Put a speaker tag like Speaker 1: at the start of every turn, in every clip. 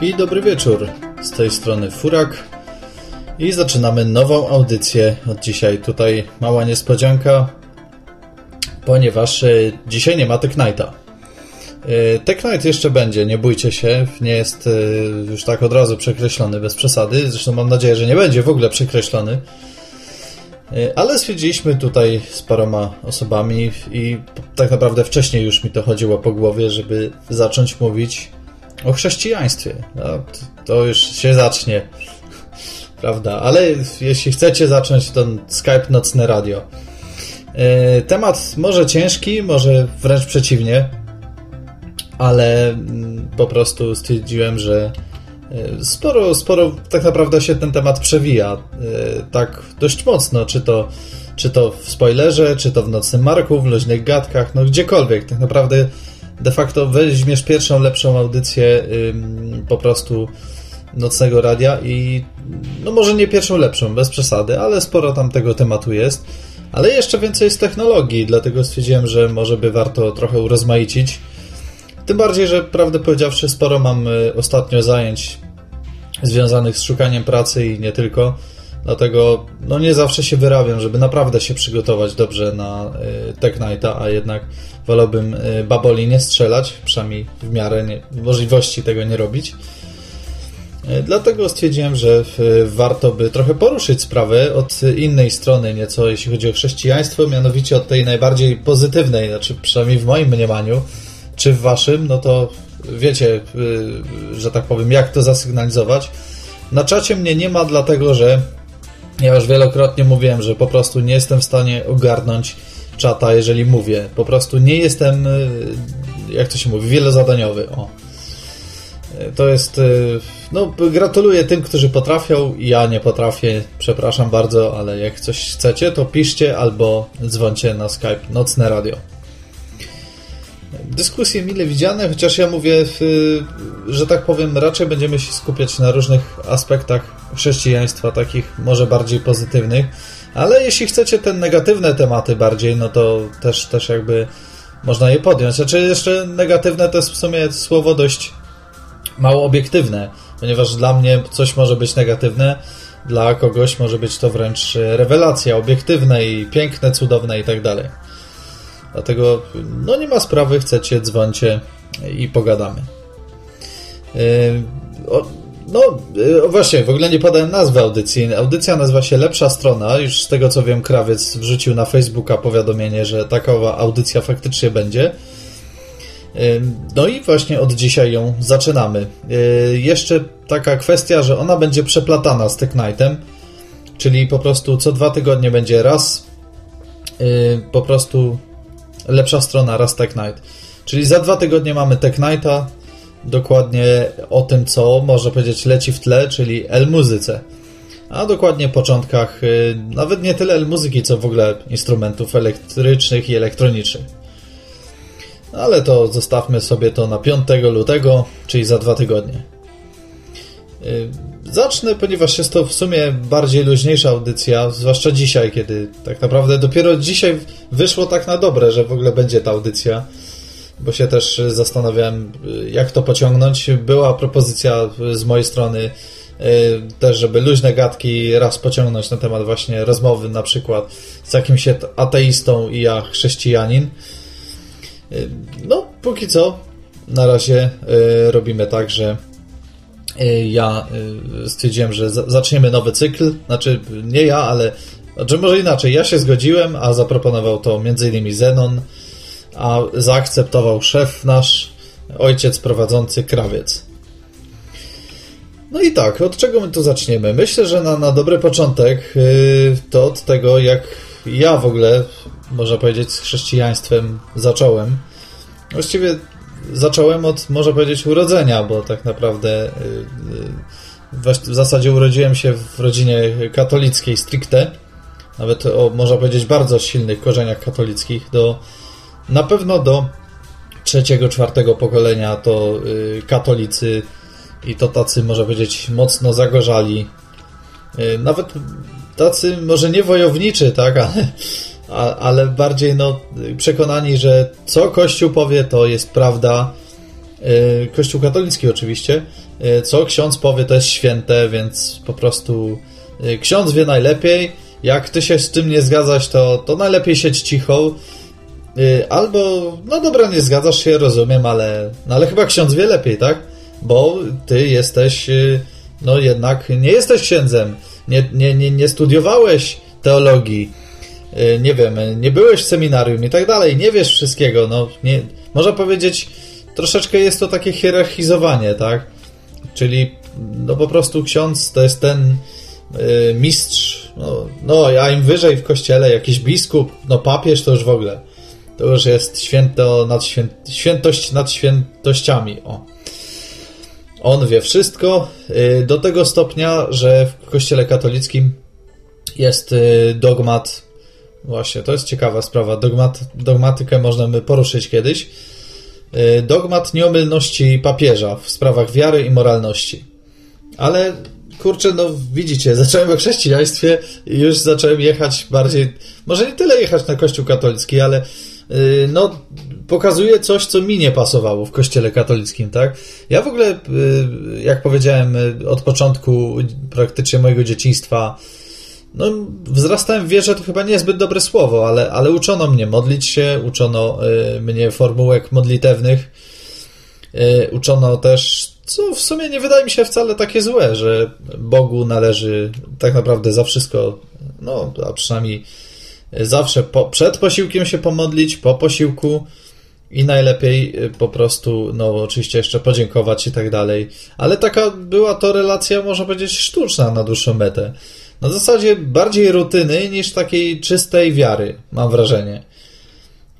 Speaker 1: I dobry wieczór. Z tej strony Furak. I zaczynamy nową audycję od dzisiaj. Tutaj mała niespodzianka, ponieważ e, dzisiaj nie ma Tech Nighta. E, Tech Night jeszcze będzie, nie bójcie się, nie jest e, już tak od razu przekreślony bez przesady. Zresztą mam nadzieję, że nie będzie w ogóle przekreślony. Ale stwierdziliśmy tutaj z paroma osobami i tak naprawdę wcześniej już mi to chodziło po głowie, żeby zacząć mówić o chrześcijaństwie. No, to już się zacznie, prawda? Ale jeśli chcecie zacząć, to Skype Nocne Radio. E, temat może ciężki, może wręcz przeciwnie, ale mm, po prostu stwierdziłem, że e, sporo, sporo tak naprawdę się ten temat przewija. E, tak dość mocno, czy to, czy to w spoilerze, czy to w Nocnym Marku, w Luźnych Gadkach, no gdziekolwiek. Tak naprawdę de facto weźmiesz pierwszą, lepszą audycję po prostu nocnego radia i no może nie pierwszą lepszą, bez przesady, ale sporo tam tego tematu jest. Ale jeszcze więcej jest technologii, dlatego stwierdziłem, że może by warto trochę urozmaicić. Tym bardziej, że prawdę powiedziawszy, sporo mam y, ostatnio zajęć związanych z szukaniem pracy i nie tylko. Dlatego no nie zawsze się wyrabiam, żeby naprawdę się przygotować dobrze na y, Tech Nighta, a jednak wolałbym y, baboli nie strzelać, przynajmniej w miarę nie, możliwości tego nie robić. Dlatego stwierdziłem, że warto by trochę poruszyć sprawę od innej strony, nieco jeśli chodzi o chrześcijaństwo, mianowicie od tej najbardziej pozytywnej, znaczy przynajmniej w moim mniemaniu, czy w waszym, no to wiecie, że tak powiem, jak to zasygnalizować. Na czacie mnie nie ma, dlatego że ja już wielokrotnie mówiłem, że po prostu nie jestem w stanie ogarnąć czata, jeżeli mówię. Po prostu nie jestem, y, jak to się mówi, wielozadaniowy. O. Y, to jest. Y, no, gratuluję tym, którzy potrafią. Ja nie potrafię, przepraszam bardzo, ale jak coś chcecie, to piszcie albo dzwońcie na Skype Nocne Radio. Dyskusje mile widziane, chociaż ja mówię, że tak powiem, raczej będziemy się skupiać na różnych aspektach chrześcijaństwa, takich może bardziej pozytywnych, ale jeśli chcecie te negatywne tematy bardziej, no to też, też jakby można je podjąć. Znaczy jeszcze negatywne to jest w sumie słowo dość mało obiektywne, ponieważ dla mnie coś może być negatywne, dla kogoś może być to wręcz rewelacja obiektywne i piękne, cudowne i tak dalej. Dlatego no nie ma sprawy, chcecie, dzwońcie i pogadamy. Yy, o, no, yy, właśnie, w ogóle nie podałem nazwy audycji. Audycja nazywa się Lepsza Strona. Już z tego co wiem, Krawiec wrzucił na Facebooka powiadomienie, że taka audycja faktycznie będzie. Yy, no i właśnie od dzisiaj ją zaczynamy. Jeszcze taka kwestia, że ona będzie przeplatana z Tech Nightem, czyli po prostu co dwa tygodnie będzie raz po prostu lepsza strona raz Tech Night. Czyli za dwa tygodnie mamy Tech Nighta, dokładnie o tym, co można powiedzieć leci w tle, czyli L-muzyce. A dokładnie początkach y, nawet nie tyle L-muzyki, co w ogóle instrumentów elektrycznych i elektronicznych. Ale to zostawmy sobie to na 5 lutego, czyli za dwa tygodnie. Y, zacznę, ponieważ jest to w sumie bardziej luźniejsza audycja, zwłaszcza dzisiaj, kiedy tak naprawdę dopiero dzisiaj wyszło tak na dobre, że w ogóle będzie ta audycja, bo się też zastanawiałem, y, jak to pociągnąć. Była propozycja z mojej strony y, też, żeby luźne gadki raz pociągnąć na temat właśnie rozmowy na przykład z jakimś ateistą i ja chrześcijanin. No, póki co na razie robimy tak, że ja y, stwierdziłem, że zaczniemy nowy cykl. Znaczy, nie ja, ale. Znaczy, może inaczej. Ja się zgodziłem, a zaproponował to m.in. Zenon, a zaakceptował szef nasz, ojciec prowadzący krawiec. No i tak, od czego my tu zaczniemy? Myślę, że na, na dobry początek yy, to od tego, jak ja w ogóle, można powiedzieć, z chrześcijaństwem zacząłem. Właściwie zacząłem od, można powiedzieć, urodzenia, bo tak naprawdę y, y, w zasadzie urodziłem się w rodzinie katolickiej stricte, nawet o, można powiedzieć, bardzo silnych korzeniach katolickich, do, na pewno do trzeciego, czwartego pokolenia to y, katolicy i to tacy, można powiedzieć, mocno zagorzali. Nawet tacy, może nie wojowniczy, tak, ale, ale bardziej no, przekonani, że co Kościół powie, to jest prawda. Kościół katolicki oczywiście. Co ksiądz powie, to jest święte, więc po prostu ksiądz wie najlepiej. Jak ty się z tym nie zgadzasz, to, to najlepiej siedź cicho albo, no dobra, nie zgadzasz się, rozumiem, ale, no ale chyba ksiądz wie lepiej, tak? Bo ty jesteś, no jednak nie jesteś księdzem, nie, nie, nie, nie studiowałeś teologii, nie wiem, nie byłeś w seminarium i tak dalej, nie wiesz wszystkiego, no nie, można powiedzieć, troszeczkę jest to takie hierarchizowanie, tak? Czyli, no po prostu ksiądz to jest ten mistrz, no, no a im wyżej w kościele jakiś biskup, no papież to już w ogóle to już jest święto nad świę... świętość nad świętościami. O. On wie wszystko y, do tego stopnia, że w kościele katolickim jest y, dogmat. Właśnie, to jest ciekawa sprawa. Dogmat, dogmatykę można by poruszyć kiedyś. Y, dogmat nieomylności papieża w sprawach wiary i moralności. Ale kurczę, no widzicie, zacząłem o chrześcijaństwie i już zacząłem jechać bardziej, może nie tyle jechać na kościół katolicki, ale Y, no, pokazuje coś, co mi nie pasowało w kościele katolickim, tak? Ja w ogóle, y, jak powiedziałem, od początku praktycznie mojego dzieciństwa, no, wzrastałem w wierze, to chyba niezbyt dobre słowo, ale, ale uczono mnie modlić się, uczono mnie formułek modlitewnych, uczono też, co w sumie nie wydaje mi się wcale takie złe, że Bogu należy tak naprawdę za wszystko, no, a przynajmniej zawsze po, przed posiłkiem się pomodlić, po posiłku i najlepiej y, po prostu, no oczywiście jeszcze podziękować i tak dalej. Ale taka była to relacja, można powiedzieć, sztuczna na dłuższą metę. Na zasadzie bardziej rutyny niż takiej czystej wiary, mam wrażenie.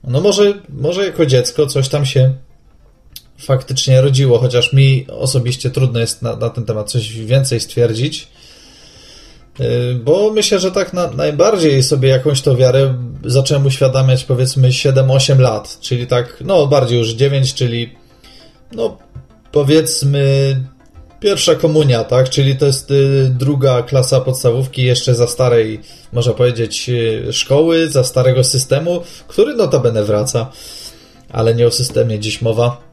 Speaker 1: No może, może jako dziecko coś tam się faktycznie rodziło, chociaż mi osobiście trudno jest na, na ten temat coś więcej stwierdzić. Y, bo myślę, że tak na, najbardziej sobie jakąś to wiarę zacząłem uświadamiać powiedzmy 7-8 lat, czyli tak, no bardziej już 9, czyli no powiedzmy pierwsza komunia, tak, czyli to jest y, druga klasa podstawówki jeszcze za starej, można powiedzieć, y, szkoły, za starego systemu, który notabene wraca, ale nie o systemie dziś mowa.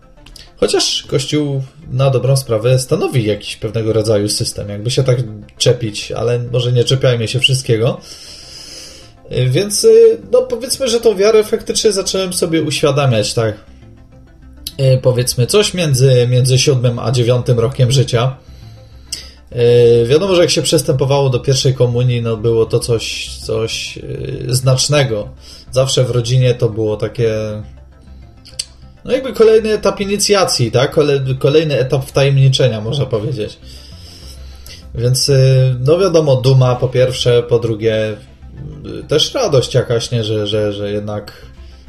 Speaker 1: Chociaż Kościół na dobrą sprawę stanowi jakiś pewnego rodzaju system, jakby się tak czepić, ale może nie czepiajmy się wszystkiego. Więc no powiedzmy, że tą wiarę faktycznie zacząłem sobie uświadamiać, tak powiedzmy coś między, między siódmym a dziewiątym rokiem życia. Wiadomo, że jak się przystępowało do pierwszej komunii, no było to coś, coś znacznego. Zawsze w rodzinie to było takie no jakby kolejny etap inicjacji, tak? Kolejny etap wtajemniczenia, można powiedzieć. Więc no wiadomo, duma po pierwsze, po drugie też radość jakaś, nie? Że, że, że jednak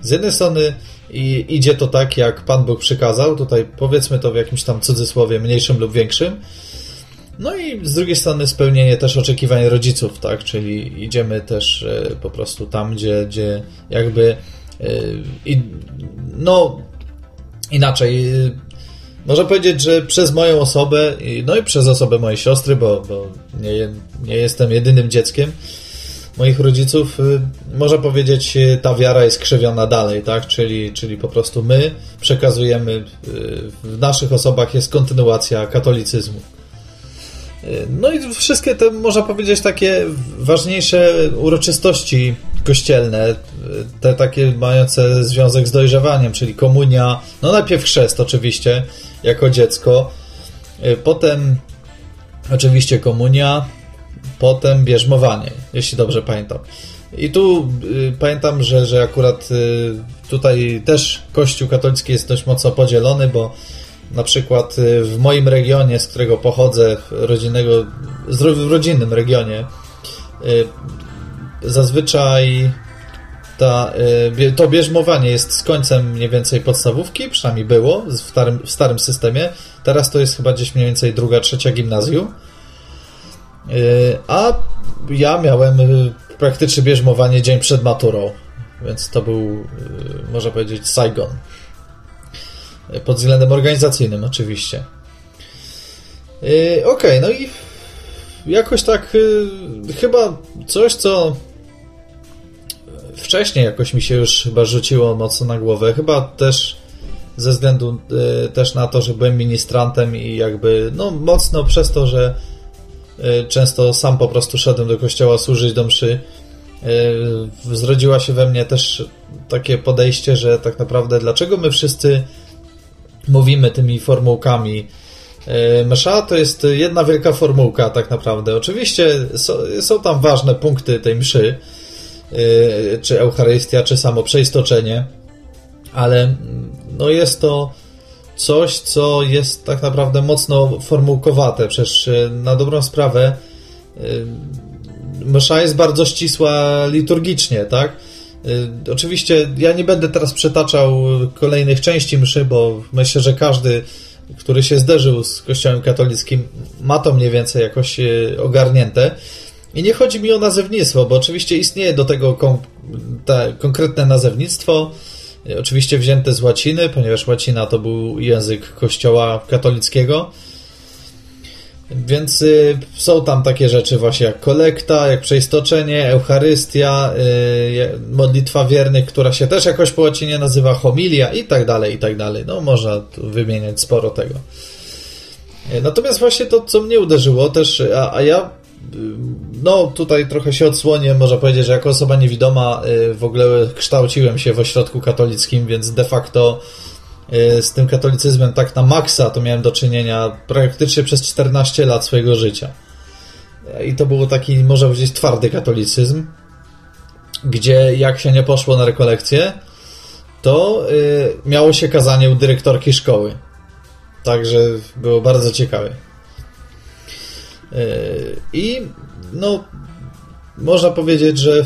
Speaker 1: z jednej strony i idzie to tak, jak Pan Bóg przykazał, tutaj powiedzmy to w jakimś tam cudzysłowie mniejszym lub większym, no i z drugiej strony spełnienie też oczekiwań rodziców, tak? Czyli idziemy też y, po prostu tam, gdzie, gdzie jakby i no inaczej. Y, można powiedzieć, że przez moją osobę, no i przez osobę mojej siostry, bo, bo nie, nie jestem jedynym dzieckiem moich rodziców, można powiedzieć, y, ta wiara jest krzywiona dalej, tak? Czyli, czyli po prostu my przekazujemy, w naszych osobach jest kontynuacja katolicyzmu. No i wszystkie te, można powiedzieć, takie ważniejsze uroczystości kościelne, te takie mające związek z dojrzewaniem, czyli komunia, no najpierw chrzest oczywiście, jako dziecko, y, potem oczywiście komunia, potem bierzmowanie, jeśli dobrze pamiętam. I tu y, pamiętam, że, że akurat y, tutaj też Kościół katolicki jest dość mocno podzielony, bo na przykład y, w moim regionie, z którego pochodzę, rodzinnego, w rodzinnym regionie, y, zazwyczaj ta, y, to bierzmowanie jest z końcem mniej więcej podstawówki, przynajmniej było w starym, w starym systemie. Teraz to jest chyba gdzieś mniej więcej druga, trzecia gimnazjum. A ja miałem praktycznie bierzmowanie dzień przed maturą, więc to był, można powiedzieć, Saigon. Pod względem organizacyjnym, oczywiście. Okej, okay, no i jakoś tak chyba coś, co wcześniej jakoś mi się już chyba rzuciło mocno na głowę. Chyba też ze względu y, też na to, że byłem ministrantem i jakby no mocno przez to, że y, często sam po prostu szedłem do kościoła służyć do mszy, y, zrodziła się we mnie też takie podejście, że tak naprawdę dlaczego my wszyscy mówimy tymi formułkami Msza to jest jedna wielka formułka tak naprawdę. Oczywiście są, tam ważne punkty tej mszy, czy Eucharystia, czy samo przeistoczenie, ale mm, no jest to coś, co jest tak naprawdę mocno formułkowate. Przecież y, na dobrą sprawę y, msza jest bardzo ścisła liturgicznie, tak? Oczywiście ja nie będę teraz przetaczał kolejnych części mszy, bo myślę, że każdy, który się zderzył z Kościołem katolickim, ma to mniej więcej jakoś ogarnięte. I nie chodzi mi o nazewnictwo, bo oczywiście istnieje do tego kon konkretne nazewnictwo, oczywiście wzięte z łaciny, ponieważ łacina to był język kościoła katolickiego. Więc y, są tam takie rzeczy właśnie jak kolekta, jak przeistoczenie, Eucharystia, y, modlitwa wiernych, która się też jakoś po łacinie nazywa homilia i tak dalej, i tak dalej. No można tu wymieniać sporo tego. Y, natomiast właśnie to, co mnie uderzyło też, a, a ja no tutaj trochę się odsłonię, można powiedzieć, że jako osoba niewidoma y, w ogóle kształciłem się w ośrodku katolickim, więc de facto y, z tym katolicyzmem tak na maksa to miałem do czynienia praktycznie przez 14 lat swojego życia. I to było taki, można powiedzieć, twardy katolicyzm, gdzie jak się nie poszło na rekolekcję, to y, miało się kazanie u dyrektorki szkoły. Także było bardzo ciekawe. I no, można powiedzieć, że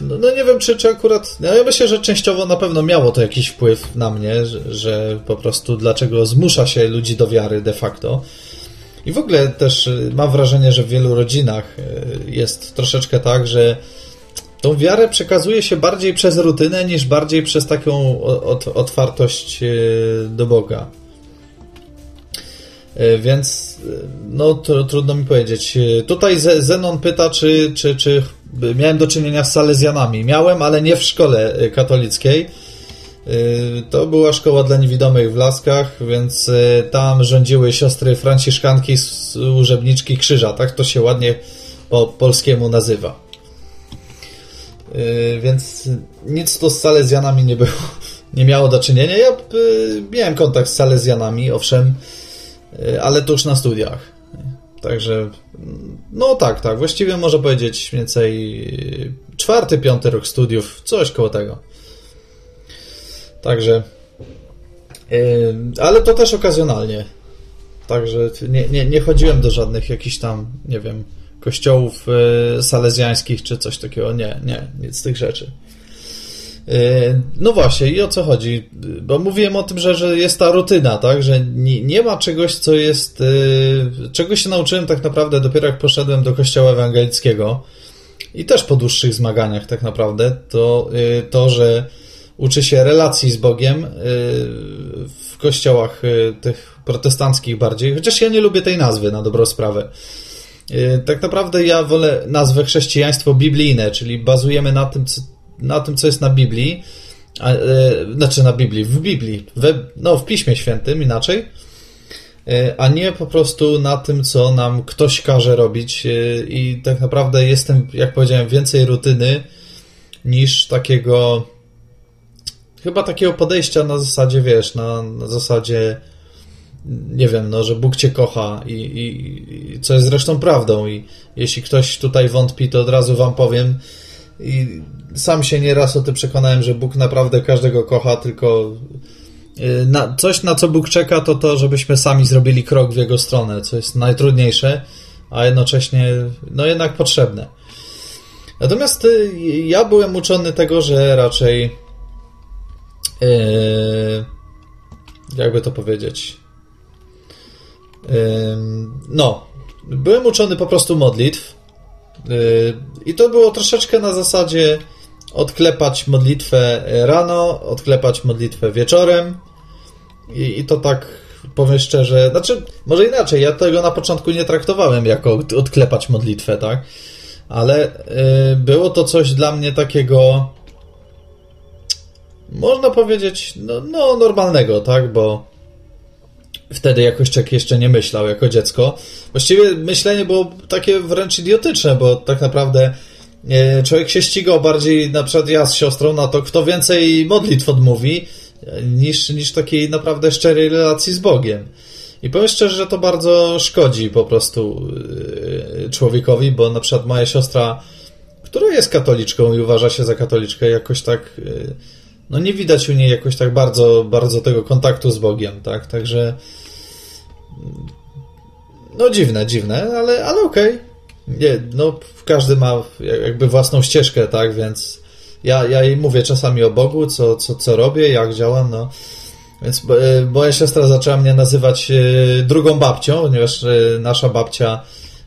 Speaker 1: no, no, nie wiem, czy, czy akurat. No ja myślę, że częściowo na pewno miało to jakiś wpływ na mnie, że, że po prostu dlaczego zmusza się ludzi do wiary de facto. I w ogóle też y, mam wrażenie, że w wielu rodzinach y, jest troszeczkę tak, że tą wiarę przekazuje się bardziej przez rutynę niż bardziej przez taką otwartość y, do Boga. E, więc e, no to, trudno mi powiedzieć. E, tutaj Zenon pyta, czy, czy, czy miałem do czynienia z Salezjanami. Miałem, ale nie w szkole katolickiej. To była szkoła dla niewidomych w Laskach, więc tam rządziły siostry franciszkanki, służebniczki krzyża, tak to się ładnie po polskiemu nazywa. Więc nic to z Salezjanami nie było, nie miało do czynienia. Ja miałem kontakt z Salezjanami, owszem, ale to już na studiach. Także, no tak, tak, właściwie można powiedzieć mniej więcej czwarty, piąty rok studiów, coś koło tego. Także, yy, ale to też okazjonalnie. Także nie, nie, nie chodziłem do żadnych jakichś tam, nie wiem, kościołów salezjańskich czy coś takiego. Nie, nie, nic z tych rzeczy. E, no właśnie, i o co chodzi? Bo mówiłem o tym, że, że jest ta rutyna, tak? Że nie, nie ma czegoś, co jest. E, czego się nauczyłem tak naprawdę dopiero jak poszedłem do kościoła ewangelickiego i też po dłuższych zmaganiach, tak naprawdę, to e, to, że uczy się relacji z Bogiem w kościołach tych protestanckich bardziej, chociaż ja nie lubię tej nazwy na dobrą sprawę. Tak naprawdę ja wolę nazwę chrześcijaństwo biblijne, czyli bazujemy na tym, co na tym, co jest na Biblii, a, e, znaczy na Biblii, w Biblii, we, no w Piśmie Świętym inaczej, e, a nie po prostu na tym, co nam ktoś każe robić e, i tak naprawdę jestem, jak powiedziałem, więcej rutyny niż takiego chyba takiego podejścia na zasadzie, wiesz, na, na zasadzie nie wiem, no, że Bóg cię kocha i, i, i co jest zresztą prawdą i jeśli ktoś tutaj wątpi, to od razu wam powiem, i sam się nieraz o tym przekonałem, że Bóg naprawdę każdego kocha, tylko y, na, coś, na co Bóg czeka, to to, żebyśmy sami zrobili krok w Jego stronę, co jest najtrudniejsze, a jednocześnie, no jednak potrzebne. Natomiast y, ja byłem uczony tego, że raczej yy, jakby to powiedzieć no byłem uczony po prostu modlitw Y, I to było troszeczkę na zasadzie odklepać modlitwę rano, odklepać modlitwę wieczorem. I, i to tak powiem szczerze, znaczy, może inaczej, ja tego na początku nie traktowałem jako odklepać modlitwę, tak? Ale y, było to coś dla mnie takiego, można powiedzieć, no, no normalnego, tak? Bo wtedy jakoś czek jeszcze nie myślał jako dziecko. Właściwie myślenie było takie wręcz idiotyczne, bo tak naprawdę e, człowiek się ścigał bardziej, na przykład ja z siostrą, na to, kto więcej modlitw odmówi, niż, niż takiej naprawdę szczerej relacji z Bogiem. I powiem szczerze, że to bardzo szkodzi po prostu e, człowiekowi, bo na przykład moja siostra, która jest katoliczką i uważa się za katoliczkę, jakoś tak, e, no nie widać u niej jakoś tak bardzo, bardzo tego kontaktu z Bogiem, tak? Także no dziwne, dziwne, ale, ale okej. Okay. Nie, no każdy ma jakby własną ścieżkę, tak, więc ja, ja jej mówię czasami o Bogu, co, co, co robię, jak działam, no. Więc e, moja siostra zaczęła mnie nazywać e, drugą babcią, ponieważ e, nasza babcia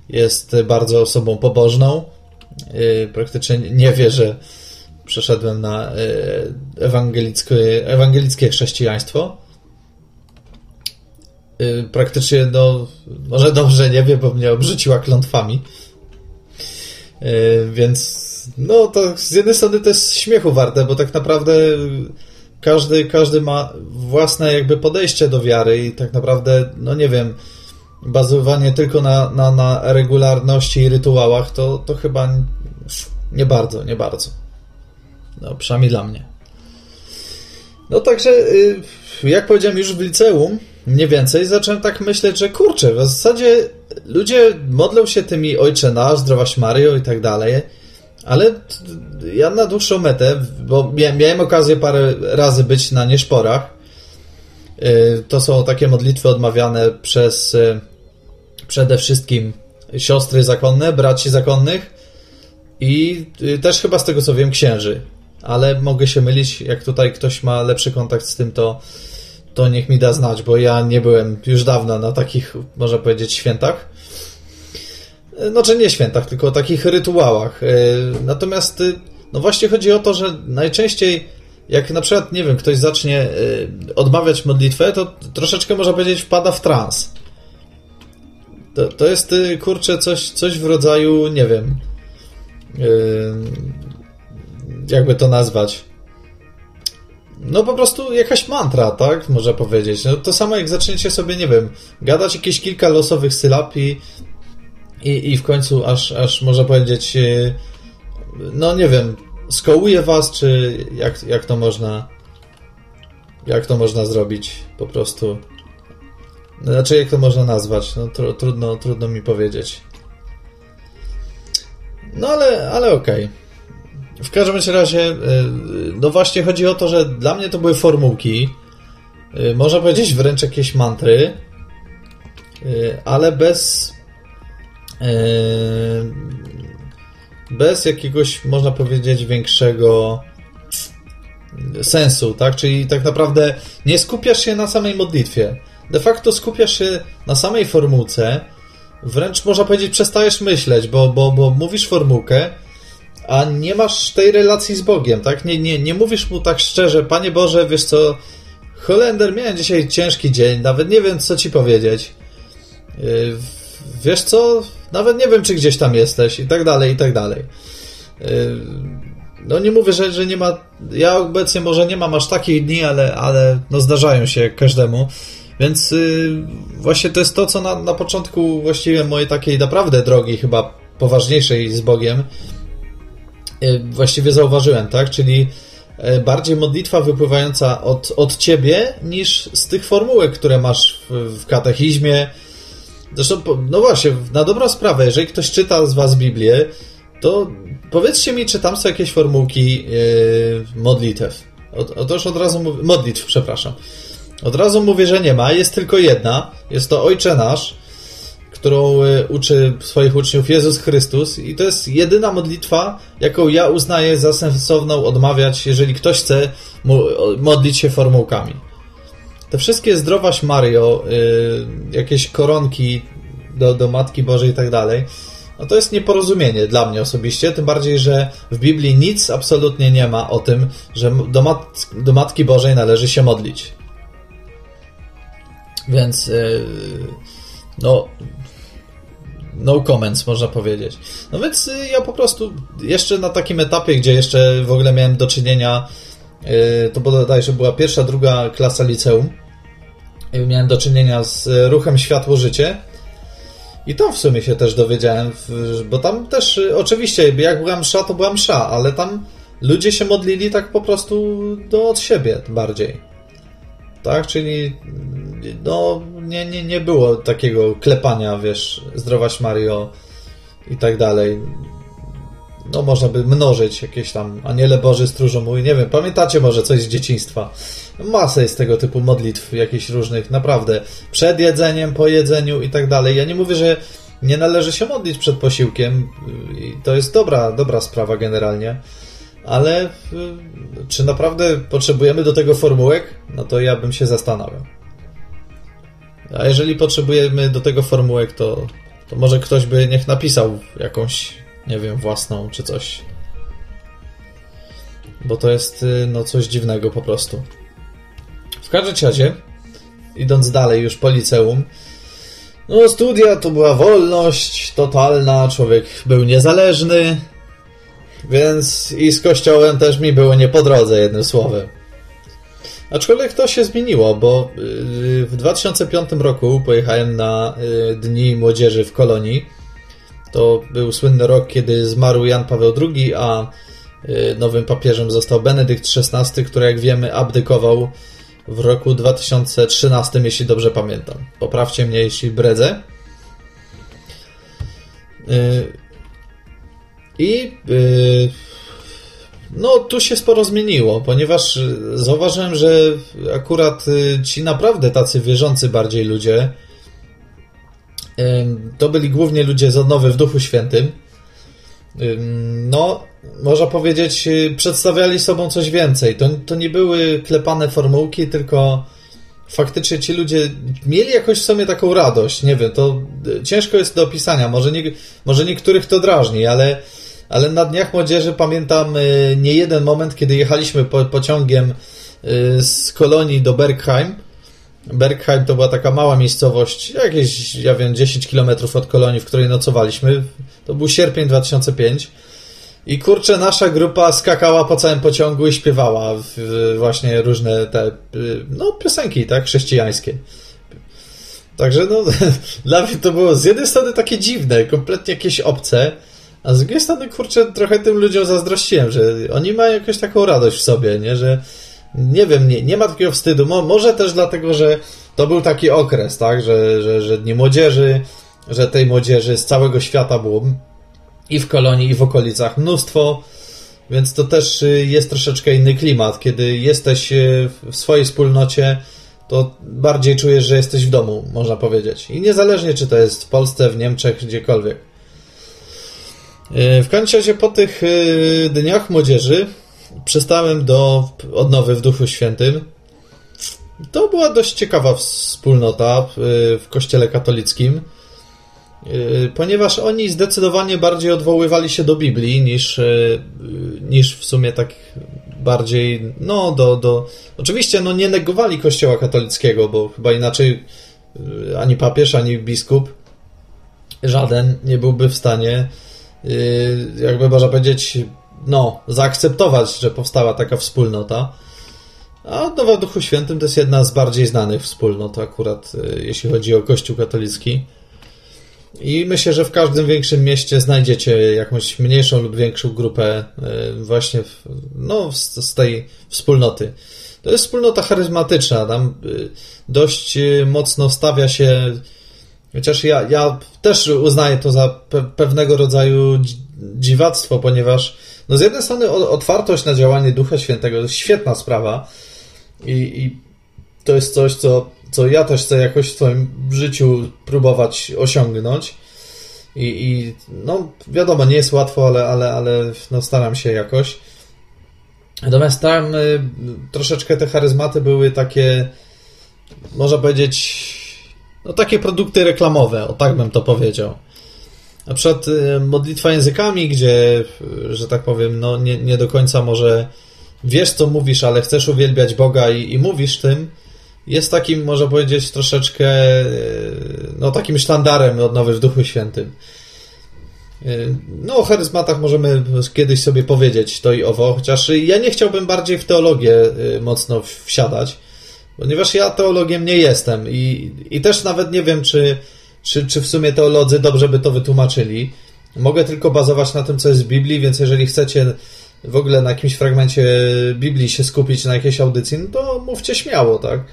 Speaker 1: jest bardzo osobą pobożną. Praktycznie nie wie, że przeszedłem na ewangelickie, ewangelickie chrześcijaństwo. Y, praktycznie, no, może dobrze nie wie, bo mnie obrzuciła klątwami. Y, więc, no, to z jednej strony to jest śmiechu warte, bo tak naprawdę każdy, każdy ma własne jakby podejście do wiary i tak naprawdę, no nie wiem, bazowanie tylko na, na, na regularności i rytuałach, to, to chyba nie bardzo, nie bardzo. No, przynajmniej dla mnie. No także, y, jak powiedziałem już w liceum, mniej więcej zacząłem tak myśleć, że kurczę, w zasadzie ludzie modlą się tymi Ojcze Nasz, Zdrowaś Mario i tak dalej, ale ja na dłuższą metę, bo miałem okazję parę razy być na nieszporach, y, to są takie modlitwy odmawiane przez y, przede wszystkim siostry zakonne, braci zakonnych i też chyba z tego co wiem księży, ale mogę się mylić, jak tutaj ktoś ma lepszy kontakt z tym, to to niech mi da znać, bo ja nie byłem już dawno na takich, można powiedzieć, świętach. Znaczy nie świętach, tylko takich rytuałach. E, natomiast, e, no właśnie chodzi o to, że najczęściej, jak na przykład, nie wiem, ktoś zacznie e, odmawiać modlitwę, to troszeczkę, można powiedzieć, wpada w trans. To, to jest, kurczę, coś, coś w rodzaju, nie wiem, jakby to nazwać no po prostu jakaś mantra, tak? Można powiedzieć. No to samo jak zaczniecie sobie, nie wiem, gadać jakieś kilka losowych sylab i, i, i w końcu aż, aż można powiedzieć e, no nie wiem, skołuje was, czy jak, jak to można jak to można zrobić po prostu znaczy jak to można nazwać no tr trudno, trudno mi powiedzieć no ale, ale okej okay. W każdym razie, y, no właśnie chodzi o to, że dla mnie to były formułki, y, można powiedzieć wręcz jakieś mantry, y, ale bez bez jakiegoś, można powiedzieć, większego sensu, tak? Czyli tak naprawdę nie skupiasz się na samej modlitwie. De facto skupiasz się na samej formułce, wręcz można powiedzieć przestajesz myśleć, bo, bo, bo mówisz formułkę, a nie masz tej relacji z Bogiem, tak? Nie, nie, nie mówisz mu tak szczerze, Panie Boże, wiesz co, Holender, miałem dzisiaj ciężki dzień, nawet nie wiem, co ci powiedzieć. Yy, wiesz co, nawet nie wiem, czy gdzieś tam jesteś i tak dalej, i tak dalej. Yy, no nie mówię, że, że nie ma, ja obecnie może nie mam aż takich dni, ale, ale no zdarzają się każdemu. Więc yy, właśnie to jest to, co na, na początku właściwie mojej takiej naprawdę drogi, chyba poważniejszej z Bogiem, właściwie zauważyłem, tak? Czyli e, bardziej modlitwa wypływająca od, od ciebie niż z tych formułek, które masz w, w katechizmie. Zresztą, no właśnie, na dobrą sprawę, jeżeli ktoś czyta z Was Biblię, to powiedzcie mi, czy tam są jakieś formułki yy, modlitew. Otóż od razu mówię, modlitw, przepraszam. Od razu mówię, że nie ma, jest tylko jedna. Jest to Ojcze Nasz którą e, uczy swoich uczniów Jezus Chrystus i to jest jedyna modlitwa, jaką ja uznaję za sensowną odmawiać, jeżeli ktoś chce modlić się formułkami. Te wszystkie zdrowaś Mario, e, jakieś koronki do, do Matki Bożej i tak dalej, no to jest nieporozumienie dla mnie osobiście, tym bardziej, że w Biblii nic absolutnie nie ma o tym, że do, mat do Matki Bożej należy się modlić. Więc no no comments, można powiedzieć. No więc ja po prostu jeszcze na takim etapie, gdzie jeszcze w ogóle miałem do czynienia, to bodajże była pierwsza, druga klasa liceum, miałem do czynienia z ruchem Światło-Życie i to w sumie się też dowiedziałem, bo tam też oczywiście jak była msza, to była msza, ale tam ludzie się modlili tak po prostu do od siebie bardziej. Tak, czyli no nie, nie, nie było takiego klepania, wiesz, zdrowaś Mario i tak dalej. No można by mnożyć jakieś tam aniele Boży, stróżo mój, nie wiem, pamiętacie może coś z dzieciństwa? Masę jest tego typu modlitw jakichś różnych, naprawdę. Przed jedzeniem, po jedzeniu i tak dalej. Ja nie mówię, że nie należy się modlić przed posiłkiem i to jest dobra, dobra sprawa generalnie, ale y, czy naprawdę potrzebujemy do tego formułek? No to ja bym się zastanawiał. A jeżeli potrzebujemy do tego formułek, to, to może ktoś by niech napisał jakąś, nie wiem, własną czy coś. Bo to jest y, no coś dziwnego po prostu. W każdym razie, idąc dalej już po liceum, no studia to była wolność totalna, człowiek był niezależny, więc i z kościołem też mi było nie po drodze, jednym słowem. Aczkolwiek to się zmieniło, bo y, w 2005 roku pojechałem na y, Dni Młodzieży w Kolonii. To był słynny rok, kiedy zmarł Jan Paweł II, a y, nowym papieżem został Benedykt XVI, który jak wiemy abdykował w roku 2013, jeśli dobrze pamiętam. Poprawcie mnie, jeśli bredzę. I no, tu się sporo zmieniło, ponieważ y, zauważyłem, że akurat y, ci naprawdę tacy wierzący bardziej ludzie to byli głównie ludzie z odnowy w Duchu Świętym. No, można powiedzieć, y, przedstawiali sobą coś więcej. To, to nie były klepane formułki, tylko faktycznie ci ludzie mieli jakoś w sobie taką radość. Nie wiem, to ciężko jest do opisania. Może, nie, może niektórych to drażni, ale ale na Dniach Młodzieży pamiętam y, nie jeden moment, kiedy jechaliśmy po, pociągiem y, z Kolonii do Bergheim. Bergheim to była taka mała miejscowość, jakieś, ja wiem, 10 km od Kolonii, w której nocowaliśmy. To był sierpień 2005. I kurczę, nasza grupa skakała po całym pociągu i śpiewała właśnie różne te, y, no, piosenki, tak, chrześcijańskie. Także, no, dla mnie to było z jednej strony takie dziwne, kompletnie jakieś obce, a z drugiej strony, kurczę, trochę tym ludziom zazdrościłem, że oni mają jakąś taką radość w sobie, nie? Że nie wiem, nie, nie ma takiego wstydu. Mo, może też dlatego, że to był taki okres, tak? Że, że, że Dni Młodzieży, że tej młodzieży z całego świata było i w kolonii, i w okolicach mnóstwo, więc to też y, jest troszeczkę inny klimat. Kiedy jesteś y, w swojej wspólnocie, to bardziej czujesz, że jesteś w domu, można powiedzieć. I niezależnie, czy to jest w Polsce, w Niemczech, gdziekolwiek. E, w każdym razie po tych e, dniach młodzieży przystałem do odnowy w Duchu Świętym. To była dość ciekawa wspólnota e, w kościele katolickim, ponieważ oni zdecydowanie bardziej odwoływali się do Biblii niż, niż w sumie tak bardziej, no do, do... Oczywiście no nie negowali kościoła katolickiego, bo chyba inaczej ani papież, ani biskup żaden nie byłby w stanie jakby można powiedzieć, no, zaakceptować, że powstała taka wspólnota. A Nowa Duchu Świętym to jest jedna z bardziej znanych wspólnot, akurat y, jeśli chodzi o Kościół katolicki. I myślę, że w każdym większym mieście znajdziecie jakąś mniejszą lub większą grupę y, właśnie w, no, z, tej wspólnoty. To jest wspólnota charyzmatyczna, tam dość mocno stawia się Chociaż ja, ja też uznaję to za pe pewnego rodzaju dziwactwo, ponieważ no z jednej strony otwartość na działanie Ducha Świętego to świetna sprawa i, i to jest coś, co, co ja też chcę jakoś w swoim życiu próbować osiągnąć. I, I, no, wiadomo, nie jest łatwo, ale, ale, ale no, staram się jakoś. Natomiast tam y, troszeczkę te charyzmaty były takie, można powiedzieć, no takie produkty reklamowe, o tak bym to powiedział. Na przykład y, modlitwa językami, gdzie, y, że tak powiem, no nie, nie do końca może wiesz, co mówisz, ale chcesz uwielbiać Boga i, i mówisz tym, jest takim, można powiedzieć, troszeczkę no takim sztandarem odnowy w Duchu Świętym. No, o charyzmatach możemy kiedyś sobie powiedzieć to i owo, chociaż ja nie chciałbym bardziej w teologię mocno wsiadać, ponieważ ja teologiem nie jestem i, i też nawet nie wiem, czy, czy, czy w sumie teolodzy dobrze by to wytłumaczyli. Mogę tylko bazować na tym, co jest w Biblii, więc jeżeli chcecie w ogóle na jakimś fragmencie Biblii się skupić na jakiejś audycji, no to mówcie śmiało, tak?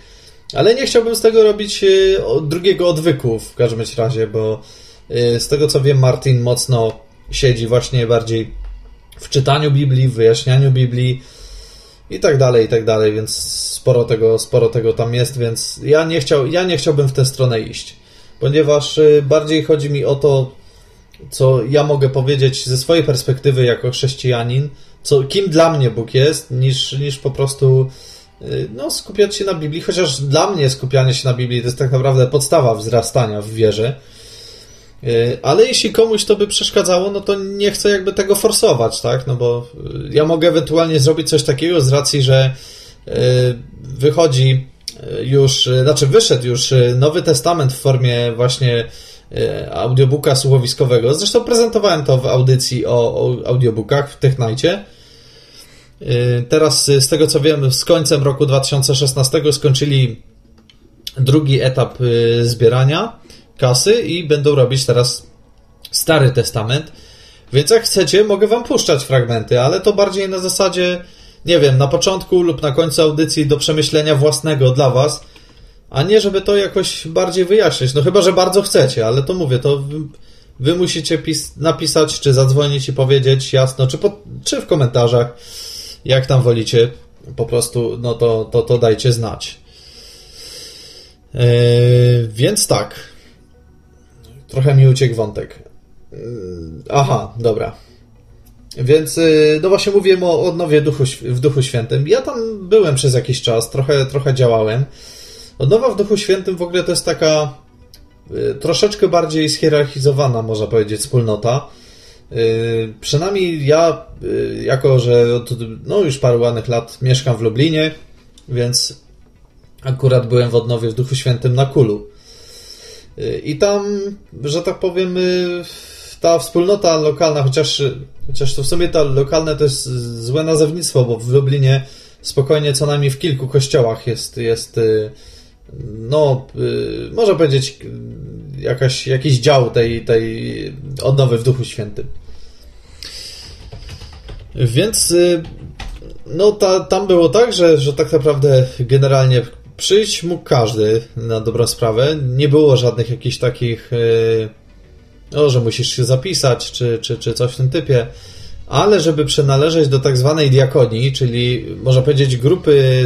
Speaker 1: Ale nie chciałbym z tego robić y, drugiego odwyku w każdym razie, bo y, z tego co wiem, Martin mocno siedzi właśnie bardziej w czytaniu Biblii, w wyjaśnianiu Biblii i tak dalej, i tak dalej, więc sporo tego, sporo tego tam jest, więc ja nie, chciał, ja nie chciałbym w tę stronę iść, ponieważ y, bardziej chodzi mi o to, co ja mogę powiedzieć ze swojej perspektywy jako chrześcijanin, co, kim dla mnie Bóg jest, niż, niż po prostu y, no, skupiać się na Biblii, chociaż dla mnie skupianie się na Biblii to jest tak naprawdę podstawa wzrastania w wierze. Y, ale jeśli komuś to by przeszkadzało, no to nie chcę jakby tego forsować, tak? No bo y, ja mogę ewentualnie zrobić coś takiego z racji, że wychodzi już, znaczy wyszedł już Nowy Testament w formie właśnie audiobooka słuchowiskowego. Zresztą prezentowałem to w audycji o, o audiobookach w Technajcie. Y, teraz y, z tego co wiem, z końcem roku 2016 skończyli drugi etap y, zbierania kasy i będą robić teraz Stary Testament. Więc jak chcecie, mogę wam puszczać fragmenty, ale to bardziej na zasadzie, nie wiem, na początku lub na końcu audycji do przemyślenia własnego dla was, a nie żeby to jakoś bardziej wyjaśnić. No chyba, że bardzo chcecie, ale to mówię, to wy, wy musicie pis- napisać, czy zadzwonić i powiedzieć jasno, czy, po, czy w komentarzach jak tam wolicie, po prostu, no to, to, to dajcie znać. Yy, więc tak. Trochę mi uciekł wątek. Yy, aha, dobra. Więc, yy, no właśnie mówiłem o odnowie duchu, w Duchu Świętym. Ja tam byłem przez jakiś czas, trochę, trochę działałem. Odnowa w Duchu Świętym w ogóle to jest taka troszeczkę bardziej schierarchizowana, można powiedzieć, wspólnota. Y, przynajmniej ja, y, jako że od no, już paru ładnych lat mieszkam w Lublinie, więc akurat byłem w odnowie w Duchu Świętym na Kulu. Y, I tam, że tak powiem, ta wspólnota lokalna, chociaż, chociaż to w sumie ta lokalne to jest złe nazewnictwo, bo w Lublinie spokojnie co najmniej w kilku kościołach jest, jest no, można powiedzieć, jakaś, jakiś dział tej, tej odnowy w Duchu Świętym. Więc y, no ta, tam było tak, że, że tak naprawdę generalnie przyjść mógł każdy na dobrą sprawę. Nie było żadnych jakichś takich y, no, że musisz się zapisać, czy, czy, czy coś w tym typie. Ale żeby przynależeć do tak zwanej diakonii, czyli można powiedzieć grupy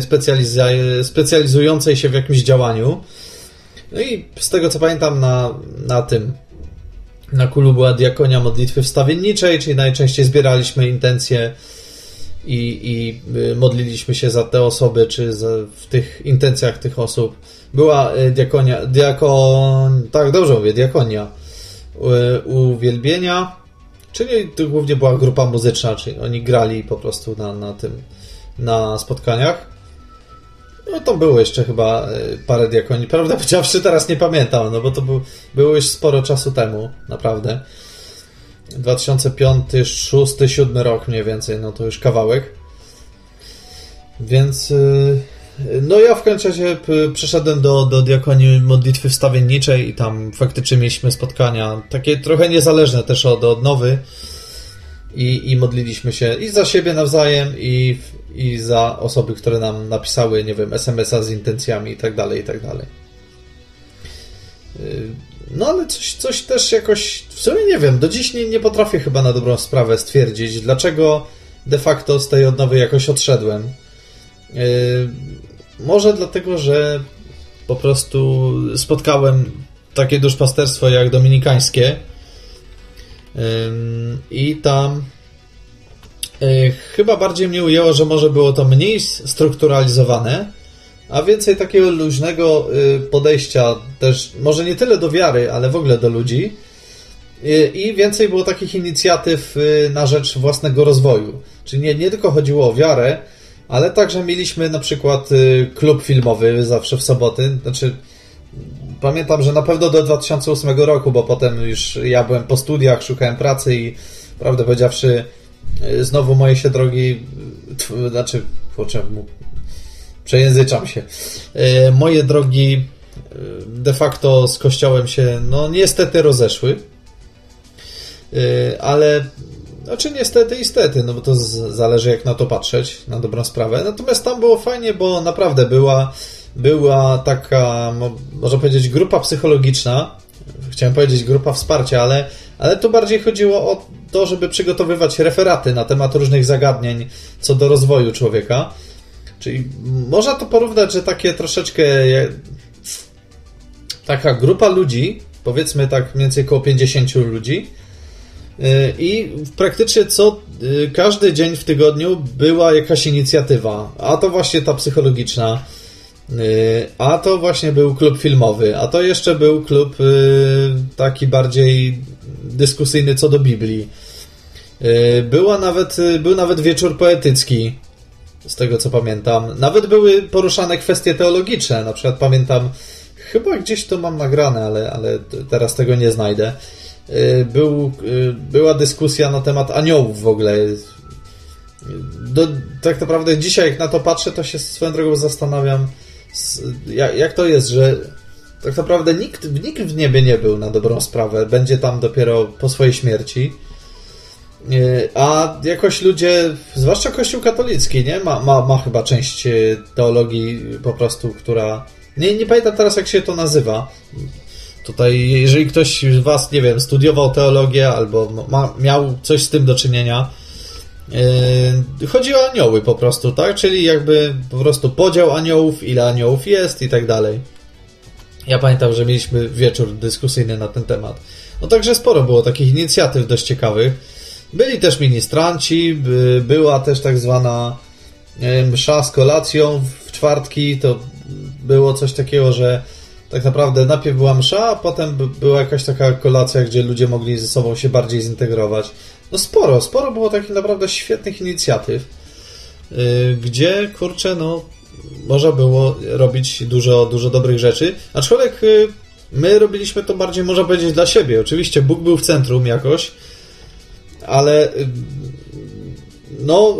Speaker 1: specjalizującej się w jakimś działaniu, no i z tego co pamiętam na, na tym na kulu była diakonia modlitwy wstawienniczej, czyli najczęściej zbieraliśmy intencje i, i y, modliliśmy się za te osoby, czy za, w tych intencjach tych osób. Była y, diakonia, diakon, tak dobrze mówię, diakonia y, uwielbienia, czyli to głównie była grupa muzyczna, czyli oni grali po prostu na, na tym, na spotkaniach. No to było jeszcze chyba parę diakonii. Prawda powiedziawszy, teraz nie pamiętam, no bo to był, było już sporo czasu temu, naprawdę. 2005, 2006, 2007 rok mniej więcej, no to już kawałek. Więc e, no ja w końcu razie przeszedłem do, do diakonii modlitwy wstawienniczej i tam faktycznie mieliśmy spotkania takie trochę niezależne też od odnowy i, i modliliśmy się i za siebie nawzajem i i za osoby, które nam napisały, nie wiem, SMS-a z intencjami i tak dalej, i tak dalej. No ale coś, coś też jakoś, w sumie nie wiem, do dziś nie, nie potrafię chyba na dobrą sprawę stwierdzić, dlaczego de facto z tej odnowy jakoś odszedłem. Yy, może dlatego, że po prostu spotkałem takie duszpasterstwo jak dominikańskie yy, i tam E, chyba bardziej mnie ujęło, że może było to mniej strukturalizowane, a więcej takiego luźnego y, podejścia też, może nie tyle do wiary, ale w ogóle do ludzi. Y, I więcej było takich inicjatyw y, na rzecz własnego rozwoju. Czyli nie, nie tylko chodziło o wiarę, ale także mieliśmy na przykład klub filmowy zawsze w soboty. Znaczy, pamiętam, że na pewno do 2008 roku, bo potem już ja byłem po studiach, szukałem pracy i prawdę powiedziawszy, znowu moje się drogi, znaczy, kurczę, przejęzyczam się. Y, moje drogi de facto z kościołem się, no niestety rozeszły. Ale znaczy niestety, niestety, no bo to zależy jak na to patrzeć, na dobrą sprawę. Natomiast tam było fajnie, bo naprawdę była, była taka, można powiedzieć, grupa psychologiczna. Chciałem powiedzieć grupa wsparcia, ale, ale tu bardziej chodziło o to, żeby przygotowywać referaty na temat różnych zagadnień co do rozwoju człowieka. Czyli można to porównać, że takie troszeczkę taka grupa ludzi, powiedzmy tak mniej więcej około 50 ludzi, Y, I praktycznie co y, każdy dzień w tygodniu była jakaś inicjatywa, a to właśnie ta psychologiczna, y, a to właśnie był klub filmowy, a to jeszcze był klub taki bardziej dyskusyjny co do Biblii. Była nawet, był nawet wieczór poetycki, z tego co pamiętam. Nawet były poruszane kwestie teologiczne, na przykład pamiętam, chyba gdzieś to mam nagrane, ale, ale teraz tego nie znajdę Y, był, y, była dyskusja na temat aniołów w ogóle. Do, tak naprawdę dzisiaj, jak na to patrzę, to się swoją drogą zastanawiam, jak, jak to jest, że tak naprawdę nikt, nikt w niebie nie był na dobrą sprawę. Będzie tam dopiero po swojej śmierci. Y, a jakoś ludzie, zwłaszcza Kościół katolicki, nie? Ma, ma, ma chyba część teologii po prostu, która. Nie, nie pamiętam teraz, jak się to nazywa. Tutaj, jeżeli ktoś z Was, nie wiem, studiował teologię albo ma, miał coś z tym do czynienia, yy, chodzi o anioły po prostu, tak? Czyli jakby po prostu podział aniołów, ile aniołów jest i tak dalej. Ja pamiętam, że mieliśmy wieczór dyskusyjny na ten temat. No także sporo było takich inicjatyw dość ciekawych. Byli też ministranci, by, była też tak zwana msza z kolacją w czwartki. To było coś takiego, że tak naprawdę najpierw była msza, a potem była jakaś taka kolacja, gdzie ludzie mogli ze sobą się bardziej zintegrować. No sporo, sporo było takich naprawdę świetnych inicjatyw, yy, gdzie, kurczę, no można było robić dużo, dużo dobrych rzeczy, aczkolwiek yy, my robiliśmy to bardziej, można powiedzieć, dla siebie. Oczywiście Bóg był w centrum jakoś, ale yy, no,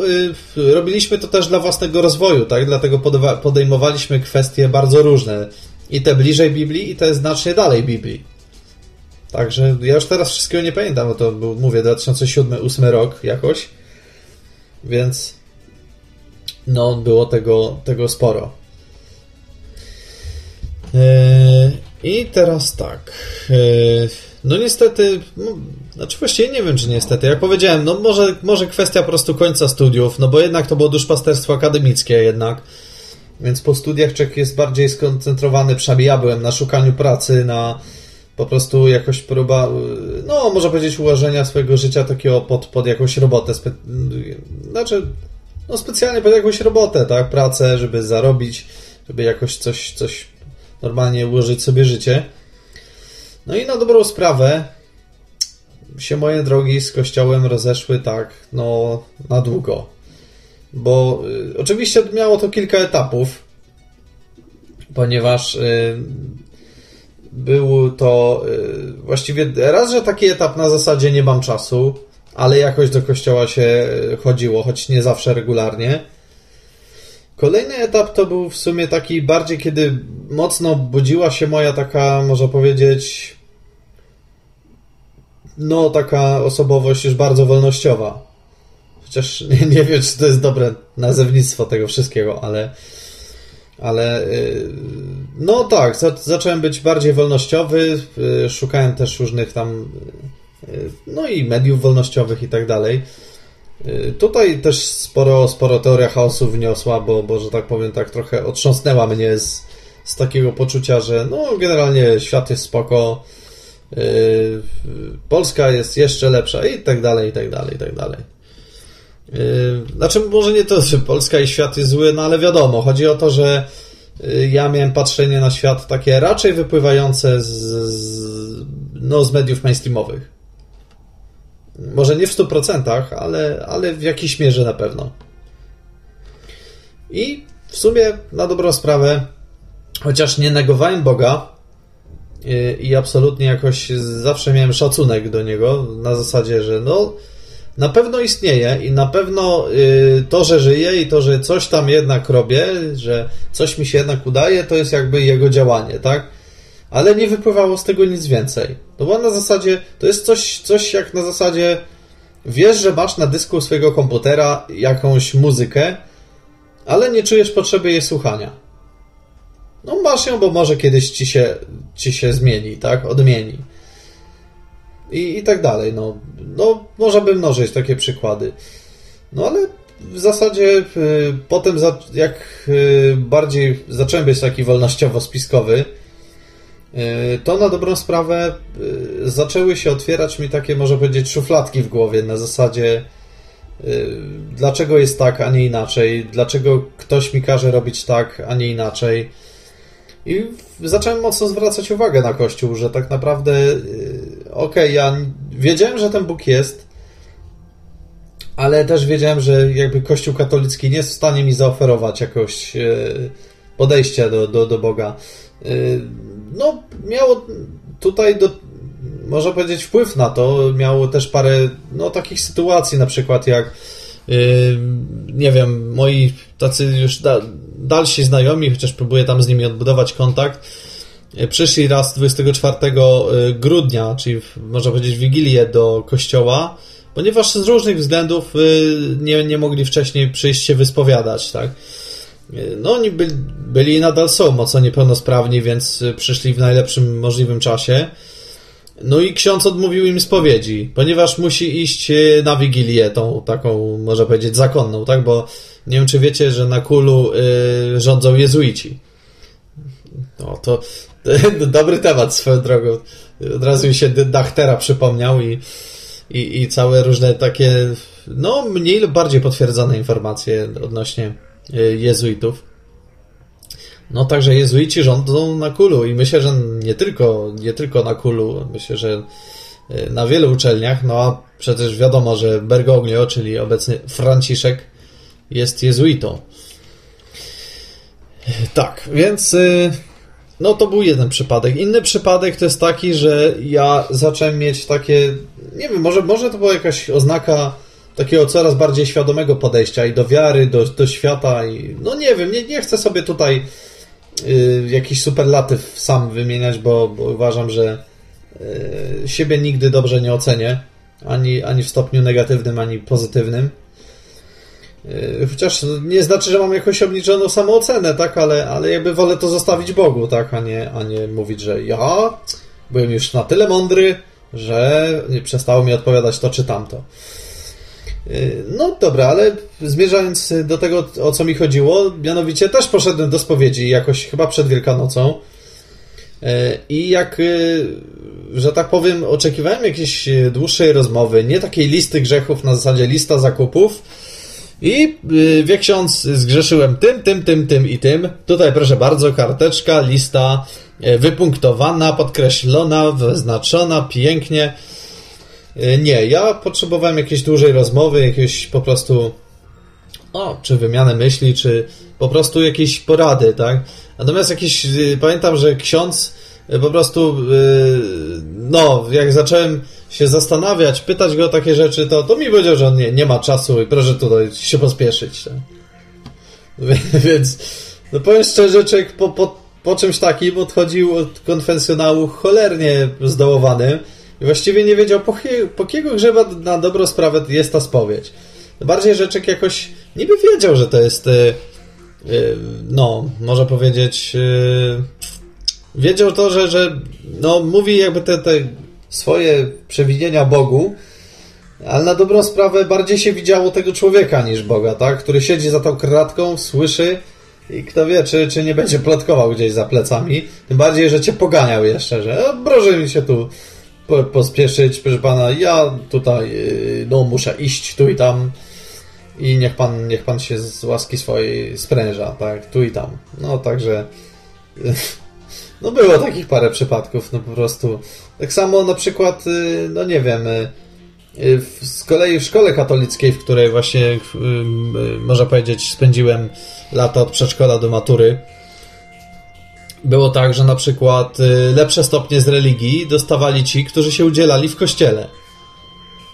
Speaker 1: robiliśmy to też dla własnego rozwoju, tak? Dlatego podejmowaliśmy kwestie bardzo różne i te bliżej Biblii, i te znacznie dalej Biblii. Także ja już teraz wszystkiego nie pamiętam, bo to był, mówię, 2007-2008 rok jakoś. Więc no, było tego, tego sporo. Yy, I teraz tak. Yy, no niestety, no, znaczy właściwie nie wiem, czy niestety. Jak powiedziałem, no może, może kwestia po prostu końca studiów, no bo jednak to było duszpasterstwo akademickie jednak. Więc po studiach czek jest bardziej skoncentrowany, przynajmniej ja byłem na szukaniu pracy, na po prostu jakoś próba, no można powiedzieć ułożenia swojego życia takiego pod, pod jakąś robotę, spe, znaczy no specjalnie pod jakąś robotę, tak, pracę, żeby zarobić, żeby jakoś coś, coś normalnie ułożyć sobie życie. No i na dobrą sprawę się moje drogi z kościołem rozeszły tak, no na długo bo y, oczywiście miało to kilka etapów, ponieważ y, był to y, właściwie raz, że taki etap na zasadzie nie mam czasu, ale jakoś do kościoła się chodziło, choć nie zawsze regularnie. Kolejny etap to był w sumie taki bardziej, kiedy mocno budziła się moja taka, można powiedzieć, no taka osobowość już bardzo wolnościowa. Chociaż nie, nie wiem, czy to jest dobre nazewnictwo tego wszystkiego, ale ale y, no tak, zacząłem być bardziej wolnościowy, y, szukałem też różnych tam y, no i mediów wolnościowych i tak dalej. Tutaj też sporo, sporo teoria chaosu wniosła, bo, bo że tak powiem, tak trochę otrząsnęła mnie z, z takiego poczucia, że no generalnie świat jest spoko, Polska jest jeszcze lepsza i tak dalej, i tak dalej, i tak dalej. Yy, znaczy, może nie to, że Polska i świat jest zły, no ale wiadomo, chodzi o to, że yy, ja miałem patrzenie na świat takie raczej wypływające z, z, no, z mediów mainstreamowych. Może nie w 100%, ale, ale w jakiejś mierze na pewno. I w sumie na dobrą sprawę, chociaż nie negowałem Boga y, i absolutnie jakoś zawsze miałem szacunek do niego, na zasadzie, że no na pewno istnieje i na pewno y, to, że żyje i to, że coś tam jednak robię, że coś mi się jednak udaje, to jest jakby jego działanie, tak? Ale nie wypływało z tego nic więcej. To było na zasadzie, to jest coś, coś jak na zasadzie wiesz, że masz na dysku swojego komputera jakąś muzykę, ale nie czujesz potrzeby jej słuchania. No masz ją, bo może kiedyś ci się, ci się zmieni, tak? Odmieni i, i tak dalej. No, no, można by mnożyć takie przykłady. No ale w zasadzie y, potem, za, jak y, bardziej zacząłem być taki wolnościowo-spiskowy, y, to na dobrą sprawę y, zaczęły się otwierać mi takie, może powiedzieć, szufladki w głowie na zasadzie y, dlaczego jest tak, a nie inaczej, dlaczego ktoś mi każe robić tak, a nie inaczej i zacząłem mocno zwracać uwagę na Kościół, że tak naprawdę, y, okej, okay, ja wiedziałem, że ten Bóg jest, ale też wiedziałem, że jakby Kościół katolicki nie jest w stanie mi zaoferować jakoś y, podejścia do, do, do Boga. Y, no, miało tutaj do, można powiedzieć, wpływ na to. Miało też parę no, takich sytuacji, na przykład jak nie wiem, moi tacy już da, dalsi znajomi, chociaż próbuję tam z nimi odbudować kontakt, e, przyszli raz 24 e, grudnia, czyli można powiedzieć Wigilię do kościoła, ponieważ z różnych względów e, nie, nie mogli wcześniej przyjść się wyspowiadać, tak? No oni byli, byli nadal są mocno niepełnosprawni, więc przyszli w najlepszym możliwym czasie. No i ksiądz odmówił im spowiedzi, ponieważ musi iść na Wigilię, tą taką, można powiedzieć, zakonną, tak? Bo nie wiem, czy wiecie, że na Kulu y, rządzą jezuici. No to, dobry temat swoją drogą. Od razu mi się Dachtera przypomniał i, i, i całe różne takie, no mniej lub bardziej potwierdzone informacje odnośnie y, jezuitów. No także jezuici rządzą na Kulu i myślę, że nie tylko, nie tylko na Kulu, myślę, że y, na wielu uczelniach, no a przecież wiadomo, że Bergoglio, czyli obecny Franciszek, jest jezuitą. Tak, więc y, no to był jeden przypadek. Inny przypadek to jest taki, że ja zacząłem mieć takie, nie wiem, może, może to była jakaś oznaka takiego coraz bardziej świadomego podejścia i do wiary, do, do świata i no nie wiem, nie, nie chcę sobie tutaj y, jakiś superlatyw sam wymieniać, bo, bo uważam, że y, siebie nigdy dobrze nie ocenię, ani, ani w stopniu negatywnym, ani pozytywnym. Yy, chociaż nie znaczy, że mam jakąś obniżoną samoocenę, tak, ale, ale jakby wolę to zostawić Bogu, tak, a nie, a nie mówić, że ja byłem już na tyle mądry, że nie przestało mi odpowiadać to czy tamto. Yy, no dobra, ale zmierzając do tego, o co mi chodziło, mianowicie też poszedłem do spowiedzi jakoś chyba przed Wielkanocą. Yy, I jak, że tak powiem, oczekiwałem jakiejś dłuższej rozmowy, nie takiej listy grzechów na zasadzie lista zakupów, i yy, wie ksiądz, zgrzeszyłem tym, tym, tym, tym i tym. Tutaj proszę bardzo, karteczka, lista y, wypunktowana, podkreślona, wyznaczona, pięknie. Y, nie, ja potrzebowałem jakiejś dłużej rozmowy, jakieś po prostu o, czy wymianę myśli, czy po prostu jakieś porady, tak? Natomiast jakieś, y, pamiętam, że ksiądz po prostu, no, jak zacząłem się zastanawiać, pytać go o takie rzeczy, to, to mi powiedział, że on nie, nie ma czasu i proszę tutaj się pospieszyć. Tak? Więc, no powiem szczerze, człowiek po, po, po czymś takim odchodził od konwencjonału cholernie zdołowany i właściwie nie wiedział, po, po kiego grzeba na dobrą sprawę jest ta spowiedź. Bardziej, człowiek jakoś niby wiedział, że to jest, yy, yy, no, można powiedzieć, yy, wiedział to, że, że no, mówi jakby te, te swoje przewidzenia Bogu, ale na dobrą sprawę bardziej się widziało tego człowieka niż Boga, tak? który siedzi za tą kratką, słyszy i kto wie, czy, czy nie będzie plotkował gdzieś za plecami. Tym bardziej, że cię poganiał jeszcze, że no, proszę mi się tu po, pospieszyć, proszę pana, ja tutaj yy, no, muszę iść tu i tam i niech pan, niech pan się z łaski swojej spręża, tak, tu i tam. No, także no było takich parę przypadków, no po prostu. Tak samo na przykład, y, no nie wiem, y, z kolei w szkole katolickiej, w której właśnie, można powiedzieć, spędziłem lata od przedszkola do matury, było tak, że na przykład lepsze stopnie z religii dostawali ci, którzy się udzielali w kościele.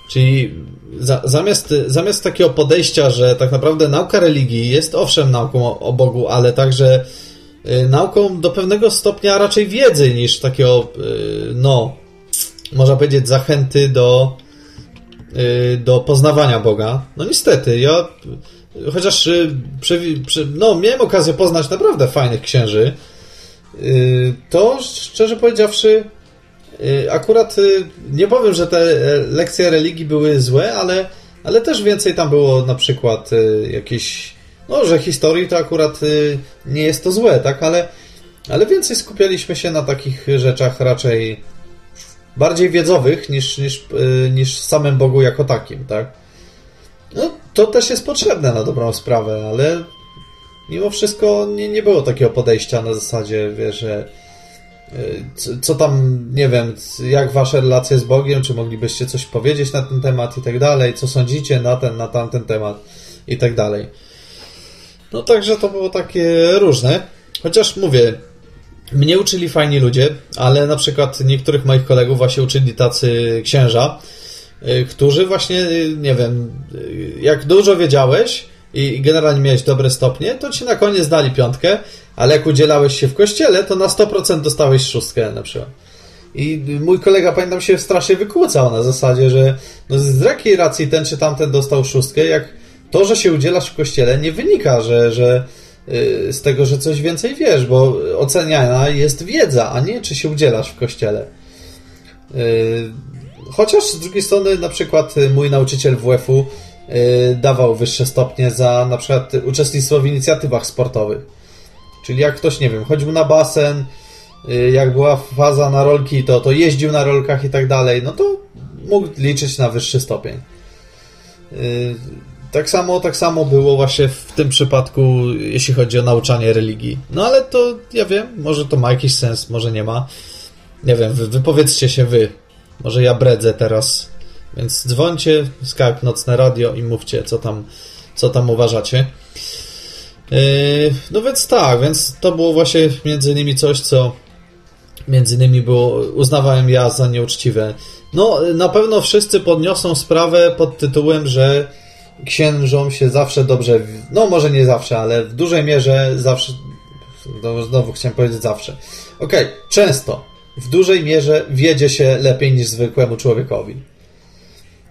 Speaker 1: Czyli za, zamiast, zamiast takiego podejścia, że tak naprawdę nauka religii jest owszem nauką o, o Bogu, ale także y, nauką do pewnego stopnia raczej wiedzy niż takiego, y, no, można powiedzieć, zachęty do, y, do poznawania Boga. No niestety, ja chociaż y, no, miałem okazję poznać naprawdę fajnych księży, y, to szczerze powiedziawszy, Y, akurat y, nie powiem, że te e, lekcje religii były złe, ale, ale też więcej tam było na przykład y, jakieś, no, że historii to akurat nie jest to złe, tak, ale, ale więcej skupialiśmy się na takich rzeczach raczej bardziej wiedzowych niż, niż, niż samym Bogu jako takim, tak. No, to też jest potrzebne na dobrą sprawę, ale mimo wszystko nie, nie było takiego podejścia na zasadzie, wiesz, że co tam, nie wiem, jak wasze relacje z Bogiem, czy moglibyście coś powiedzieć na ten temat i tak dalej, co sądzicie na ten, na tamten temat i tak dalej. No także to było takie różne. Chociaż mówię, mnie uczyli fajni ludzie, ale na przykład niektórych moich kolegów właśnie uczyli tacy księża, y, którzy właśnie, y, nie wiem, y, jak dużo wiedziałeś i generalnie miałeś dobre stopnie, to ci na koniec dali piątkę, ale jak udzielałeś się w kościele, to na 100% dostałeś szóstkę na przykład. I mój kolega, pamiętam, się strasznie wykłócał na zasadzie, że no z jakiej racji ten czy tamten dostał szóstkę, jak to, że się udzielasz w kościele, nie wynika, że, że yy, z tego, że coś więcej wiesz, bo oceniana jest wiedza, a nie czy się udzielasz w kościele. Yy, chociaż z drugiej strony, na przykład mój nauczyciel WF-u dawał wyższe stopnie za na przykład uczestnictwo w inicjatywach sportowych Czyli jak ktoś, nie wiem, chodził na basen, y, jak była faza na rolki, to, to jeździł na rolkach i tak dalej, no to mógł liczyć na wyższy stopień. Tak samo, tak samo było właśnie w tym przypadku, jeśli chodzi o nauczanie religii. No ale to, ja wiem, może to ma jakiś sens, może nie ma. Nie wiem, wy, wypowiedzcie się wy. Może ja bredzę teraz. Więc dzwońcie, Skype, Nocne Radio i mówcie, co tam, co tam uważacie. Yy, no więc tak, więc to było właśnie między innymi coś, co między innymi było, uznawałem ja za nieuczciwe. No, na pewno wszyscy podniosą sprawę pod tytułem, że księżom się zawsze dobrze, no może nie zawsze, ale w dużej mierze zawsze, no, znowu chciałem powiedzieć zawsze. Okej, okay, często, w dużej mierze wiedzie się lepiej niż zwykłemu człowiekowi.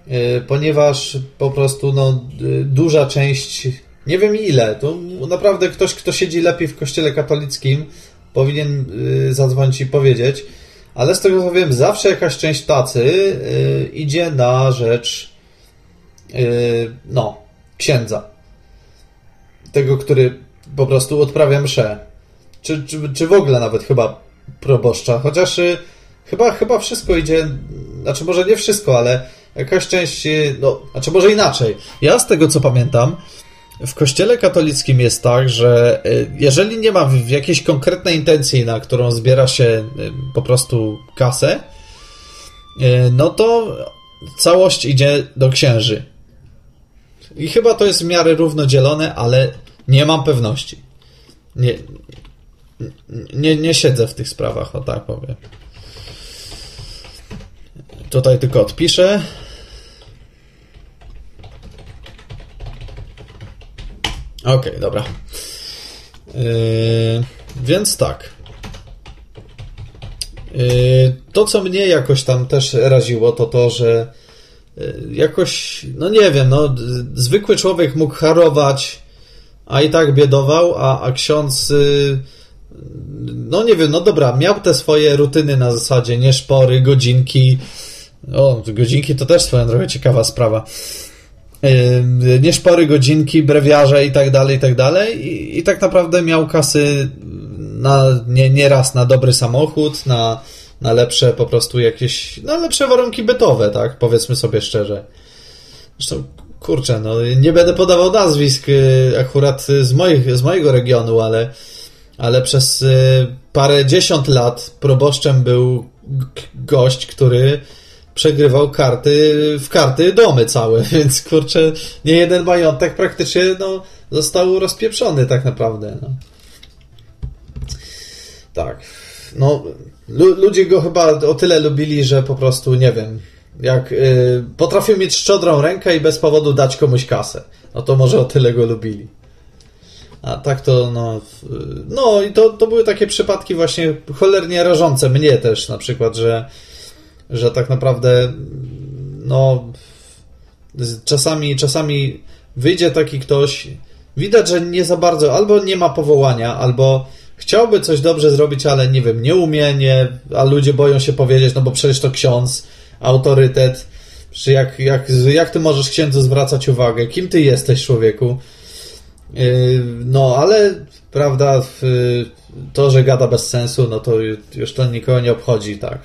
Speaker 1: Yy, ponieważ po prostu, no, yy, duża część nie wiem ile. To naprawdę ktoś, kto siedzi lepiej w kościele katolickim, powinien y, zadzwonić i powiedzieć. Ale z tego co wiem, zawsze jakaś część tacy y, idzie na rzecz y, no, księdza. Tego, który po prostu odprawia mszę. Czy, czy, czy w ogóle nawet chyba proboszcza. Chociaż chyba, chyba wszystko idzie, znaczy może nie wszystko, ale jakaś część, no, znaczy może inaczej. Ja z tego co pamiętam, w kościele katolickim jest tak, że y, jeżeli nie ma jakiejś konkretnej intencji, na którą zbiera się y, po prostu kasę, y, no to całość idzie do księży. I chyba to jest w miarę równodzielone, ale nie mam pewności. Nie, nie, nie siedzę w tych sprawach, o tak powiem. Tutaj tylko odpiszę. Okej, okay, dobra. Yy, więc tak. Yy, to, co mnie jakoś tam też raziło, to to, że jakoś, no nie wiem, no, zwykły człowiek mógł harować, a i tak biedował, a, a ksiądz, yy, no nie wiem, no dobra, miał te swoje rutyny na zasadzie nieszpory, godzinki. O, godzinki to też swoją drogą ciekawa sprawa nieszpory godzinki, brewiarze i tak dalej, i tak dalej. I tak naprawdę miał kasy na, nie, nie raz na dobry samochód, na, na lepsze po prostu jakieś, na lepsze warunki bytowe, tak? Powiedzmy sobie szczerze. Zresztą, kurczę, no nie będę podawał nazwisk y, akurat z, moich, z mojego regionu, ale, ale przez y, parę dziesiąt lat proboszczem był gość, który przegrywał karty w karty domy całe, więc kurczę, nie jeden majątek praktycznie no, został rozpieprzony tak naprawdę. No. Tak. No, ludzie go chyba o tyle lubili, że po prostu, nie wiem, jak y, potrafił mieć szczodrą rękę i bez powodu dać komuś kasę. No to może o tyle go lubili. A tak to, no. No i to, to były takie przypadki właśnie cholernie rażące mnie też, na przykład, że, że tak naprawdę, no. Czasami, czasami wyjdzie taki ktoś, widać, że nie za bardzo, albo nie ma powołania, albo chciałby coś dobrze zrobić, ale nie wiem, nie umie, nie, a ludzie boją się powiedzieć, no bo przecież to ksiądz, autorytet. Czy jak, jak, jak ty możesz księdzu zwracać uwagę? Kim ty jesteś, człowieku? Yy, no, ale prawda, to, że gada bez sensu, no to już to nikogo nie obchodzi, tak.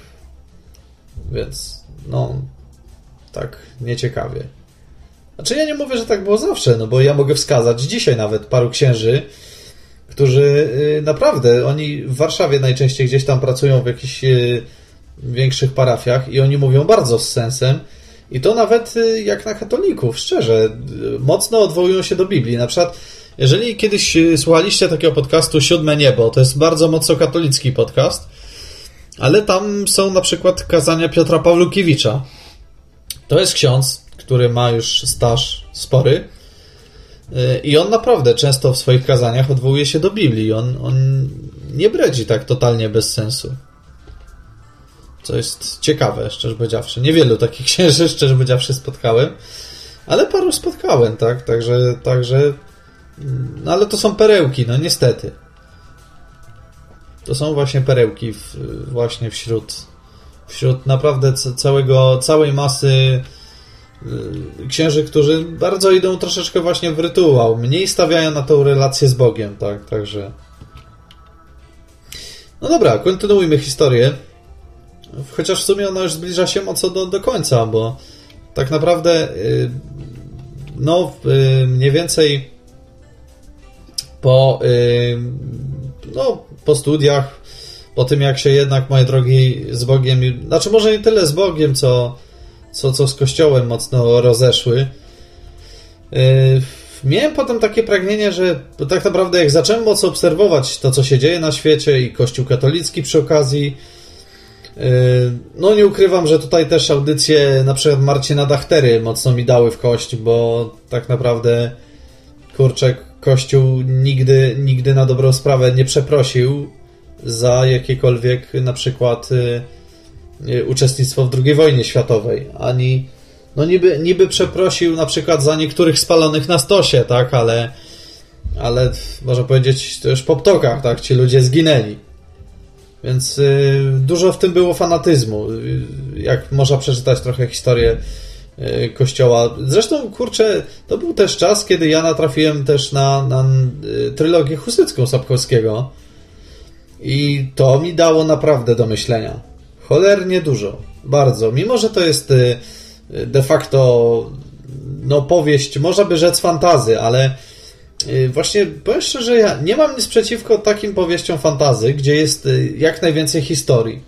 Speaker 1: Więc, no, tak, nieciekawie. Znaczy, ja nie mówię, że tak było zawsze, no bo ja mogę wskazać dzisiaj nawet paru księży, którzy yy, naprawdę, oni w Warszawie najczęściej gdzieś tam pracują w jakichś yy, większych parafiach i oni mówią bardzo z sensem, i to nawet y, jak na katolików, szczerze, y, mocno odwołują się do Biblii. Na przykład, jeżeli kiedyś y, słuchaliście takiego podcastu Siódme Niebo, to jest bardzo mocno katolicki podcast, ale tam są na przykład kazania Piotra Pawlukiewicza. To jest ksiądz, który ma już staż spory i on naprawdę często w swoich kazaniach odwołuje się do Biblii. On, on nie bredzi tak totalnie bez sensu. Co jest ciekawe, szczerze powiedziawszy. Niewielu takich księży, szczerze powiedziawszy, spotkałem, ale paru spotkałem, tak? Także, także no ale to są perełki, no niestety. To są właśnie perełki w, właśnie wśród wśród naprawdę całego, całej masy księży, którzy bardzo idą troszeczkę właśnie w rytuał, mniej stawiają na tą relację z Bogiem, tak, także. No dobra, kontynuujmy historię. Chociaż w sumie ona już zbliża się mocno do, do końca, bo tak naprawdę y, no y, mniej więcej po y, no, po studiach, po tym jak się jednak, moje drogi, z Bogiem, znaczy może nie tyle z Bogiem, co, co, co z Kościołem mocno rozeszły, miałem potem takie pragnienie, że tak naprawdę jak zacząłem mocno obserwować to, co się dzieje na świecie i Kościół katolicki przy okazji, Yy, no nie ukrywam, że tutaj też audycje na przykład Marcina Dachtery mocno mi dały w kość, bo tak naprawdę kurczę, Kościół nigdy, nigdy na dobrą sprawę nie przeprosił za jakiekolwiek na przykład yy, uczestnictwo w II wojnie światowej, ani no niby, niby przeprosił na przykład za niektórych spalonych na stosie, tak, ale ale można powiedzieć to już po ptokach, tak, ci ludzie zginęli. Więc y, dużo w tym było fanatyzmu. Y, jak można przeczytać trochę historię y, kościoła. Zresztą, kurczę, to był też czas, kiedy ja natrafiłem też na, na trylogię husycką Sapkowskiego. I to mi dało naprawdę do myślenia. Cholernie dużo. Bardzo. Mimo, że to jest de facto no powieść, można by rzec fantazy, ale Y, właśnie powiem szczerze, ja nie mam nic przeciwko takim powieściom fantazy, gdzie jest y, jak najwięcej historii.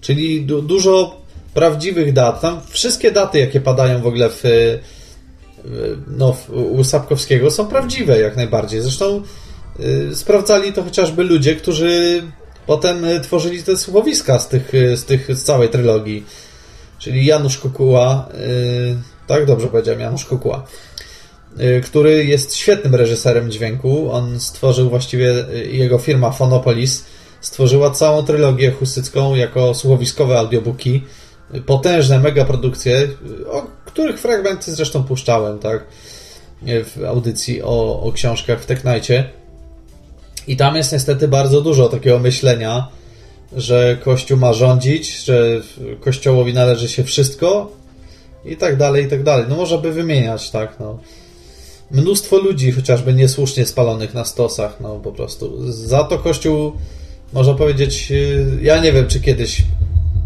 Speaker 1: Czyli du dużo prawdziwych dat. Tam wszystkie daty, jakie padają w ogóle w, y, no, u Sapkowskiego są prawdziwe jak najbardziej. Zresztą y, sprawdzali to chociażby ludzie, którzy potem tworzyli te słowiska z tych, z tych z całej trylogii. Czyli Janusz Kukuła, y, tak dobrze powiedziałem, Janusz Kukuła Y, który jest świetnym reżyserem dźwięku. On stworzył właściwie, y, jego firma Phonopolis stworzyła całą trylogię husycką jako słuchowiskowe audiobooki. Y, potężne megaprodukcje, o których fragmenty zresztą puszczałem, tak? W audycji o, o książkach w Teknajcie. I tam jest niestety bardzo dużo takiego myślenia, że Kościół ma rządzić, że Kościołowi należy się wszystko i tak dalej, i tak dalej. No można by wymieniać, tak, no mnóstwo ludzi chociażby niesłusznie spalonych na stosach, no po prostu. Za to Kościół, można powiedzieć, y, ja nie wiem, czy kiedyś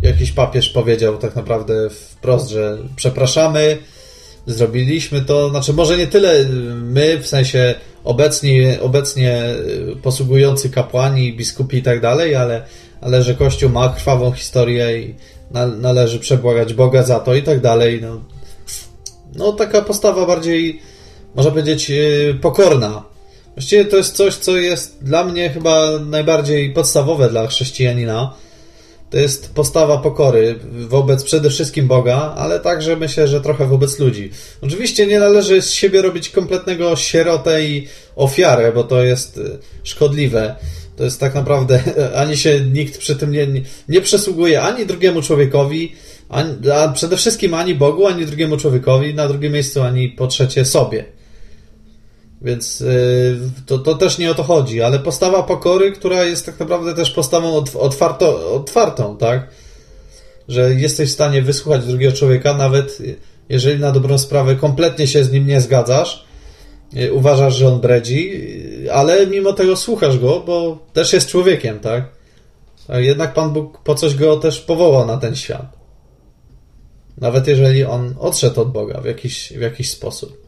Speaker 1: jakiś papież powiedział tak naprawdę wprost, że przepraszamy, zrobiliśmy to, znaczy może nie tyle my, w sensie obecni, obecnie y, posługujący kapłani, biskupi i tak dalej, ale, ale że Kościół ma krwawą historię i należy przebłagać Boga za to i tak dalej. No, no taka postawa bardziej, można powiedzieć, yy, pokorna. Właściwie to jest coś, co jest dla mnie chyba najbardziej podstawowe dla chrześcijanina. To jest postawa pokory wobec przede wszystkim Boga, ale także myślę, że trochę wobec ludzi. Oczywiście nie należy z siebie robić kompletnego sierotę i ofiarę, bo to jest y, szkodliwe. To jest tak naprawdę, ani się nikt przy tym nie, nie przysługuje ani drugiemu człowiekowi, ani, a przede wszystkim ani Bogu, ani drugiemu człowiekowi, na drugim miejscu ani po trzecie sobie. Więc yy, to, to też nie o to chodzi, ale postawa pokory, która jest tak naprawdę też postawą otwarto, otwartą, tak? Że jesteś w stanie wysłuchać drugiego człowieka, nawet jeżeli na dobrą sprawę kompletnie się z nim nie zgadzasz, yy, uważasz, że on bredzi, yy, ale mimo tego słuchasz go, bo też jest człowiekiem, tak? Jednak Pan Bóg po coś go też powołał na ten świat. Nawet jeżeli on odszedł od Boga w jakiś, w jakiś sposób.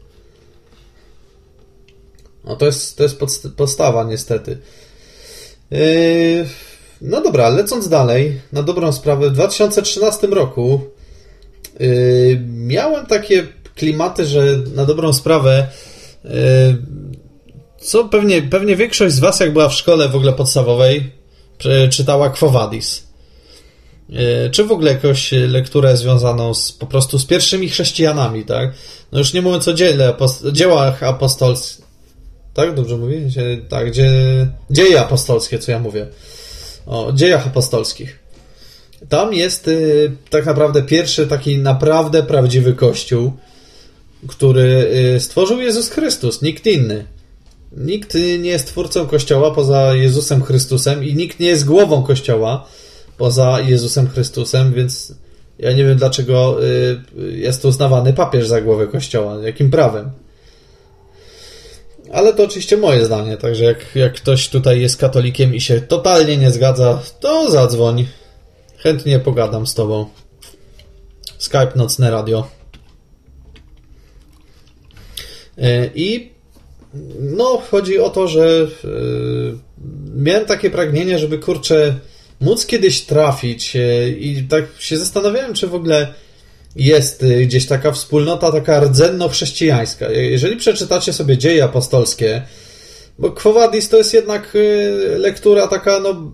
Speaker 1: No to jest, to jest podstawa niestety. Yy, no dobra, lecąc dalej, na dobrą sprawę, w 2013 roku yy, miałem takie klimaty, że na dobrą sprawę yy, co pewnie, pewnie większość z Was, jak była w szkole w ogóle podstawowej, czytała Quo Vadis. Czy w ogóle jakąś lekturę związaną z, po prostu z pierwszymi chrześcijanami, tak? No już nie mówiąc o dziele, dziełach apostolskich, tak? Dobrze mówię? Tak, gdzie... dzieje apostolskie, co ja mówię. O dziejach apostolskich. Tam jest y, tak naprawdę pierwszy taki naprawdę prawdziwy kościół, który y, stworzył Jezus Chrystus, nikt inny. Nikt nie jest twórcą kościoła poza Jezusem Chrystusem i nikt nie jest głową kościoła poza Jezusem Chrystusem, więc ja nie wiem dlaczego y, jest uznawany papież za głowę kościoła. Jakim prawem? Ale to oczywiście moje zdanie, także jak, jak ktoś tutaj jest katolikiem i się totalnie nie zgadza, to zadzwoń. Chętnie pogadam z tobą. Skype Nocne Radio. E, I no, chodzi o to, że yy, miałem takie pragnienie, żeby kurczę móc kiedyś trafić yy, i tak się zastanawiałem, czy w ogóle jest y, gdzieś taka wspólnota, taka rdzenno-chrześcijańska. Jeżeli przeczytacie sobie dzieje apostolskie, bo Quo Vadis to jest jednak y, lektura taka, no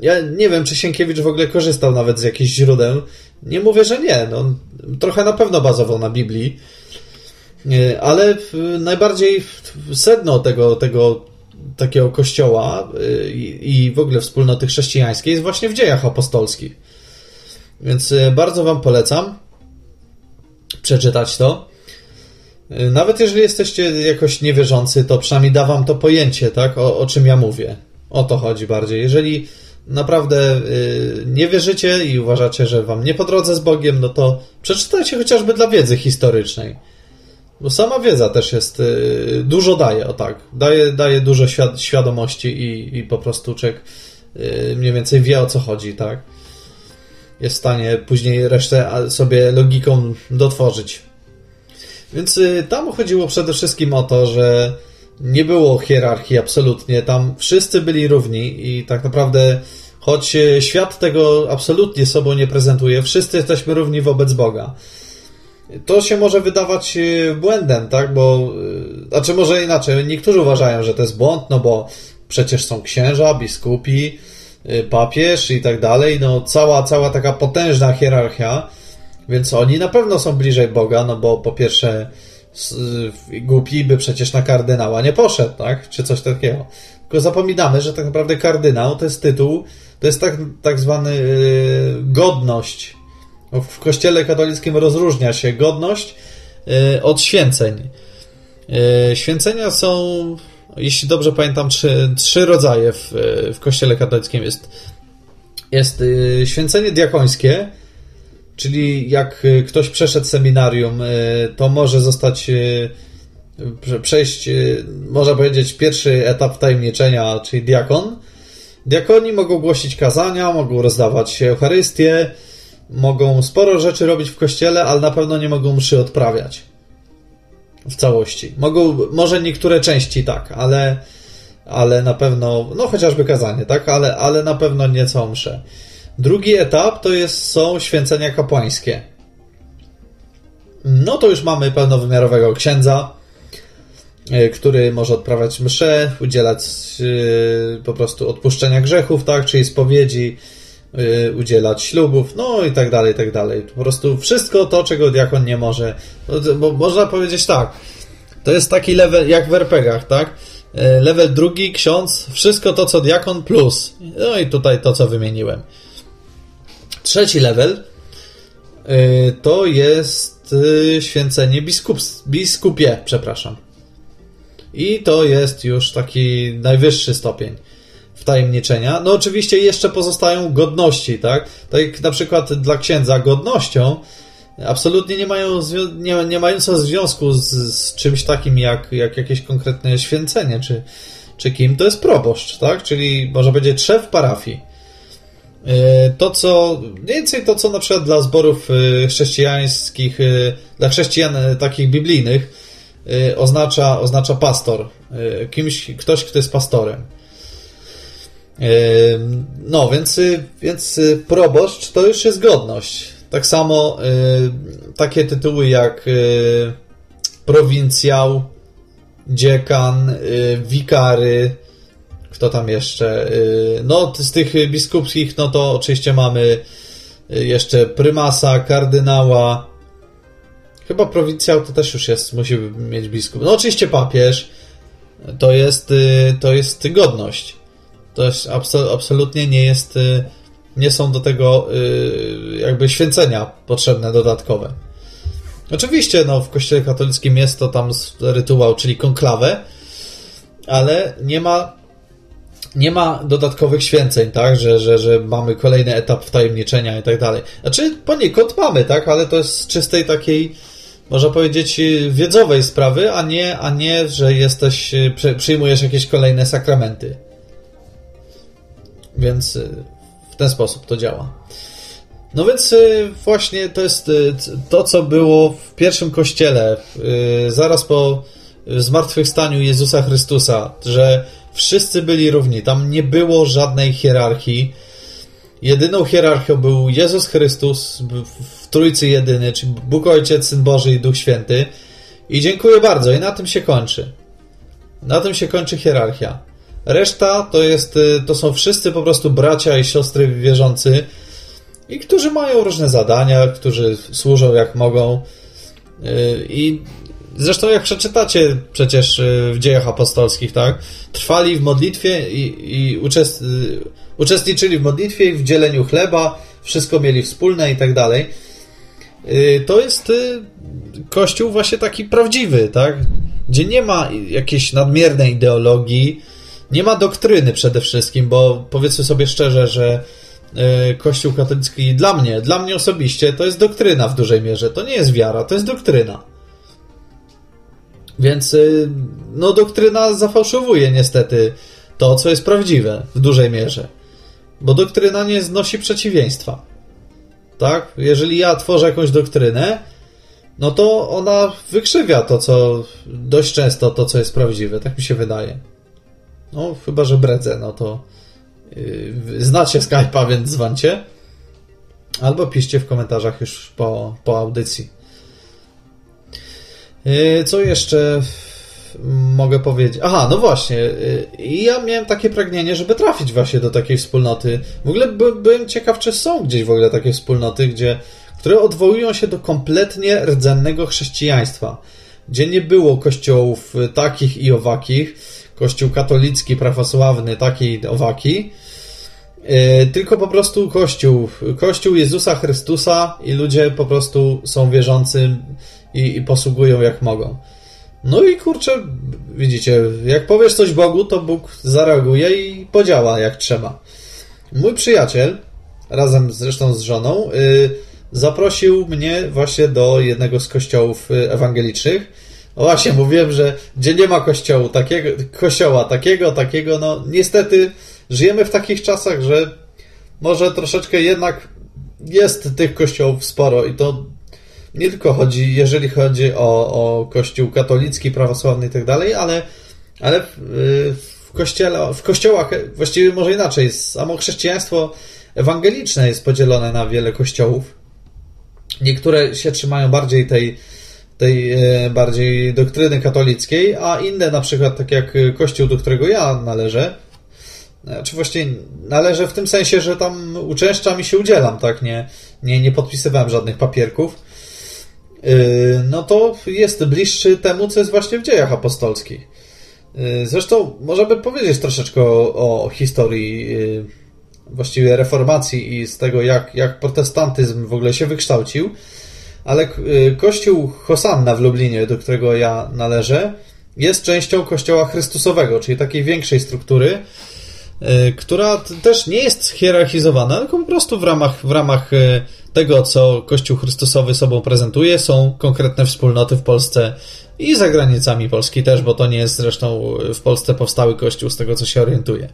Speaker 1: ja nie wiem, czy Sienkiewicz w ogóle korzystał nawet z jakichś źródeł. Nie mówię, że nie. No, trochę na pewno bazował na Biblii. Y, ale najbardziej sedno tego, tego takiego kościoła i w ogóle wspólnoty chrześcijańskiej jest właśnie w dziejach apostolskich. Więc bardzo Wam polecam przeczytać to. Y, nawet jeżeli jesteście jakoś niewierzący, to przynajmniej da wam to pojęcie, tak, o, o czym ja mówię. O to chodzi bardziej. Jeżeli naprawdę y, nie wierzycie i uważacie, że wam nie po drodze z Bogiem, no to przeczytajcie chociażby dla wiedzy historycznej. Bo sama wiedza też jest, y, dużo daje, o tak. Daje, daje dużo świad świadomości i, i po prostu człowiek mniej więcej wie o co chodzi, tak jest w stanie później resztę sobie logiką dotworzyć. Więc y, tam chodziło przede wszystkim o to, że nie było hierarchii absolutnie, tam wszyscy byli równi i tak naprawdę, choć y, świat tego absolutnie sobą nie prezentuje, wszyscy jesteśmy równi wobec Boga. To się może wydawać y, błędem, tak? Bo, znaczy może inaczej, niektórzy uważają, że to jest błąd, no bo przecież są księża, biskupi, papież i tak dalej, no cała, cała taka potężna hierarchia, więc oni na pewno są bliżej Boga, no bo po pierwsze głupi by przecież na kardynała nie poszedł, tak? Czy coś takiego. Tylko zapominamy, że tak naprawdę kardynał to jest tytuł, to jest tak, tak zwany yy, godność. W kościele katolickim rozróżnia się godność yy, od święceń. Yy, święcenia są jeśli dobrze pamiętam, trzy, trzy rodzaje w, w kościele katolickim jest. Jest y, święcenie diakońskie, czyli jak ktoś przeszedł seminarium, y, to może zostać y, przejść, można powiedzieć, pierwszy etap tajemniczenia, czyli diakon. Diakoni mogą głosić kazania, mogą rozdawać Eucharystię, mogą sporo rzeczy robić w kościele, ale na pewno nie mogą mszy odprawiać w całości. Mogą, może niektóre części tak, ale, ale na pewno, no chociażby kazanie, tak, ale, ale na pewno nie całą mszę. Drugi etap to jest, są święcenia kapłańskie. No to już mamy pełnowymiarowego księdza, e, który może odprawiać msze, udzielać e, po prostu odpuszczenia grzechów, tak, czyli spowiedzi, udzielać ślubów, no i tak dalej, i tak dalej. Po prostu wszystko to, czego diakon nie może. Bo można powiedzieć tak, to jest taki level jak w RPGach, tak? Level drugi, ksiądz, wszystko to, co diakon plus. No i tutaj to, co wymieniłem. Trzeci level to jest Y, święcenie biskup, biskupie, przepraszam. I to jest już taki najwyższy stopień wtajemniczenia. No oczywiście jeszcze pozostają godności, tak? Tak na przykład dla księdza godnością absolutnie nie mają, nie, nie mającą związku z, z, czymś takim jak, jak jakieś konkretne święcenie, czy, czy kim, to jest proboszcz, tak? Czyli można powiedzieć szef parafii. E, to, co mniej więcej to, co na przykład dla zborów e, chrześcijańskich, e, dla chrześcijan takich biblijnych oznacza, oznacza pastor. Kimś, ktoś, kto jest pastorem. No, więc, więc proboszcz to już jest godność. Tak samo takie tytuły jak prowincjał, dziekan, wikary, kto tam jeszcze? Y, no, z tych biskupskich, no to oczywiście mamy y, jeszcze prymasa, kardynała. Chyba prowincjał to też już jest, musi mieć biskup. No, oczywiście papież. To jest, y, to jest godność. To jest absolutnie nie jest, nie są do tego jakby święcenia potrzebne dodatkowe. Oczywiście, no, w kościele katolickim jest to tam rytuał, czyli konklawę, ale nie ma nie ma dodatkowych święceń, tak, że, że, że mamy kolejny etap wtajemniczenia i tak dalej. Znaczy poniekąd mamy, tak, ale to jest z czystej takiej, można powiedzieć, wiedzowej sprawy, a nie, a nie że jesteś, przyjmujesz jakieś kolejne sakramenty. Więc y, w ten sposób to działa. No więc y, właśnie to jest y, to, co było w pierwszym kościele, zaraz po zmartwychwstaniu Jezusa Chrystusa, że Wszyscy byli równi, tam nie było żadnej hierarchii. Jedyną hierarchią był Jezus Chrystus w Trójcy Jedyny, czyli Bóg Ojciec, Syn Boży i Duch Święty. I dziękuję bardzo, i na tym się kończy. Na tym się kończy hierarchia. Reszta to jest, y, to są wszyscy po prostu bracia i siostry wierzący i którzy mają różne zadania, którzy służą jak mogą. Y, I Zresztą jak przeczytacie przecież y, w dziejach apostolskich, tak? Trwali w modlitwie i, i uczest, uczestniczyli w modlitwie i w dzieleniu chleba, wszystko mieli wspólne i tak dalej. To jest kościół właśnie taki prawdziwy, tak? Gdzie nie ma jakiejś nadmiernej ideologii, nie ma doktryny przede wszystkim, bo powiedzmy sobie szczerze, że Kościół katolicki dla mnie, dla mnie osobiście, to jest doktryna w dużej mierze. To nie jest wiara, to jest doktryna. Więc y, no doktryna zafałszowuje niestety to, co jest prawdziwe w dużej mierze. Bo doktryna nie znosi przeciwieństwa. Tak? Jeżeli ja tworzę jakąś doktrynę, no to ona wykrzywia to, co dość często to, co jest prawdziwe. Tak mi się wydaje. No, chyba, że bredzę, no to yy, znacie Skype'a, więc dzwancie. Albo piszcie w komentarzach już po, po audycji. E, co jeszcze mogę powiedzieć? Aha, no właśnie. I ja miałem takie pragnienie, żeby trafić właśnie do takiej wspólnoty. W ogóle by, byłem ciekaw, czy są gdzieś w ogóle takie wspólnoty, gdzie, które odwołują się do kompletnie rdzennego chrześcijaństwa, gdzie nie było kościołów takich i owakich, kościół katolicki, prawosławny, taki owaki, e, tylko po prostu Kościół, Kościół Jezusa Chrystusa i ludzie po prostu są wierzący i, i posługują jak mogą. No i kurczę, widzicie, jak powiesz coś Bogu, to Bóg zareaguje i podziała jak trzeba. Mój przyjaciel, razem zresztą z żoną, yy, zaprosił mnie właśnie do jednego z kościołów y, ewangelicznych. O właśnie, mówiłem, że gdzie nie ma kościołu takiego, kościoła takiego, takiego, no niestety żyjemy w takich czasach, że może troszeczkę jednak jest tych kościołów sporo i to nie tylko chodzi, jeżeli chodzi o, o kościół katolicki, prawosławny i tak dalej, ale, ale w, kościele, w kościołach, właściwie może inaczej, samo chrześcijaństwo ewangeliczne jest podzielone na wiele kościołów. Niektóre się trzymają bardziej tej, tej e, bardziej doktryny katolickiej, a inne, na przykład tak jak kościół, do którego ja należę, czy właściwie należę w tym sensie, że tam uczęszczam i się udzielam, tak? Nie, nie, nie podpisywałem żadnych papierków. Yy, no to jest bliższy temu, co jest właśnie w dziejach apostolskich. Zresztą możemy powiedzieć troszeczkę o, o historii właściwie reformacji i z tego, jak, jak protestantyzm w ogóle się wykształcił. Ale kościół Hosanna w Lublinie, do którego ja należę, jest częścią kościoła Chrystusowego, czyli takiej większej struktury, E, która też nie jest hierarchizowana, tylko po prostu w ramach, w ramach e, tego, co Kościół Chrystusowy sobą prezentuje, są konkretne wspólnoty w Polsce i za granicami Polski też, bo to nie jest zresztą w Polsce powstały Kościół, z tego co się orientuje.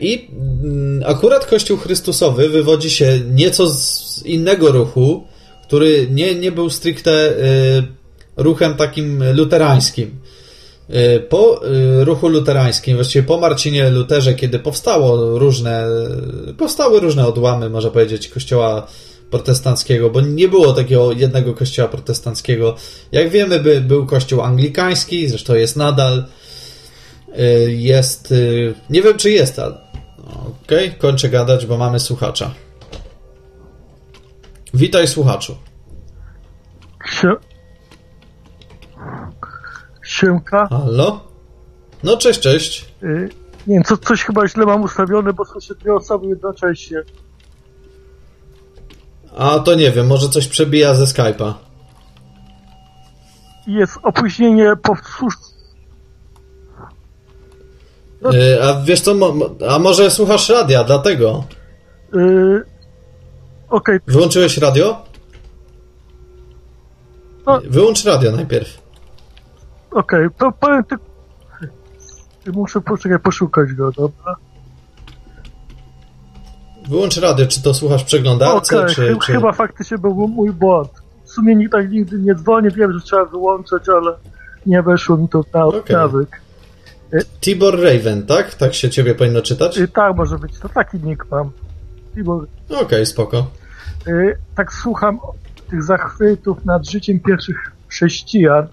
Speaker 1: I mm, akurat Kościół Chrystusowy wywodzi się nieco z innego ruchu, który nie, nie był stricte ruchem takim luterańskim. Y, po y, ruchu luterańskim, właściwie po Marcinie Luterze, kiedy powstało różne, powstały różne odłamy, można powiedzieć, kościoła protestanckiego, bo nie było takiego jednego kościoła protestanckiego. Jak wiemy, by, był kościół anglikański, zresztą jest nadal. Y, jest. Nie wiem, czy jest, ale. Okej, okay, kończę gadać, bo mamy słuchacza. Witaj, słuchaczu.
Speaker 2: Siemka.
Speaker 1: Halo? No, cześć, cześć.
Speaker 2: Y, nie wiem, co, coś chyba źle mam ustawione, bo słyszę dwie osoby jednocześnie.
Speaker 1: A to nie wiem, może coś przebija ze Skype'a.
Speaker 2: Jest opóźnienie powtórz...
Speaker 1: No. Yy, a wiesz co, a może słuchasz radia, dlatego?
Speaker 2: Yy, Okej. Okay.
Speaker 1: Wyłączyłeś radio? No. Wyłącz radio najpierw.
Speaker 2: Okej, okay, to powiem tylko... Muszę poczekaj, poszukać go, dobra?
Speaker 1: Wyłącz radio, czy to słuchasz przeglądarce, okay, czy,
Speaker 2: ch czy... chyba faktycznie był mój błąd. W sumie nikt tak nigdy nie dzwoni, wiem, że trzeba wyłączać, ale nie weszło mi to na okay. nawyk.
Speaker 1: Tibor Raven, tak? Tak się ciebie powinno czytać?
Speaker 2: Y, tak, może być. To taki nick mam.
Speaker 1: Tibor. Okej, okay, spoko.
Speaker 2: Y, tak słucham tych zachwytów nad życiem pierwszych chrześcijan.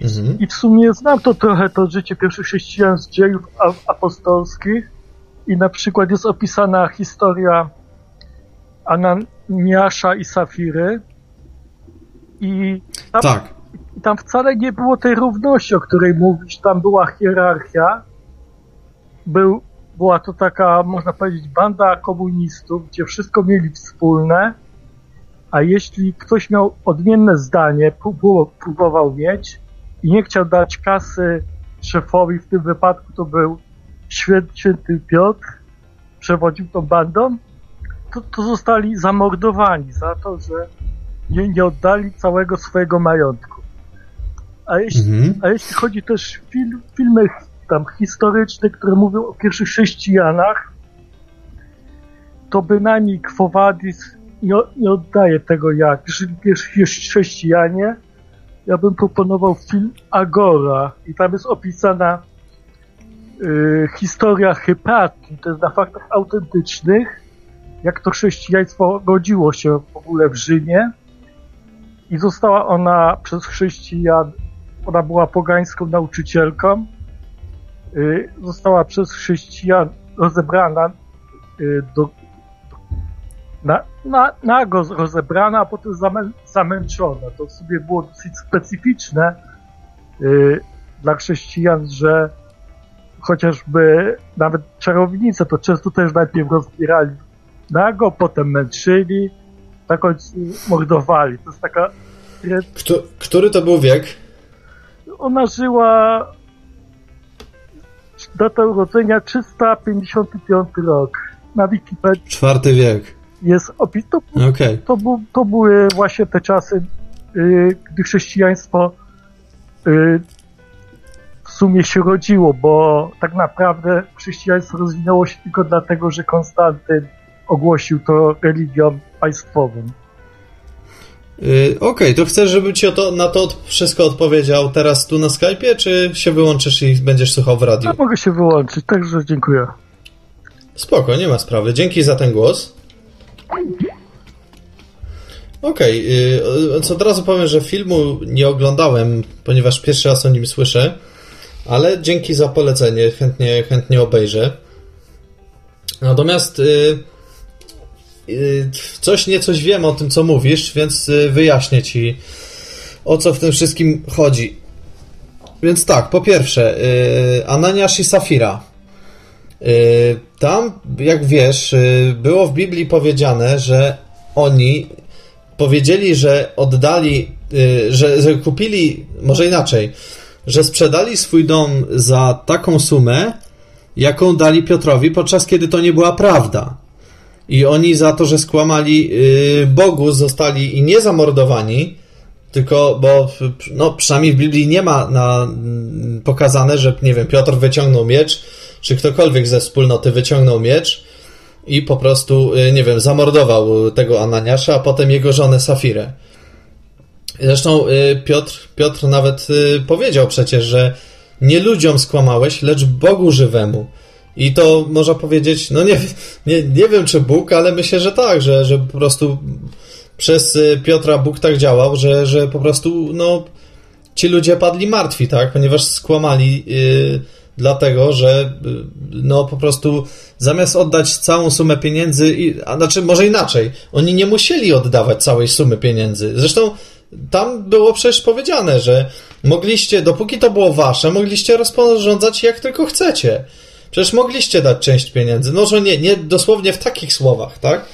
Speaker 2: Mhm. I w sumie znam to trochę, to życie pierwszych chrześcijan z dziejów apostolskich. I na przykład jest opisana historia Ananiasza i Safiry. I tam,
Speaker 1: tak.
Speaker 2: i tam wcale nie było tej równości, o której mówisz, tam była hierarchia, był, była to taka, można powiedzieć, banda komunistów, gdzie wszystko mieli wspólne, a jeśli ktoś miał odmienne zdanie, próbował mieć, i nie chciał dać kasy szefowi, w tym wypadku to był święty Piotr, przewodził tą bandą, to, to zostali zamordowani za to, że nie, nie oddali całego swojego majątku. A jeśli, mhm. a jeśli chodzi też film, filmy tam historyczne, które mówią o pierwszych chrześcijanach, to bynajmniej Quo Vadis nie, nie oddaje tego, jak żyli pierwsi chrześcijanie, ja bym proponował film Agora i tam jest opisana y, historia Hypatii, to jest na faktach autentycznych, jak to chrześcijaństwo godziło się w ogóle w Rzymie. I została ona przez chrześcijan, ona była pogańską nauczycielką, została przez chrześcijan rozebrana y, do na, na, nago rozebrana, a potem zamę, zamęczona. To w sobie było dosyć specyficzne yy, dla chrześcijan, że chociażby nawet czarownice to często też najpierw rozbierali nago, potem męczyli, tak mordowali. To jest taka...
Speaker 1: Kto, który to był wiek?
Speaker 2: Ona żyła data urodzenia 355 rok. Na Wikipedii.
Speaker 1: Czwarty wiek
Speaker 2: jest opis. To, okay. to, to, to były właśnie te czasy, yy, gdy chrześcijaństwo yy, w sumie się rodziło, bo tak naprawdę chrześcijaństwo rozwinęło się tylko dlatego, że Konstantyn ogłosił to religią państwową.
Speaker 1: Yy, Okej, okay, to chcesz, żebym ci to, na to wszystko odpowiedział teraz tu na Skype'ie, czy się wyłączysz i będziesz słuchał w radiu?
Speaker 2: Ja mogę się wyłączyć, także dziękuję.
Speaker 1: Spoko, nie ma sprawy. Dzięki za ten głos. Okej, okay, co od razu powiem, że filmu nie oglądałem, ponieważ pierwszy raz o nim słyszę, ale dzięki za polecenie, chętnie, chętnie obejrzę. Natomiast y, y, coś niecoś wiem o tym, co mówisz, więc y, wyjaśnię ci, o co w tym wszystkim chodzi. Więc tak, po pierwsze, Ananiasz i Safira. Tam, jak wiesz, było w Biblii powiedziane, że oni powiedzieli, że oddali, że, że kupili, może inaczej, że sprzedali swój dom za taką sumę, jaką dali Piotrowi, podczas kiedy to nie była prawda. I oni za to, że skłamali yy, Bogu, zostali i nie zamordowani, tylko, bo no, przynajmniej w Biblii nie ma na, mm, pokazane, że nie wiem, Piotr wyciągnął miecz, czy ktokolwiek ze wspólnoty wyciągnął miecz i po prostu, yy, nie wiem, zamordował tego Ananiasza, a potem jego żonę Safirę. Zresztą yy, Piotr, Piotr nawet y, powiedział przecież, że nie ludziom skłamałeś, lecz Bogu żywemu. I to można powiedzieć, no nie, nie, nie wiem czy Bóg, ale myślę, że tak, że, że po prostu przez y, Piotra Bóg tak działał, że, że po prostu no, ci ludzie padli martwi, tak, ponieważ skłamali yy, dlatego, że yy, no po prostu zamiast oddać całą sumę pieniędzy, a znaczy może inaczej, oni nie musieli oddawać całej sumy pieniędzy. Zresztą tam było przecież powiedziane, że mogliście, dopóki to było wasze, mogliście rozporządzać jak tylko chcecie. Przecież mogliście dać część pieniędzy. No, że nie, nie dosłownie w takich słowach, tak?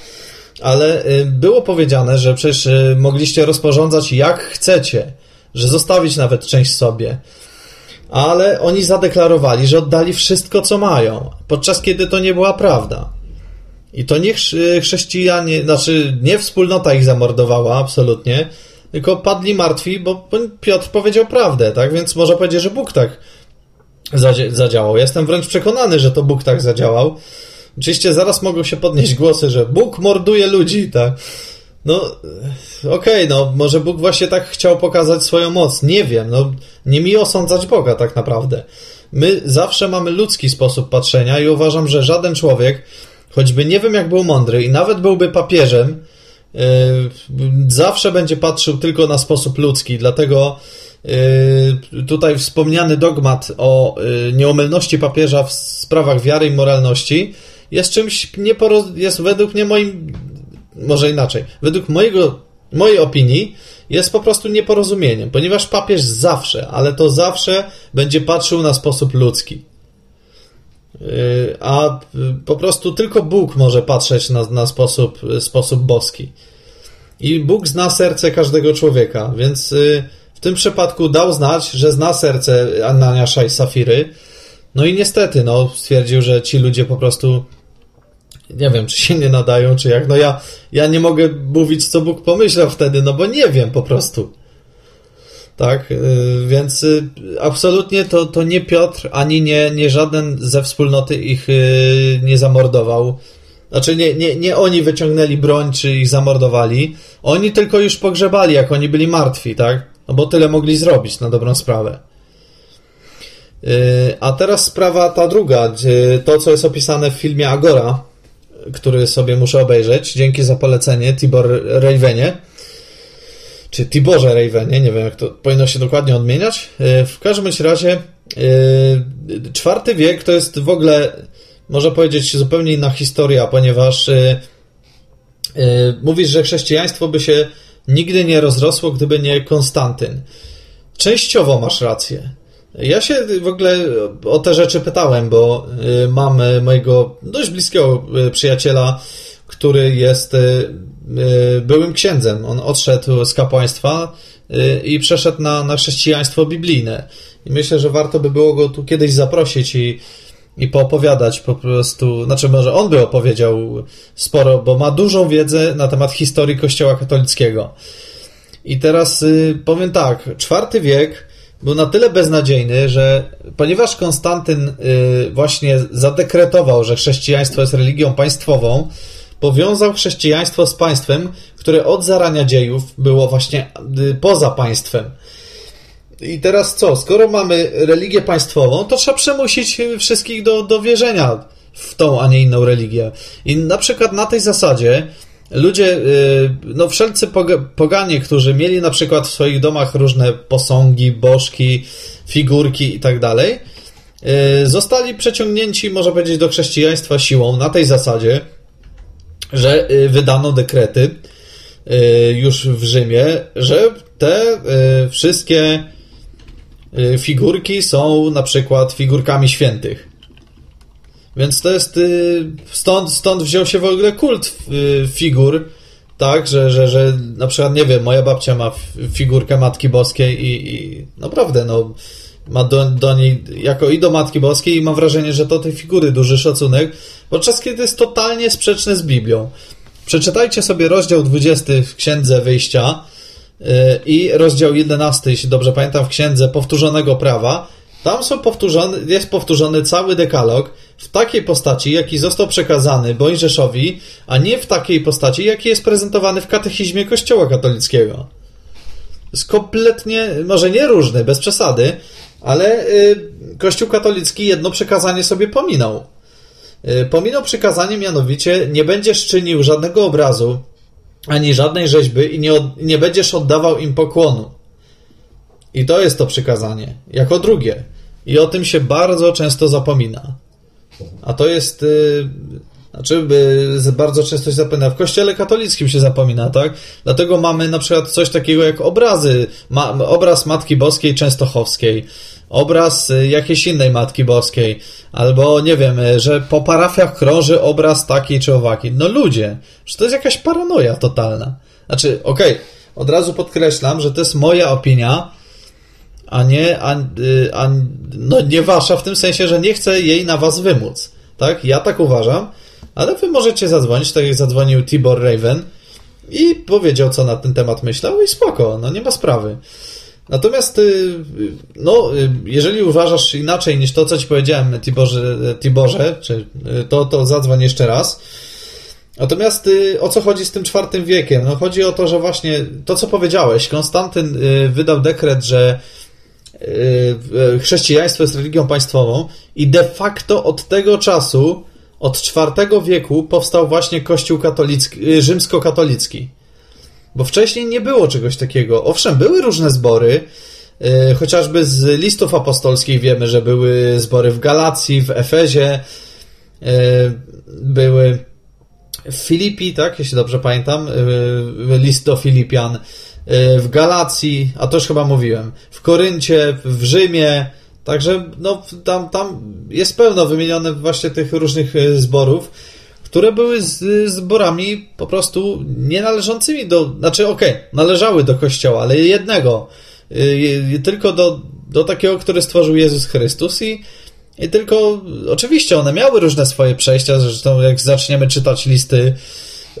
Speaker 1: Ale y, było powiedziane, że przecież y, mogliście rozporządzać jak chcecie, że zostawić nawet część sobie. Ale oni zadeklarowali, że oddali wszystko, co mają, podczas kiedy to nie była prawda. I to nie chrześcijanie, znaczy nie wspólnota ich zamordowała, absolutnie, tylko padli martwi, bo Piotr powiedział prawdę, tak? Więc można powiedzieć, że Bóg tak zadziałał. Jestem wręcz przekonany, że to Bóg tak zadziałał. Oczywiście zaraz mogą się podnieść głosy, że Bóg morduje ludzi, tak? No, okej, okay, no, może Bóg właśnie tak chciał pokazać swoją moc. Nie wiem, no, nie mi osądzać Boga tak naprawdę. My zawsze mamy ludzki sposób patrzenia i uważam, że żaden człowiek, choćby nie wiem jak był mądry i nawet byłby papieżem, E, zawsze będzie patrzył tylko na sposób ludzki, dlatego e, tutaj wspomniany dogmat o e, nieomylności papieża w sprawach wiary i moralności jest czymś nieporoz... jest według mnie moim może inaczej, według mojego mojej opinii jest po prostu nieporozumieniem, ponieważ papież zawsze, ale to zawsze będzie patrzył na sposób ludzki. Y, a po prostu tylko Bóg może patrzeć na, na sposób, sposób boski. I Bóg zna serce każdego człowieka, więc y, tym przypadku dał znać, że zna serce Ananiasza i Safiry. No i niestety, no, stwierdził, że ci ludzie po prostu nie wiem, czy się nie nadają, czy jak. No ja, ja nie mogę mówić, co Bóg pomyślał wtedy, no bo nie wiem po prostu. Tak, y, więc y, absolutnie to, to nie Piotr, ani nie, nie żaden ze wspólnoty ich y, nie zamordował. Znaczy, nie, nie, nie oni wyciągnęli broń, czy ich zamordowali. Oni tylko już pogrzebali, jak oni byli martwi, tak? No bo tyle mogli zrobić na dobrą sprawę. A teraz sprawa ta druga, to co jest opisane w filmie Agora, który sobie muszę obejrzeć. Dzięki za polecenie, Tibor Ravenie czy Tiborze Ravenie, nie wiem jak to powinno się dokładnie odmieniać. E, w każdym razie e, czwarty wiek to jest w ogóle, można powiedzieć, zupełnie inna historia, ponieważ mówisz, że chrześcijaństwo by się nigdy nie rozrosło, gdyby nie Konstantyn. Częściowo masz rację. Ja się w ogóle o te rzeczy pytałem, bo mam mojego dość bliskiego przyjaciela, który jest Y, byłym księdzem. On odszedł z kapłaństwa y, i przeszedł na, na chrześcijaństwo biblijne. I myślę, że warto by było go tu kiedyś zaprosić i, i poopowiadać po prostu, znaczy może on by opowiedział sporo, bo ma dużą wiedzę na temat historii Kościoła katolickiego. I teraz y, powiem tak, czwarty wiek był na tyle beznadziejny, że ponieważ Konstantyn właśnie zadekretował, że chrześcijaństwo jest religią państwową, powiązał chrześcijaństwo z państwem, które od zarania dziejów było właśnie y, poza państwem. I teraz co? Skoro mamy religię państwową, to trzeba przemusić wszystkich do, do wierzenia w tą, a nie inną religię. I na przykład na tej zasadzie ludzie, y, no wszelcy poganie, którzy mieli na przykład w swoich domach różne posągi, bożki, figurki i tak dalej, y, zostali przeciągnięci, można powiedzieć, do chrześcijaństwa siłą na tej zasadzie, że y, wydano dekrety już w Rzymie, że te wszystkie figurki są na przykład figurkami świętych. Więc to jest. Y, stąd, stąd wziął się w ogóle kult y, figur, tak, że, że, że na przykład, nie wiem, moja babcia ma figurkę Matki Boskiej i, i naprawdę, no, ma do, do niej jako i do Matki Boskiej i mam wrażenie, że to tej figury duży szacunek, podczas kiedy jest totalnie sprzeczne z Biblią. Przeczytajcie sobie rozdział 20 w Księdze Wyjścia y, i rozdział 11, jeśli dobrze pamiętam, w Księdze Powtórzonego Prawa. Tam są jest powtórzony cały dekalog, w takiej postaci, jaki został przekazany Mojżeszowi, a nie w takiej postaci, jaki jest prezentowany w katechizmie Kościoła katolickiego. Jest kompletnie, może nie różny, bez przesady, ale y, Kościół katolicki jedno przekazanie sobie pominął. Y, pominął przekazanie mianowicie nie będziesz czynił żadnego obrazu, ani żadnej rzeźby i nie, od, nie będziesz oddawał im pokłonu. I to jest to przykazanie, jako drugie. I o tym się bardzo często zapomina. A to jest. Yy, znaczy, yy, bardzo często się zapomina. W kościele katolickim się zapomina, tak? Dlatego mamy na przykład coś takiego jak obrazy. Ma, obraz Matki Boskiej Częstochowskiej, obraz y, jakiejś innej Matki Boskiej, albo nie wiem, y, że po parafiach krąży obraz taki czy owaki. No ludzie, że to jest jakaś paranoja totalna. Znaczy, okej, okay, od razu podkreślam, że to jest moja opinia a nie, a, y, a, no nie wasza w tym sensie, że nie chcę jej na was wymóc. Tak? Ja tak uważam, ale wy możecie zadzwonić, tak jak zadzwonił Tibor Raven i powiedział, co na ten temat myślał i spoko, no nie ma sprawy. Natomiast, y, no, y, jeżeli uważasz inaczej niż to, co ci powiedziałem, Tiborze, Tiborze czy to, to zadzwoń jeszcze raz. Natomiast o co chodzi z tym czwartym wiekiem? No chodzi o to, że właśnie to, co powiedziałeś, Konstantyn wydał dekret, że Y, chrześcijaństwo jest religią państwową i de facto od tego czasu, od IV wieku powstał właśnie Kościół katolicki, y, rzymskokatolicki. Bo wcześniej nie było czegoś takiego. Owszem, były różne zbory, y, chociażby z listów apostolskich wiemy, że były zbory w Galacji, w Efezie, były w Filipi, tak, jeśli dobrze pamiętam, list do Filipian, E, w Galacji, a to już chyba mówiłem, w Koryncie, w Rzymie, także no, tam, tam jest pełno wymienione właśnie tych różnych e, zborów, które były z, zborami po prostu nie należącymi do, znaczy okej, okay, należały do Kościoła, ale jednego, e, tylko do, do takiego, który stworzył Jezus Chrystus i, i tylko, oczywiście one miały różne swoje przejścia, zresztą jak zaczniemy czytać listy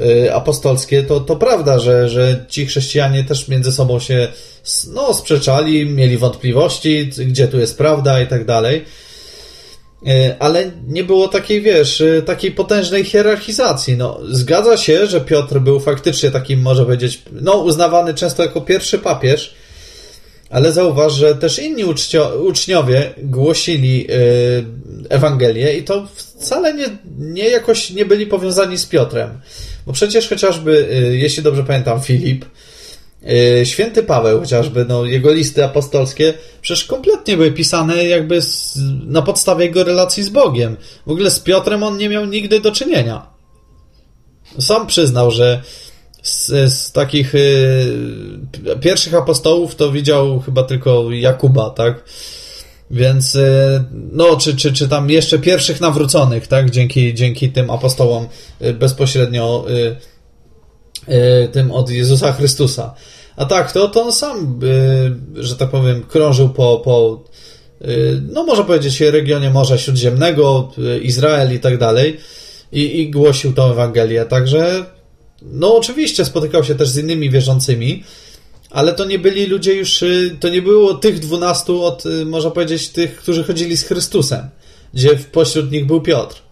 Speaker 1: Y, apostolskie, to, to prawda, że, że ci chrześcijanie też między sobą się no, sprzeczali, mieli wątpliwości, gdzie tu jest prawda i tak dalej. Y, ale nie było takiej, wiesz, y, takiej potężnej hierarchizacji. No, zgadza się, że Piotr był faktycznie takim, może powiedzieć, no, uznawany często jako pierwszy papież, ale zauważ, że też inni uczniowie głosili Ewangelię i to wcale nie, nie jakoś nie byli powiązani z Piotrem. Bo przecież chociażby, y, jeśli dobrze pamiętam, Filip, Święty Paweł chociażby, no, jego listy apostolskie, przecież kompletnie były pisane jakby z, na podstawie jego relacji z Bogiem. W ogóle z Piotrem on nie miał nigdy do czynienia. Sam przyznał, że z, z takich y, pierwszych apostołów to widział chyba tylko Jakuba, tak? Więc, y, no, czy, czy, czy tam jeszcze pierwszych nawróconych, tak, dzięki, dzięki tym apostołom bezpośrednio y, tym od Jezusa Chrystusa. A tak, to, to on sam, że tak powiem, krążył po, po no można powiedzieć, regionie Morza Śródziemnego, Izrael i tak dalej i, i głosił tą Ewangelię, także no oczywiście spotykał się też z innymi wierzącymi, ale to nie byli ludzie już, to nie było tych dwunastu od, można powiedzieć, tych, którzy chodzili z Chrystusem, gdzie pośród nich był Piotr.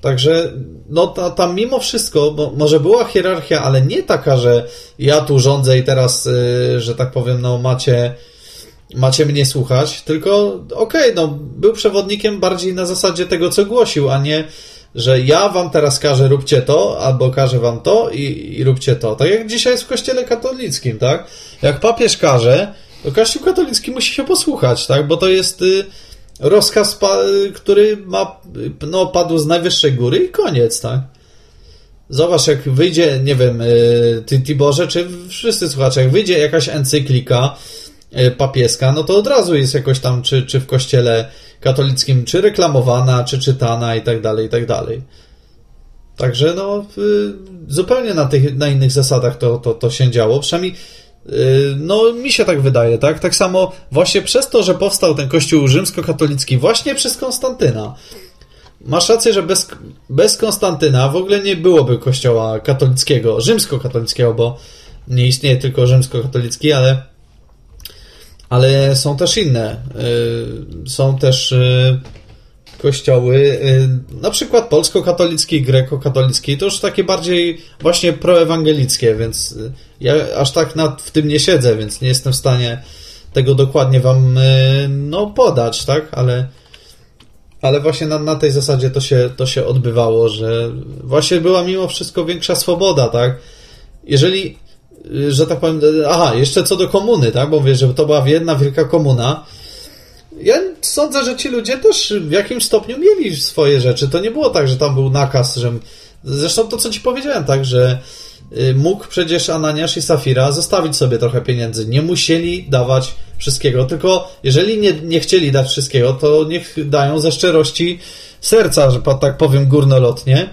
Speaker 1: Także, no tam mimo wszystko, bo może była hierarchia, ale nie taka, że ja tu rządzę i teraz, y, że tak powiem, no macie macie mnie słuchać, tylko okej, okay, no był przewodnikiem bardziej na zasadzie tego, co głosił, a nie, że ja wam teraz każę róbcie to, albo każę wam to i, i róbcie to. Tak jak dzisiaj jest w kościele katolickim, tak? Jak papież każe, to kościół katolicki musi się posłuchać, tak? Bo to jest y, rozkaz, który ma, no, padł z najwyższej góry i koniec, tak? Zobacz, jak wyjdzie, nie wiem, y, ty, Tiborze, czy wszyscy słuchacze, jak wyjdzie jakaś encyklika y, papieska, no to od razu jest jakoś tam, czy, czy w kościele katolickim, czy reklamowana, czy czytana i tak dalej, i tak dalej. Także no, zupełnie na, tych, na innych zasadach to, to, to się działo. Przynajmniej no, mi się tak wydaje, tak? Tak samo właśnie przez to, że powstał ten kościół rzymskokatolicki, właśnie przez Konstantyna. Masz rację, że bez, bez Konstantyna w ogóle nie byłoby kościoła katolickiego, rzymskokatolickiego, bo nie istnieje tylko rzymskokatolicki, ale, ale są też inne. Y, są też y, kościoły, y, na przykład polsko-katolicki, greko-katolicki, to już takie bardziej właśnie proewangelickie, więc ja aż tak nad, w tym nie siedzę, więc nie jestem w stanie tego dokładnie wam no, podać, tak? Ale ale właśnie na, na tej zasadzie to się, to się odbywało, że właśnie była mimo wszystko większa swoboda, tak? Jeżeli, y, że tak powiem, aha, jeszcze co do komuny, tak? Bo wiesz, że to była jedna wielka komuna. Ja sądzę, że ci ludzie też w jakimś stopniu mieli swoje rzeczy. To nie było tak, że tam był nakaz, że. Zresztą to, co ci powiedziałem, tak, że y, mógł przecież Ananiasz i Safira zostawić sobie trochę pieniędzy. Nie musieli dawać wszystkiego, tylko jeżeli nie, nie chcieli dać wszystkiego, to niech dają ze szczerości serca, że tak powiem górnolotnie,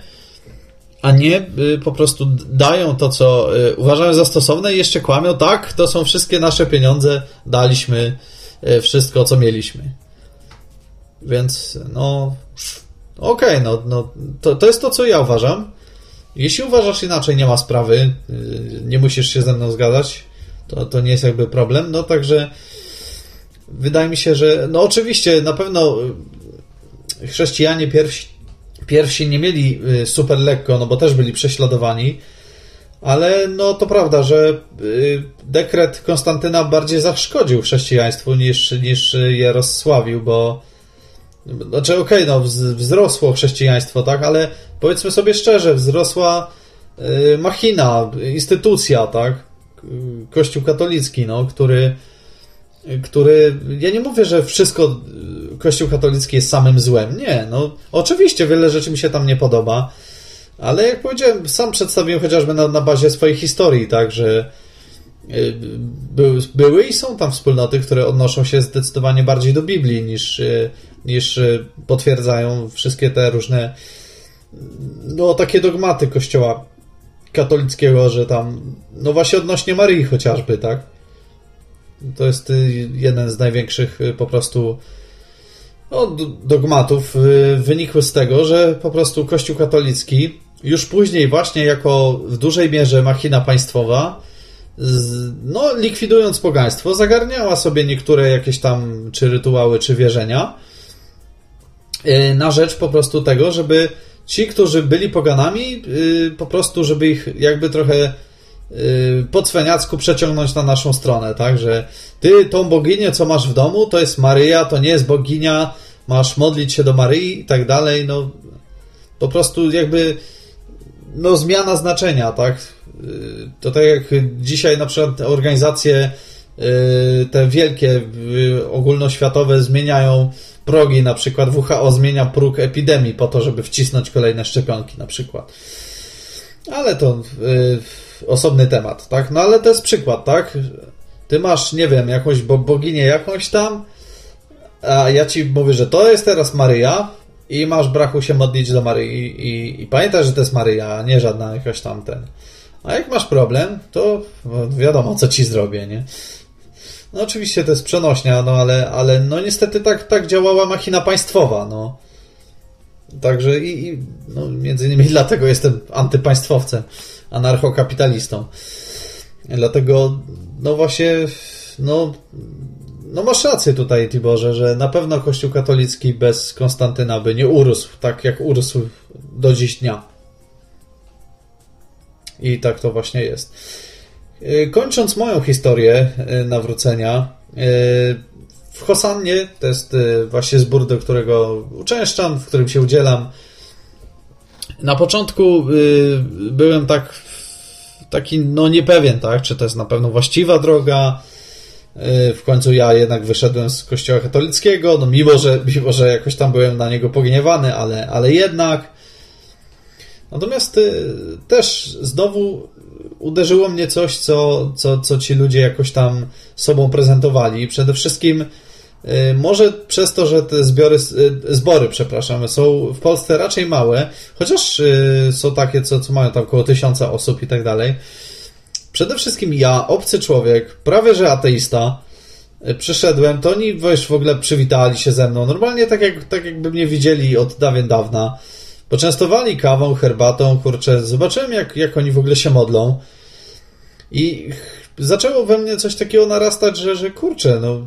Speaker 1: a nie y, po prostu dają to, co y, uważają za stosowne i jeszcze kłamią, tak, to są wszystkie nasze pieniądze, daliśmy wszystko, co mieliśmy. Więc, no, okej, okay, no, no to, to jest to, co ja uważam. Jeśli uważasz inaczej, nie ma sprawy, nie musisz się ze mną zgadzać, to, to nie jest jakby problem, no także wydaje mi się, że no oczywiście na pewno y, chrześcijanie pierwsi, pierwsi nie mieli y, super lekko, no bo też byli prześladowani, ale no to prawda, że y, dekret Konstantyna bardziej zaszkodził chrześcijaństwu niż, niż je rozsławił, bo znaczy okej, okay, no wzrosło chrześcijaństwo, tak, ale powiedzmy sobie szczerze, wzrosła machina, instytucja, tak, Kościół katolicki, no, który który, ja nie mówię, że wszystko Kościół katolicki jest samym złem. Nie, no oczywiście wiele rzeczy mi się tam nie podoba, ale jak powiedziałem, sam przedstawiłem chociażby na, na bazie swojej historii, tak, że y, by, były i są tam wspólnoty, które odnoszą się zdecydowanie bardziej do Biblii niż, y, niż y, potwierdzają wszystkie te różne no takie dogmaty Kościoła katolickiego, że tam no właśnie odnośnie Maryi chociażby, tak? To jest jeden z największych po prostu no, dogmatów. Wynikły z tego, że po prostu Kościół katolicki już później właśnie jako w dużej mierze machina państwowa no, likwidując pogaństwo, zagarniała sobie niektóre jakieś tam czy rytuały, czy wierzenia na rzecz po prostu tego, żeby ci, którzy byli poganami, po prostu, żeby ich jakby trochę Y, po cweniacku przeciągnąć na naszą stronę, tak, że ty tą boginię, co masz w domu, to jest Maryja, to nie jest boginia, masz modlić się do Maryi i tak dalej, no po prostu jakby no zmiana znaczenia, tak, y, to tak jak dzisiaj na przykład organizacje y, te wielkie, ogólnoświatowe zmieniają progi, na przykład WHO zmienia próg epidemii po to, żeby wcisnąć kolejne szczepionki na przykład. Ale to osobny temat, tak? No ale to jest przykład, tak? Ty masz, nie wiem, jakąś boginię jakąś tam, a ja ci mówię, że to jest teraz Maryja i masz brachu się modlić do Maryi i, i, że to jest Maryja, a nie żadna jakaś tam ten. A jak masz problem, to wiadomo, co ci zrobię, nie? No oczywiście to jest przenośnia, no ale, ale no niestety tak, tak działała machina państwowa, no. Także i, i no, między innymi dlatego jestem antypaństwowcem anarchokapitalistą. Dlatego, no właśnie, no, no masz rację tutaj, Tiborze, że na pewno Kościół katolicki bez Konstantyna by nie urósł tak, jak urósł do dziś dnia. I tak to właśnie jest. Y, kończąc moją historię y, nawrócenia, w Hosannie, to jest właśnie zbór, do którego uczęszczam, w którym się udzielam. Na początku byłem tak taki no niepewien, tak, czy to jest na pewno właściwa droga. W końcu ja jednak wyszedłem z kościoła katolickiego, no mimo, że, mimo, że jakoś tam byłem na niego pogniewany, ale, ale jednak. Natomiast też znowu uderzyło mnie coś, co, co, co ci ludzie jakoś tam sobą prezentowali. Przede wszystkim y, może przez to, że te zbiory, zbory, przepraszam, są w Polsce raczej małe, chociaż są takie, co, co mają tam około tysiąca osób i tak dalej. Przede wszystkim ja, obcy człowiek, prawie że ateista, przyszedłem, to oni wiesz, w ogóle przywitali się ze mną. Normalnie tak, jak, tak jakby mnie widzieli od dawien dawna. Poczęstowali kawą, herbatą, kurczę, zobaczyłem jak, jak oni w ogóle się modlą. I zaczęło we mnie coś takiego narastać, że, że kurczę, no,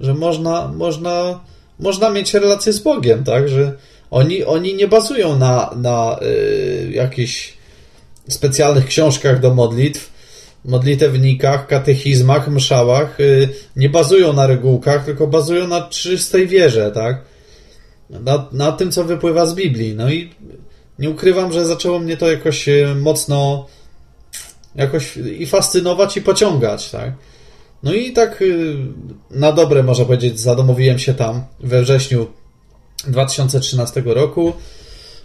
Speaker 1: że można, można, można mieć relację z Bogiem, tak? Że oni, oni nie bazują na, na y, jakichś specjalnych książkach do modlitw, modlitewnikach, katechizmach, mszałach. Y, nie bazują na regułkach, tylko bazują na czystej wierze, tak? Na, na tym, co wypływa z Biblii. No i nie ukrywam, że zaczęło mnie to jakoś y, mocno jakoś i fascynować, i pociągać, tak? No i tak y, na dobre, można powiedzieć, zadomowiłem się tam we wrześniu 2013 roku.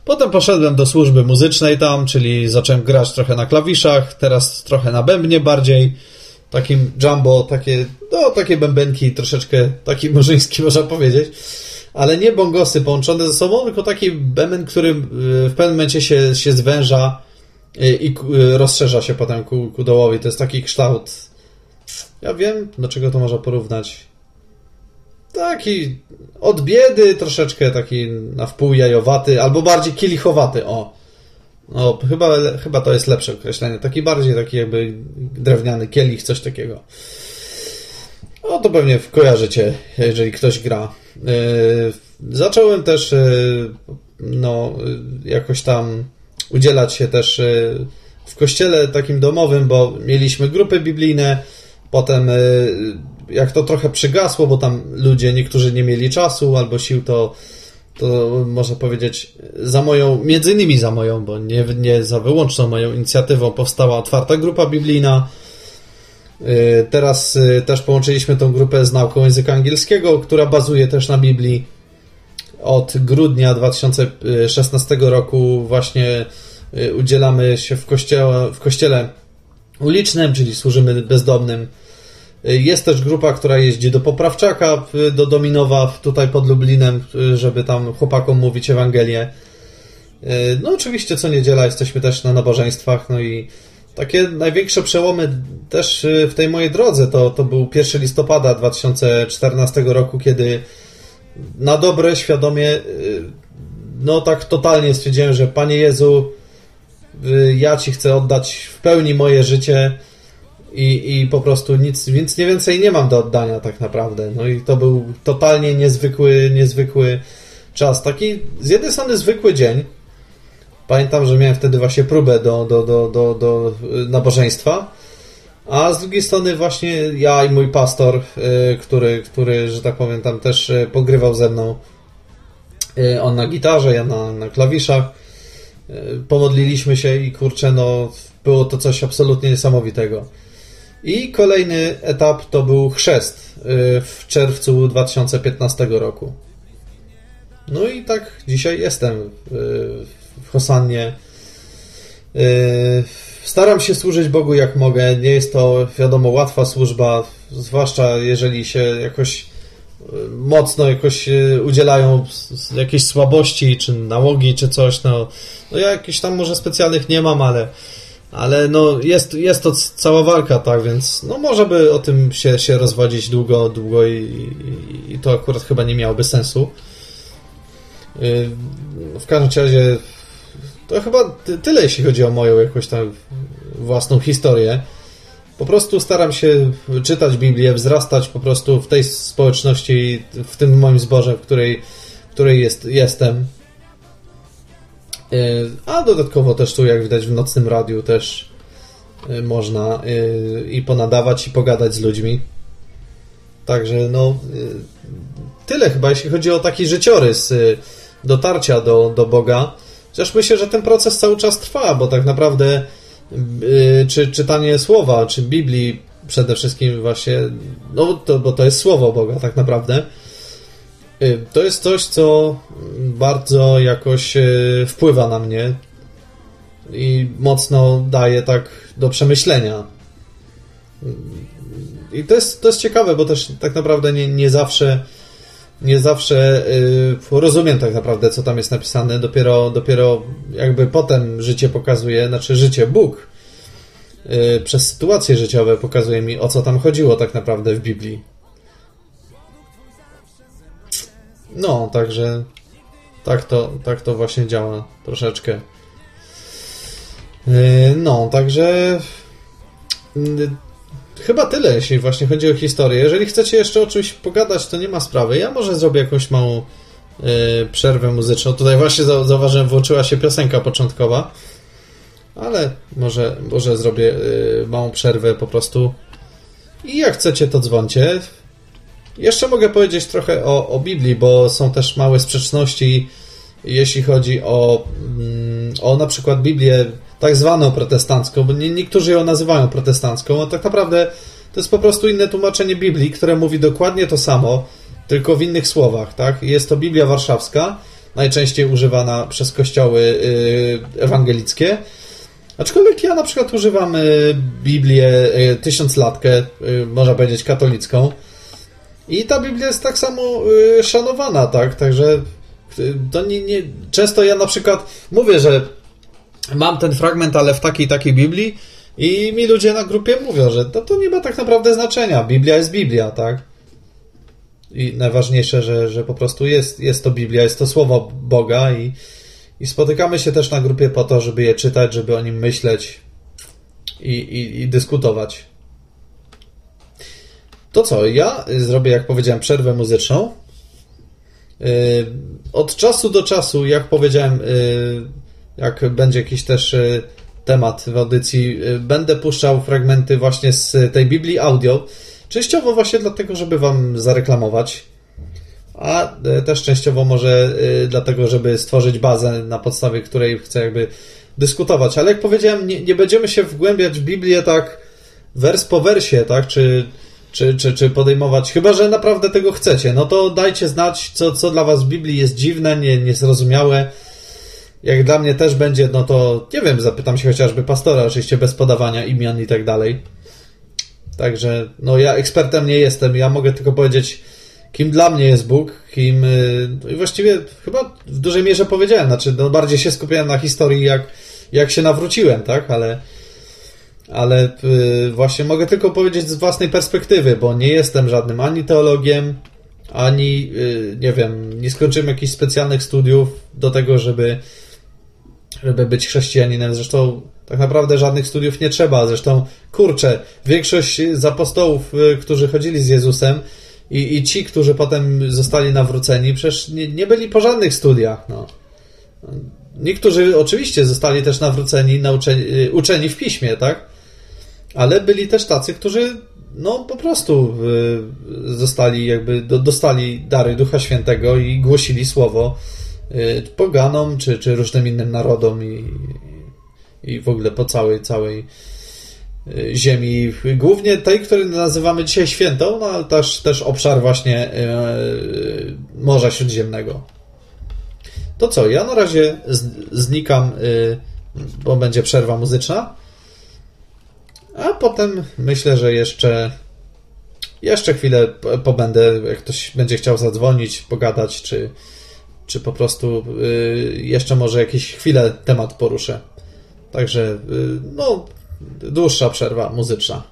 Speaker 1: Potem poszedłem do służby muzycznej tam, czyli zacząłem grać trochę na klawiszach, teraz trochę na bębnie bardziej. Takim jumbo, takie, no, takie bębenki, troszeczkę taki murzyński, można powiedzieć. Ale nie bongosy połączone ze sobą, tylko taki bęben, który y, w pewnym momencie się, się zwęża i rozszerza się potem ku, ku dołowi. To jest taki kształt. Ja wiem, do czego to można porównać. Taki od biedy, troszeczkę taki na wpół jajowaty, albo bardziej kielichowaty, o. No, chyba, chyba to jest lepsze określenie. Taki bardziej taki jakby drewniany kielich, coś takiego. No to pewnie kojarzycie, jeżeli ktoś gra. Yy, zacząłem też yy, no, jakoś tam udzielać się też y, w kościele takim domowym, bo mieliśmy grupy biblijne, potem jak to trochę przygasło, bo tam ludzie, niektórzy nie mieli czasu albo sił, to, to można powiedzieć za moją, między innymi za moją, bo nie, nie za wyłączną moją inicjatywą powstała otwarta grupa biblijna. Y, teraz też połączyliśmy tą grupę z nauką języka angielskiego, która bazuje też na Biblii od grudnia 2016 roku właśnie y, udzielamy się w kościele, w kościele ulicznym, czyli służymy bezdomnym. Jest też grupa, która jeździ do Poprawczaka, do Dominowa, tutaj pod Lublinem, żeby tam chłopakom mówić Ewangelię. No oczywiście co niedziela jesteśmy też na nabożeństwach, no i takie największe przełomy też w tej mojej drodze to, to był 1 listopada 2014 roku, kiedy na dobre, świadomie, y, no tak totalnie stwierdziłem, że Panie Jezu, ja Ci chcę oddać w pełni moje życie i, i po prostu nic, więc nie więcej nie mam do oddania tak naprawdę. No i to był totalnie niezwykły, niezwykły czas. Taki z jednej strony zwykły dzień. Pamiętam, że miałem wtedy właśnie próbę do, do, do, do, do nabożeństwa a z drugiej strony właśnie ja i mój pastor, y, który, który że tak powiem, tam też y, pogrywał ze mną. Y, on na gitarze, ja na, na klawiszach. Pomodliliśmy się i kurczę, no było to coś absolutnie niesamowitego. I kolejny etap to był chrzest w czerwcu 2015 roku. No i tak dzisiaj jestem w Hosannie. Staram się służyć Bogu jak mogę. Nie jest to, wiadomo, łatwa służba, zwłaszcza jeżeli się jakoś mocno jakoś udzielają jakiejś słabości, czy nałogi, czy coś. No, no ja jakichś tam może specjalnych nie mam, ale, ale no jest, jest to cała walka, tak, więc no może by o tym się, się rozwodzić długo, długo i, i, to akurat chyba nie miałoby sensu. E, w każdym razie to chyba tyle, jeśli chodzi o moją jakąś tam własną historię. Po prostu staram się czytać Biblię, wzrastać po prostu w tej społeczności, w tym moim zborze, w której, w której jest, jestem. E, a dodatkowo też tu, jak widać w nocnym radiu, też e, można e, i ponadawać, i pogadać z ludźmi. Także no tyle chyba, jeśli chodzi o taki życiorys dotarcia do, do Boga. Chociaż myślę, że ten proces cały czas trwa, bo tak naprawdę czy czytanie słowa, czy Biblii przede wszystkim właśnie, no to, bo to jest słowo Boga tak naprawdę, to jest coś, co bardzo jakoś wpływa na mnie i mocno daje tak do przemyślenia. I to jest, to jest ciekawe, bo też tak naprawdę nie, nie zawsze nie zawsze yy, rozumiem tak naprawdę, co tam jest napisane. Dopiero, dopiero jakby potem życie pokazuje, znaczy życie Bóg yy, przez sytuacje życiowe pokazuje mi, o co tam chodziło tak naprawdę w Biblii. No, także tak to, tak to właśnie działa troszeczkę. Yy, no, także yy, chyba tyle, jeśli właśnie chodzi o historię. Jeżeli chcecie jeszcze o czymś pogadać, to nie ma sprawy. Ja może zrobię jakąś małą yy, przerwę muzyczną. Tutaj właśnie zauważyłem, włączyła się piosenka początkowa, ale może, może zrobię małą przerwę po prostu. I jak chcecie, to dzwoncie. Jeszcze mogę powiedzieć trochę o, o Biblii, bo są też małe sprzeczności, jeśli chodzi o, mm, o na przykład Biblię tak zwaną protestancką, bo nie, niektórzy ją nazywają protestancką, a tak naprawdę to jest po prostu inne tłumaczenie Biblii, które mówi dokładnie to samo, tylko w innych słowach, tak? Jest to Biblia warszawska, najczęściej używana przez kościoły yy, ewangelickie, aczkolwiek ja na przykład używam yy, Biblię yy, tysiąclatkę, można powiedzieć katolicką i ta Biblia jest tak samo yy, szanowana, tak? Także yy, to nie, nie, często ja na przykład mówię, że mam ten fragment, ale w takiej takiej Biblii i mi ludzie na grupie mówią, że to, to nie ma tak naprawdę znaczenia. Biblia jest Biblia, tak? I najważniejsze, że, że po prostu jest, jest to Biblia, jest to słowo Boga i, i spotykamy się też na grupie po to, żeby je czytać, żeby o nim myśleć i, i, i dyskutować. To co, ja zrobię, jak powiedziałem, przerwę muzyczną. Yy, od czasu do czasu, jak powiedziałem, yy, jak będzie jakiś też temat w audycji, będę puszczał fragmenty właśnie z tej Biblii audio. Częściowo właśnie dlatego, żeby Wam zareklamować, a też częściowo może dlatego, żeby stworzyć bazę, na podstawie której chcę jakby dyskutować. Ale jak powiedziałem, nie, nie będziemy się wgłębiać w Biblię tak wers po wersie, tak, czy, czy, czy, czy podejmować, chyba że naprawdę tego chcecie, no to dajcie znać, co, co dla Was w Biblii jest dziwne, nie, niezrozumiałe, jak dla mnie też będzie, no to nie wiem, zapytam się chociażby pastora, oczywiście bez podawania imion i tak dalej. Także, no ja ekspertem nie jestem, ja mogę tylko powiedzieć, kim dla mnie jest Bóg, kim. Y, no I właściwie chyba w dużej mierze powiedziałem, znaczy, no bardziej się skupiałem na historii, jak, jak się nawróciłem, tak, ale. Ale y, właśnie mogę tylko powiedzieć z własnej perspektywy, bo nie jestem żadnym ani teologiem, ani y, nie wiem, nie skończyłem jakichś specjalnych studiów do tego, żeby żeby być chrześcijaninem. Zresztą tak naprawdę żadnych studiów nie trzeba. Zresztą, kurczę, większość z apostołów, y, którzy chodzili z Jezusem i, i ci, którzy potem zostali nawróceni, przecież nie, nie byli po żadnych studiach. No. Niektórzy oczywiście zostali też nawróceni, nauczeni, uczeni w piśmie, tak? Ale byli też tacy, którzy no po prostu y, zostali jakby, dostali dary Ducha Świętego i głosili słowo Y, poganom, czy, czy różnym innym narodom i, i w ogóle po całej, całej y, ziemi, głównie tej, której nazywamy dzisiaj świętą, no ale też, też obszar właśnie Morza Śródziemnego. To co, ja na razie znikam, bo będzie przerwa muzyczna, a potem myślę, że jeszcze jeszcze chwilę pobędę, jak ktoś będzie chciał zadzwonić, pogadać, czy czy po prostu y, jeszcze może jakieś chwilę temat poruszę. Także, y, no, dłuższa przerwa muzyczna.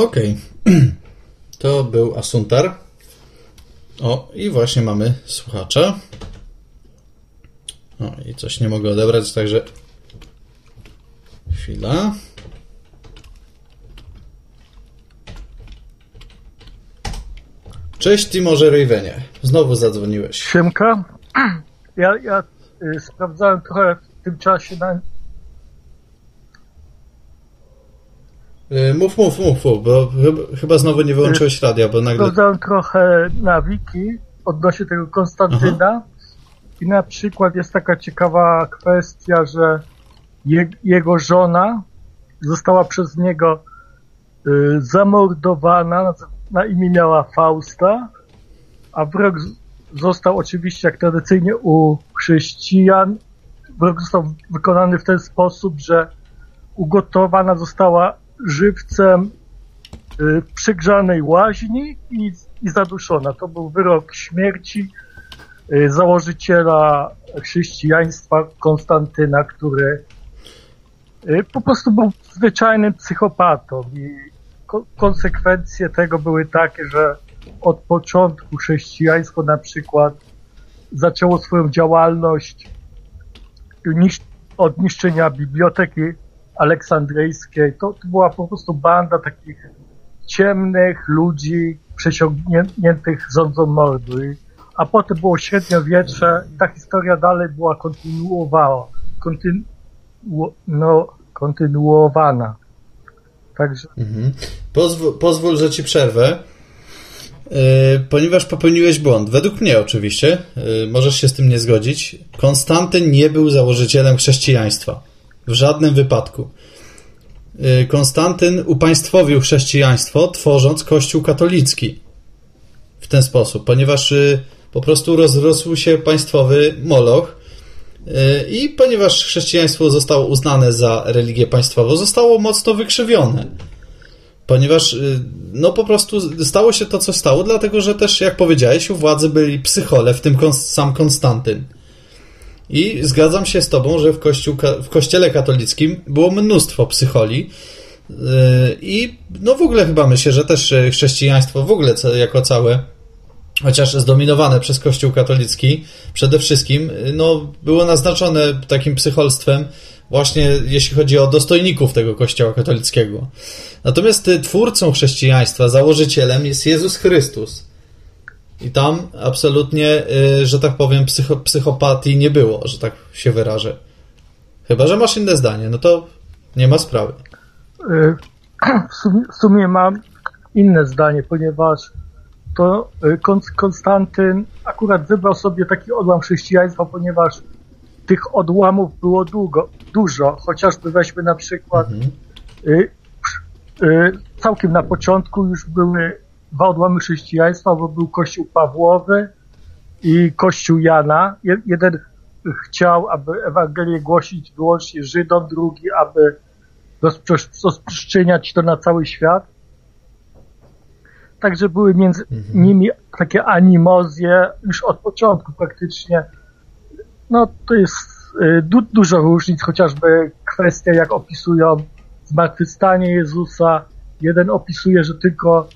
Speaker 1: Okej. Okay. To był Asuntar. O, i właśnie mamy słuchacza. O, i coś nie mogę odebrać, także chwila. Cześć Timorze Ravenie. Znowu zadzwoniłeś.
Speaker 2: Siemka. Ja, ja y, sprawdzałem trochę w tym czasie na...
Speaker 1: Y, mów, mów, mów, bo chyba znowu nie wyłączyłeś radia, bo nagle...
Speaker 2: Sprawdzałem trochę na wiki odnośnie tego Konstantyna Aha. i na przykład jest taka ciekawa kwestia, że je, jego żona została przez niego y, zamordowana, na imię miała Fausta, a wyrok został oczywiście, jak tradycyjnie u chrześcijan, wyrok został wykonany w ten sposób, że ugotowana została żywcem y, przygrzanej łaźni i, i zaduszona. To był wyrok śmierci y, założyciela chrześcijaństwa Konstantyna, który y, po prostu był zwyczajnym psychopatą i konsekwencje tego były takie, że od początku chrześcijaństwo na przykład zaczęło swoją działalność od niszczenia biblioteki aleksandryjskiej. To, to była po prostu banda takich ciemnych ludzi przesiągniętych rządzą mordu. A potem było średniowiecze i ta historia dalej była kontynuowała, kontynu, no, kontynuowana.
Speaker 1: Także... Mhm. Pozwól, że ci przerwę. Yy, ponieważ popełniłeś błąd. Według mnie oczywiście, yy, możesz się z tym nie zgodzić. Konstantyn nie był założycielem chrześcijaństwa. W żadnym wypadku. Yy, Konstantyn upaństwowił chrześcijaństwo, tworząc kościół katolicki. W ten sposób, ponieważ po prostu rozrosł się państwowy moloch i ponieważ chrześcijaństwo zostało uznane za religię państwową, zostało mocno wykrzywione ponieważ y, no po prostu stało się to, co stało, dlatego że też, jak powiedziałeś, u władzy byli psychole, w tym sam Konstantyn. I zgadzam się z tobą, że w, kościół, w kościele katolickim było mnóstwo psycholi y, i no w ogóle chyba myślę, że też y, chrześcijaństwo w ogóle jako całe chociaż zdominowane przez Kościół katolicki, przede wszystkim no, było naznaczone takim psycholstwem, właśnie jeśli chodzi o dostojników tego Kościoła katolickiego. Natomiast y, twórcą chrześcijaństwa, założycielem jest Jezus Chrystus. I tam absolutnie, y, że tak powiem, psycho, psychopatii nie było, że tak się wyrażę. Chyba, że masz inne zdanie, no to nie ma sprawy.
Speaker 2: Y, w sumie, mam inne zdanie, ponieważ to Konstantyn akurat wybrał sobie taki odłam chrześcijaństwa, ponieważ tych odłamów było długo, dużo. Chociażby weźmy na przykład mhm. y, y, całkiem na początku już były dwa odłamy chrześcijaństwa, bo był kościół Pawłowy i kościół Jana. Jeden chciał, aby Ewangelię głosić wyłącznie Żydom, drugi, aby rozprzestrzeniać to na cały świat. Także były między mhm. nimi takie animozje już od początku praktycznie no to jest y, du dużo różnic, chociażby kwestia, jak opisują zmartwychwstanie Jezusa. Jeden opisuje, że tylko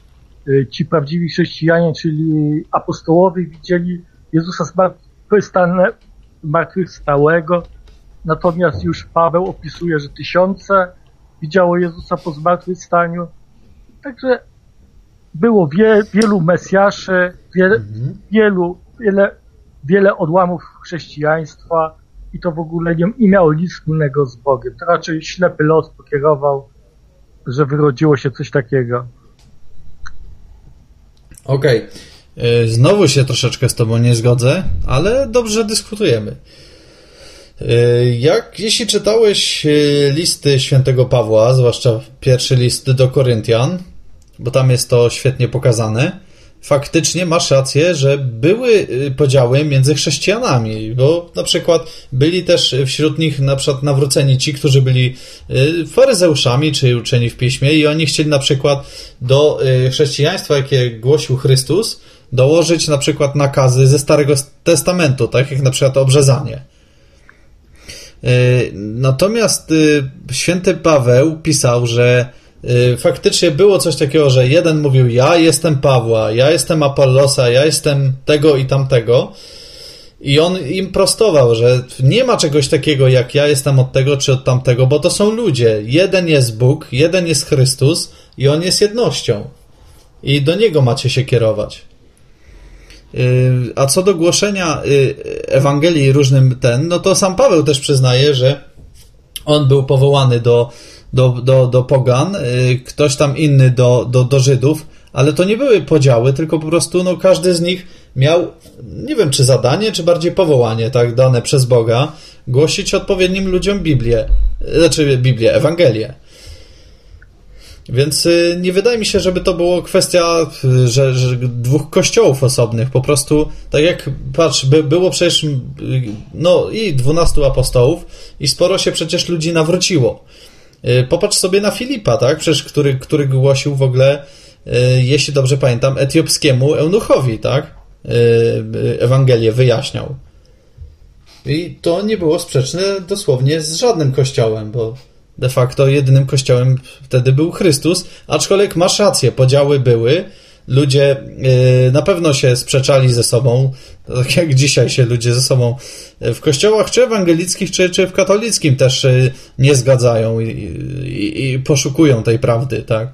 Speaker 2: ci prawdziwi chrześcijanie, czyli apostołowie widzieli Jezusa zmartwychwstałego, natomiast już Paweł opisuje, że tysiące widziało Jezusa po zmartwychwstaniu. Także było wie, wielu Mesjaszy, wie, mhm. wielu, wiele wiele odłamów chrześcijaństwa i to w ogóle nie, nie miało nic wspólnego z Bogiem. To raczej ślepy los pokierował, że wyrodziło się coś takiego.
Speaker 1: Okej. Okay. Znowu się troszeczkę z Tobą nie zgodzę, ale dobrze dyskutujemy. Jak, jeśli czytałeś e, listy świętego Pawła, zwłaszcza pierwszy list do Koryntian, bo tam jest to świetnie pokazane, faktycznie masz rację, że były y, podziały między chrześcijanami, bo na przykład byli też wśród nich na przykład nawróceni ci, którzy byli y, faryzeuszami czy uczeni w piśmie i oni chcieli na przykład do y, chrześcijaństwa, jakie głosił Chrystus, dołożyć na przykład nakazy ze Starego Testamentu, tak jak na przykład obrzezanie. Natomiast święty Paweł pisał, że faktycznie było coś takiego, że jeden mówił ja jestem Pawła, ja jestem Apollosa, ja jestem tego i tamtego i on im prostował, że nie ma czegoś takiego jak ja jestem od tego czy od tamtego, bo to są ludzie. Jeden jest Bóg, jeden jest Chrystus i on jest jednością. I do niego macie się kierować. Y, a co do głoszenia y, Ewangelii różnym ten, no to sam Paweł też przyznaje, że on był powołany do, do, do, do pogan, y, ktoś tam inny do, do, do Żydów, ale to nie były podziały, tylko po prostu no, każdy z nich miał, nie wiem czy zadanie, czy bardziej powołanie, tak, dane przez Boga, głosić odpowiednim ludziom Biblię, znaczy Biblię, Ewangelię. Więc y, nie wydaje mi się, żeby to było kwestia y, że, że dwóch kościołów osobnych. Po prostu, tak jak patrz, by, było przecież no i dwunastu apostołów i sporo się przecież ludzi nawróciło. Y, popatrz sobie na Filipa, tak? Przecież który, który głosił w ogóle, jeśli dobrze pamiętam, etiopskiemu eunuchowi, tak? Ewangelię wyjaśniał. I to nie było sprzeczne dosłownie z żadnym kościołem, bo de facto jedynym kościołem wtedy był Chrystus, aczkolwiek masz rację, podziały były, ludzie yy, na pewno się sprzeczali ze sobą, tak jak dzisiaj się ludzie ze sobą w kościołach, czy ewangelickich, czy, czy w katolickim też nie zgadzają i, i, i, poszukują tej prawdy, tak?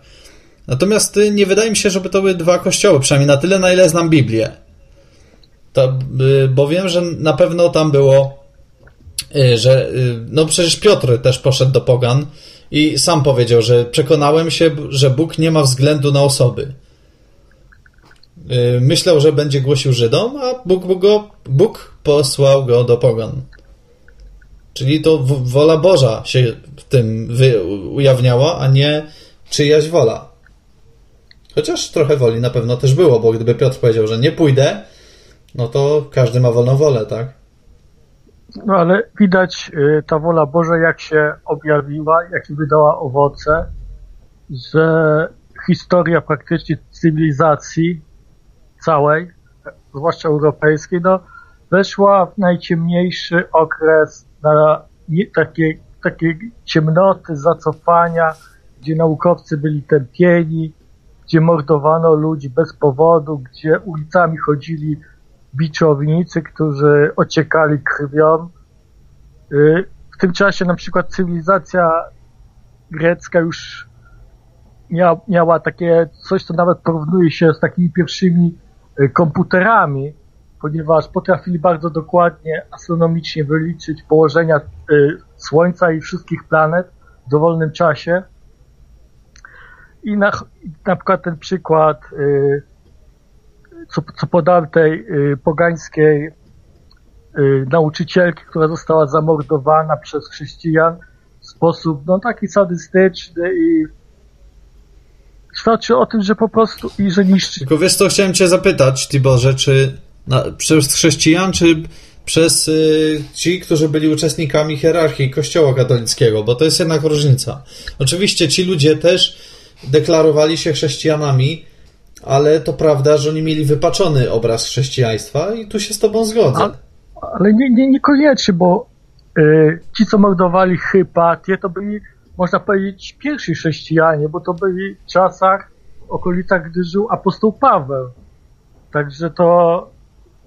Speaker 1: Natomiast yy, nie wydaje mi się, żeby to były dwa kościoły, przynajmniej na tyle, na ile znam Biblię. To, y, bo wiem, że na pewno tam było Y, że y, no przecież Piotr też poszedł do pogan i sam powiedział, że przekonałem się, że Bóg nie ma względu na osoby. Y, myślał, że będzie głosił Żydom, a Bóg, Bóg posłał go do pogan. Czyli to wola Boża się w tym ujawniała, a nie czyjaś wola. Chociaż trochę woli na pewno też było, bo gdyby Piotr powiedział, że nie pójdę, no to każdy ma wolną wolę, tak?
Speaker 2: No ale widać y, ta wola Boża, jak się objawiła, jakie wydała owoce, że historia praktycznie cywilizacji całej, zwłaszcza europejskiej, no, weszła w najciemniejszy okres na takiej, ciemnoty, zacofania, gdzie naukowcy byli tępieni, gdzie mordowano ludzi bez powodu, gdzie ulicami chodzili biczownicy, którzy ociekali krwią. Y, w tym czasie na przykład cywilizacja grecka już miała, miała takie coś, co nawet porównuje się z takimi pierwszymi komputerami, ponieważ potrafili bardzo dokładnie astronomicznie wyliczyć położenia y, Słońca i wszystkich planet w dowolnym czasie. I na, na przykład ten przykład co, co podałem tej y, pogańskiej y, nauczycielki, która została zamordowana przez chrześcijan w sposób no, taki sadystyczny i świadczy o tym, że po prostu i że niszczy.
Speaker 1: Tylko wiesz co, chciałem cię zapytać, Tiborze, czy na, przez chrześcijan, czy przez y, ci, którzy byli uczestnikami hierarchii kościoła katolickiego, bo to jest jednak różnica. Oczywiście ci ludzie też deklarowali się chrześcijanami, ale to prawda, że oni mieli wypaczony obraz chrześcijaństwa i tu się z tobą zgodzę.
Speaker 2: Ale, ale nie, nie, niekoniecznie, bo y, ci, co mordowali Hypatię, to byli, można powiedzieć, pierwsi chrześcijanie, bo to byli w czasach, w okolicach, gdy żył apostoł Paweł. Także to,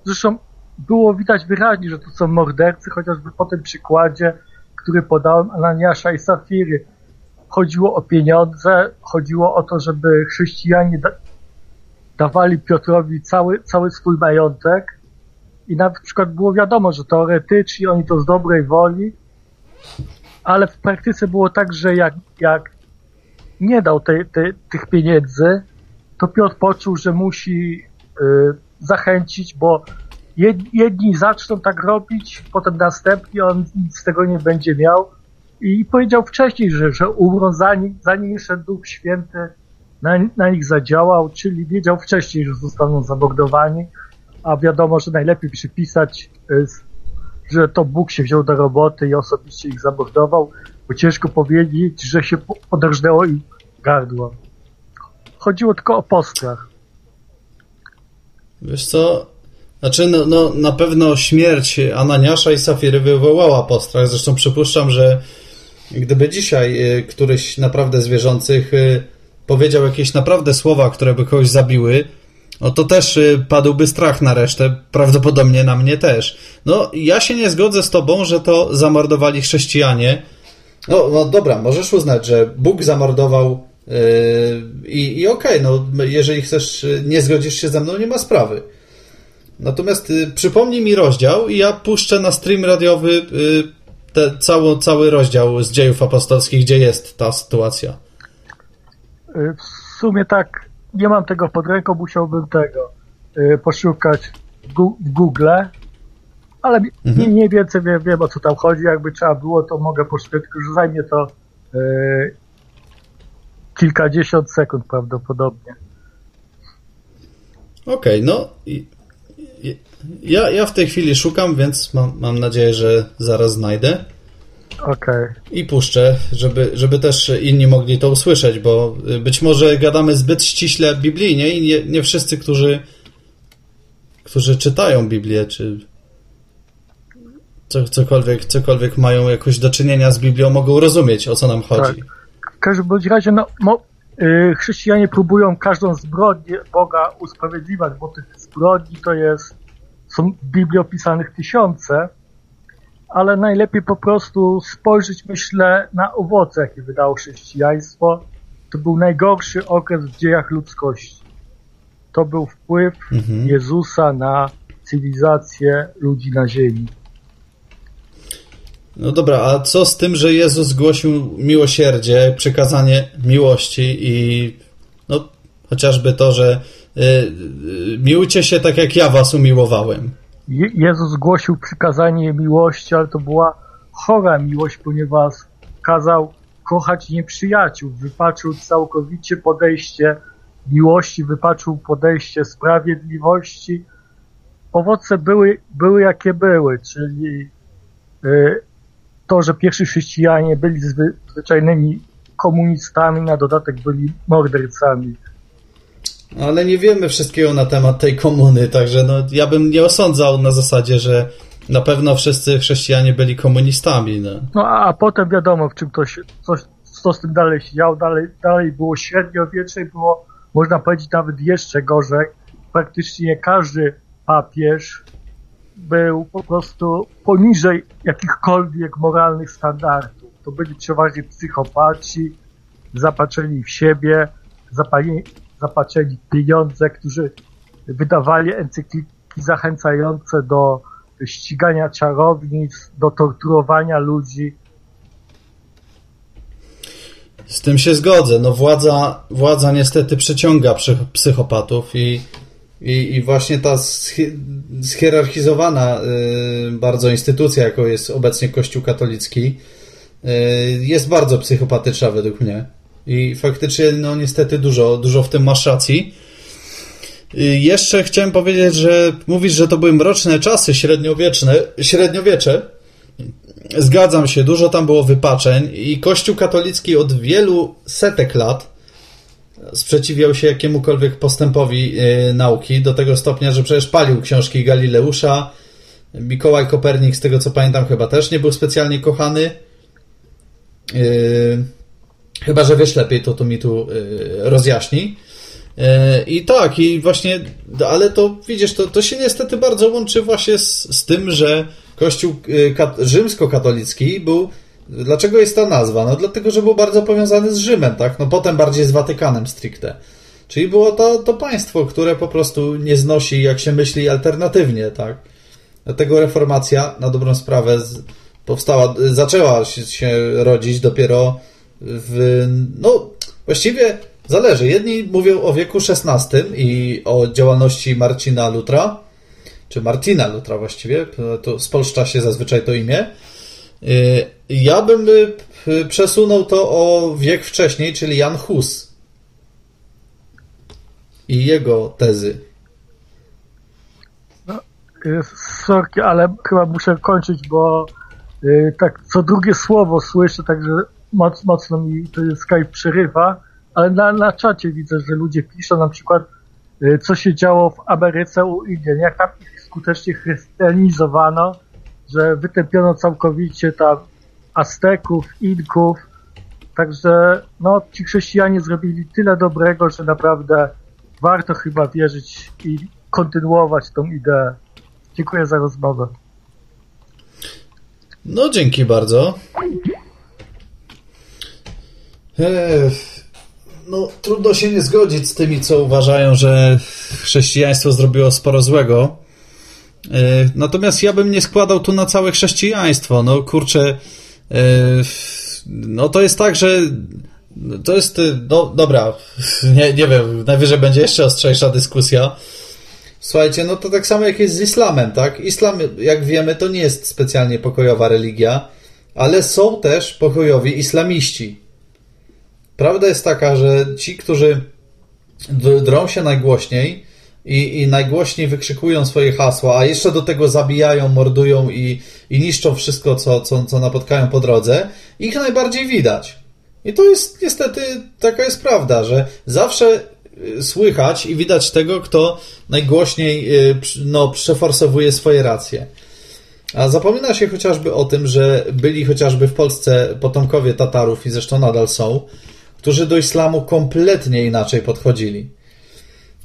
Speaker 2: zresztą było widać wyraźnie, że to są mordercy, chociażby po tym przykładzie, który podałem Ananiasza i Safiry. Chodziło o pieniądze, chodziło o to, żeby chrześcijanie dawali Piotrowi cały, cały swój majątek i na przykład było wiadomo, że teoretycznie oni to z dobrej woli, ale w praktyce było tak, że jak, jak nie dał te, te, tych pieniędzy, to Piotr poczuł, że musi y, zachęcić, bo jedni zaczną tak robić, potem następni on nic z tego nie będzie miał. I powiedział wcześniej, że, że umrą zanim, zanim jeszcze Duch Święty na, na nich zadziałał, czyli wiedział wcześniej, że zostaną zamordowani, a wiadomo, że najlepiej przypisać, y, że to Bóg się wziął do roboty i osobiście ich zamordował, bo ciężko powiedzieć, że się podrżnęło im gardło. Chodziło tylko o postrach.
Speaker 1: Wiesz co, znaczy, no, no, na pewno śmierć Ananiasza i Safiry wywołała postrach. Zresztą przypuszczam, że gdyby dzisiaj y, któryś naprawdę z wierzących y, powiedział jakieś naprawdę słowa, które by kogoś zabiły, no to też y, padłby strach na resztę, prawdopodobnie na mnie też. No, ja się nie zgodzę z tobą, że to zamordowali chrześcijanie. No, no dobra, możesz uznać, że Bóg zamordował yy, i, i okej, okay, no jeżeli chcesz, nie zgodzisz się ze mną, nie ma sprawy. Natomiast y, przypomnij mi rozdział i ja puszczę na stream radiowy y, te, cały, cały rozdział z dziejów apostolskich, gdzie jest ta sytuacja.
Speaker 2: Y, w sumie tak, nie mam tego pod ręką, musiałbym tego y, poszukać w, Google, ale mhm. mniej więcej wiem, wiem o co tam chodzi. Jakby trzeba było, to mogę poszukać, tylko że zajmie to y, kilkadziesiąt sekund prawdopodobnie.
Speaker 1: Okej, okay, no ja, ja w tej chwili szukam, więc mam, mam nadzieję, że zaraz znajdę.
Speaker 2: Okej. Okay.
Speaker 1: I puszczę, żeby, żeby też inni mogli to usłyszeć, bo być może gadamy zbyt ściśle biblijnie i nie, nie wszyscy, którzy, którzy czytają Biblię, czy co, cokolwiek, cokolwiek mają jakoś do czynienia z Biblią, mogą rozumieć, o co nam chodzi. Tak.
Speaker 2: W każdym bądź razie, no, mo, yy, chrześcijanie próbują każdą zbrodnię Boga usprawiedliwiać, bo tych zbrodni to jest, są w Biblii opisanych tysiące, ale najlepiej po prostu spojrzeć, myślę, na owoce, jakie wydało chrześcijaństwo. To był najgorszy okres w dziejach ludzkości. To był wpływ mhm. Jezusa na cywilizację ludzi na ziemi.
Speaker 1: No dobra, a co z tym, że Jezus głosił miłosierdzie, przekazanie miłości i no chociażby to, że y, y, miłujcie się tak jak ja was umiłowałem.
Speaker 2: Jezus głosił przykazanie miłości, ale to była chora miłość, ponieważ kazał kochać nieprzyjaciół. Wypaczył całkowicie podejście miłości, wypaczył podejście sprawiedliwości. Owoce były, były jakie były, czyli y, to, że pierwsi chrześcijanie byli zwyczajnymi komunistami, na dodatek byli mordercami
Speaker 1: ale nie wiemy wszystkiego na temat tej komuny, także no, ja bym nie osądzał na zasadzie, że na pewno wszyscy chrześcijanie byli komunistami. No,
Speaker 2: no a, a potem wiadomo, w czym to się, coś, co z tym dalej się działo, dalej, dalej było średniowiecze było, można powiedzieć, nawet jeszcze gorzej. Praktycznie każdy papież był po prostu poniżej jakichkolwiek moralnych standardów. To byli przeważnie psychopaci, zapatrzeni w siebie, zapaleni, zapatrzeni pieniądze, którzy wydawali encykliki zachęcające do ścigania czarownic, do torturowania ludzi.
Speaker 1: Z tym się zgodzę. No władza, władza niestety przyciąga psychopatów i, i, i właśnie ta schierarchizowana y, bardzo instytucja, jaką jest obecnie Kościół katolicki, y, jest bardzo psychopatyczna według mnie. I faktycznie, no niestety dużo, dużo w tym masz racji. Jeszcze chciałem powiedzieć, że mówisz, że to były mroczne czasy średniowieczne, średniowiecze. Zgadzam się, dużo tam było wypaczeń i Kościół katolicki od wielu setek lat sprzeciwiał się jakiemukolwiek postępowi yy, nauki, do tego stopnia, że przecież palił książki Galileusza. Mikołaj Kopernik, z tego co pamiętam, chyba też nie był specjalnie kochany. Yy, Chyba, że wiesz lepiej, to to mi tu y, rozjaśni. Y, I tak, i właśnie, ale to widzisz, to, to się niestety bardzo łączy właśnie z, z tym, że Kościół y, rzymskokatolicki był. Dlaczego jest ta nazwa? No dlatego, że był bardzo powiązany z Rzymem, tak? No potem bardziej z Watykanem stricte. Czyli było to, to państwo, które po prostu nie znosi, jak się myśli, alternatywnie, tak? Dlatego reformacja, na dobrą sprawę, powstała, zaczęła się rodzić dopiero w, no właściwie zależy. Jedni mówią o wieku XVI i o działalności Marcina Lutra, czy Martina Lutra właściwie, to spolszcza się zazwyczaj to imię. Y, ja bym y, przesunął to o wiek wcześniej, czyli Jan Hus i jego tezy.
Speaker 2: No, sorki, ale chyba muszę kończyć, bo tak co drugie słowo słyszę, także moc, mocno mi Skype przerywa, ale na, na czacie widzę, że ludzie piszą na przykład, y, co się działo w Ameryce u Indian, jak tam ich skutecznie chrystianizowano, że wytępiono całkowicie tam Azteków, Inków. Także no, ci chrześcijanie zrobili tyle dobrego, że naprawdę warto chyba wierzyć i kontynuować tą ideę. Dziękuję za rozmowę.
Speaker 1: No, dzięki bardzo. Eee, no, trudno się nie zgodzić z tymi, co uważają, że chrześcijaństwo zrobiło sporo złego. Eee, natomiast ja bym nie składał tu na całe chrześcijaństwo. No, kurczę, eee, no to jest tak, że to jest, no dobra, nie, nie wiem, najwyżej będzie jeszcze ostrzejsza dyskusja. Słuchajcie, no to tak samo jak jest z islamem, tak? Islam, jak wiemy, to nie jest specjalnie pokojowa religia, ale są też pokojowi islamiści. Prawda jest taka, że ci, którzy drą się najgłośniej i, i najgłośniej wykrzykują swoje hasła, a jeszcze do tego zabijają, mordują i, i niszczą wszystko, co, co, co napotkają po drodze, ich najbardziej widać. I to jest niestety taka jest prawda, że zawsze słychać i widać tego, kto najgłośniej y, no, przeforsowuje swoje racje. A zapomina się chociażby o tym, że byli chociażby w Polsce potomkowie Tatarów i zresztą nadal są, którzy do islamu kompletnie inaczej podchodzili.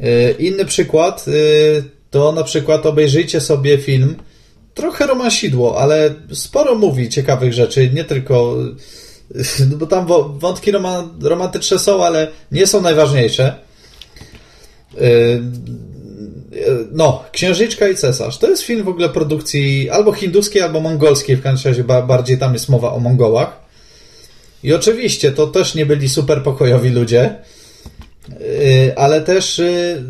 Speaker 1: Y, inny przykład to na przykład obejrzyjcie sobie film, trochę romansidło, ale sporo mówi ciekawych rzeczy, nie tylko no bo tam wątki romantyczne są, ale nie są najważniejsze. Yy, no, Księżyczka i Cesarz. To jest film w ogóle produkcji albo hinduskiej, albo mongolskiej. W każdym razie bardziej tam jest mowa o Mongołach. I oczywiście to też nie byli super pokojowi ludzie, yy, ale też, yy,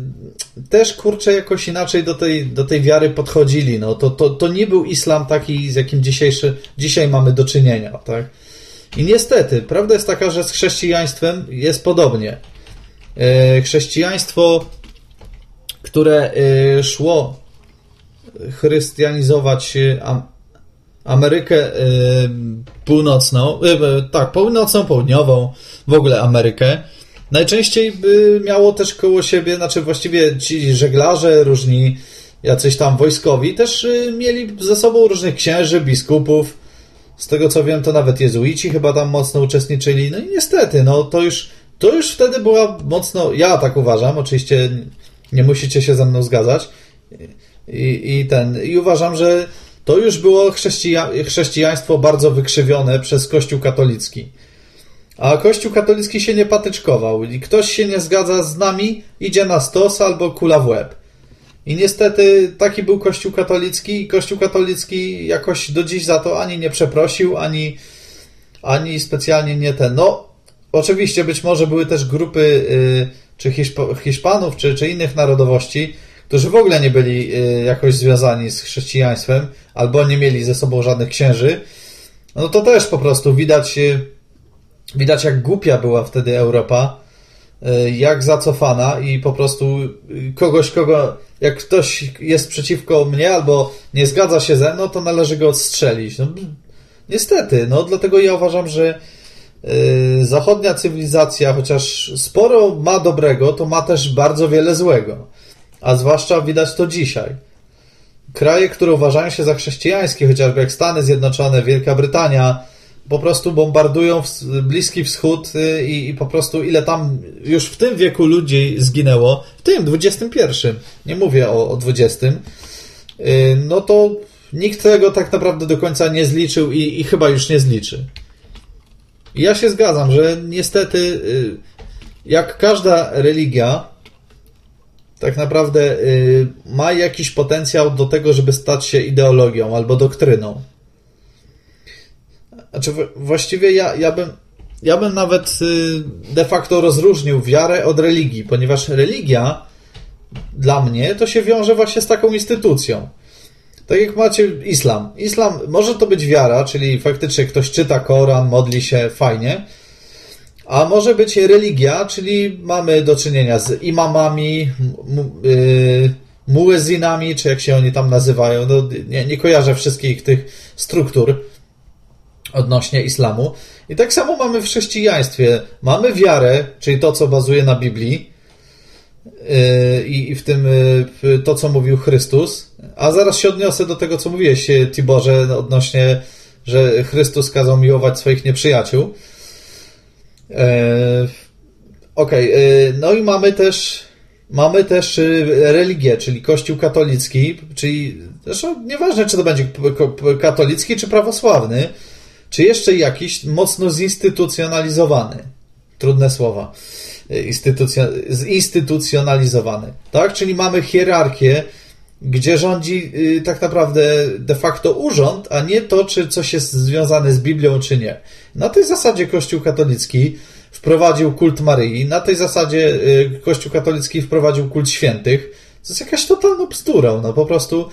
Speaker 1: też kurczę jakoś inaczej do tej, do tej wiary podchodzili. No, to, to, to nie był islam taki, z jakim dzisiejszy, dzisiaj mamy do czynienia. Tak? I niestety, prawda jest taka, że z chrześcijaństwem jest podobnie. Chrześcijaństwo, które e, szło chrystianizować e, Amerykę północną, tak, północną, południową, w ogóle Amerykę, najczęściej miało też koło siebie, znaczy właściwie ci żeglarze, różni jacyś tam wojskowi, też mieli ze sobą różnych księży, biskupów, z tego co wiem, to nawet jezuici chyba tam mocno uczestniczyli. No i niestety, no to już, to już wtedy była mocno, ja tak uważam, oczywiście nie musicie się ze mną zgadzać. I, i ten, i uważam, że to już było chrześcija, chrześcijaństwo bardzo wykrzywione przez Kościół katolicki. A Kościół katolicki się nie patyczkował i ktoś się nie zgadza z nami, idzie na stos albo kula w łeb. I niestety taki był Kościół katolicki i Kościół katolicki jakoś do dziś za to ani nie przeprosił, ani, ani specjalnie nie ten. No, oczywiście być może były też grupy y, czy Hiszpanów, czy, czy innych narodowości, którzy w ogóle nie byli y, jakoś związani z chrześcijaństwem, albo nie mieli ze sobą żadnych księży. No to też po prostu widać, y, widać jak głupia była wtedy Europa E, jak zacofana i po prostu kogoś, kogo, jak ktoś jest przeciwko mnie albo nie zgadza się ze mną, to należy go odstrzelić. No, niestety, no dlatego ja uważam, że zachodnia cywilizacja, chociaż sporo ma dobrego, to ma też bardzo wiele złego. A zwłaszcza widać to dzisiaj. Kraje, które uważają się za chrześcijańskie, chociażby jak Stany Zjednoczone, Wielka Brytania, po prostu bombardują Bliski Wschód y, i, i, po prostu ile tam już w tym wieku ludzi zginęło, w tym XXI, nie mówię o, o XX, y, no to nikt tego tak naprawdę do końca nie zliczył i, i chyba już nie zliczy. Ja się zgadzam, że niestety y, jak każda religia tak naprawdę ma jakiś potencjał do tego, żeby stać się ideologią albo doktryną. Znaczy, właściwie ja, ja bym. Ja bym nawet y, de facto rozróżnił wiarę od religii, ponieważ religia dla mnie to się wiąże właśnie z taką instytucją. Tak jak macie islam. Islam może to być wiara, czyli faktycznie ktoś czyta Koran, modli się fajnie, a może być religia, czyli mamy do czynienia z imamami, y, muezinami, czy jak się oni tam nazywają. No, nie, nie kojarzę wszystkich tych struktur odnośnie islamu. I tak samo mamy w chrześcijaństwie. Mamy wiarę, czyli to, co bazuje na Biblii yy, i w tym yy, to, co mówił Chrystus. A zaraz się odniosę do tego, co mówiłeś, Tiborze, odnośnie, że Chrystus kazał miłować swoich nieprzyjaciół. E, Okej, okay. no i mamy też mamy też y, religię, czyli Kościół katolicki, czyli zresztą nieważne, czy to będzie katolicki, czy prawosławny, czy jeszcze jakiś mocno zinstytucjonalizowany. Trudne słowa. Instytucjon zinstytucjonalizowany. Tak? Czyli mamy hierarchię, gdzie rządzi y, tak naprawdę de facto urząd, a nie to, czy coś jest związane z Biblią, czy nie. Na tej zasadzie Kościół katolicki wprowadził kult Maryi, na tej zasadzie y, Kościół katolicki wprowadził kult świętych. To jest jakaś totalna bzdura, no po prostu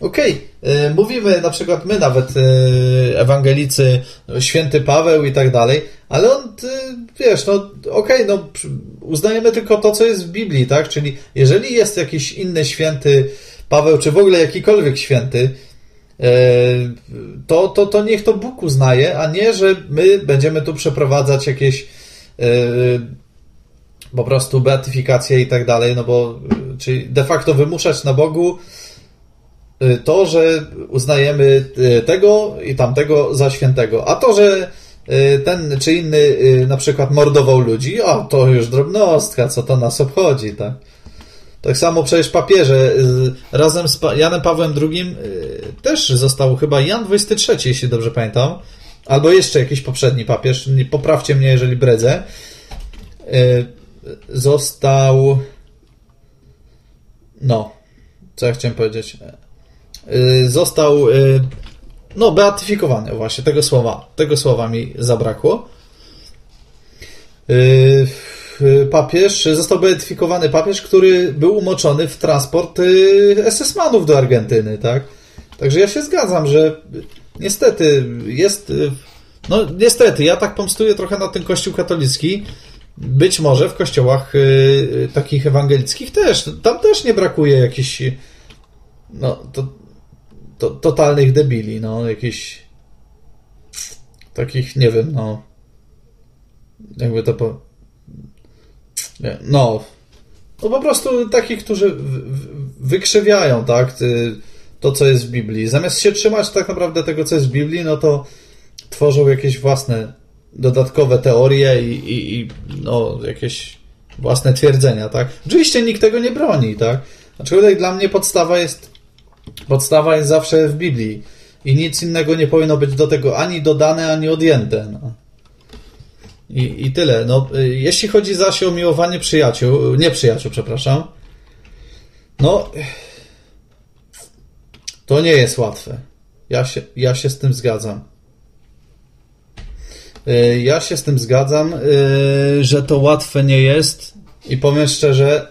Speaker 1: Okej, okay. mówimy na przykład my nawet y, ewangelicy, święty Paweł i tak dalej, ale on, wiesz, no okej, okay, no uznajemy tylko to, co jest w Biblii, tak? Czyli jeżeli jest jakiś inny święty Paweł, czy w ogóle jakikolwiek święty, e, to, to, to niech to Bóg uznaje, a nie, że my będziemy tu przeprowadzać jakieś e, po prostu beatyfikacje i tak dalej, no bo czyli de facto wymuszać na Bogu e, to, że uznajemy tego i tamtego za świętego, a to, że ten czy inny na przykład mordował ludzi, a to już drobnostka, co to nas obchodzi, tak? Tak samo przecież papieże razem z Janem Pawłem II y, też został chyba Jan XXIII, jeśli dobrze pamiętam, albo jeszcze jakiś poprzedni papież, poprawcie mnie, jeżeli bredzę, y, został no, co ja chciałem powiedzieć, y, został no, beatyfikowany właśnie, tego słowa, tego słowa mi zabrakło. Y, papież, został beatyfikowany papież, który był umoczony w transport y, SS-manów do Argentyny, tak? Także ja się zgadzam, że niestety jest, y, no niestety, ja tak pomstuję trochę na ten kościół katolicki, być może w kościołach takich ewangelickich też, tam też nie brakuje jakichś no, to, to, totalnych debili, no, jakichś takich, nie wiem, no jakby to no. No po prostu takich, którzy wykrzywiają, tak, to, co jest w Biblii. Zamiast się trzymać tak naprawdę tego, co jest w Biblii, no to tworzą jakieś własne dodatkowe teorie i, i, i no, jakieś własne twierdzenia, tak. Oczywiście nikt tego nie broni, tak. Aczkolwiek dla mnie podstawa jest podstawa jest zawsze w Biblii i nic innego nie powinno być do tego ani dodane, ani odjęte. No. I, I tyle. No, y, jeśli chodzi zaś o miłowanie przyjaciół, nie przyjaciół, przepraszam, no to nie jest łatwe. Ja się, ja się z tym zgadzam. Y, ja się z tym zgadzam, y, że to łatwe nie jest i powiem szczerze,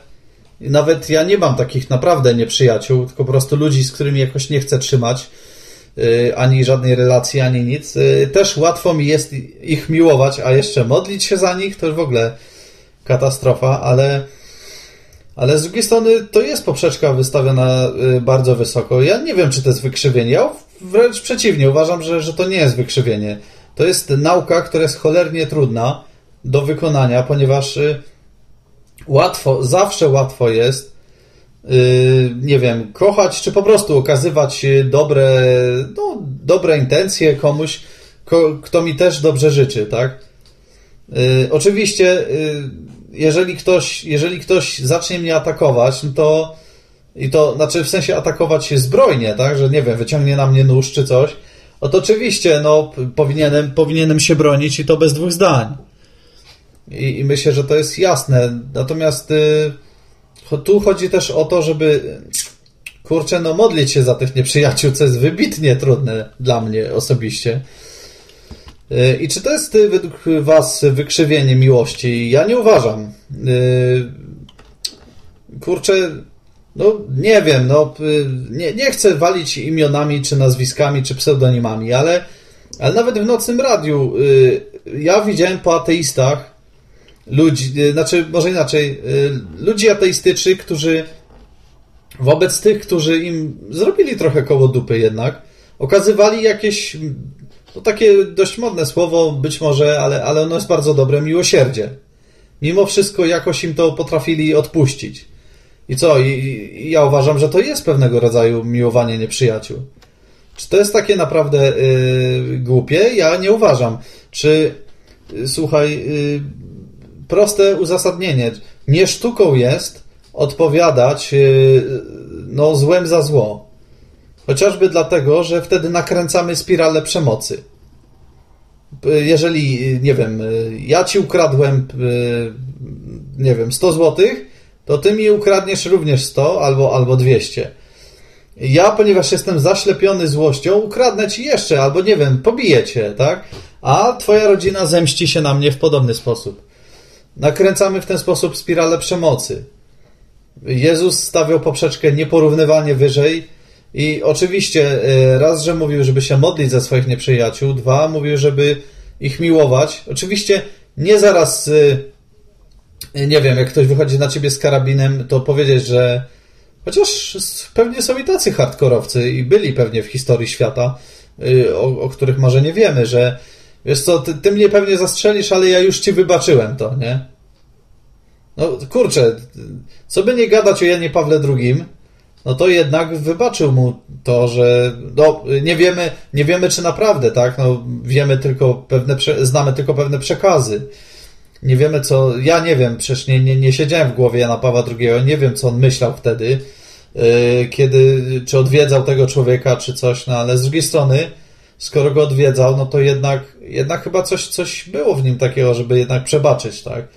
Speaker 1: nawet ja nie mam takich naprawdę nieprzyjaciół, tylko po prostu ludzi, z którymi jakoś nie chcę trzymać Y, ani żadnej relacji, ani nic. Y, też łatwo mi jest ich miłować, a jeszcze modlić się za nich to już w ogóle katastrofa, ale, ale z drugiej strony to jest poprzeczka wystawiona y, bardzo wysoko. Ja nie wiem, czy to jest wykrzywienie. Ja wręcz przeciwnie, uważam, że, że to nie jest wykrzywienie. To jest nauka, która jest cholernie trudna do wykonania, ponieważ łatwo, zawsze łatwo jest Y, nie wiem, kochać, czy po prostu okazywać dobre, no, dobre intencje komuś, kto mi też dobrze życzy, tak? Y, oczywiście, y, jeżeli ktoś, jeżeli ktoś zacznie mnie atakować, no to i to, znaczy w sensie atakować się zbrojnie, tak, że nie wiem, wyciągnie na mnie nóż czy coś, no to oczywiście, no, powinienem, powinienem się bronić i to bez dwóch zdań. I, i myślę, że to jest jasne. Natomiast tu chodzi też o to, żeby kurczę, no modlić się za tych nieprzyjaciół, co jest wybitnie trudne dla mnie osobiście. Y, I czy to jest y, według Was wykrzywienie miłości? Ja nie uważam. Y, kurczę, no nie wiem, no nie, nie chcę walić imionami, czy nazwiskami, czy pseudonimami, ale, ale nawet w nocnym radiu ja widziałem po ateistach, ludzi, y, znaczy może inaczej, y, ludzi ateistycznych, którzy wobec tych, którzy im zrobili trochę koło dupy jednak, okazywali jakieś, no takie dość modne słowo być może, ale, ale ono jest bardzo dobre, miłosierdzie. Mimo wszystko jakoś im to potrafili odpuścić. I co? I, I, ja uważam, że to jest pewnego rodzaju miłowanie nieprzyjaciół. Czy to jest takie naprawdę yy, głupie? Ja nie uważam. Czy, yy, słuchaj, yy, proste uzasadnienie. Nie sztuką jest odpowiadać yy, no, złem za zło. Chociażby dlatego, że wtedy nakręcamy spiralę przemocy. Jeżeli, nie wiem, ja ci ukradłem, nie wiem, 100 złotych, to ty mi ukradniesz również 100 albo, albo 200. Ja, ponieważ jestem zaślepiony złością, ukradnę ci jeszcze, albo nie wiem, pobiję cię, tak? A twoja rodzina zemści się na mnie w podobny sposób. Nakręcamy w ten sposób spiralę przemocy. Jezus stawiał poprzeczkę nieporównywanie wyżej i oczywiście e, raz, że mówił, żeby się modlić za swoich nieprzyjaciół, dwa, mówił, żeby ich miłować. Oczywiście nie zaraz, e, nie wiem, jak ktoś wychodzi na ciebie z karabinem, to powiedzieć, że chociaż pewnie są i tacy hardkorowcy i byli pewnie w historii świata, e, o, o których może nie wiemy, że wiesz co, ty, ty mnie pewnie zastrzelisz, ale ja już ci wybaczyłem to, nie? No kurczę, co by nie gadać o Janie Pawle II, no to jednak wybaczył mu to, że no, nie wiemy, nie wiemy czy naprawdę, tak? No, wiemy tylko pewne, znamy tylko pewne przekazy. Nie wiemy co, ja nie wiem, przecież nie, nie, nie siedziałem w głowie Jana Pawła II, nie wiem co on myślał wtedy, yy, kiedy, czy odwiedzał tego człowieka, czy coś, no ale z drugiej strony, skoro go odwiedzał, no to jednak, jednak chyba coś, coś było w nim takiego, żeby jednak przebaczyć, tak?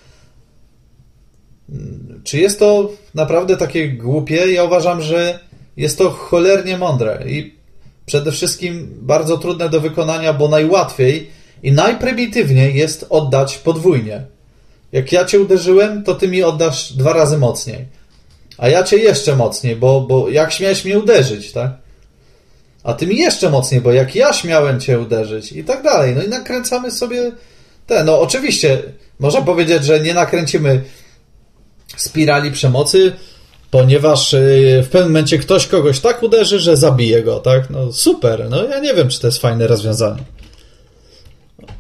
Speaker 1: Czy jest to naprawdę takie głupie? Ja uważam, że jest to cholernie mądre i przede wszystkim bardzo trudne do wykonania, bo najłatwiej i najprymitywniej jest oddać podwójnie. Jak ja cię uderzyłem, to ty mi oddasz dwa razy mocniej. A ja cię jeszcze mocniej, bo, bo jak śmiałeś mnie uderzyć, tak? A ty mi jeszcze mocniej, bo jak ja śmiałem cię uderzyć i tak dalej. No i nakręcamy sobie te. No oczywiście, można powiedzieć, że nie nakręcimy spirali przemocy, ponieważ y, w pewnym momencie ktoś kogoś tak uderzy, że zabije go, tak? No super, no ja nie wiem, czy to jest fajne rozwiązanie.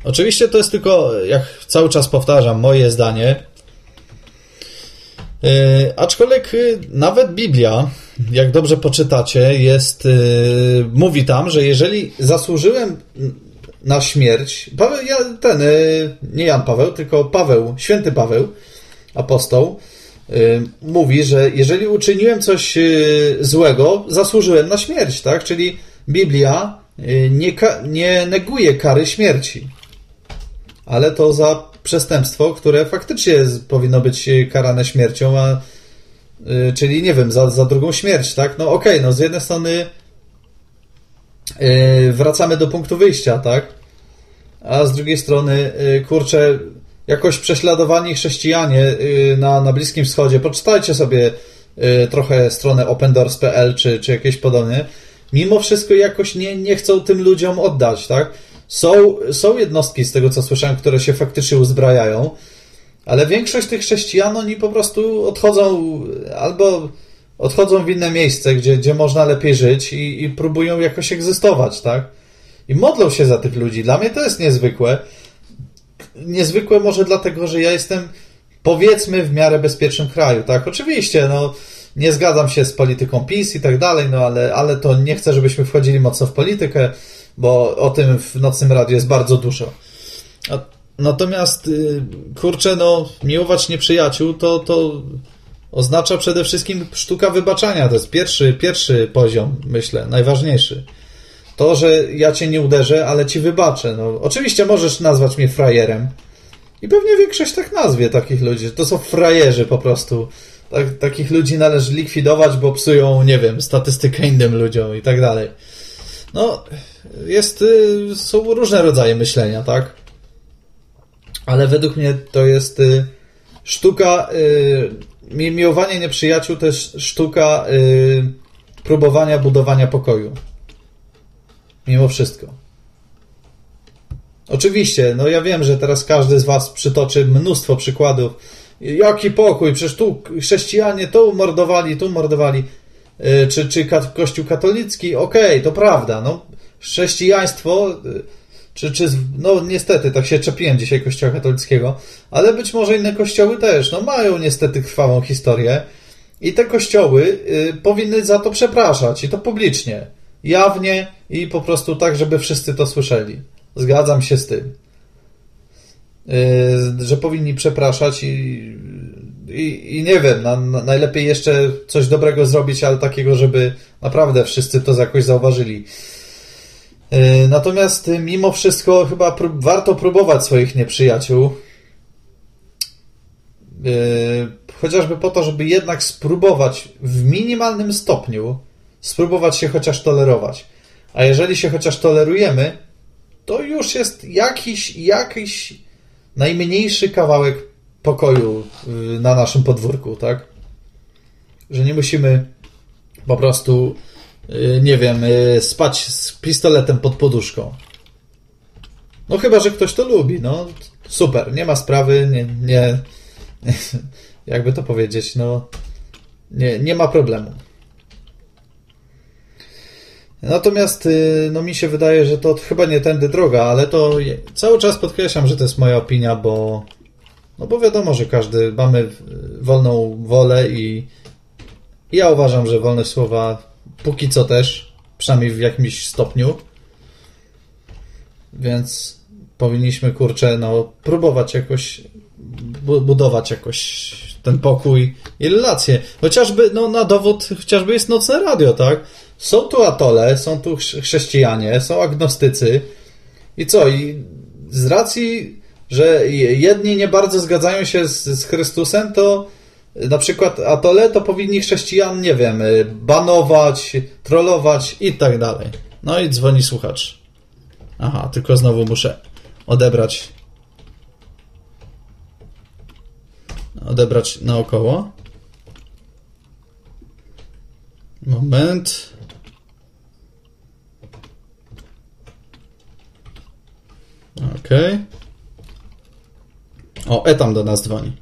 Speaker 1: Oczywiście to jest tylko, jak cały czas powtarzam, moje zdanie. Yy, aczkolwiek y, nawet Biblia, jak dobrze poczytacie, jest, yy, mówi tam, że jeżeli zasłużyłem na śmierć, Paweł, ja, ten, yy, nie Jan Paweł, tylko Paweł, święty Paweł, apostoł, Y, mówi, że jeżeli uczyniłem coś y, złego, zasłużyłem na śmierć, tak? Czyli Biblia y, nie, nie neguje kary śmierci, ale to za przestępstwo, które faktycznie powinno być karane śmiercią, a czyli nie wiem, za, za drugą śmierć, tak? No okej, okay, no z jednej strony wracamy do punktu wyjścia, tak? A z drugiej strony, kurczę, jakoś prześladowani chrześcijanie na, na Bliskim Wschodzie, poczytajcie sobie trochę stronę opendoors.pl czy, czy jakieś podobne, mimo wszystko jakoś nie, nie chcą tym ludziom oddać, tak? Są, są jednostki, z tego co słyszałem, które się faktycznie uzbrajają, ale większość tych chrześcijan, oni po prostu odchodzą albo odchodzą w inne miejsce, gdzie, gdzie można lepiej żyć i, i próbują jakoś egzystować, tak? I modlą się za tych ludzi. Dla mnie to jest niezwykłe niezwykłe może dlatego, że ja jestem powiedzmy w miarę bezpiecznym kraju, tak? Oczywiście, no nie zgadzam się z polityką PiS i tak dalej, no ale, ale to nie chcę, żebyśmy wchodzili mocno w politykę, bo o tym w Nocnym Radiu jest bardzo dużo. A, natomiast, y, kurczę, no miłować nieprzyjaciół to, to oznacza przede wszystkim sztuka wybaczania. To jest pierwszy, pierwszy poziom, myślę, najważniejszy. To, że ja cię nie uderzę, ale ci wybaczę. No, oczywiście możesz nazwać mnie frajerem. I pewnie większość tak nazwie takich ludzi. To są frajerzy po prostu. Tak, takich ludzi należy likwidować, bo psują, nie wiem, statystykę innym ludziom i tak dalej. No, jest, y, są różne rodzaje myślenia, tak? Ale według mnie to jest y, sztuka, y, miłowanie nieprzyjaciół to jest sztuka próbowania budowania pokoju. Mimo wszystko. Oczywiście, no ja wiem, że teraz każdy z Was przytoczy mnóstwo przykładów. Jaki pokój, przecież tu chrześcijanie tu mordowali, tu mordowali. Y, czy, czy Kościół katolicki? Okej, okay, to prawda. No, chrześcijaństwo, y, czy, czy, no niestety, tak się czepiłem dzisiaj Kościoła katolickiego, ale być może inne kościoły też, no mają niestety krwawą historię i te kościoły y, powinny za to przepraszać i to publicznie jawnie i po prostu tak, żeby wszyscy to słyszeli. Zgadzam się z tym. Że powinni przepraszać i, i, i nie wiem, na, na, najlepiej jeszcze coś dobrego zrobić, ale takiego, żeby naprawdę wszyscy to jakoś zauważyli. Yy, natomiast mimo wszystko chyba warto próbować swoich nieprzyjaciół. Yy, chociażby po to, żeby jednak spróbować w minimalnym stopniu spróbować się chociaż tolerować. A jeżeli się chociaż tolerujemy, to już jest jakiś, jakiś najmniejszy kawałek pokoju y, na naszym podwórku, tak? Że nie musimy po prostu, y, nie wiem, y, spać z pistoletem pod poduszką. No chyba, że ktoś to lubi, no super, nie ma sprawy, nie, nie jakby to powiedzieć, no nie, nie ma problemu. Natomiast no, mi się wydaje, że to chyba nie tędy droga, ale to cały czas podkreślam, że to jest moja opinia, bo no bo wiadomo, że każdy mamy wolną wolę i ja uważam, że wolność słowa póki co też, przynajmniej w jakimś stopniu. Więc powinniśmy, kurczę, no, próbować jakoś budować jakoś ten pokój i relacje. Chociażby, no, na dowód, chociażby jest nocne radio, tak? Są tu atole, są tu chrześcijanie, są agnostycy. I co? I z racji, że jedni nie bardzo zgadzają się z, z Chrystusem, to na przykład atole to powinni chrześcijan, nie wiem, banować, trollować i tak dalej. No i dzwoni słuchacz. Aha, tylko znowu muszę odebrać. Odebrać naokoło. Moment. Okej. Okay. O, Etam do nas dzwoni.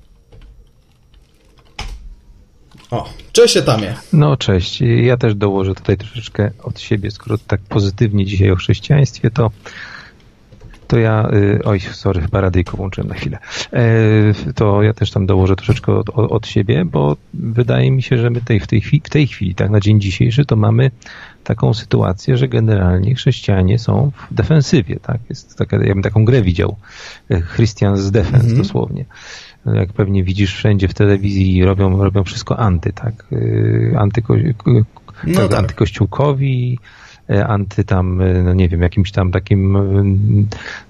Speaker 1: O, cześć Etamie.
Speaker 3: No, cześć. Ja też dołożę tutaj troszeczkę od siebie, skoro tak pozytywnie dzisiaj o chrześcijaństwie, to to ja, y, oj, sorry, chyba radyjko włączyłem na chwilę, e, to ja też tam dołożę troszeczkę od, od siebie, bo wydaje mi się, że my tej, w, tej chwili, w tej chwili, tak na dzień dzisiejszy, to mamy taką sytuację, że generalnie chrześcijanie są w defensywie, tak? Jest taka, ja bym taką grę widział, e, Christian's Defense mhm. dosłownie. Jak pewnie widzisz wszędzie w telewizji robią, robią wszystko anty, tak? E, Antyko, no tak, tak. Antykościółkowi, e, anty tam, no nie wiem, jakimś tam takim,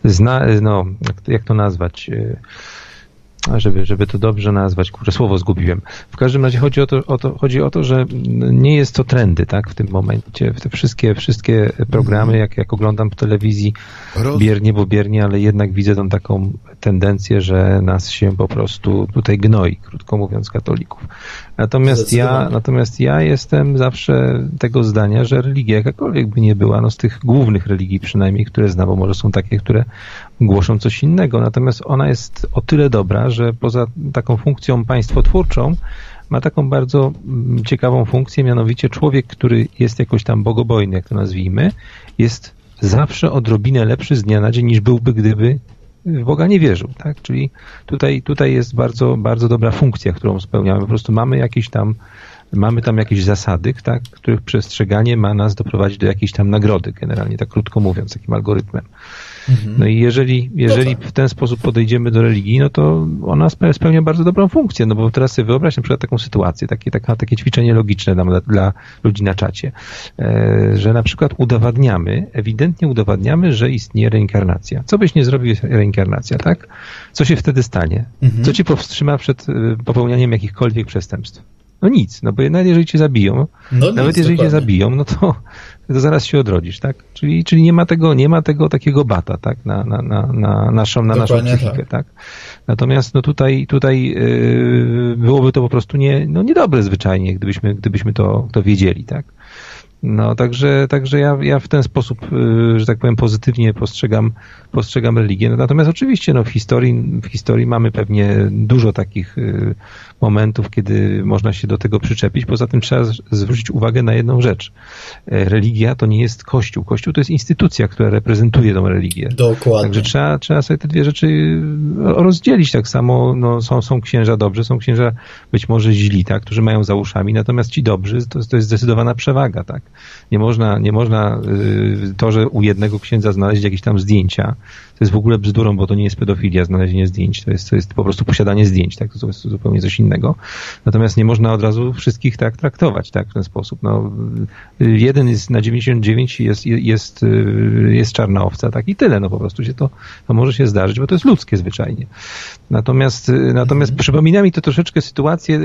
Speaker 3: zna, no, jak to nazwać, żeby, żeby to dobrze nazwać, kurczę, słowo zgubiłem. W każdym razie chodzi o to, o to, chodzi o to że nie jest to trendy, tak, w tym momencie. Te wszystkie, wszystkie programy, jak, jak oglądam w telewizji, biernie, bo biernie, ale jednak widzę tą taką tendencję, że nas się po prostu tutaj gnoi, krótko mówiąc, katolików. Natomiast ja, natomiast ja jestem zawsze tego zdania, że religia jakakolwiek by nie była, no z tych głównych religii przynajmniej, które znam, bo może są takie, które głoszą coś innego, natomiast ona jest o tyle dobra, że poza taką funkcją państwotwórczą ma taką bardzo mm, ciekawą funkcję, mianowicie człowiek, który jest jakoś tam bogobojny, jak to nazwijmy, jest zawsze odrobinę lepszy z dnia na dzień niż byłby, gdyby w Boga nie wierzył, tak? Czyli tutaj, tutaj jest bardzo, bardzo dobra funkcja, którą spełniamy. Po prostu mamy jakieś tam, mamy tam jakieś zasady, tak? których przestrzeganie ma nas doprowadzić do jakiejś tam nagrody, generalnie, tak krótko mówiąc, takim algorytmem. Mhm. No i jeżeli, jeżeli no tak. w ten sposób podejdziemy do religii, no to ona spełnia bardzo dobrą funkcję, no bo teraz sobie wyobraź na przykład taką sytuację, takie, taka, takie ćwiczenie logiczne dla, dla ludzi na czacie, e, że na przykład udowadniamy, ewidentnie udowadniamy, że istnieje reinkarnacja. Co byś nie zrobił, jest reinkarnacja, tak? Co się wtedy stanie? Mhm. Co ci powstrzyma przed e, popełnianiem jakichkolwiek przestępstw? No nic, no bo nawet jeżeli cię zabiją, no nawet nic, jeżeli dokładnie. cię zabiją, no to, to zaraz się odrodzisz, tak? Czyli, czyli nie ma tego, nie ma tego takiego bata, tak? Na, na, na, na naszą, na naszą psychikę, tak. tak? Natomiast no tutaj, tutaj yy, byłoby to po prostu nie, no niedobre zwyczajnie, gdybyśmy, gdybyśmy to, to wiedzieli, tak? No, także, także ja, ja w ten sposób, y, że tak powiem, pozytywnie postrzegam, postrzegam religię. No, natomiast oczywiście no, w, historii, w historii mamy pewnie dużo takich y, momentów, kiedy można się do tego przyczepić. Poza tym trzeba zwrócić uwagę na jedną rzecz. E, religia to nie jest Kościół. Kościół to jest instytucja, która reprezentuje tą religię.
Speaker 1: Dokładnie.
Speaker 3: Także trzeba, trzeba sobie te dwie rzeczy y, rozdzielić. Tak samo no, są, są księża dobrzy, są księża być może źli, tak, którzy mają za uszami, natomiast ci dobrzy to, to jest zdecydowana przewaga. Tak. Nie można, nie można y, to, że u jednego księdza znaleźć jakieś tam zdjęcia, to jest w ogóle bzdurą, bo to nie jest pedofilia, znalezienie zdjęć, to jest, to jest po prostu posiadanie zdjęć, tak, to jest zupełnie coś innego. Natomiast nie można od razu wszystkich tak traktować, tak, w ten sposób. No, jeden jest na 99 jest, jest, jest czarna owca, tak, i tyle, no po prostu się to, to może się zdarzyć, bo to jest ludzkie zwyczajnie. Natomiast, natomiast mhm. przypomina mi to troszeczkę sytuację,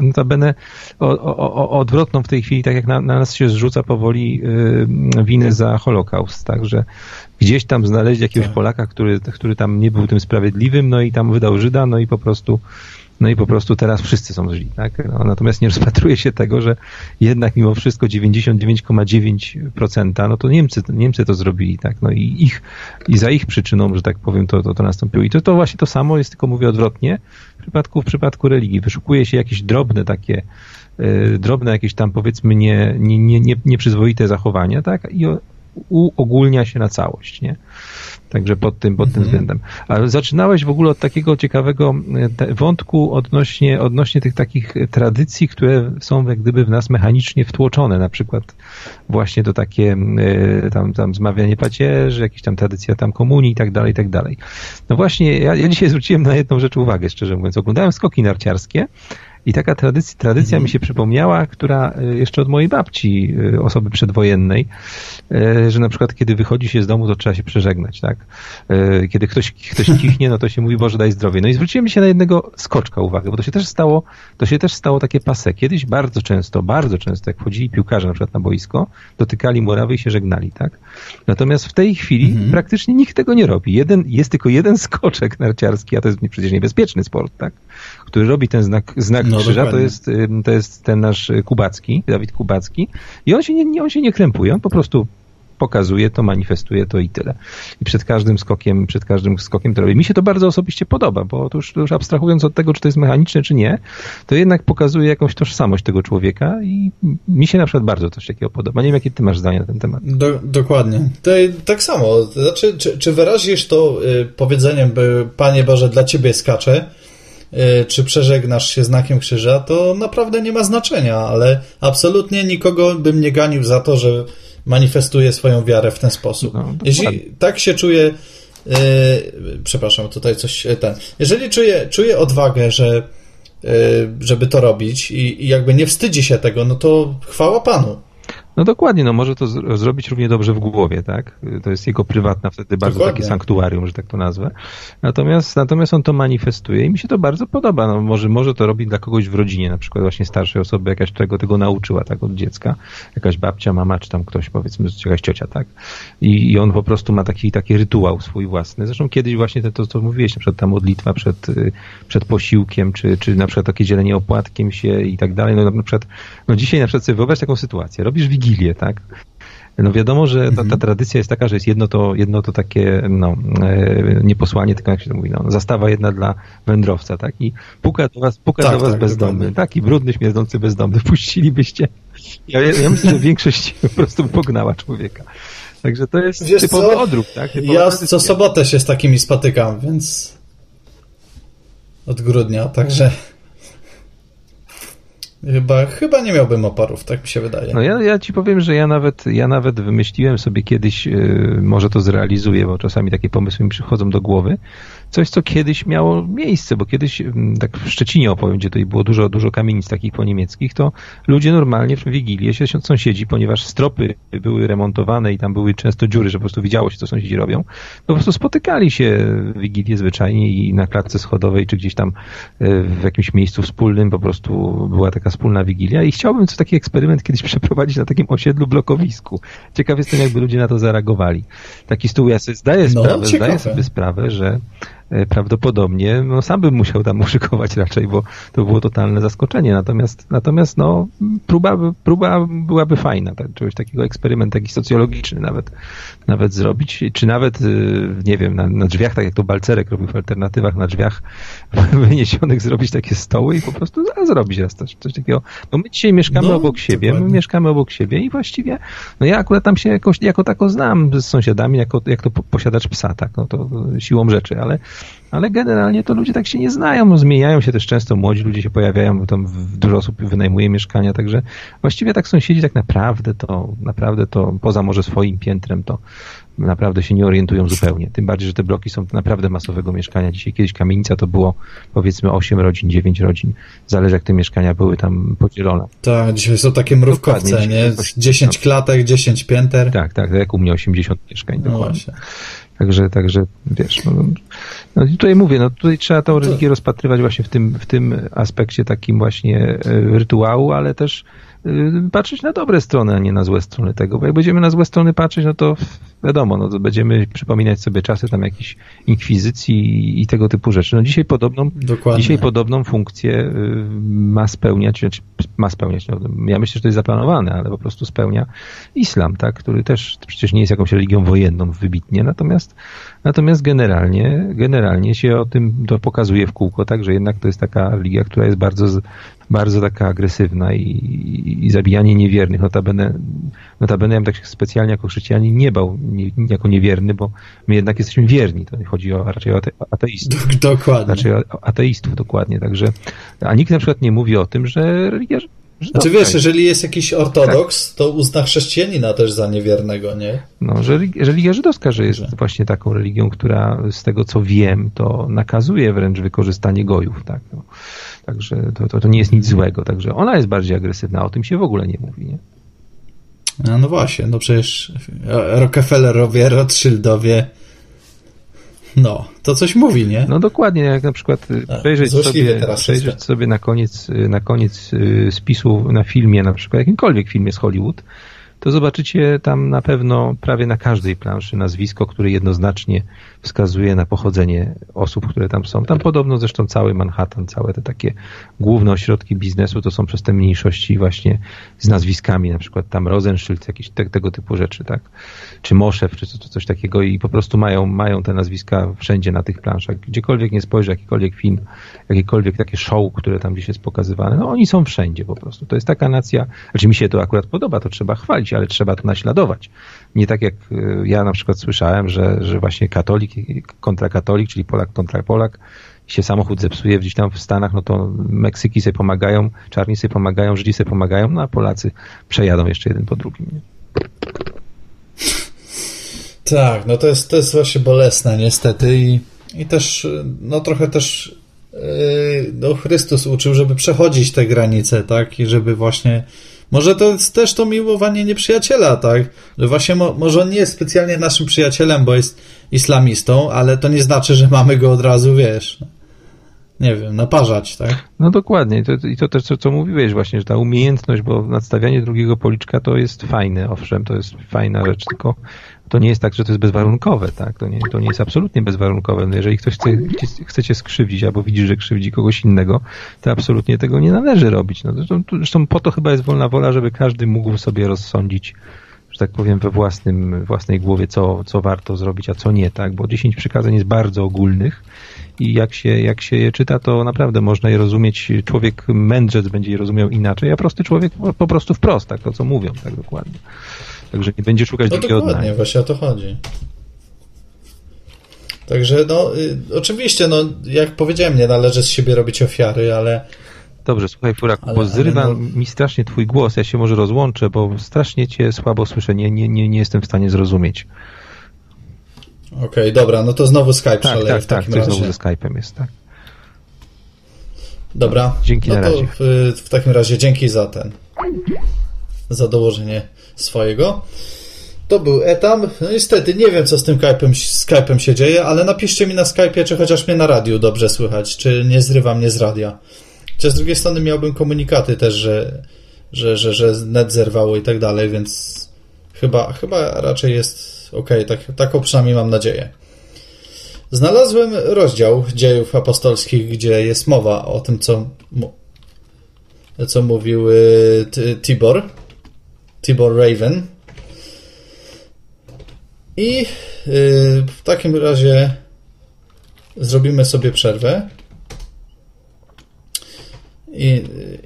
Speaker 3: notabene o, o, o, odwrotną w tej chwili, tak jak na, na nas się zrzuca powoli winy za Holokaust, także gdzieś tam znaleźli jakiegoś tak. Polaka, który, który tam nie był tym sprawiedliwym, no i tam wydał Żyda, no i po prostu no i po prostu teraz wszyscy są źli. Tak? No, natomiast nie rozpatruje się tego, że jednak mimo wszystko 99,9% no to Niemcy, Niemcy to zrobili. Tak? No i, ich, i za ich przyczyną, że tak powiem, to, to, to nastąpiło. I to, to właśnie to samo jest, tylko mówię odwrotnie, w przypadku, w przypadku religii. Wyszukuje się jakieś drobne takie yy, drobne jakieś tam powiedzmy nie, nie, nie, nie, nieprzyzwoite zachowania, tak? I uogólnia się na całość, nie? Także pod tym, pod tym mhm. względem. Ale zaczynałeś w ogóle od takiego ciekawego e, wątku odnośnie, odnośnie tych takich tradycji, które są jak gdyby w nas mechanicznie wtłoczone, na przykład właśnie to takie e, tam, tam zmawianie pacierzy, jakieś tam tradycja tam komunii i tak dalej, i tak dalej. No właśnie, ja, ja dzisiaj zwróciłem na jedną rzecz uwagę, szczerze mówiąc. Oglądałem skoki narciarskie i taka tradycja, tradycja mi się przypomniała, która e, jeszcze od mojej babci, e, osoby przedwojennej, e, że na przykład kiedy wychodzi się z domu, to trzeba się przeżegnać, tak? Kiedy ktoś, ktoś kichnie, no to się mówi, Boże daj zdrowie. No i zwróciłem się na jednego skoczka uwagę, bo to się też stało, to się też stało takie pase. Kiedyś bardzo często, bardzo często, jak wchodzili piłkarze na przykład na boisko, dotykali murawy i się żegnali, tak? Natomiast w tej chwili mhm. praktycznie nikt tego nie robi. Jeden, jest tylko jeden skoczek narciarski, a to jest przecież niebezpieczny sport, tak? Który robi ten znak, znak no, krzyża, to jest, to jest ten nasz Kubacki, Dawid Kubacki i on się nie, on się nie krępuje, on po prostu pokazuje to, manifestuje to i tyle. I przed każdym skokiem, przed każdym skokiem to robi. Mi się to bardzo osobiście podoba, bo to już, to już abstrahując od tego, czy to jest mechaniczne, czy nie, to jednak pokazuje jakąś tożsamość tego człowieka i mi się na przykład bardzo coś takiego podoba. Nie wiem, jakie ty masz zdanie na ten temat.
Speaker 1: Do, dokładnie. To, tak samo. Znaczy, czy, czy wyrazisz to y, powiedzeniem, by Panie Boże, dla Ciebie skacze, y, czy przeżegnasz się znakiem krzyża, to naprawdę nie ma znaczenia, ale absolutnie nikogo bym nie ganił za to, że manifestuje swoją wiarę w ten sposób. No, Jeśli tak się czuje, yy, przepraszam, tutaj coś e, ten. Jeżeli czuje, czuje odwagę, że yy, żeby to robić i, i jakby nie wstydzi się tego, no to chwała Panu.
Speaker 3: No dokładnie, no może to z- zrobić równie dobrze w głowie, tak? To jest jego prywatna wtedy bardzo dokładnie. takie sanktuarium, że tak to nazwę. Natomiast, natomiast on to manifestuje i mi się to bardzo podoba. No może, może to robi dla kogoś w rodzinie, na przykład właśnie starszej osoby, jakaś czego tego nauczyła, tak, od dziecka. Jakaś babcia, mama, czy tam ktoś, powiedzmy, jakaś ciocia, tak? I, i on po prostu ma taki, taki rytuał swój własny. Zresztą kiedyś właśnie to, to co mówiłeś, na przykład ta modlitwa przed, y, przed posiłkiem, czy, czy na przykład takie dzielenie opłatkiem się i tak dalej. No na przykład, no dzisiaj na przykład sobie wyobraź taką sytuację. Robisz Wigilię, tak? No wiadomo, że ta, ta, mhm. tradycja jest taka, że jest jedno to, jedno to takie, no, e, nie posłanie, tylko jak się to mówi, no, zastawa jedna dla wędrowca, tak? I puka do was, puka tak, do was tak, bezdomny, taki brudny, śmierdzący bezdomny. Puścilibyście? Ja, ja myślę, że większość po prostu pognała człowieka. Także to jest Wiesz typowy co? odruch, tak?
Speaker 1: Typowa ja co sobotę się z takimi spotykam, więc od grudnia, także... Chyba, chyba nie miałbym oporów, tak mi się wydaje.
Speaker 3: No ja, ja ci powiem, że ja nawet, ja nawet wymyśliłem sobie kiedyś, yy, może to zrealizuję, bo czasami takie pomysły mi przychodzą do głowy, coś, co kiedyś miało miejsce, bo kiedyś, mm, tak w Szczecinie opowiem, gdzie tutaj było dużo, dużo kamienic takich po niemieckich, to ludzie normalnie w Wigilię się sąsiedzi, ponieważ stropy były remontowane i tam były często dziury, że po prostu widziało się, co sąsiedzi robią, po prostu spotykali się w Wigilię zwyczajnie i na klatce schodowej, czy gdzieś tam e, w jakimś miejscu wspólnym po prostu była taka wspólna Wigilia i chciałbym coś taki eksperyment kiedyś przeprowadzić na takim osiedlu blokowisku. Ciekaw jestem, jakby ludzie na to zareagowali. Taki stół, ja sobie zdaję no, sprawę, zdaję sobie sprawę, że prawdopodobnie no, sam bym musiał tam uszykować raczej, bo to było totalne zaskoczenie. Natomiast, natomiast no, próba, próba byłaby fajna, tak, czegoś takiego eksperyment taki socjologiczny nawet, nawet zrobić, czy nawet, y, nie wiem, na, na drzwiach, tak jak to Balcerek robił w alternatywach, na drzwiach wyniesionych zrobić takie stoły i po prostu zrobić raz coś, coś takiego. Bo my dzisiaj mieszkamy no, obok siebie, dokładnie. my mieszkamy obok siebie i właściwie, no ja akurat tam się jakoś, jako tako znam z sąsiadami, jako, jak to posiadacz psa, tak, no to siłą rzeczy, ale ale generalnie to ludzie tak się nie znają, no, zmieniają się też często, młodzi ludzie się pojawiają, bo tam dużo osób wynajmuje mieszkania, także właściwie tak sąsiedzi tak naprawdę to, naprawdę to poza może swoim piętrem to naprawdę się nie orientują zupełnie. Tym bardziej, że te bloki są naprawdę masowego mieszkania. Dzisiaj kiedyś kamienica to było powiedzmy 8 rodzin, 9 rodzin. Zależy jak te mieszkania były tam podzielone.
Speaker 1: Tak, dzisiaj są takie mrówkowce, nie? 10 klatek, 10 pięter.
Speaker 3: Tak, tak, jak u mnie 80 mieszkań no dokładnie. Właśnie. Także, także wiesz, no, no tutaj mówię, no tutaj trzeba tą religię rozpatrywać właśnie w tym, w tym aspekcie takim właśnie e, rytuału, ale też patrzeć na dobre strony, a nie na złe strony tego, bo jak będziemy na złe strony patrzeć, no to wiadomo, no to będziemy przypominać sobie czasy tam jakiejś inkwizycji i tego typu rzeczy. No dzisiaj podobną, dzisiaj podobną funkcję y, ma spełniać, znaczy ma spełniać, no, ja myślę, że to jest zaplanowane, ale po prostu spełnia islam, tak, który też przecież nie jest jakąś religią wojenną wybitnie, natomiast natomiast generalnie, generalnie się o tym to pokazuje w kółko, tak, że jednak to jest taka religia, która jest bardzo bardzo taka agresywna i, i, zabijanie niewiernych. Notabene, notabene ja bym tak specjalnie jako chrześcijanin nie bał nie, jako niewierny, bo my jednak jesteśmy wierni. To chodzi o, raczej o ateistów.
Speaker 1: Dokładnie.
Speaker 3: Raczej o ateistów, dokładnie. Także, a nikt na przykład nie mówi o tym, że religia
Speaker 1: znaczy wiesz, jeżeli jest jakiś ortodoks, tak. to uzna chrześcijanina też za niewiernego, nie?
Speaker 3: No, że religia żydowska, że jest że. właśnie taką religią, która z tego co wiem, to nakazuje wręcz wykorzystanie gojów, tak. No. Także to, to, to nie jest nic złego, także ona jest bardziej agresywna, o tym się w ogóle nie mówi, nie?
Speaker 1: No, no właśnie, no przecież Rockefellerowie, Rothschildowie, no, to coś mówi, nie?
Speaker 3: No dokładnie, jak na przykład y, przejrzeć, sobie, przejrzeć sobie na koniec, y, na koniec y, spisu na filmie, na przykład jakimkolwiek filmie z Hollywood, to zobaczycie tam na pewno prawie na każdej planszy nazwisko, które jednoznacznie wskazuje na pochodzenie osób, które tam są. Tam podobno zresztą cały Manhattan, całe te takie główne ośrodki biznesu to są przez te mniejszości właśnie z nazwiskami, na przykład tam Rosenschild, jakieś te, tego typu rzeczy, tak? Czy Moszew, czy coś takiego i po prostu mają, mają te nazwiska wszędzie na tych planszach. Gdziekolwiek nie spojrzy, jakikolwiek film, jakiekolwiek takie show, które tam gdzieś jest pokazywane, no oni są wszędzie po prostu. To jest taka nacja, znaczy mi się to akurat podoba, to trzeba chwalić, ale trzeba to naśladować. Nie tak jak y, ja na przykład słyszałem, że, że właśnie katolik kontra katolik, czyli Polak kontra Polak, się samochód zepsuje gdzieś tam w Stanach, no to Meksyki sobie pomagają, czarni sobie pomagają, Żydzi sobie pomagają, no a Polacy przejadą jeszcze jeden po drugim. Nie?
Speaker 1: Tak, no to jest, to jest właśnie bolesne niestety i, i też, no trochę też yy, no Chrystus uczył, żeby przechodzić te granice, tak, i żeby właśnie może to jest też to miłowanie nieprzyjaciela, tak? Że właśnie mo może on nie jest specjalnie naszym przyjacielem, bo jest islamistą, ale to nie znaczy, że mamy go od razu, wiesz, nie wiem, naparzać, tak?
Speaker 3: No dokładnie. I to, i to też, co, co mówiłeś właśnie, że ta umiejętność, bo nadstawianie drugiego policzka to jest fajne, owszem, to jest fajna rzecz, tylko to nie jest tak, że to jest bezwarunkowe, tak? To nie, to nie jest absolutnie bezwarunkowe. No jeżeli ktoś chce, chce cię skrzywdzić albo widzi, że krzywdzi kogoś innego, to absolutnie tego nie należy robić. No, zresztą, zresztą po to chyba jest wolna wola, żeby każdy mógł sobie rozsądzić, że tak powiem, we własnym, własnej głowie, co, co warto zrobić, a co nie, tak? Bo 10 przykazań jest bardzo ogólnych i jak się, jak się je czyta, to naprawdę można je rozumieć. Człowiek mędrzec będzie je rozumiał inaczej, a prosty człowiek po prostu wprost, tak? To, co mówią, tak dokładnie. Także nie będzie szukać
Speaker 1: no drugiego dokładnie, dna. właśnie o to chodzi. Także no, y, oczywiście, no, jak powiedziałem, nie należy z siebie robić ofiary, ale...
Speaker 3: Dobrze, słuchaj Furaku, ale, bo zrywa no... mi strasznie twój głos, ja się może rozłączę, bo strasznie cię słabo słyszę, nie, nie, nie, nie jestem w stanie zrozumieć.
Speaker 1: Okej, okay, dobra, no to znowu Skype tak, szaleje
Speaker 3: tak,
Speaker 1: w takim
Speaker 3: tak,
Speaker 1: razie.
Speaker 3: znowu ze Skype'em jest, tak.
Speaker 1: Dobra.
Speaker 3: Dzięki
Speaker 1: no
Speaker 3: na razie.
Speaker 1: W, w takim razie dzięki za ten za dołożenie swojego. To był etam. No niestety nie wiem, co z tym Skype'em, się dzieje, ale napiszcie mi na Skype'ie, czy chociaż mnie na radiu dobrze słychać, czy nie zrywa mnie z radia. Czy z drugiej strony miałbym komunikaty też, że, że, że, że net zerwało i tak dalej, więc chyba, chyba raczej jest ok, tak, taką przynajmniej mam nadzieję. Znalazłem rozdział dziejów apostolskich, gdzie jest mowa o tym, co, co mówił Tibor, Tibor Raven. I yy, w takim razie zrobimy sobie przerwę. I,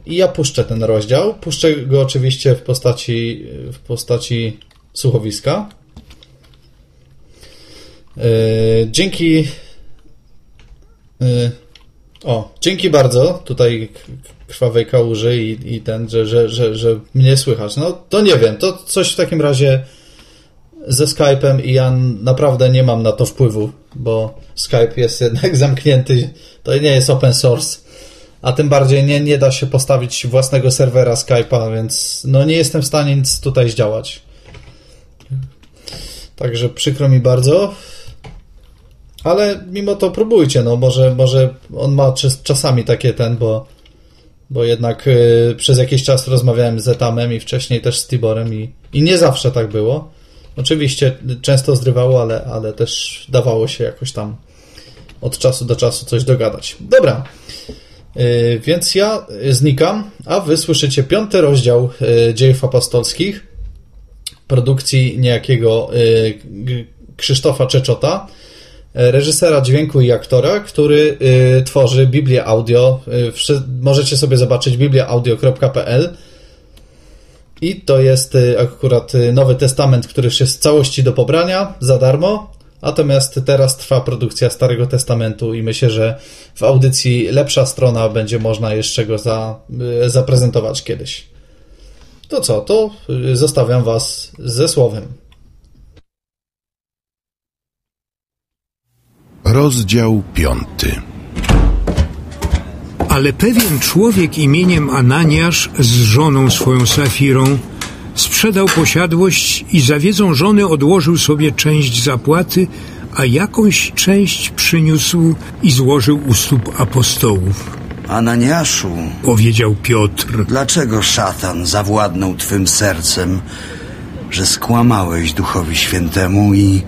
Speaker 1: I, ja puszczę ten rozdział. Puszczę go oczywiście w postaci, w postaci słuchowiska. Yy, dzięki Y, o, dzięki bardzo tutaj krwawej kałuży i, i ten, że, że, że, że mnie słychać. No to nie wiem, to coś w takim razie ze Skype'em i ja naprawdę nie mam na to wpływu, bo Skype jest jednak zamknięty, to nie jest open source, a tym bardziej nie, nie da się postawić własnego serwera Skype'a, więc no nie jestem w stanie nic tutaj zdziałać. Także przykro mi bardzo. Ale mimo to próbujcie, no może, może on ma czasami takie ten, bo, bo jednak y, przez jakiś czas rozmawiałem z Etamem i wcześniej też z Tiborem i, i nie zawsze tak było. Oczywiście często zrywało, ale, ale też dawało się jakoś tam od czasu do czasu coś dogadać. Dobra, y, więc ja znikam, a wy słyszycie piąty rozdział y, dziejów apostolskich produkcji niejakiego Krzysztofa Czeczota reżysera dźwięku i aktora, który y, tworzy Biblię Audio. Y, możecie sobie zobaczyć bibliaaudio.pl i to jest akurat Nowy Testament, który już jest w całości do pobrania za darmo. Natomiast teraz trwa produkcja Starego Testamentu i myślę, że w audycji lepsza strona będzie można jeszcze go za, zaprezentować kiedyś. To co, to zostawiam Was ze słowem.
Speaker 4: Rozdział piąty.
Speaker 5: Ale pewien człowiek imieniem Ananiasz z żoną swoją Safirą sprzedał posiadłość i za wiedzą żony odłożył sobie część zapłaty, a jakąś część przyniósł i złożył u stóp apostołów.
Speaker 6: Ananiaszu,
Speaker 5: powiedział Piotr,
Speaker 6: dlaczego szatan zawładnął twym sercem, że skłamałeś Duchowi Świętemu i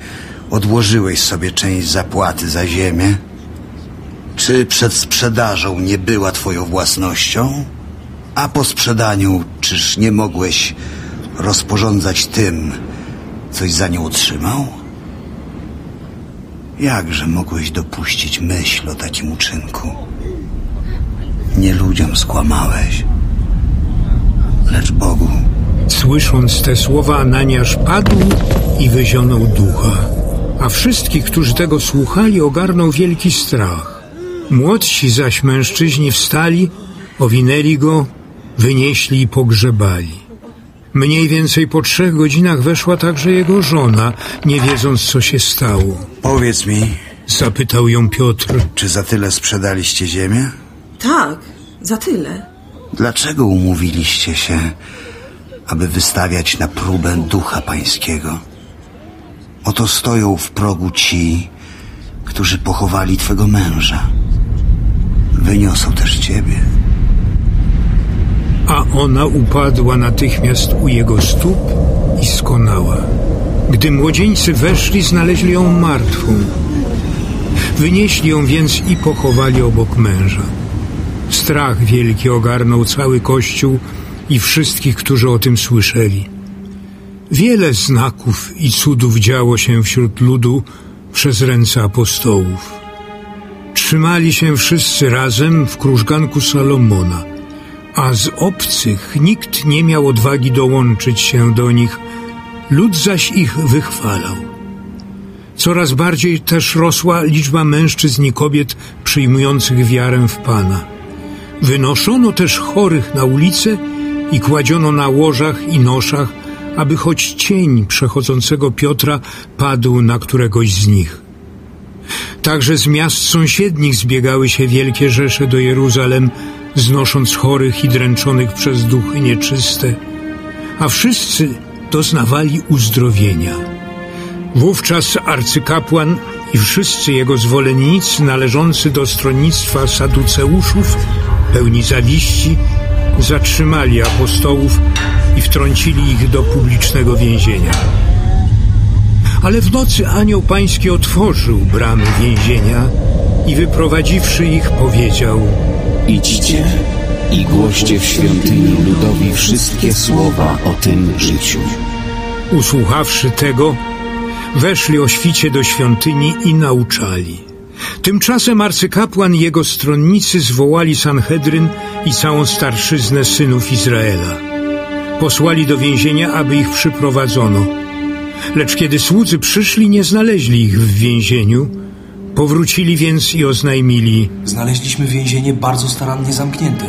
Speaker 6: odłożyłeś sobie część zapłaty za ziemię? Czy przed sprzedażą nie była twoją własnością? A po sprzedaniu czyż nie mogłeś rozporządzać tym, coś za nią otrzymał? Jakże mogłeś dopuścić myśl o takim uczynku? Nie ludziom skłamałeś, lecz Bogu.
Speaker 5: Słysząc te słowa, Ananiasz padł i wyzionął ducha a wszystkich, którzy tego słuchali, ogarnął wielki strach. Młodsi zaś mężczyźni wstali, owinęli go, wynieśli i pogrzebali. Mniej więcej po trzech godzinach weszła także jego żona, nie wiedząc, co się stało.
Speaker 6: Powiedz mi,
Speaker 5: zapytał ją Piotr,
Speaker 6: czy za tyle sprzedaliście ziemię?
Speaker 7: Tak, za tyle.
Speaker 6: Dlaczego umówiliście się, aby wystawiać na próbę ducha pańskiego? Oto stoją w progu ci, którzy pochowali twego męża. Wyniosą też ciebie.
Speaker 5: A ona upadła natychmiast u jego stóp i skonała. Gdy młodzieńcy weszli, znaleźli ją martwą. Wynieśli ją więc i pochowali obok męża. Strach wielki ogarnął cały kościół i wszystkich, którzy o tym słyszeli. Wiele znaków i cudów działo się wśród ludu przez ręce apostołów. Trzymali się wszyscy razem w krużganku Salomona, a z obcych nikt nie miał odwagi dołączyć się do nich, lud zaś ich wychwalał. Coraz bardziej też rosła liczba mężczyzn i kobiet przyjmujących wiarę w Pana. Wynoszono też chorych na ulice i kładziono na łożach i noszach, aby choć cień przechodzącego Piotra padł na któregoś z nich. Także z miast sąsiednich zbiegały się wielkie rzesze do Jeruzalem, znosząc chorych i dręczonych przez duchy nieczyste, a wszyscy doznawali uzdrowienia. Wówczas arcykapłan i wszyscy jego zwolennicy należący do stronnictwa saduceuszów, pełni zawiści, zatrzymali apostołów i wtrącili ich do publicznego więzienia. Ale w nocy anioł pański otworzył bramy więzienia i wyprowadziwszy ich powiedział
Speaker 8: Idźcie i głoście w świątyni ludowi wszystkie słowa o tym życiu.
Speaker 5: Usłuchawszy tego, weszli o świcie do świątyni i nauczali. Tymczasem arcykapłan i jego stronnicy zwołali Sanhedryn i całą starszyznę synów Izraela. Posłali do więzienia, aby ich przyprowadzono. Lecz kiedy słudzy przyszli, nie znaleźli ich w więzieniu, Powrócili więc i oznajmili.
Speaker 9: Znaleźliśmy więzienie bardzo starannie zamknięte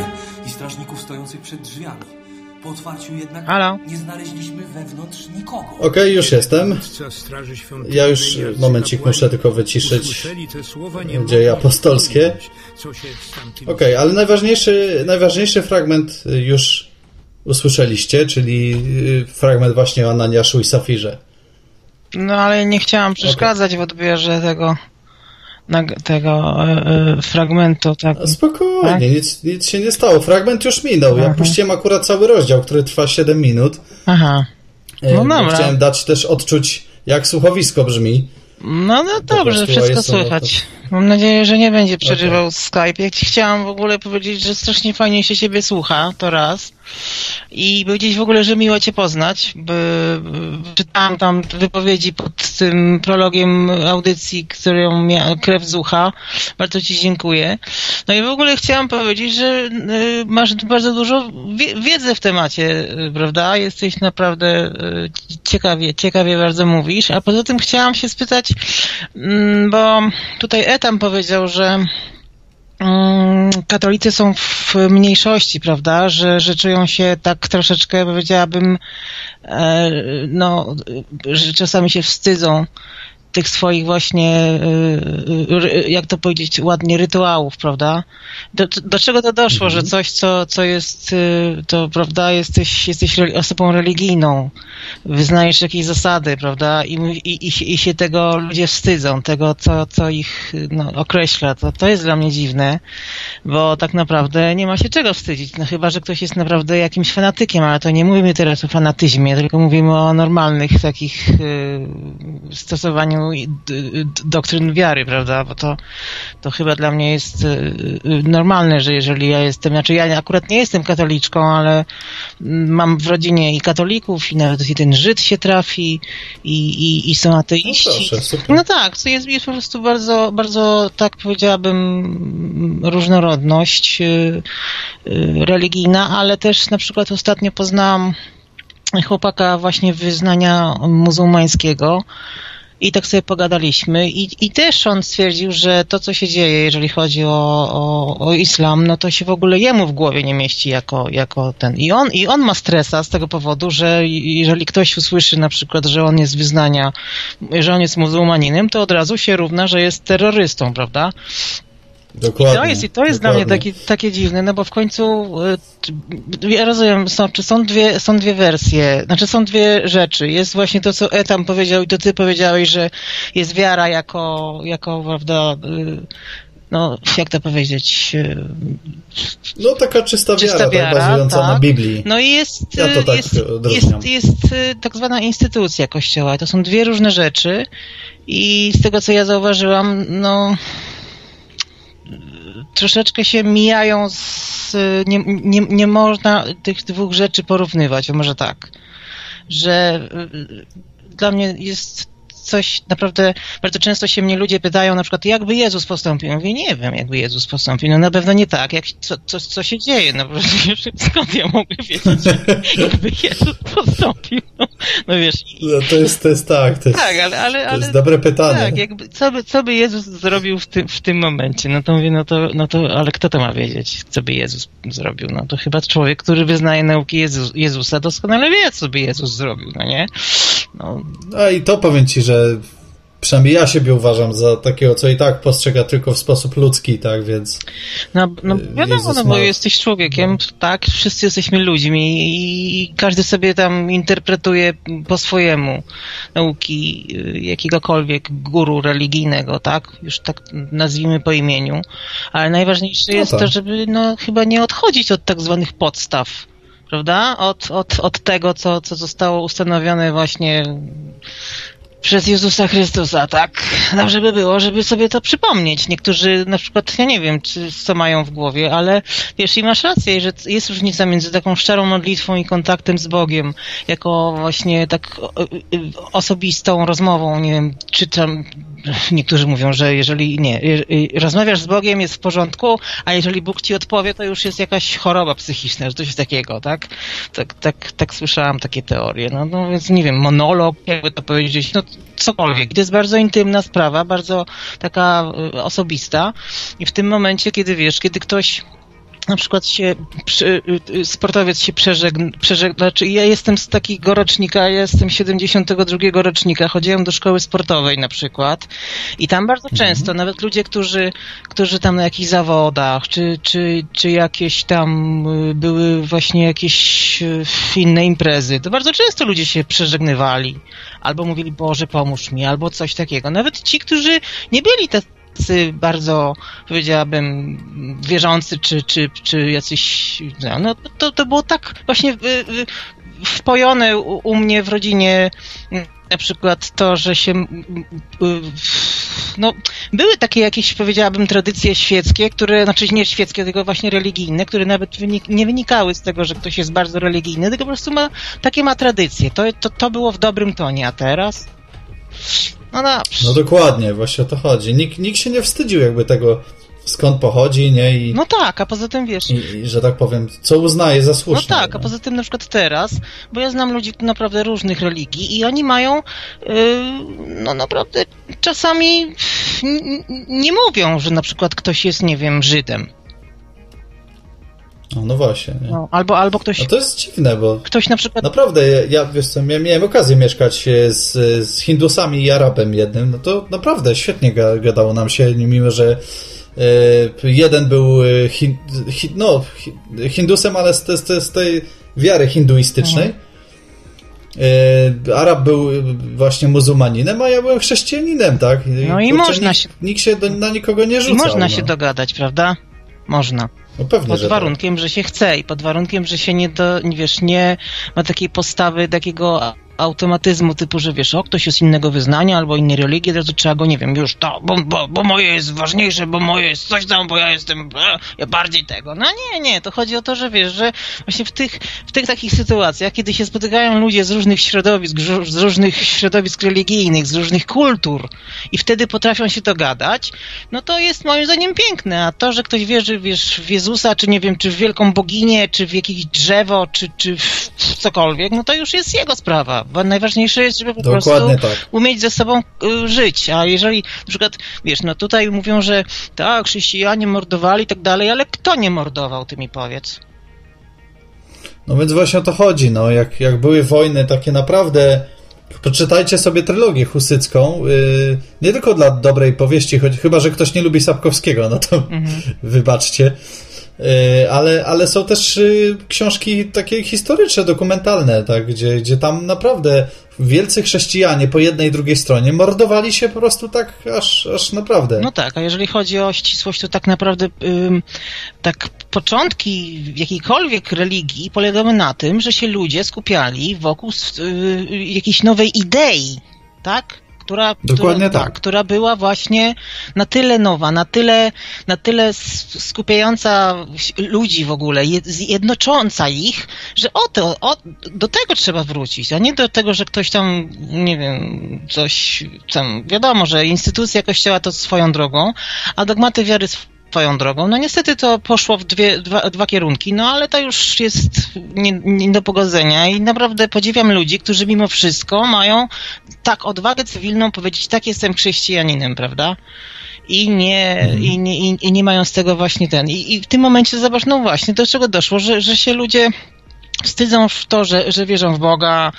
Speaker 9: i strażników stojących przed drzwiami. Po otwarciu jednak
Speaker 10: Halo?
Speaker 9: nie znaleźliśmy wewnątrz nikogo.
Speaker 1: Okej, już jestem. Ja już momencik muszę tylko wyciszyć dzieje apostolskie. Okej, ale najważniejszy, najważniejszy fragment y, już usłyszeliście, czyli y, fragment właśnie o Ananiaszu i Safirze.
Speaker 10: No ale nie chciałam przeszkadzać w odbiorze tego, tego e, e, fragmentu. Tak.
Speaker 1: A Spokojnie,
Speaker 10: Tak?
Speaker 1: nic, nic się nie stało. Fragment już minął. Ja
Speaker 10: Aha.
Speaker 1: puściłem akurat cały rozdział, który trwa 7 minut.
Speaker 10: Aha.
Speaker 1: E,
Speaker 10: No dobra.
Speaker 1: Chciałem dać też odczuć, jak słuchowisko brzmi.
Speaker 10: No, no dobrze, wszystko słychać. Mam nadzieję, że nie będzie przerywał Skype. Ja ci chciałam w ogóle powiedzieć, że strasznie fajnie się ciebie słucha, to raz. I powiedzieć w ogóle, że miło cię poznać. Czytałam tam wypowiedzi pod tym prologiem audycji, którą miała krew z ucha. Bardzo ci dziękuję. No i w ogóle chciałam powiedzieć, że y, masz bardzo dużo wie, wiedzy w temacie, y, prawda? Jesteś naprawdę y, ciekawie, ciekawie bardzo mówisz. A poza tym chciałam się spytać, mm, bo tutaj Etam powiedział, że mm, katolicy są w mniejszości, prawda? Że, że czują się tak troszeczkę, powiedziałabym, e, no, że czasami się wstydzą tych swoich właśnie, y, y, jak to powiedzieć ładnie, rytuałów, prawda? Do, do czego to doszło, że coś, co, co jest, y, to prawda, jesteś, jesteś osobą religijną, wyznajesz jakieś zasady, prawda? I, i, i, się- i się tego ludzie wstydzą, tego, co, co ich no, określa. To, to jest dla mnie dziwne, bo tak naprawdę nie ma się czego wstydzić. No chyba, że ktoś jest naprawdę jakimś fanatykiem, ale to nie mówimy teraz o fanatyzmie, tylko mówimy o normalnych takich y, stosowaniu doktryn wiary, prawda? Bo to, to chyba dla mnie jest y, y, normalne, że jeżeli ja jestem, znaczy ja akurat nie jestem katoliczką, ale mam w rodzinie i katolików, i nawet jeden Żyd się trafi, i, i, i są ateiści.
Speaker 1: No proszę.
Speaker 10: No tak, to jest, jest po prostu bardzo, bardzo, tak powiedziałabym, różnorodność y, religijna, ale też na przykład ostatnio poznałam chłopaka właśnie wyznania muzułmańskiego i tak sobie pogadaliśmy i, i też on stwierdził, że to co się dzieje, jeżeli chodzi o, o, o islam, no to się w ogóle jemu w głowie nie mieści jako, jako ten. I on, I on ma stresa z tego powodu, że jeżeli ktoś usłyszy na przykład, że on jest wyznania, że on jest muzułmaninem, to od razu się równa, że jest terrorystą, prawda?
Speaker 1: Dokładnie.
Speaker 10: I to jest, i to jest dla mnie
Speaker 1: dokładnie.
Speaker 10: takie, dziwne, no bo w końcu y, ja rozumiem, są, czy są dwie, są dwie wersje, znaczy są dwie rzeczy. Jest właśnie to, co Etam powiedział i to ty powiedziałeś, że jest wiara jako, jako prawda, y, no jak to powiedzieć, y,
Speaker 1: No taka czysta wiara,
Speaker 10: czysta
Speaker 1: tak
Speaker 10: wiara,
Speaker 1: bazująca na
Speaker 10: tak.
Speaker 1: Biblii.
Speaker 10: No i jest,
Speaker 1: Ja tak
Speaker 10: jest, jest, jest tak zwana instytucja kościoła. To są dwie różne rzeczy i z tego, co ja zauważyłam, no troszeczkę się mijają z... Nie, nie, nie można tych dwóch rzeczy porównywać, może tak. Że y, dla mnie jest coś naprawdę, bardzo często się mnie ludzie pytają na przykład, jakby Jezus postąpił? Ja mówię, nie wiem, jakby Jezus postąpił. No na pewno nie tak, jak, co, co, co się dzieje? No wiesz, skąd ja mogę wiedzieć, jakby Jezus postąpił? No, no wiesz,
Speaker 1: No, to jest, to jest tak, to jest,
Speaker 10: tak, ale, ale,
Speaker 1: to jest dobre pytanie.
Speaker 10: tak, jakby, co, by, co by Jezus zrobił w tym, w tym momencie? No to mówię, no to, no to, ale kto to ma wiedzieć, co by Jezus zrobił? No to chyba człowiek, który wyznaje nauki Jezus, Jezusa, doskonale wie, co by Jezus zrobił, no nie? No,
Speaker 1: A i to powiem ci, że przynajmniej ja siebie uważam za takiego, co i tak postrzega tylko w sposób ludzki, tak, więc
Speaker 10: no, no wiadomo,
Speaker 1: Jezus
Speaker 10: no bo
Speaker 1: ma-
Speaker 10: jesteś człowiekiem, tak, wszyscy jesteśmy ludźmi i każdy sobie tam interpretuje po swojemu nauki y, jakiegokolwiek guru religijnego, tak, już tak nazwijmy po imieniu, ale najważniejsze
Speaker 1: No
Speaker 10: jest
Speaker 1: tak.
Speaker 10: to, żeby no chyba nie odchodzić od tak zwanych podstaw, prawda, od, od, od tego, co, co zostało ustanowione właśnie przez Jezusa Chrystusa, tak? Dobrze by było, żeby sobie to przypomnieć. Niektórzy na przykład, ja nie wiem, czy, co mają w głowie, ale wiesz, i masz rację, że jest różnica między taką szczerą modlitwą i kontaktem z Bogiem, jako właśnie tak osobistą rozmową, nie wiem, czytam niektórzy mówią, że jeżeli nie, rozmawiasz z Bogiem jest w porządku, a jeżeli Bóg ci odpowie, to już jest jakaś choroba psychiczna, że coś takiego, tak? Tak, tak, tak słyszałam takie teorie. No, no więc nie wiem, monolog, jakby to powiedzieć, no cokolwiek. To jest bardzo intymna sprawa, bardzo taka y, osobista i w tym momencie, kiedy wiesz, kiedy ktoś na przykład się y, y, sportowiec się przeżegna, przeżegna, znaczy ja jestem z takiego rocznika, ja jestem 72 rocznika, chodziłem do szkoły sportowej na przykład i tam bardzo mhm. często, nawet ludzie, którzy, którzy tam na jakichś zawodach, czy, czy, czy jakieś tam y, były właśnie jakieś inne imprezy, to bardzo często ludzie się przeżegnywali, albo mówili, Boże pomóż mi, albo coś takiego. Nawet ci, którzy nie byli te bardzo, powiedziałabym, wierzący, czy, czy, czy jacyś, no to, to było tak właśnie wpojone u, u mnie w rodzinie na przykład to, że się no, były takie jakieś, powiedziałabym, tradycje świeckie, które, znaczy nie świeckie, tylko właśnie religijne, które nawet wynik nie wynikały z tego, że ktoś jest bardzo religijny, tylko po prostu ma, takie ma tradycje. To, to, to było w dobrym tonie, a teraz?
Speaker 1: No. No dokładnie, właśnie o to chodzi. Nikt, nikt się nie wstydził jakby tego, skąd pochodzi, nie? I,
Speaker 10: no tak, a poza tym wiesz...
Speaker 1: I, I, że tak powiem, co uznaje za słuszne.
Speaker 10: No tak, a poza tym na przykład teraz, bo ja znam ludzi naprawdę różnych religii i oni mają, yy, no naprawdę czasami nie mówią, że na przykład ktoś jest, nie wiem, Żydem.
Speaker 1: No, no właśnie.
Speaker 10: No, albo, albo ktoś.
Speaker 1: No to jest dziwne, bo.
Speaker 10: Ktoś na przykład.
Speaker 1: Naprawdę, ja wiesz co, miałem okazję mieszkać z, z Hindusami i Arabem jednym, no to naprawdę świetnie gadało nam się, mimo że e, jeden był e, hin, hin, no, Hindusem, ale z, z, z tej wiary hinduistycznej. Mhm. Arab był właśnie muzułmaninem, a ja byłem chrześcijaninem, tak?
Speaker 10: No i można nikt, się.
Speaker 1: Nikt się do, na nikogo nie rzucał.
Speaker 10: I można
Speaker 1: no.
Speaker 10: się dogadać, prawda? Można.
Speaker 1: No pewnie,
Speaker 10: pod
Speaker 1: że
Speaker 10: warunkiem,
Speaker 1: tak.
Speaker 10: że się chce i pod warunkiem, że się nie do, wiesz, nie ma takiej postawy takiego automatyzmu typu, że wiesz, o, ktoś jest innego wyznania albo innej religii, to trzeba go, nie wiem, już to, bo, bo, bo moje jest ważniejsze, bo moje jest coś tam, bo ja jestem e, ja bardziej tego. No nie, nie, to chodzi o to, że wiesz, że właśnie w tych, w tych takich sytuacjach, kiedy się spotykają ludzie z różnych środowisk, z różnych środowisk religijnych, z różnych kultur i wtedy potrafią się dogadać, no to jest moim zdaniem piękne, a to, że ktoś wierzy, wiesz, w Jezusa, czy nie wiem, czy w wielką boginię, czy w jakieś drzewo, czy, czy w cokolwiek, no to już jest jego sprawa bo najważniejsze jest, żeby po Dokładnie prostu tak. umieć ze sobą y, żyć. A jeżeli na przykład, wiesz, no tutaj mówią, że tak, chrześcijanie mordowali i tak dalej, ale kto nie mordował, ty mi powiedz.
Speaker 1: No więc właśnie o to chodzi, no. Jak, jak były wojny takie naprawdę... Poczytajcie sobie trylogię husycką, yy, nie tylko dla dobrej powieści, choć chyba, że ktoś nie lubi Sapkowskiego, no to mhm. wybaczcie. E, ale, ale są też y, książki takie historyczne, dokumentalne, tak, gdzie, gdzie tam naprawdę wielcy chrześcijanie po jednej i drugiej stronie mordowali się po prostu tak aż, aż naprawdę.
Speaker 10: No tak, a jeżeli chodzi o ścisłość, to tak naprawdę ym, tak początki jakiejkolwiek religii polegały na tym, że się ludzie skupiali wokół y, jakiejś nowej idei, tak? Która,
Speaker 1: Dokładnie
Speaker 10: która,
Speaker 1: tak.
Speaker 10: która była właśnie na tyle nowa, na tyle, na tyle skupiająca ludzi w ogóle, jednocząca ich, że o to, o, do tego trzeba wrócić, a nie do tego, że ktoś tam, nie wiem, coś tam, wiadomo, że instytucja kościoła to swoją drogą, a dogmaty wiary swoją drogą. No niestety to poszło w dwie, dwa, dwa kierunki, no ale to już jest nie, nie, do pogodzenia i naprawdę podziwiam ludzi, którzy mimo wszystko mają tak odwagę cywilną powiedzieć, tak jestem chrześcijaninem, prawda? I nie, mm. i, nie, i, i, nie mają z tego właśnie ten. I, I w tym momencie zobacz, no właśnie, do czego doszło, że, że się ludzie wstydzą w to, że, że wierzą w Boga.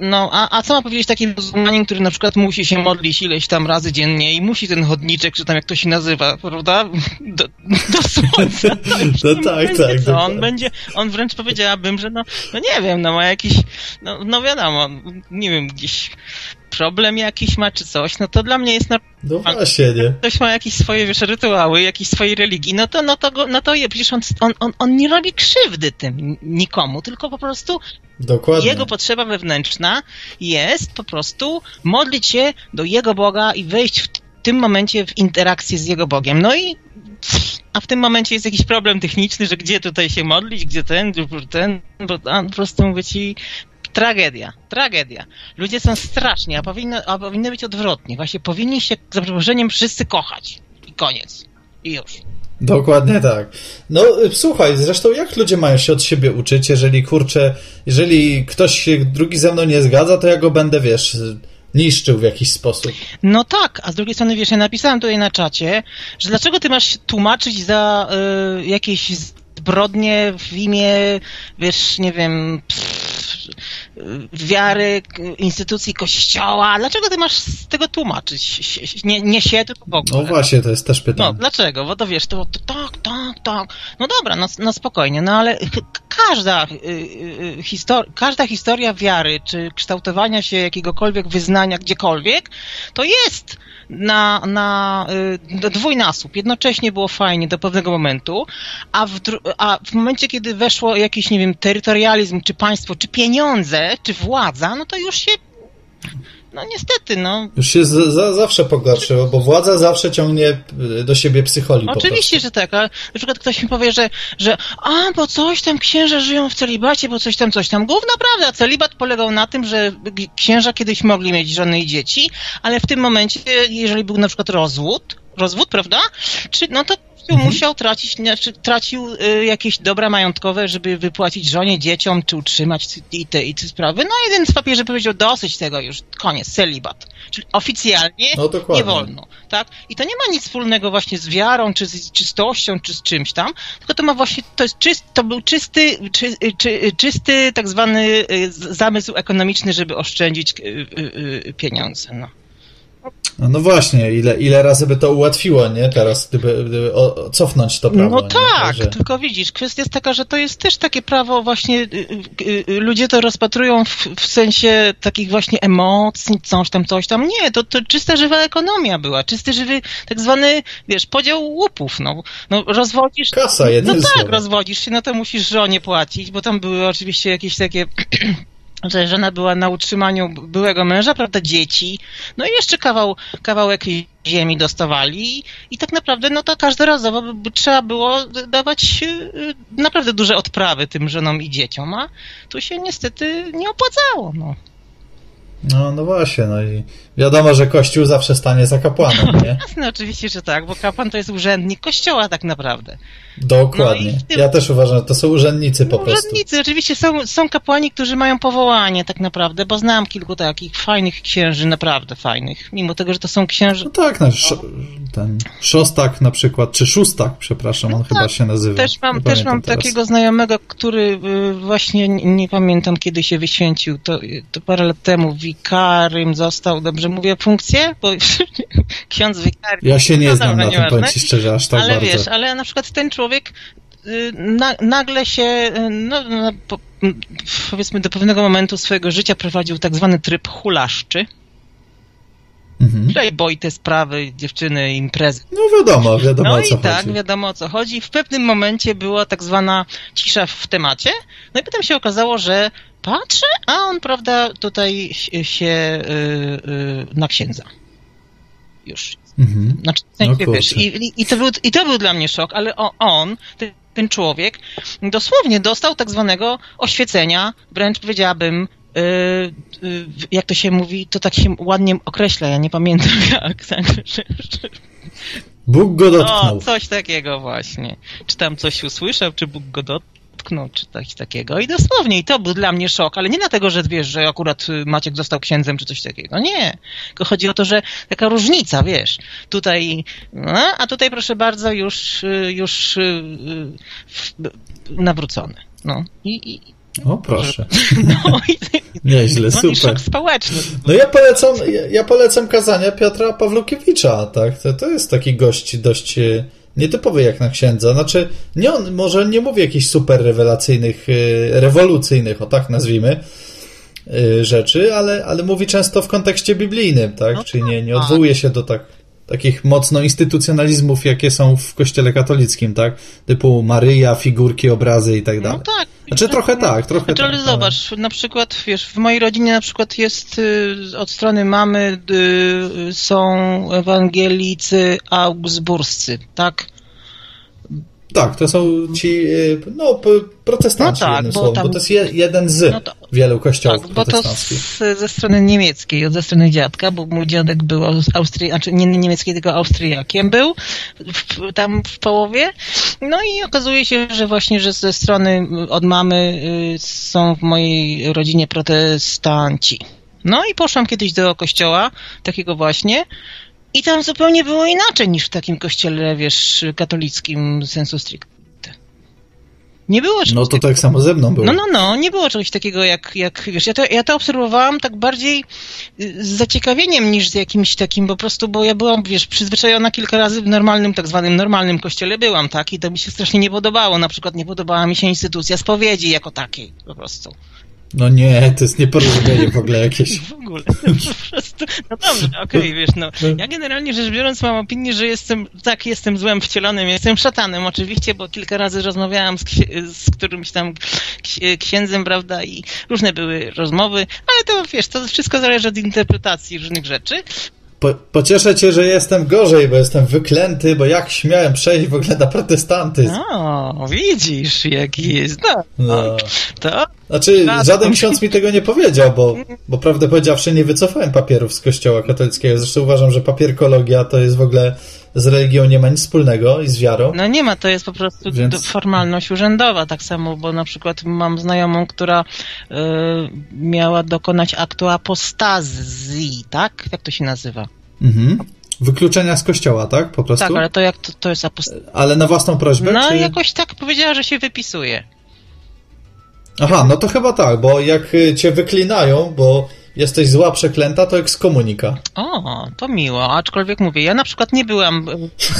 Speaker 10: No, a, a co ma powiedzieć taki muzułmanin, który na przykład musi się modlić ileś tam razy dziennie i musi ten chodniczek, czy tam jak to się nazywa, prawda? Do, do słońca.
Speaker 1: no tak, tak.
Speaker 10: Co? On będzie, on wręcz powiedziałabym, że no, no nie wiem, no ma jakiś, no, no wiadomo, nie wiem, gdzieś problem jakiś ma, czy coś, no to dla mnie jest na...
Speaker 1: No właśnie, nie?
Speaker 10: Ktoś ma jakieś swoje, wiesz, rytuały, jakieś swojej religii, no to, no to, go, no to je, przecież on, on, on, on nie robi krzywdy tym nikomu, tylko po prostu
Speaker 1: Dokładnie.
Speaker 10: jego potrzeba wewnętrzna jest po prostu modlić się do jego Boga i wejść w tym momencie w interakcję z jego Bogiem. No i a w tym momencie jest jakiś problem techniczny, że gdzie tutaj się modlić, gdzie ten, ten, bo a, po prostu mówię ci, tragedia, tragedia. Ludzie są straszni, a powinno, a powinno być odwrotnie. Właśnie powinni się za przeproszeniem wszyscy kochać. I koniec. I już.
Speaker 1: Dokładnie tak. No słuchaj, zresztą jak ludzie mają się od siebie uczyć, jeżeli kurczę, jeżeli ktoś się drugi ze mną nie zgadza, to ja go będę, wiesz, niszczył w jakiś sposób.
Speaker 10: No tak, a z drugiej strony, wiesz, ja napisałem tutaj na czacie, że dlaczego ty masz się tłumaczyć za y, jakieś zbrodnie w imię, wiesz, nie wiem, pff, wiary, instytucji kościoła. Dlaczego ty masz z tego tłumaczyć? Nie, nie się, tylko w ogóle.
Speaker 1: No właśnie, to jest też pytanie.
Speaker 10: No, dlaczego? Bo to wiesz, to, to tak, tak, tak. No dobra, no, no spokojnie, no ale każda, y, y, histor każda historia wiary, czy kształtowania się jakiegokolwiek wyznania gdziekolwiek, to jest na, na y, dwójnasób. Jednocześnie było fajnie do pewnego momentu, a w, a w momencie, kiedy weszło jakiś, nie wiem, terytorializm, czy państwo, czy pieniądze, czy władza, no to już się no niestety, no.
Speaker 1: Już się za, zawsze pogorszyło, bo władza zawsze ciągnie do siebie psycholi.
Speaker 10: Oczywiście, że tak, ale na przykład ktoś mi powie, że, że a, bo coś tam księża żyją w celibacie, bo coś tam, coś tam. Główna prawda, celibat polegał na tym, że księża kiedyś mogli mieć żony i dzieci, ale w tym momencie, jeżeli był na przykład rozwód, rozwód, prawda? Czy, no to mhm. musiał tracić, znaczy tracił y, jakieś dobra majątkowe, żeby wypłacić żonie, dzieciom, czy utrzymać i te, i te sprawy. No jeden z papieży powiedział, dosyć tego już, koniec, celibat. Czyli oficjalnie no, nie wolno, tak? I to nie ma nic wspólnego właśnie z wiarą, czy z czystością, czy z czymś tam, tylko to ma właśnie, to jest czyst, to był czysty, czy, czy, czysty tak zwany y, zamysł ekonomiczny, żeby oszczędzić y, pieniądze, no.
Speaker 1: No, no właśnie, ile, ile razy by to ułatwiło, nie? Teraz, gdyby, gdyby o, cofnąć to prawo.
Speaker 10: No tak, tylko widzisz, kwestia jest taka, że to jest też takie prawo właśnie, y, y, y, ludzie to rozpatrują w, w sensie takich właśnie emocji, coś tam, coś tam. Nie, to, to czysta żywa ekonomia była, czysty żywy tak zwany, wiesz, podział łupów, no. no rozwodzisz...
Speaker 1: Kasa, jednym
Speaker 10: No tak,
Speaker 1: słowem.
Speaker 10: rozwodzisz się, no to musisz żonie płacić, bo tam były oczywiście jakieś takie że żona była na utrzymaniu byłego męża, prawda, dzieci, no i jeszcze kawał, kawałek ziemi dostawali i tak naprawdę no to każdorazowo by trzeba było dawać y, naprawdę duże odprawy tym żonom i dzieciom, a tu się niestety nie opłacało, no.
Speaker 1: No, no właśnie, no i wiadomo, że Kościół zawsze stanie za kapłanem, nie?
Speaker 10: Jasne, oczywiście, że tak, bo kapłan to jest urzędnik Kościoła tak naprawdę.
Speaker 1: Dokładnie. No tym... Ja też uważam, że to są urzędnicy po
Speaker 10: no,
Speaker 1: prostu.
Speaker 10: Urzędnicy, oczywiście są, są kapłani, którzy mają powołanie tak naprawdę, bo znam kilku takich fajnych księży, naprawdę fajnych, mimo tego, że to są księży...
Speaker 1: No tak, no, sz, ten Szostak na przykład, czy Szóstak, przepraszam, on no chyba tak, się nazywa.
Speaker 10: Też mam, też mam takiego znajomego, który y, właśnie, nie, nie, pamiętam kiedy się wyświęcił, to, to parę lat temu wikarym został, dobrze mówię, funkcję? Bo ksiądz wikary...
Speaker 1: Ja się nie no, znam na tym, powiem ci szczerze, aż tak
Speaker 10: ale
Speaker 1: bardzo.
Speaker 10: wiesz, ale na przykład ten człowiek y, na, nagle się, y, no, no, po, powiedzmy do pewnego momentu swojego życia prowadził tak zwany tryb hulaszczy. Mhm. Playboy, te sprawy, dziewczyny, imprezy.
Speaker 1: No wiadomo, wiadomo
Speaker 10: no
Speaker 1: o co
Speaker 10: i tak, wiadomo o co chodzi. W pewnym momencie była tak zwana cisza w temacie. No i potem się okazało, że patrzę, a on, prawda, tutaj się yy, yy, na księdza. Już. Mhm. Znaczy, w sensie, no wiesz, i, i, to był, i to był dla mnie szok, ale on, ten, człowiek, dosłownie dostał tak zwanego oświecenia, wręcz powiedziałabym, Yy, yy, jak to się mówi, to tak się ładnie określa, ja nie pamiętam jak. Tak,
Speaker 1: Bóg go dotknął.
Speaker 10: O, coś takiego właśnie. Czy tam coś usłyszał, czy Bóg go dotknął? Czy coś takiego. I dosłownie, i to był dla mnie szok, ale nie dlatego, że wiesz, że akurat Maciek został księdzem, czy coś takiego. Nie. Tylko chodzi o to, że taka różnica, wiesz. Tutaj, no, a tutaj proszę bardzo, już, już yy, nawrócony. No. I, i
Speaker 1: o, proszę. No, i, Nieźle,
Speaker 10: no,
Speaker 1: super.
Speaker 10: szok społeczny.
Speaker 1: No ja polecam, ja, ja polecam kazania Piotra Pawlukiewicza, tak? To, to jest taki gość dość nietypowy jak na księdza. Znaczy, nie on, może nie mówi jakichś super rewelacyjnych, e, rewolucyjnych, o tak nazwijmy, e, rzeczy, ale, ale mówi często w kontekście biblijnym, tak? No Czyli nie, nie tak. odwołuje się do tak takich mocno instytucjonalizmów, jakie są w kościele katolickim, tak? Typu Maryja, figurki, obrazy i tak no dalej.
Speaker 10: No tak.
Speaker 1: Znaczy trochę tak, trochę znaczy,
Speaker 10: tak. Ale zobacz, na przykład, wiesz, w mojej rodzinie na przykład jest y, od strony mamy y, są ewangelicy augsburscy, tak?
Speaker 1: Tak, to są ci y, no, protestanci,
Speaker 10: No tak, bo
Speaker 1: słowem,
Speaker 10: tam-
Speaker 1: bo to jest je, jeden z
Speaker 10: No to-
Speaker 1: wielu kościołów
Speaker 10: Tak, bo to
Speaker 1: protestanckich.
Speaker 10: z, ze strony niemieckiej, od ze strony dziadka, bo mój dziadek był aus- Austrii, znaczy nie niemieckiej, tylko Austriakiem był w, tam w połowie. No i okazuje się, że właśnie, że ze strony y, od mamy y, są w mojej rodzinie protestanci. No i poszłam kiedyś do kościoła, takiego właśnie, i tam zupełnie było inaczej niż w takim kościele, wiesz, katolickim sensu stricte. Nie było czegoś
Speaker 1: No to tak samo ze mną było.
Speaker 10: no, no, no, nie było czegoś takiego jak, jak wiesz, ja to, ja to obserwowałam tak bardziej y, z zaciekawieniem niż z jakimś takim po prostu, bo ja byłam, wiesz, przyzwyczajona kilka razy w normalnym, tak zwanym normalnym kościele byłam, tak, i to mi się strasznie nie podobało, na przykład nie podobała mi się instytucja spowiedzi jako takiej, po prostu.
Speaker 1: No nie, to jest nieporozumienie w ogóle jakieś.
Speaker 10: W ogóle, po prostu, no dobrze, okej, wiesz, no, ja generalnie rzecz biorąc mam opinię, że jestem, tak, jestem złem wcielonym, jestem szatanem oczywiście, bo kilka razy rozmawiałam z, z którymś tam ksi- księdzem, prawda, i różne były rozmowy, ale to, wiesz, to wszystko zależy od interpretacji różnych rzeczy.
Speaker 1: Po, pocieszę cię, że jestem gorzej, bo jestem wyklęty, bo jak śmiałem przejść w ogóle na protestantyzm.
Speaker 10: O, widzisz, jaki jest, no,
Speaker 1: No.
Speaker 10: to
Speaker 1: Znaczy, żaden ksiądz mi tego nie powiedział, bo, bo prawdę powiedziawszy nie wycofałem papierów z kościoła katolickiego. Zresztą uważam, że papierkologia to jest w ogóle z religią nie ma nic wspólnego i z wiarą.
Speaker 10: No nie ma, to jest po prostu
Speaker 1: Więc-
Speaker 10: formalność urzędowa, tak samo, bo na przykład mam znajomą, która y, miała dokonać aktu apostazji, tak? Jak to się nazywa?
Speaker 1: Mhm. Wykluczenia z kościoła, tak? Po prostu?
Speaker 10: Tak, ale to jak to, to jest apostazja?
Speaker 1: Ale na własną prośbę?
Speaker 10: No
Speaker 1: czy...
Speaker 10: jakoś tak powiedziała, że się wypisuje.
Speaker 1: Aha, no to chyba tak, bo jak y, cię wyklinają, bo jesteś zła, przeklęta, to ekskomunika.
Speaker 10: O, to miło, aczkolwiek mówię, ja na przykład nie byłam,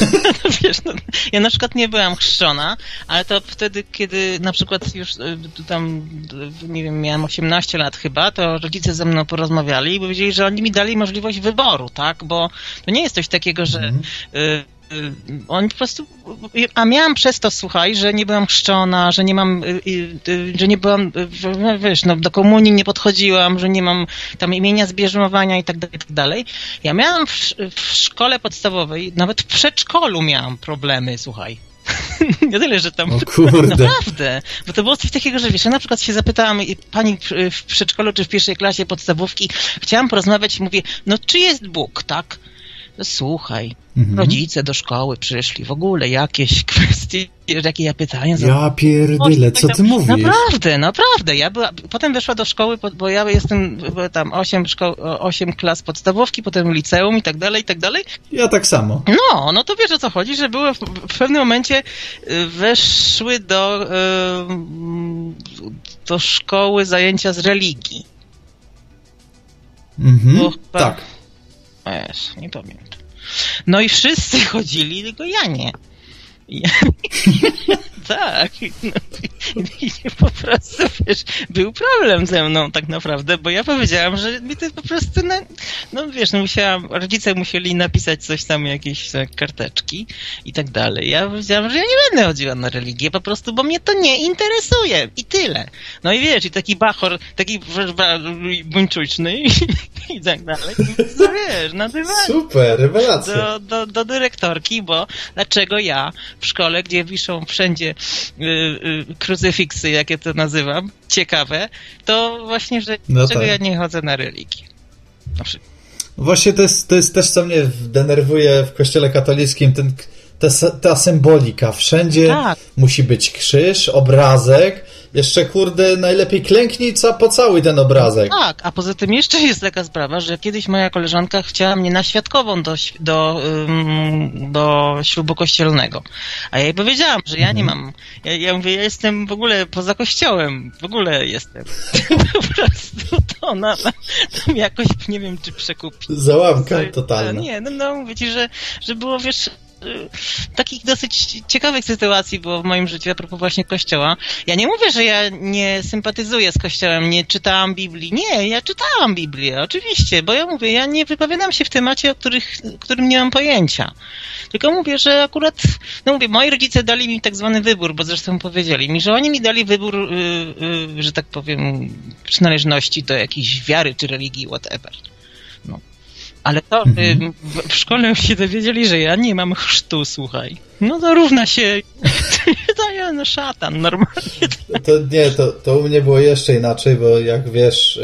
Speaker 10: wiesz, no, ja na przykład nie byłam chrzczona, ale to wtedy, kiedy na przykład już y, tam, y, nie wiem, miałam 18 lat chyba, to rodzice ze mną porozmawiali i powiedzieli, że oni mi dali możliwość wyboru, tak, bo to nie jest coś takiego, że y, y, oni po prostu, a miałam przez to, słuchaj, że nie byłam chrzczona, że nie mam, y, y, y, że nie byłam, y, w- wiesz, no, do komunii nie podchodziłam, że nie mam tam imienia zbierzmowania i tak dalej, i tak dalej. Ja miałam w, w szkole podstawowej, nawet w przedszkolu miałam problemy, słuchaj. Nie tyle, że tam.
Speaker 1: O kurde.
Speaker 10: Naprawdę. Bo to było coś takiego, że wiesz, ja na przykład się zapytałam i pani w- przedszkolu czy w pierwszej klasie podstawówki, chciałam porozmawiać, mówię, no czy jest Bóg, tak? Słuchaj,
Speaker 1: Mhm.
Speaker 10: rodzice do szkoły przyszli, w ogóle jakieś kwestie, jakie ja pytania
Speaker 1: Ja pierdyle, co ty mówisz?
Speaker 10: Naprawdę, naprawdę. Ja była, potem weszła do szkoły, bo ja jestem tam 8, szko, 8 klas podstawówki, potem liceum i tak dalej, i tak dalej.
Speaker 1: Ja tak samo.
Speaker 10: No, no to wiesz o co chodzi, że były w, w pewnym momencie y, weszły do, y, do szkoły zajęcia z religii.
Speaker 1: Mhm. Tak.
Speaker 10: Wiesz, nie pamiętam. No i wszyscy chodzili, tylko ja nie. I- tak. No, i, i po prostu, wiesz, był problem ze mną tak naprawdę, bo ja powiedziałam, że mi to po prostu, no, no wiesz, no musiałam, rodzice musieli napisać coś tam, jakieś e, karteczki i tak dalej. Ja powiedziałam, że ja nie będę chodziła na religię po prostu, bo mnie to nie interesuje i tyle. No i wiesz, i taki bachor, taki buńczuczny i, i tak dalej. No wiesz, na dywanie
Speaker 1: Super, rewelacja.
Speaker 10: do, do, do dyrektorki, bo dlaczego ja w szkole, gdzie wiszą wszędzie krucyfiksy, jak ja to nazywam, ciekawe, to właśnie, że
Speaker 1: No
Speaker 10: dlaczego
Speaker 1: tak.
Speaker 10: ja nie chodzę na religię. Na przykład.
Speaker 1: Właśnie to jest, to jest też, co mnie denerwuje w kościele katolickim, ten, ta, ta symbolika. Wszędzie
Speaker 10: Tak.
Speaker 1: musi być krzyż, obrazek, jeszcze kurde, najlepiej klęknij, co pocałuj ten obrazek.
Speaker 10: Tak, a poza tym jeszcze jest taka sprawa, że kiedyś moja koleżanka chciała mnie na świadkową do, do, do ślubu kościelnego. A ja jej powiedziałam, że ja nie mam. Ja, ja mówię, ja jestem w ogóle poza kościołem. W ogóle jestem. po prostu to ona tam jakoś, nie wiem, czy przekupi.
Speaker 1: Załamka totalna.
Speaker 10: Nie, no, no mówię ci, że, że było, wiesz, takich dosyć ciekawych sytuacji było w moim życiu a propos właśnie kościoła. Ja nie mówię, że ja nie sympatyzuję z kościołem, nie czytałam Biblii. Nie, ja czytałam Biblię, oczywiście, bo ja mówię, ja nie wypowiadam się w temacie, o których, którym nie mam pojęcia. Tylko mówię, że akurat, no mówię, moi rodzice dali mi tak zwany wybór, bo zresztą powiedzieli mi, że oni mi dali wybór, y, y, że tak powiem, przynależności do jakiejś wiary czy religii, whatever. Ale to mhm. w, w, szkole już się dowiedzieli, że ja nie mam chrztu, słuchaj. No to równa się. to ja no szatan, normalnie.
Speaker 1: To nie, to, to u mnie było jeszcze inaczej, bo jak wiesz.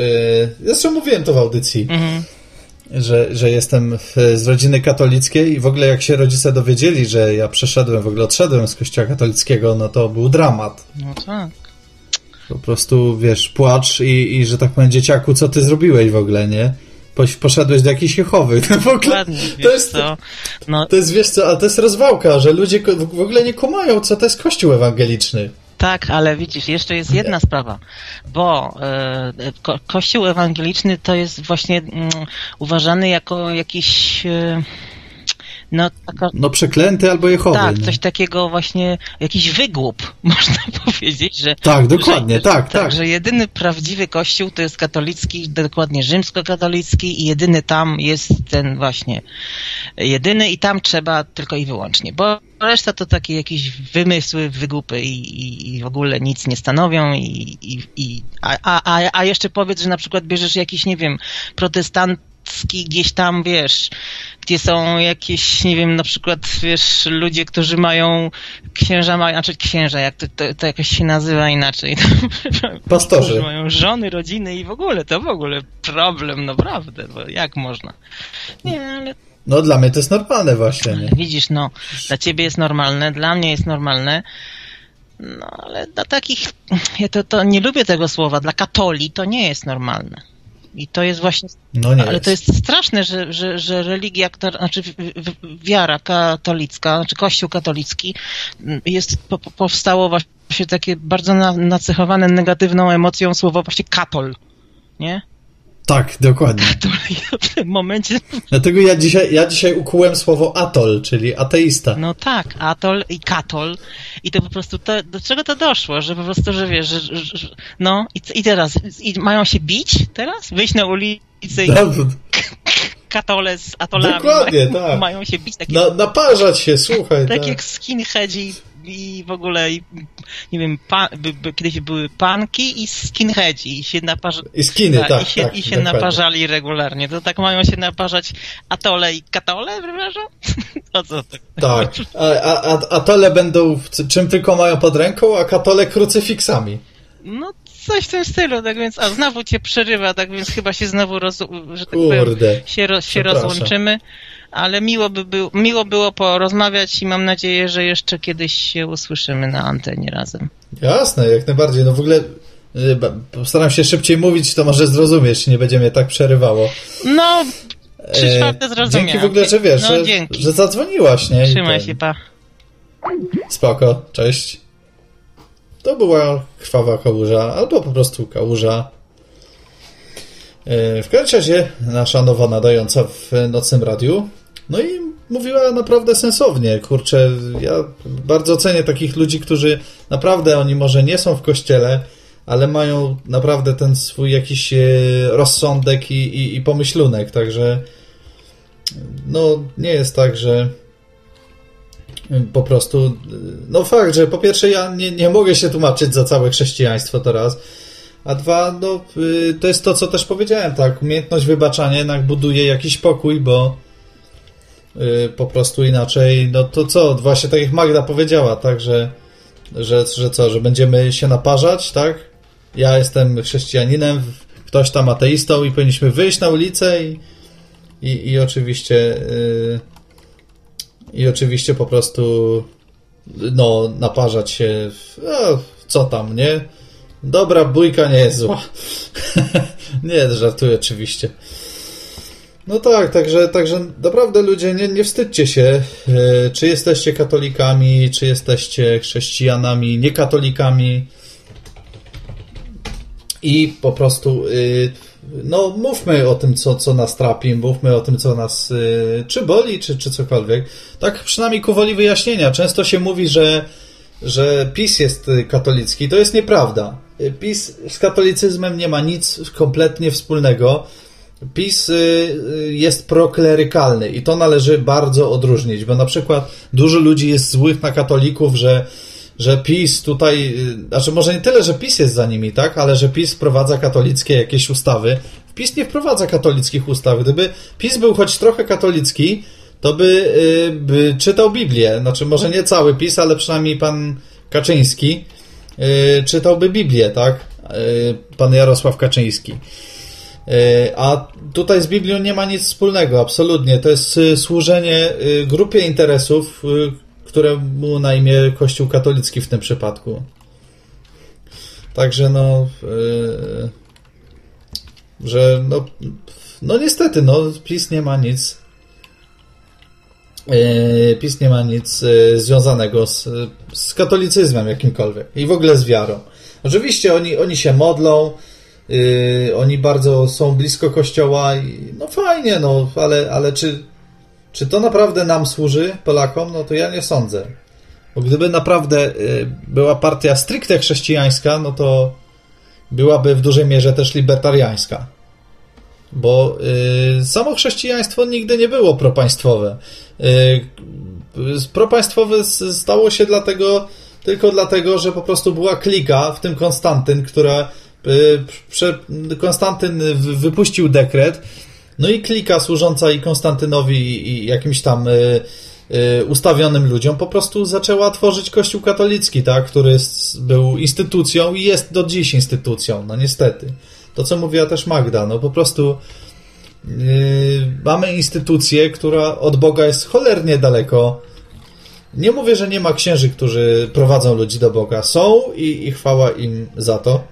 Speaker 1: Yy, zresztą mówiłem to w audycji. Mhm. Że, że jestem z rodziny katolickiej i w ogóle jak się rodzice dowiedzieli, że ja przeszedłem, w ogóle odszedłem z kościoła katolickiego, no to był dramat.
Speaker 10: No tak.
Speaker 1: Po prostu, wiesz, płacz i, i że tak powiem, dzieciaku, co ty zrobiłeś w ogóle, nie? Poszedłeś do jakichś Jehowy.
Speaker 10: w ogóle, to jest, co?
Speaker 1: No. to jest, wiesz co, a to jest rozwałka, że ludzie w ogóle nie kumają, co to jest Kościół ewangeliczny.
Speaker 10: Tak, ale widzisz, jeszcze jest jedna sprawa, bo e, ko Kościół ewangeliczny to jest właśnie mm, uważany jako jakiś... E,
Speaker 1: no, taka, no przeklęty albo Jehowy.
Speaker 10: Tak, coś takiego właśnie, jakiś wygłup, można powiedzieć, że...
Speaker 1: Tak, dokładnie,
Speaker 10: że,
Speaker 1: tak, tak, tak.
Speaker 10: Że jedyny prawdziwy kościół to jest katolicki, dokładnie rzymskokatolicki i jedyny tam jest ten właśnie jedyny i tam trzeba tylko i wyłącznie, bo reszta to takie jakieś wymysły, wygłupy i, i, i w ogóle nic nie stanowią i, i, i a, a, a jeszcze powiedz, że na przykład bierzesz jakiś, nie wiem, protestant gdzieś tam, wiesz, gdzie są jakieś, nie wiem, na przykład, wiesz, ludzie, którzy mają, księża mają, znaczy księża, jak to, to, to jakoś się nazywa inaczej.
Speaker 1: Pastorzy.
Speaker 10: Mają żony, rodziny i w ogóle, to w ogóle problem, naprawdę, bo jak można? Nie, ale
Speaker 1: no dla mnie to jest normalne właśnie. Nie?
Speaker 10: Widzisz, no, dla ciebie jest normalne, dla mnie jest normalne. No ale dla takich, ja to, to nie lubię tego słowa, dla katoli to nie jest normalne. I to jest właśnie.
Speaker 1: No
Speaker 10: ale
Speaker 1: jest.
Speaker 10: to jest straszne, że, że, że religia, znaczy wiara katolicka, znaczy Kościół katolicki jest powstało właśnie takie bardzo nacechowane negatywną emocją słowo właśnie katol. Nie?
Speaker 1: Tak, dokładnie.
Speaker 10: w tym momencie.
Speaker 1: Dlatego ja dzisiaj, ja dzisiaj ukułem słowo atol, czyli ateista.
Speaker 10: No tak, atol i katol. I to po prostu, to, do czego to doszło? Że po prostu, że wiesz, że, że no i, i teraz, i mają się bić teraz? Wyjść na ulicę i katole z atolami
Speaker 1: Dokładnie, tak.
Speaker 10: mają się bić.
Speaker 1: Tak na, naparzać się, słuchaj.
Speaker 10: Tak, tak. jak skinheadzi i w ogóle, nie wiem, by, by, kiedyś były panki i skinheadzi i się naparzali.
Speaker 1: I skiny, tak, tak,
Speaker 10: I się,
Speaker 1: tak,
Speaker 10: i się naparzali regularnie. To tak mają się naparzać atole i katole, przepraszam? O co to?
Speaker 1: Tak, a, a, atole będą czym tylko mają pod ręką, a katole krucyfiksami.
Speaker 10: No coś w tym stylu, tak więc, a znowu cię przerywa, tak więc chyba się znowu roz, że tak
Speaker 1: Kurde,
Speaker 10: powiem, się, roz, się rozłączymy ale miło, by był, miło było porozmawiać i mam nadzieję, że jeszcze kiedyś się usłyszymy na antenie razem.
Speaker 1: Jasne, jak najbardziej. No w ogóle y, postaram się szybciej mówić, to może zrozumiesz, nie będzie mnie tak przerywało.
Speaker 10: No, trzy e, czwarte zrozumiałem.
Speaker 1: Dzięki w ogóle, że wiesz, no, że, że zadzwoniłaś, nie?
Speaker 10: Trzymaj się, pa.
Speaker 1: Spoko, cześć. To była krwawa kałuża, albo po prostu kałuża. E, w każdym razie nasza nowa nadająca w nocnym radiu no i mówiła naprawdę sensownie. Kurczę, ja bardzo cenię takich ludzi, którzy naprawdę oni może nie są w kościele, ale mają naprawdę ten swój jakiś e, rozsądek i, i, i pomyślunek. Także no nie jest tak, że po prostu, no fakt, że po pierwsze ja nie, nie mogę się tłumaczyć za całe chrześcijaństwo teraz, a dwa, no to jest to, co też powiedziałem, tak, umiejętność wybaczania jednak buduje jakiś pokój, bo po prostu inaczej, no to co, właśnie tak jak Magda powiedziała, tak, że, że, że co, że będziemy się naparzać, tak? Ja jestem chrześcijaninem, ktoś tam ateistą i powinniśmy wyjść na ulicę i, i, i oczywiście yy, i oczywiście po prostu no, naparzać się no, co tam, nie? Dobra bójka nie jest zła. nie, żartuję oczywiście. No tak, także, także naprawdę ludzie, nie, nie wstydźcie się, e, czy jesteście katolikami, czy jesteście chrześcijanami, niekatolikami i po prostu y, no mówmy o tym, co, co nas trapi, mówmy o tym, co nas y, czy boli, czy, czy cokolwiek. Tak przynajmniej ku woli wyjaśnienia. Często się mówi, że, że PiS jest katolicki. To jest nieprawda. PiS z katolicyzmem nie ma nic kompletnie wspólnego. PiS y, y, jest proklerykalny i to należy bardzo odróżnić, bo na przykład dużo ludzi jest złych na katolików, że, że PiS tutaj, y, znaczy może nie tyle, że PiS jest za nimi, tak, ale że PiS wprowadza katolickie jakieś ustawy PiS nie wprowadza katolickich ustaw. Gdyby PiS był choć trochę katolicki, to by, by czytał Biblię. Znaczy, może nie cały PiS, ale przynajmniej pan Kaczyński czytałby Biblię, tak? Pan Jarosław Kaczyński. A tutaj z Biblią nie ma nic wspólnego, absolutnie. To jest służenie grupie interesów, któremu na imię Kościół katolicki w tym przypadku. Także no, że no, no niestety, no PiS nie ma nic E, PiS nie ma nic e, związanego z, z katolicyzmem jakimkolwiek i w ogóle z wiarą. Oczywiście oni, oni się modlą, yy, oni bardzo są blisko kościoła i no fajnie, no, ale, ale czy, czy to naprawdę nam służy, Polakom? No to ja nie sądzę. Bo gdyby naprawdę yy, była partia stricte chrześcijańska, no to byłaby w dużej mierze też libertariańska bo y, samo chrześcijaństwo nigdy nie było propaństwowe. Y, propaństwowe stało się dlatego, tylko dlatego, że po prostu była klika, w tym Konstantyn, która y, Konstantyn wypuścił dekret, no i klika służąca i Konstantynowi i jakimś tam y, y, ustawionym ludziom po prostu zaczęła tworzyć Kościół katolicki, tak, który był instytucją i jest do dziś instytucją, no niestety to, co mówiła też Magda, no po prostu mamy instytucję, która od Boga jest cholernie daleko. Nie mówię, że nie ma księży, którzy prowadzą ludzi do Boga. Są i, i chwała im za to,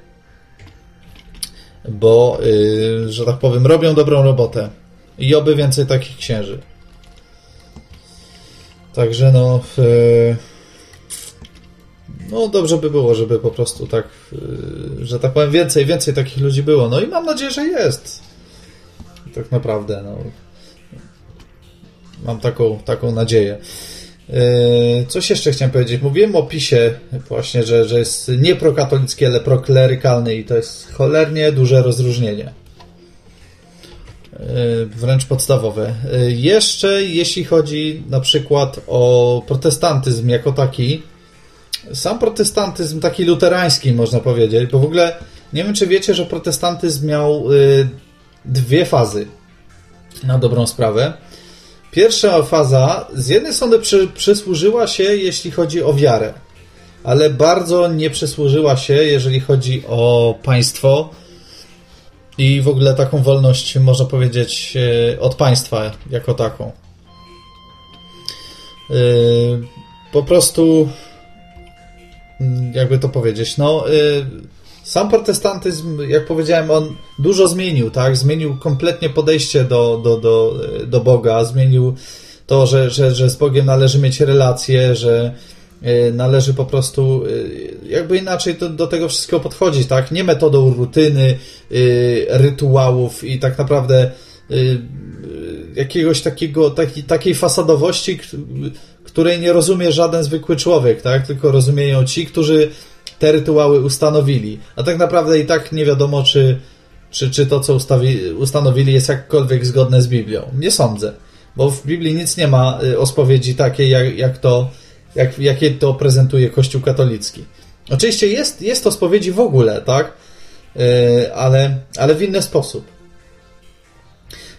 Speaker 1: bo, yy, że tak powiem, robią dobrą robotę. I oby więcej takich księży. Także no. Yy, no dobrze by było, żeby po prostu tak, y, że tak powiem, więcej, więcej takich ludzi było. No i mam nadzieję, że jest. Tak naprawdę, no. Mam taką, taką nadzieję. Y, coś jeszcze chciałem powiedzieć. Mówiłem o PiSie właśnie, że, że jest nie prokatolicki, ale proklerykalny i to jest cholernie duże rozróżnienie. Y, wręcz podstawowe. Jeszcze jeśli chodzi na przykład o protestantyzm jako taki, sam protestantyzm taki luterański, można powiedzieć, bo w ogóle nie wiem, czy wiecie, że protestantyzm miał dwie fazy na dobrą sprawę. Pierwsza faza z jednej strony przy, przysłużyła się, jeśli chodzi o wiarę, ale bardzo nie przysłużyła się, jeżeli chodzi o państwo i w ogóle taką wolność, można powiedzieć, y, od państwa jako taką. Y, po prostu Mm, jakby to powiedzieć, no y, sam protestantyzm, jak powiedziałem, on dużo zmienił, tak? Zmienił kompletnie podejście do, do, do, do Boga, zmienił to, że, że, że z Bogiem należy mieć relacje, że y, należy po prostu y, jakby inaczej do, do tego wszystkiego podchodzić, tak? Nie metodą rutyny, rytuałów i tak naprawdę jakiegoś takiego, taki, takiej fasadowości, której nie rozumie żaden zwykły człowiek, tak? Tylko rozumieją ci, którzy te rytuały ustanowili. A tak naprawdę i tak nie wiadomo, czy, czy, czy to, co ustawi, ustanowili, jest jakkolwiek zgodne z Biblią. Nie sądzę, bo w Biblii nic nie ma y, o spowiedzi takiej, jak, jak to, jak, jakie to prezentuje Kościół katolicki. Oczywiście jest, jest to spowiedzi w ogóle, tak? Yy, ale, ale w inny sposób.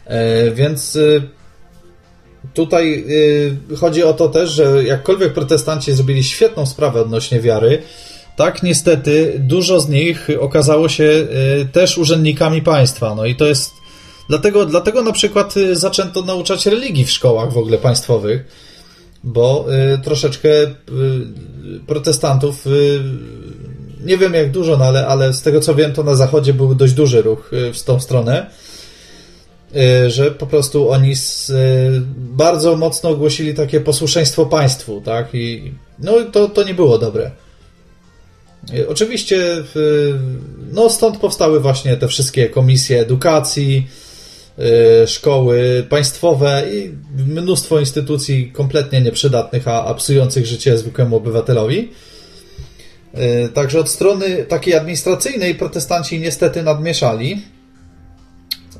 Speaker 1: Yy, więc yy, tutaj y, chodzi o to też, że jakkolwiek protestanci zrobili świetną sprawę odnośnie wiary, tak niestety dużo z nich okazało się y, też urzędnikami państwa. No i to jest. Dlatego, dlatego na przykład y, zaczęto nauczać religii w szkołach w ogóle państwowych, bo troszeczkę protestantów, nie wiem jak dużo, no ale, ale z tego co wiem, to na zachodzie był dość duży ruch w tą stronę Y, że po prostu oni z, y, bardzo mocno ogłosili takie posłuszeństwo państwu, tak? I no to, to nie było dobre. Y, oczywiście, no stąd powstały właśnie te wszystkie komisje edukacji, szkoły państwowe i mnóstwo instytucji kompletnie nieprzydatnych, a, a psujących życie zwykłemu obywatelowi. Także od strony takiej administracyjnej protestanci niestety nadmieszali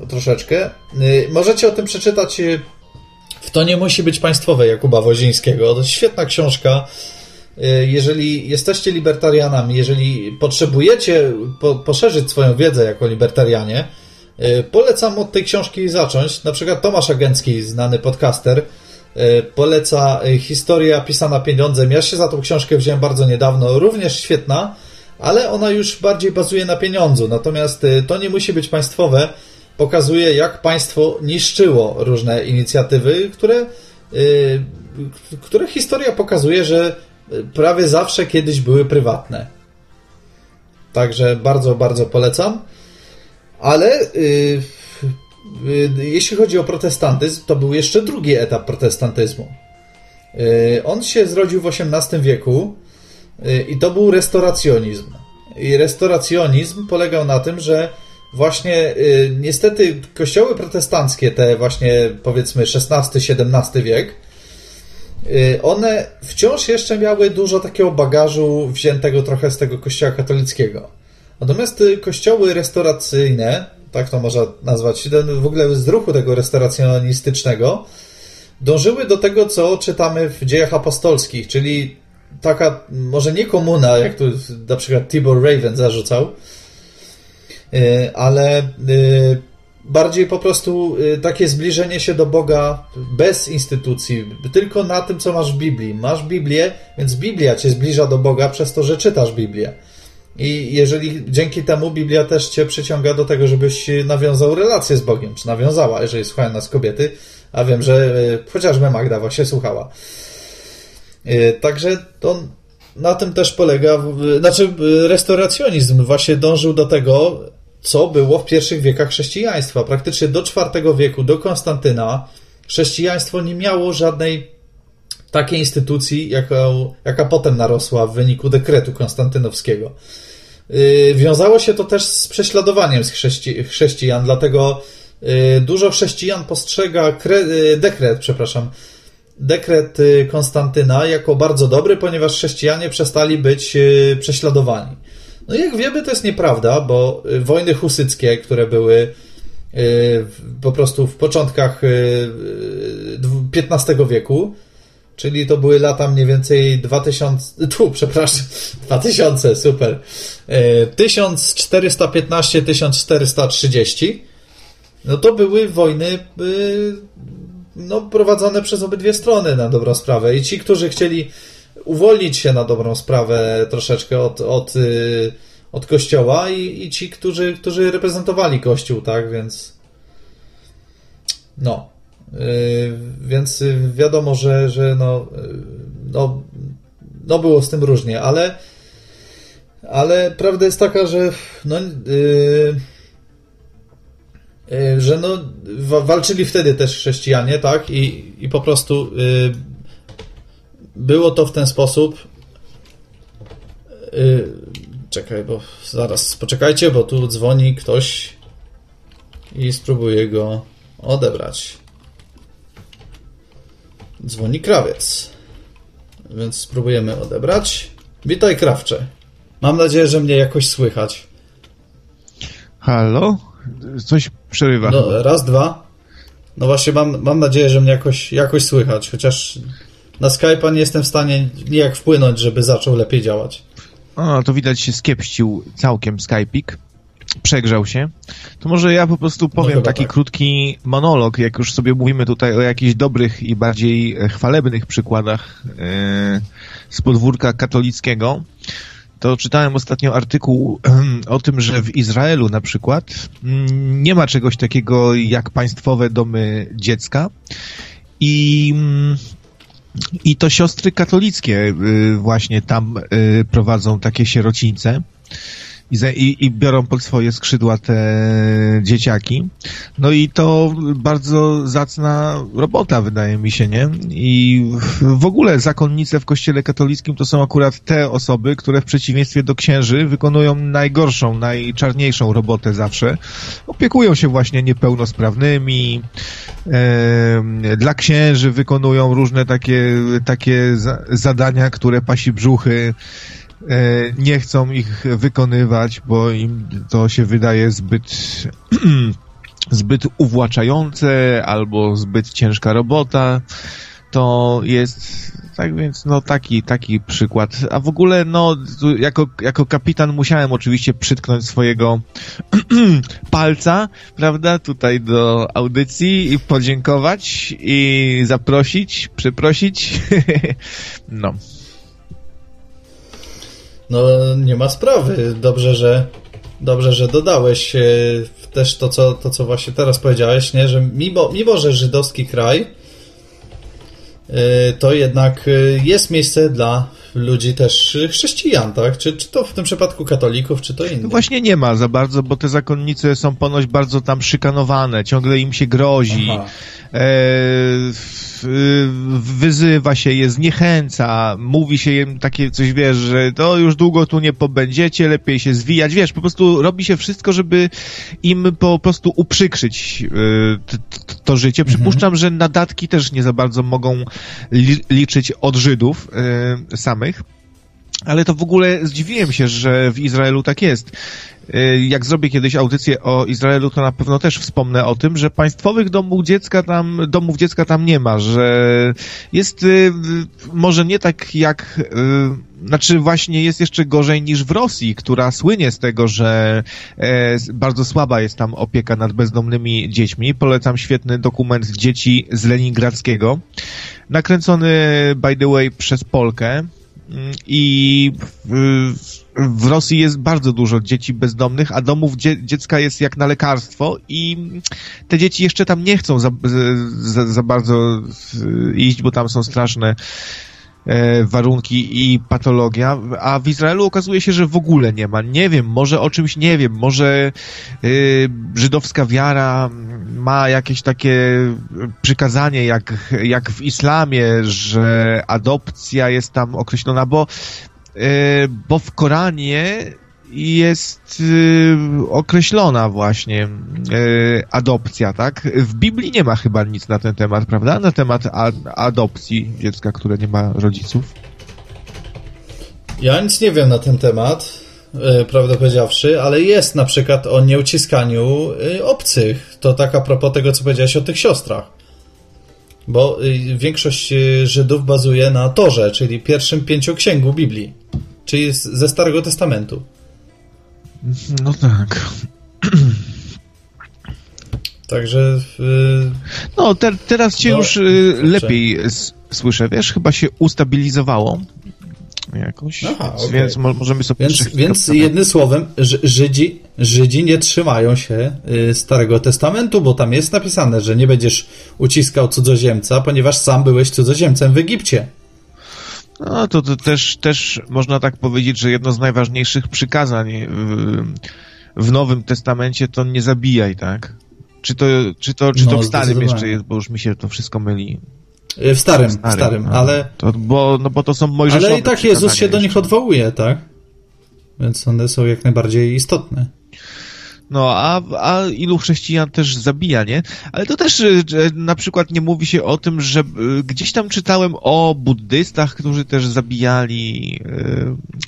Speaker 1: troszeczkę. Możecie o tym przeczytać w To nie musi być państwowe Jakuba Wozińskiego. To świetna książka. Y, jeżeli jesteście libertarianami, jeżeli potrzebujecie po, poszerzyć swoją wiedzę jako libertarianie, E, polecam od tej książki zacząć. Na przykład Tomasz Agencki, znany podcaster, e, poleca e, Historia pisana pieniądzem. Ja się za tą książkę wziąłem bardzo niedawno, również świetna, ale ona już bardziej bazuje na pieniądzu. Natomiast to nie musi być państwowe. Pokazuje, jak państwo niszczyło różne inicjatywy, które, które historia pokazuje, że prawie zawsze kiedyś były prywatne. Także bardzo, bardzo polecam. Ale yy, yy, jeśli chodzi o protestantyzm, to był jeszcze drugi etap protestantyzmu. Yy, on się zrodził w XVIII wieku y, i to był restauracjonizm. I restauracjonizm polegał na tym, że właśnie y, niestety kościoły protestanckie, te właśnie powiedzmy XVI-XVII wiek, one wciąż jeszcze miały dużo takiego bagażu wziętego trochę z tego kościoła katolickiego. Natomiast y, kościoły restauracyjne, tak to można nazwać, ten w ogóle z ruchu tego restauracjonistycznego, dążyły do tego, co czytamy w dziejach apostolskich, czyli taka, może nie komuna, jak tu na przykład Tibor Raven zarzucał, y, ale y, bardziej po prostu takie zbliżenie się do Boga bez instytucji, tylko na tym, co masz w Biblii. Masz Biblię, więc Biblia cię zbliża do Boga przez to, że czytasz Biblię. I jeżeli dzięki temu Biblia też cię przyciąga do tego, żebyś nawiązał relację z Bogiem, czy nawiązała, jeżeli słuchają nas kobiety, a wiem, że e, chociażby Magda właśnie słuchała. E, także to na tym też polega, znaczy restauracjonizm właśnie dążył do tego, co było w pierwszych wiekach chrześcijaństwa. Praktycznie do IV wieku, do Konstantyna, chrześcijaństwo nie miało żadnej takiej instytucji, jaka, jaka potem narosła w wyniku dekretu konstantynowskiego. Y, wiązało się to też z prześladowaniem z chrześci chrześcijan, dlatego y, dużo chrześcijan postrzega y, dekret, przepraszam, dekret Konstantyna jako bardzo dobry, ponieważ chrześcijanie przestali być prześladowani. No jak wiemy, to jest nieprawda, bo wojny husyckie, które były po prostu w początkach XV wieku, Czyli to były lata mniej więcej 2000, tu przepraszam, 2000, super. 1415-1430. E, no to były wojny no, prowadzone przez obydwie strony na dobrą sprawę. I ci, którzy chcieli uwolnić się na dobrą sprawę troszeczkę od, od, e, od kościoła i, i ci, którzy, którzy reprezentowali kościół, tak, więc no. Yy, więc wiadomo, że, że no, yy, no, no było z tym różnie, ale, ale prawda jest taka, że no, yy, yy, że no, walczyli wtedy też chrześcijanie, tak? I, i po prostu yy, było to w ten sposób. Yy, czekaj, bo zaraz poczekajcie, bo tu dzwoni ktoś i spróbuję go odebrać. Dzwoni krawiec. Więc spróbujemy odebrać. Witaj, krawcze. Mam nadzieję, że mnie jakoś słychać.
Speaker 11: Halo? Coś przerywa.
Speaker 1: No, raz, dwa. No właśnie, mam, mam nadzieję, że mnie jakoś, jakoś słychać, chociaż na Skype'a nie jestem w stanie nijak wpłynąć, żeby zaczął lepiej działać.
Speaker 11: O, to widać się skiepścił całkiem Skype'ik przegrzał się, to może ja po prostu powiem no taki tak. krótki monolog, jak już sobie mówimy tutaj o jakichś dobrych i bardziej chwalebnych przykładach e, z podwórka katolickiego, to czytałem ostatnio artykuł o tym, że w Izraelu na przykład mm, nie ma czegoś takiego jak państwowe domy dziecka i mm, i to siostry katolickie y, właśnie tam y, prowadzą takie sierocińce i, i, biorą pod swoje skrzydła te dzieciaki. No i to bardzo zacna robota, wydaje mi się, nie? I w ogóle zakonnice w kościele katolickim to są akurat te osoby, które w przeciwieństwie do księży wykonują najgorszą, najczarniejszą robotę zawsze. Opiekują się właśnie niepełnosprawnymi, e, dla księży wykonują różne takie, takie za, zadania, które pasi brzuchy, nie chcą ich wykonywać, bo im to się wydaje zbyt zbyt uwłaczające albo zbyt ciężka robota. to jest tak więc no taki, taki przykład. A w ogóle no jako, jako kapitan musiałem oczywiście przytknąć swojego palca, prawda, tutaj do audycji i podziękować i zaprosić, przeprosić. no.
Speaker 1: No nie ma sprawy. Dobrze, że dobrze, że dodałeś e, też to co, to, co właśnie teraz powiedziałeś, nie? że mimo, mimo, że żydowski kraj e, to jednak e, jest miejsce dla ludzi też chrześcijan, tak? Czy, czy to w tym przypadku katolików, czy to innych?
Speaker 11: No właśnie nie ma za bardzo, bo te zakonnice są ponoć bardzo tam szykanowane, ciągle im się grozi, e, wyzywa się je, zniechęca, mówi się im takie coś, wiesz, że to już długo tu nie pobędziecie, lepiej się zwijać, wiesz, po prostu robi się wszystko, żeby im po prostu uprzykrzyć e, to życie. Mhm. Przypuszczam, że nadatki też nie za bardzo mogą li liczyć od Żydów e, Ale to w ogóle zdziwiłem się, że w Izraelu tak jest. Y, jak zrobię kiedyś audycję o Izraelu, to na pewno też wspomnę o tym, że państwowych domów dziecka tam, domów dziecka tam nie ma, że jest y, może nie tak jak, y, znaczy właśnie jest jeszcze gorzej niż w Rosji, która słynie z tego, że e, bardzo słaba jest tam opieka nad bezdomnymi dziećmi. Polecam świetny dokument Dzieci z Leningradzkiego, nakręcony by the way przez Polkę i w, Rosji jest bardzo dużo dzieci bezdomnych, a domów dzie dziecka jest jak na lekarstwo i te dzieci jeszcze tam nie chcą za, za, za bardzo iść, bo tam są straszne e, warunki i patologia, a w Izraelu okazuje się, że w ogóle nie ma. Nie wiem, może o czymś nie wiem, może y, żydowska wiara ma jakieś takie przykazanie, jak, jak w islamie, że adopcja jest tam określona, bo, y, bo w Koranie jest y, określona właśnie adopcja, tak? W Biblii nie ma chyba nic na ten temat, prawda? Na temat adopcji dziecka, które nie ma rodziców.
Speaker 1: Ja nic nie wiem na ten temat, prawdę powiedziawszy, ale jest na przykład o nieuciskaniu y, obcych. To tak a propos tego, co powiedziałeś o tych siostrach. Bo y, większość Żydów bazuje na Torze, czyli pierwszym pięcioksięgu Biblii, czyli ze Starego Testamentu.
Speaker 11: No tak.
Speaker 1: Także. Yy...
Speaker 11: No, te, teraz cię no, już yy, lepiej słyszę, wiesz? Chyba się ustabilizowało jakoś. Aha, okay. Więc mo możemy sobie
Speaker 1: Więc, więc jednym słowem, Żydzi, Żydzi nie trzymają się y, Starego Testamentu, bo tam jest napisane, że nie będziesz uciskał cudzoziemca, ponieważ sam byłeś cudzoziemcem w Egipcie.
Speaker 11: No to, to też, też można tak powiedzieć, że jedno z najważniejszych przykazań w, w Nowym Testamencie to nie zabijaj, tak? Czy to, czy to, czy no, to w Starym jeszcze jest, bo już mi się to wszystko myli.
Speaker 1: W Starym, w Starym, w starym no. ale...
Speaker 11: To, bo, no bo to są Mojżeszowe
Speaker 1: Ale i tak Jezus się do nich odwołuje, tak? Więc one są jak najbardziej istotne.
Speaker 11: No, a, a ilu chrześcijan też zabija, nie? Ale to też na przykład nie mówi się o tym, że gdzieś tam czytałem o buddystach, którzy też zabijali,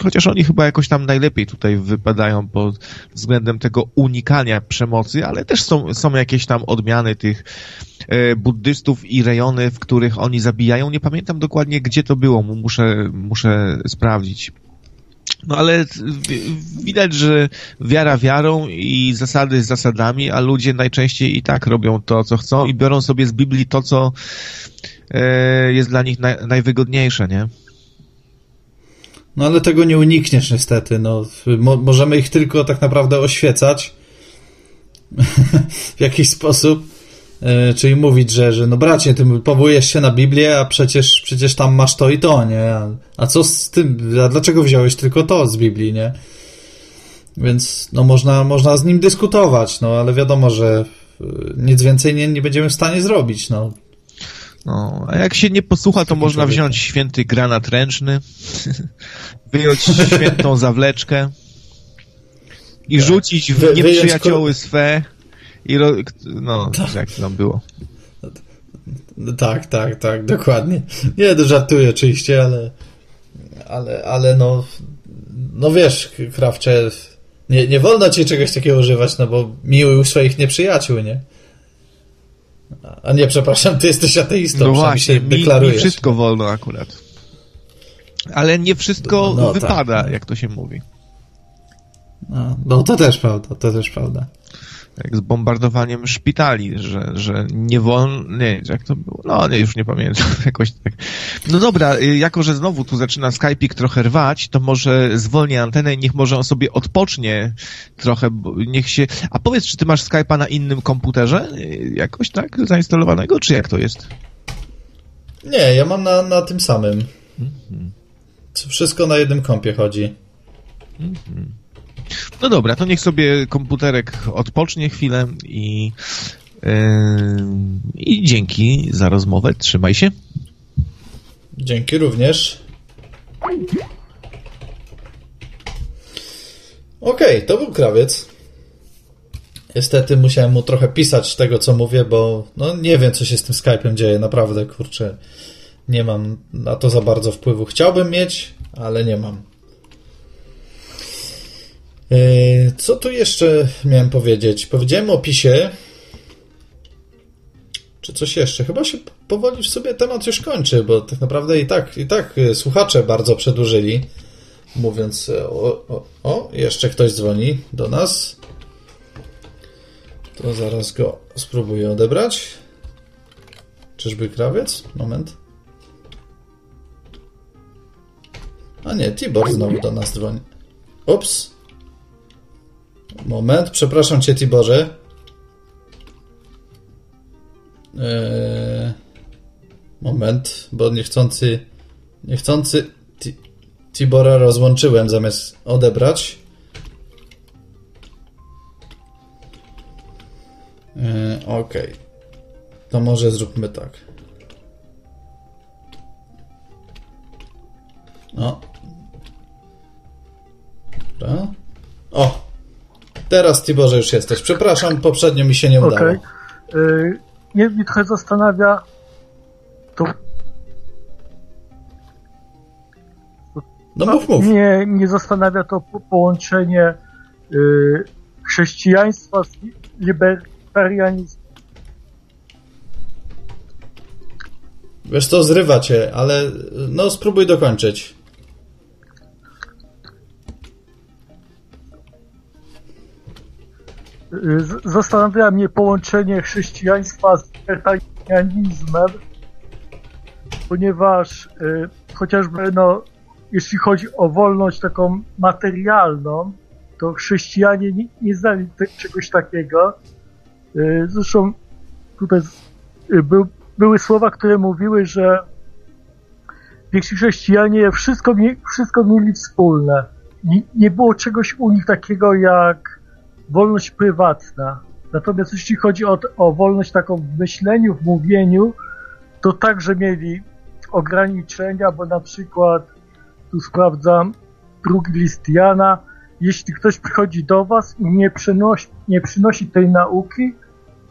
Speaker 11: chociaż oni chyba jakoś tam najlepiej tutaj wypadają pod względem tego unikania przemocy, ale też są, są jakieś tam odmiany tych buddystów i rejony, w których oni zabijają. Nie pamiętam dokładnie, gdzie to było, muszę, muszę sprawdzić. No ale widać, że wiara wiarą i zasady z zasadami, a ludzie najczęściej i tak robią to, co chcą i biorą sobie z Biblii to, co e, jest dla nich naj, najwygodniejsze, nie?
Speaker 1: No ale tego nie unikniesz niestety. No, mo możemy ich tylko tak naprawdę oświecać w jakiś sposób E, czyli mówić, że, że no bracie, ty powołujesz się na Biblię, a przecież, przecież tam masz to i to, nie? A, a co z tym? A dlaczego wziąłeś tylko to z Biblii, nie? Więc no można, można z nim dyskutować, no ale wiadomo, że e, nic więcej nie, nie będziemy w stanie zrobić, no.
Speaker 11: No, a jak się nie posłucha, to można wziąć święty granat ręczny, wyjąć świętą zawleczkę i tak. rzucić w nieprzyjacioły swe i ro... no, tak. jak tam było.
Speaker 1: Tak, tak, tak, dokładnie. Nie, to żartuję oczywiście, ale ale, ale no no wiesz, Krawcze, nie, nie wolno ci czegoś takiego używać, no bo miłuj swoich nieprzyjaciół, nie? A nie, przepraszam, ty jesteś ateistą,
Speaker 11: No właśnie,
Speaker 1: się
Speaker 11: mi,
Speaker 1: deklarujesz.
Speaker 11: mi wszystko wolno akurat. Ale nie wszystko
Speaker 1: No, no, tak,
Speaker 11: wypada,
Speaker 1: no.
Speaker 11: jak to się mówi.
Speaker 1: No, no to też prawda, to też prawda.
Speaker 11: Jak z bombardowaniem szpitali, że, że nie wolno, nie, jak to było, no nie, już nie pamiętam, jakoś tak. No dobra, y, jako że znowu tu zaczyna Skype'ik trochę rwać, to może zwolnię antenę i niech może on sobie odpocznie trochę, niech się, a powiedz, czy ty masz Skype'a na innym komputerze, y, jakoś tak, zainstalowanego, czy jak to jest?
Speaker 1: Nie, ja mam na, na tym samym. Wszystko na jednym kompie chodzi.
Speaker 11: No dobra, to niech sobie komputerek odpocznie chwilę i, yy, i dzięki za rozmowę. Trzymaj się.
Speaker 1: Dzięki również. Okej, to był krawiec. Niestety musiałem mu trochę pisać tego, co mówię, bo no nie wiem, co się z tym Skype'em dzieje. Naprawdę, kurczę, nie mam na to za bardzo wpływu. Chciałbym mieć, ale nie mam. Yy, Co tu jeszcze miałem powiedzieć? Powiedziałem o opisie. Czy coś jeszcze? Chyba się powoli w sobie temat już kończy, bo tak naprawdę i tak, i tak y, słuchacze bardzo przedłużyli. Mówiąc y, o, o, o, jeszcze ktoś dzwoni do nas. To zaraz go spróbuję odebrać. Czyżby krawiec? Moment. A nie, Tibor znowu do nas dzwoni. Ups. Moment, przepraszam cię, Tiborze. Eee, moment, bo niechcący niechcący Ti- Tibora rozłączyłem zamiast odebrać. Eee, Okej. To może zróbmy tak. O. Dobra. O! Teraz Tiborze już jesteś. Przepraszam, poprzednio mi się nie udało.
Speaker 2: Okej. Y, Mnie, mnie trochę zastanawia to...
Speaker 1: No mów, mów.
Speaker 2: Mnie, mnie zastanawia to po- połączenie y, chrześcijaństwa z libertarianizmem.
Speaker 1: Wiesz co, zrywa cię, ale no spróbuj dokończyć.
Speaker 2: Zastanawia mnie połączenie chrześcijaństwa z libertarianizmem, ponieważ y, chociażby no, jeśli chodzi o wolność taką materialną, to chrześcijanie nie, nie znali te, czegoś takiego. Y, Zresztą tutaj y, był, były słowa, które mówiły, że pierwsi chrześcijanie wszystko, wszystko mieli wspólne. Nie, nie było czegoś u nich takiego jak wolność prywatna. Natomiast jeśli chodzi o, o wolność taką w myśleniu, w mówieniu, to także mieli ograniczenia, bo na przykład, tu sprawdzam, drugi list Jana, jeśli ktoś przychodzi do was i nie przynosi, nie przynosi tej nauki,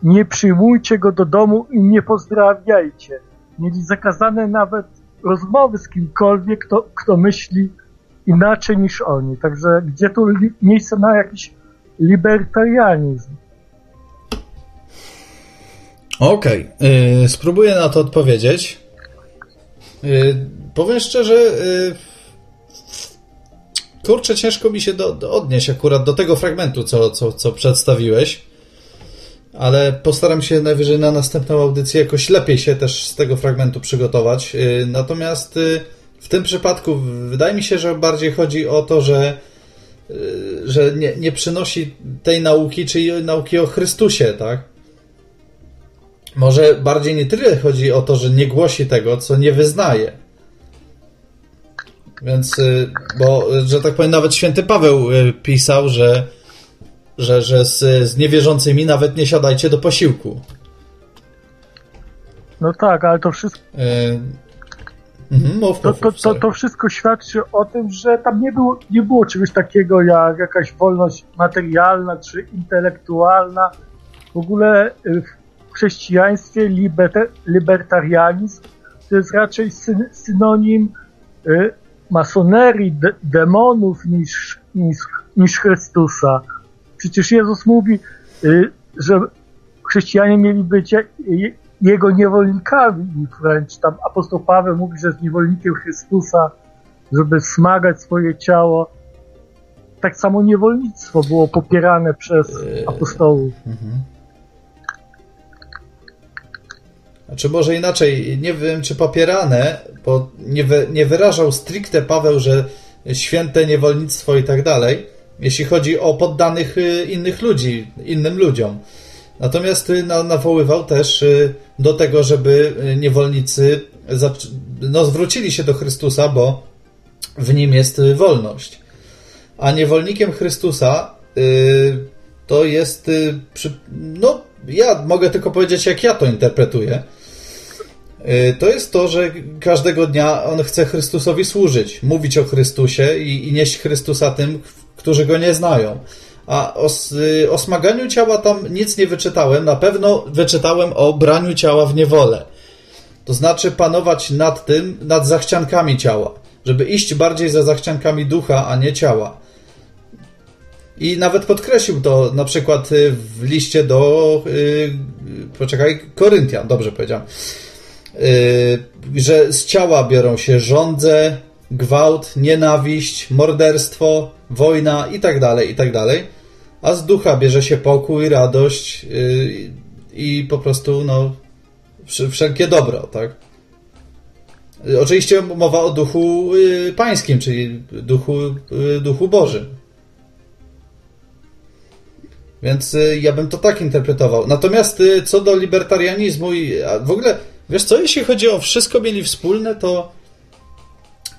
Speaker 2: nie przyjmujcie go do domu i nie pozdrawiajcie. Mieli zakazane nawet rozmowy z kimkolwiek, kto, kto myśli inaczej niż oni. Także gdzie tu miejsce na jakiś libertarianizm?
Speaker 1: Okej, yy, spróbuję na to odpowiedzieć. Yy, powiem szczerze, yy, kurczę, ciężko mi się do, do odnieść akurat do tego fragmentu, co, co, co przedstawiłeś, ale postaram się najwyżej na następną audycję jakoś lepiej się też z tego fragmentu przygotować. Yy, natomiast w tym przypadku wydaje mi się, że bardziej chodzi o to, że że nie, nie przynosi tej nauki, czyli nauki o Chrystusie, tak? Może bardziej nie tyle chodzi o to, że nie głosi tego, co nie wyznaje. Więc, y, bo, y, że tak powiem, nawet święty Paweł y, pisał, że, że, że z, z niewierzącymi nawet nie siadajcie do posiłku.
Speaker 2: No tak, ale to wszystko,
Speaker 1: Y, Mhm, mów,
Speaker 2: to,
Speaker 1: mów,
Speaker 2: to, to,
Speaker 1: sorry.
Speaker 2: to wszystko świadczy o tym, że tam nie było, nie było czegoś takiego jak jakaś wolność materialna czy intelektualna. W ogóle y, w chrześcijaństwie liber, libertarianizm to jest raczej syn, synonim y, masonerii, de, demonów niż, niż, niż Chrystusa. Przecież Jezus mówi, y, że chrześcijanie mieli być jego niewolnikami wręcz. Tam apostoł Paweł mówi, że jest niewolnikiem Chrystusa, żeby smagać swoje ciało. Tak samo niewolnictwo było popierane przez
Speaker 1: Yy,
Speaker 2: apostołów.
Speaker 1: Mhm. Znaczy może inaczej, nie wiem czy popierane, bo nie, wy, nie wyrażał stricte Paweł, że święte niewolnictwo i tak dalej, jeśli chodzi o poddanych y, innych ludzi, innym ludziom. Natomiast y, nawoływał też y, do tego, żeby niewolnicy no, zwrócili się do Chrystusa, bo w nim jest wolność. A niewolnikiem Chrystusa to jest, no ja mogę tylko powiedzieć, jak ja to interpretuję. To jest to, że każdego dnia on chce Chrystusowi służyć, mówić o Chrystusie i, i nieść Chrystusa tym, którzy go nie znają. A o, o smaganiu ciała tam nic nie wyczytałem. Na pewno wyczytałem o braniu ciała w niewolę. To znaczy panować nad tym, nad zachciankami ciała. Żeby iść bardziej za zachciankami ducha, a nie ciała. I nawet podkreślił to na przykład w liście do. Yy, poczekaj, Koryntian, dobrze powiedziałem. Yy, że z ciała biorą się żądze, gwałt, nienawiść, morderstwo, wojna i tak dalej, i tak dalej. A z ducha bierze się pokój, radość yy, i po prostu no, wszelkie dobro, tak? Oczywiście mowa o duchu yy, pańskim, czyli duchu, yy, duchu Bożym. Więc ja bym to tak interpretował. Natomiast co do libertarianizmu i w ogóle, wiesz co, jeśli chodzi o wszystko mieli wspólne, to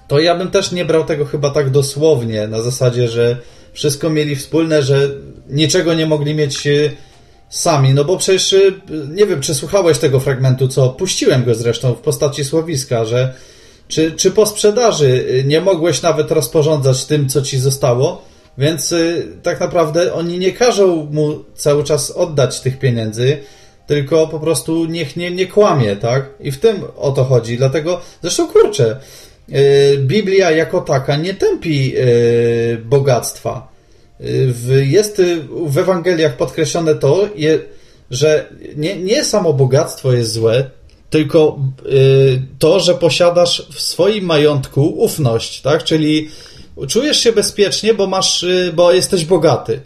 Speaker 1: to ja bym też nie brał tego chyba tak dosłownie, na zasadzie, że wszystko mieli wspólne, że niczego nie mogli mieć y, sami, no bo przecież y, nie wiem, czy słuchałeś tego fragmentu, co puściłem go zresztą w postaci słowiska, że czy, czy po sprzedaży y, nie mogłeś nawet rozporządzać tym, co ci zostało, więc tak naprawdę oni nie każą mu cały czas oddać tych pieniędzy, tylko po prostu niech nie, nie kłamie, tak? I w tym o to chodzi. Dlatego, zresztą kurczę, Biblia jako taka nie tępi e, bogactwa. E, jest w Ewangeliach podkreślone to, że nie, nie samo bogactwo jest złe, tylko to, że posiadasz w swoim majątku ufność, tak? Czyli czujesz się bezpiecznie, bo masz, bo jesteś bogaty.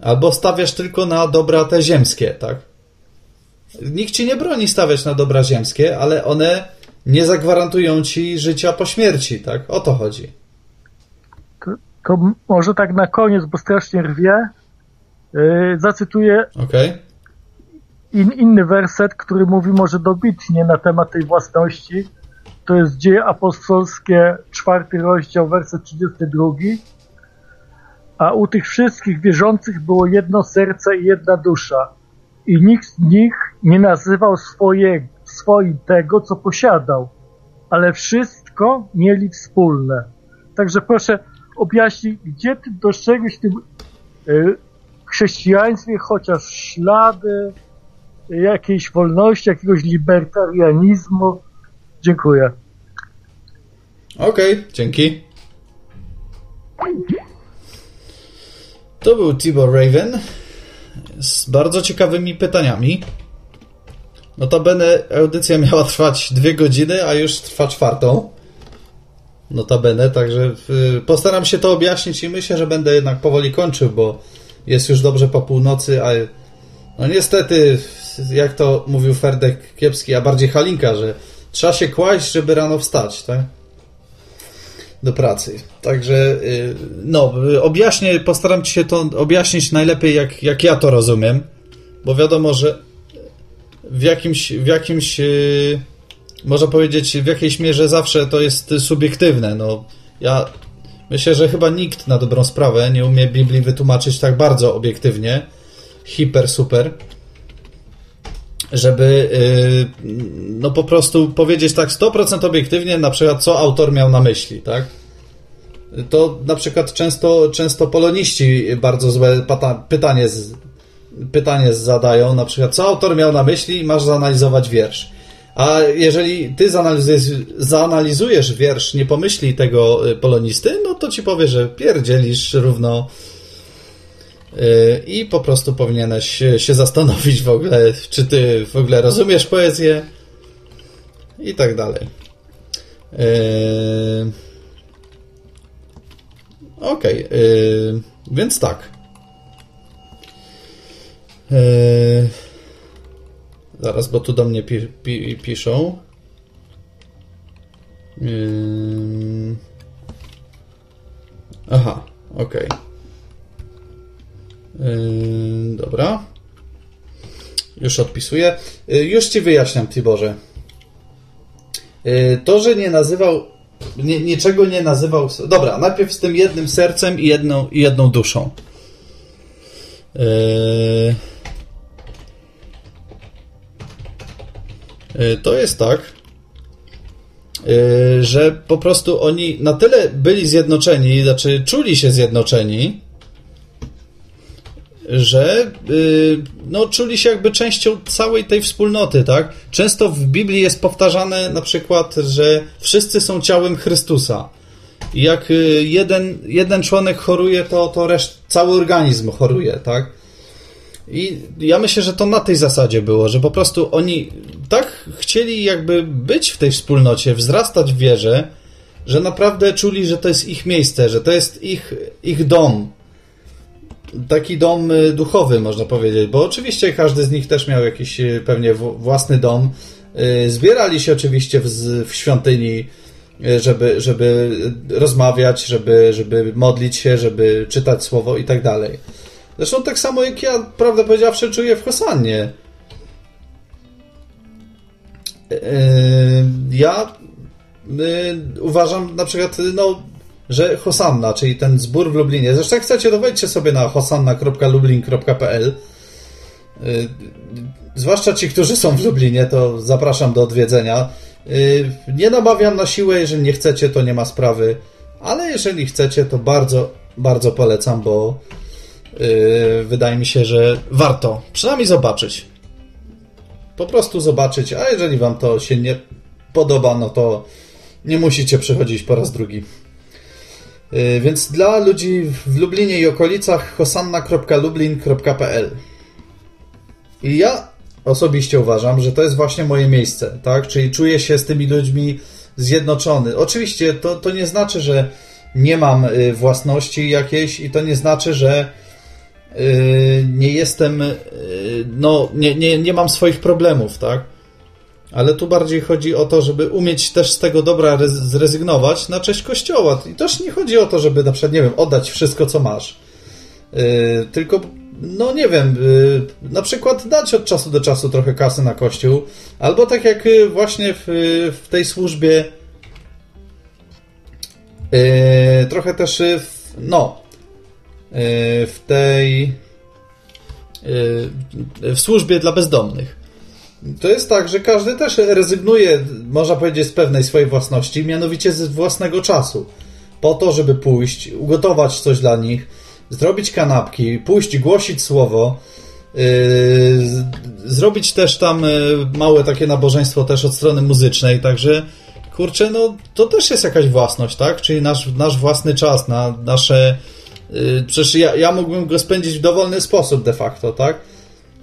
Speaker 1: Albo stawiasz tylko na dobra te ziemskie, tak? Nikt ci nie broni stawiać na dobra ziemskie, ale one nie zagwarantują ci życia po śmierci, tak? O to chodzi.
Speaker 2: To, to może tak na koniec, bo strasznie rwie, yy, zacytuję
Speaker 1: okay.
Speaker 2: in, inny werset, który mówi może dobitnie na temat tej własności. To jest Dzieje Apostolskie, czwarty rozdział, werset 32. A u tych wszystkich wierzących było jedno serce i jedna dusza. I nikt z nich nie nazywał swojego swoim tego, co posiadał, ale wszystko mieli wspólne. Także proszę objaśnij, gdzie ty dostrzegłeś w tym y, chrześcijaństwie chociaż ślady jakiejś wolności, jakiegoś libertarianizmu. Dziękuję.
Speaker 1: Okej, okay, dzięki. To był Tibor Raven z bardzo ciekawymi pytaniami. Notabene audycja miała trwać dwie godziny, a już trwa czwartą. Notabene, także postaram się to objaśnić i myślę, że będę jednak powoli kończył, bo jest już dobrze po północy, a no niestety, jak to mówił Ferdek Kiepski, a bardziej Halinka, że trzeba się kłaść, żeby rano wstać, tak? Do pracy. Także, y, no, objaśnię, postaram się to objaśnić najlepiej, jak, jak ja to rozumiem, bo wiadomo, że w jakimś, w jakimś yy, można powiedzieć, w jakiejś mierze zawsze to jest subiektywne. No, ja myślę, że chyba nikt na dobrą sprawę nie umie Biblii wytłumaczyć tak bardzo obiektywnie, hiper, super, żeby yy, no po prostu powiedzieć tak 100% obiektywnie, na przykład co autor miał na myśli, tak? To na przykład często, często poloniści bardzo złe pytanie pytanie zadają, na przykład, co autor miał na myśli masz zanalizować wiersz. A jeżeli ty zanalizujesz, wiersz, nie pomyśli tego y, polonisty, no to ci powie, że pierdzielisz równo y, i po prostu powinieneś się zastanowić w ogóle, czy ty w ogóle rozumiesz poezję i tak dalej. Y, okej, okay, więc tak. Zaraz, bo tu do mnie pi pi piszą. Aha, okej. Okay. Yy, dobra. Już odpisuję. Yy, już ci wyjaśniam, Tiborze. Yy, to, że nie nazywał. Nie, niczego nie nazywał. Dobra, najpierw z tym jednym sercem i jedną, jedną duszą. Yy, to jest tak, yy, że po prostu oni na tyle byli zjednoczeni, znaczy czuli się zjednoczeni, że yy, no, czuli się jakby częścią całej tej wspólnoty, tak? Często w Biblii jest powtarzane na przykład, że wszyscy są ciałem Chrystusa. Jak jeden, jeden członek choruje, to, to reszt, cały organizm choruje, tak? I ja myślę, że to na tej zasadzie było, że po prostu oni tak chcieli jakby być w tej wspólnocie, wzrastać w wierze, że naprawdę czuli, że to jest ich miejsce, że to jest ich, ich dom, taki dom y, duchowy, można powiedzieć, bo oczywiście każdy z nich też miał jakiś y, pewnie własny dom. Y, zbierali się oczywiście w, w świątyni, żeby, żeby rozmawiać, żeby, żeby modlić się, żeby czytać słowo i tak dalej. Zresztą tak samo jak ja, prawdę powiedziawszy, czuję w Hosannie. Ja uważam na przykład, no że Hosanna, czyli ten zbór w Lublinie, zresztą jak chcecie, to wejdźcie sobie na hosanna.lublin.pl y, Zwłaszcza ci, którzy są w Lublinie, to zapraszam do odwiedzenia. Y, nie namawiam na siłę, jeżeli nie chcecie, to nie ma sprawy, ale jeżeli chcecie, to bardzo, bardzo polecam, bo y, wydaje mi się, że warto przynajmniej zobaczyć. Po prostu zobaczyć, a jeżeli wam to się nie podoba, no to nie musicie przychodzić po raz drugi. Y, więc dla ludzi w Lublinie i okolicach hosanna.lublin.pl I ja osobiście uważam, że to jest właśnie moje miejsce, tak? Czyli czuję się z tymi ludźmi zjednoczony. Oczywiście to, to nie znaczy, że nie mam y, własności jakiejś i to nie znaczy, że nie jestem, no, nie, nie, nie mam swoich problemów, tak? Ale tu bardziej chodzi o to, żeby umieć też z tego dobra zrezygnować na cześć Kościoła. I też nie chodzi o to, żeby na przykład, nie wiem, oddać wszystko, co masz. Yy, tylko, no nie wiem, yy, na przykład dać od czasu do czasu trochę kasy na Kościół. Albo tak jak y, właśnie w, w tej służbie yy, trochę też no w tej y, w służbie dla bezdomnych to jest tak, że każdy też rezygnuje, można powiedzieć, z pewnej swojej własności, mianowicie z własnego czasu. Po to, żeby pójść, ugotować coś dla nich, zrobić kanapki, pójść, głosić słowo, yy, zrobić też tam małe takie nabożeństwo też od strony muzycznej, także kurczę, no to też jest jakaś własność, tak? Czyli nasz, nasz własny czas, na nasze... Yy, przecież ja, ja mógłbym go spędzić w dowolny sposób de facto, tak?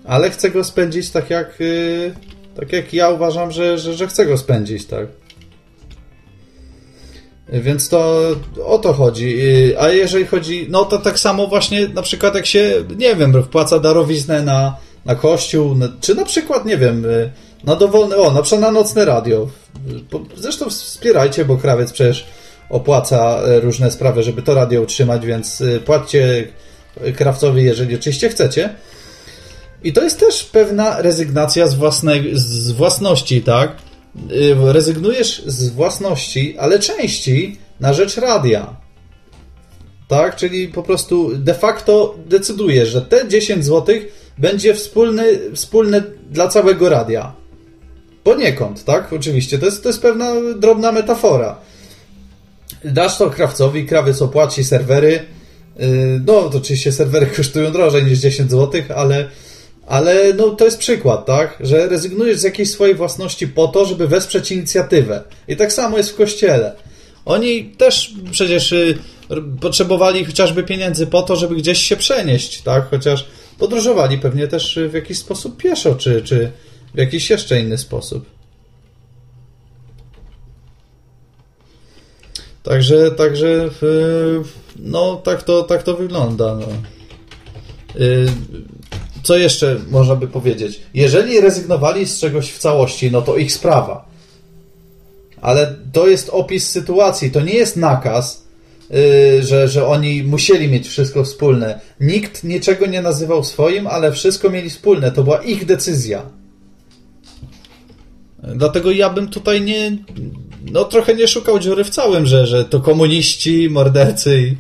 Speaker 1: ale chcę go spędzić tak jak, yy, tak jak ja uważam, że, że, że chcę go spędzić, tak. Więc to o to chodzi. Y, a jeżeli chodzi, no to tak samo właśnie na przykład jak się, nie wiem, wpłaca darowiznę na, na kościół, czy na przykład, nie wiem, y, na dowolne, o, na przykład na nocne radio. Zresztą wspierajcie, bo krawiec przecież opłaca y, różne sprawy, żeby to radio utrzymać, więc płaccie krawcowi, jeżeli oczywiście chcecie. I to jest też pewna rezygnacja z, własnej, z własności, tak? Y, rezygnujesz z własności, ale części na rzecz radia. Tak? Czyli po prostu de facto decydujesz, że te 10 zł będzie wspólny, wspólne dla całego radia. Poniekąd, tak? Oczywiście. To jest, to jest pewna drobna metafora. Dasz to krawcowi, krawiec opłaci serwery. Y, no, to oczywiście serwery kosztują drożej niż 10 zł, ale ale no, to jest przykład, tak? Że rezygnujesz z jakiejś swojej własności po to, żeby wesprzeć inicjatywę. I tak samo jest w kościele. Oni też przecież y, potrzebowali chociażby pieniędzy po to, żeby gdzieś się przenieść, tak? Chociaż podróżowali pewnie też w jakiś sposób pieszo, czy, czy w jakiś jeszcze inny sposób. Także, także no tak to, tak to wygląda. No. Y, co jeszcze można by powiedzieć? Jeżeli rezygnowali z czegoś w całości, no to ich sprawa. Ale to jest opis sytuacji, to nie jest nakaz, yy, że, że oni musieli mieć wszystko wspólne. Nikt niczego nie nazywał swoim, ale wszystko mieli wspólne. To była ich decyzja. Dlatego ja bym tutaj nie. No, trochę nie szukał dziury w całym, że, że to komuniści, mordercy i,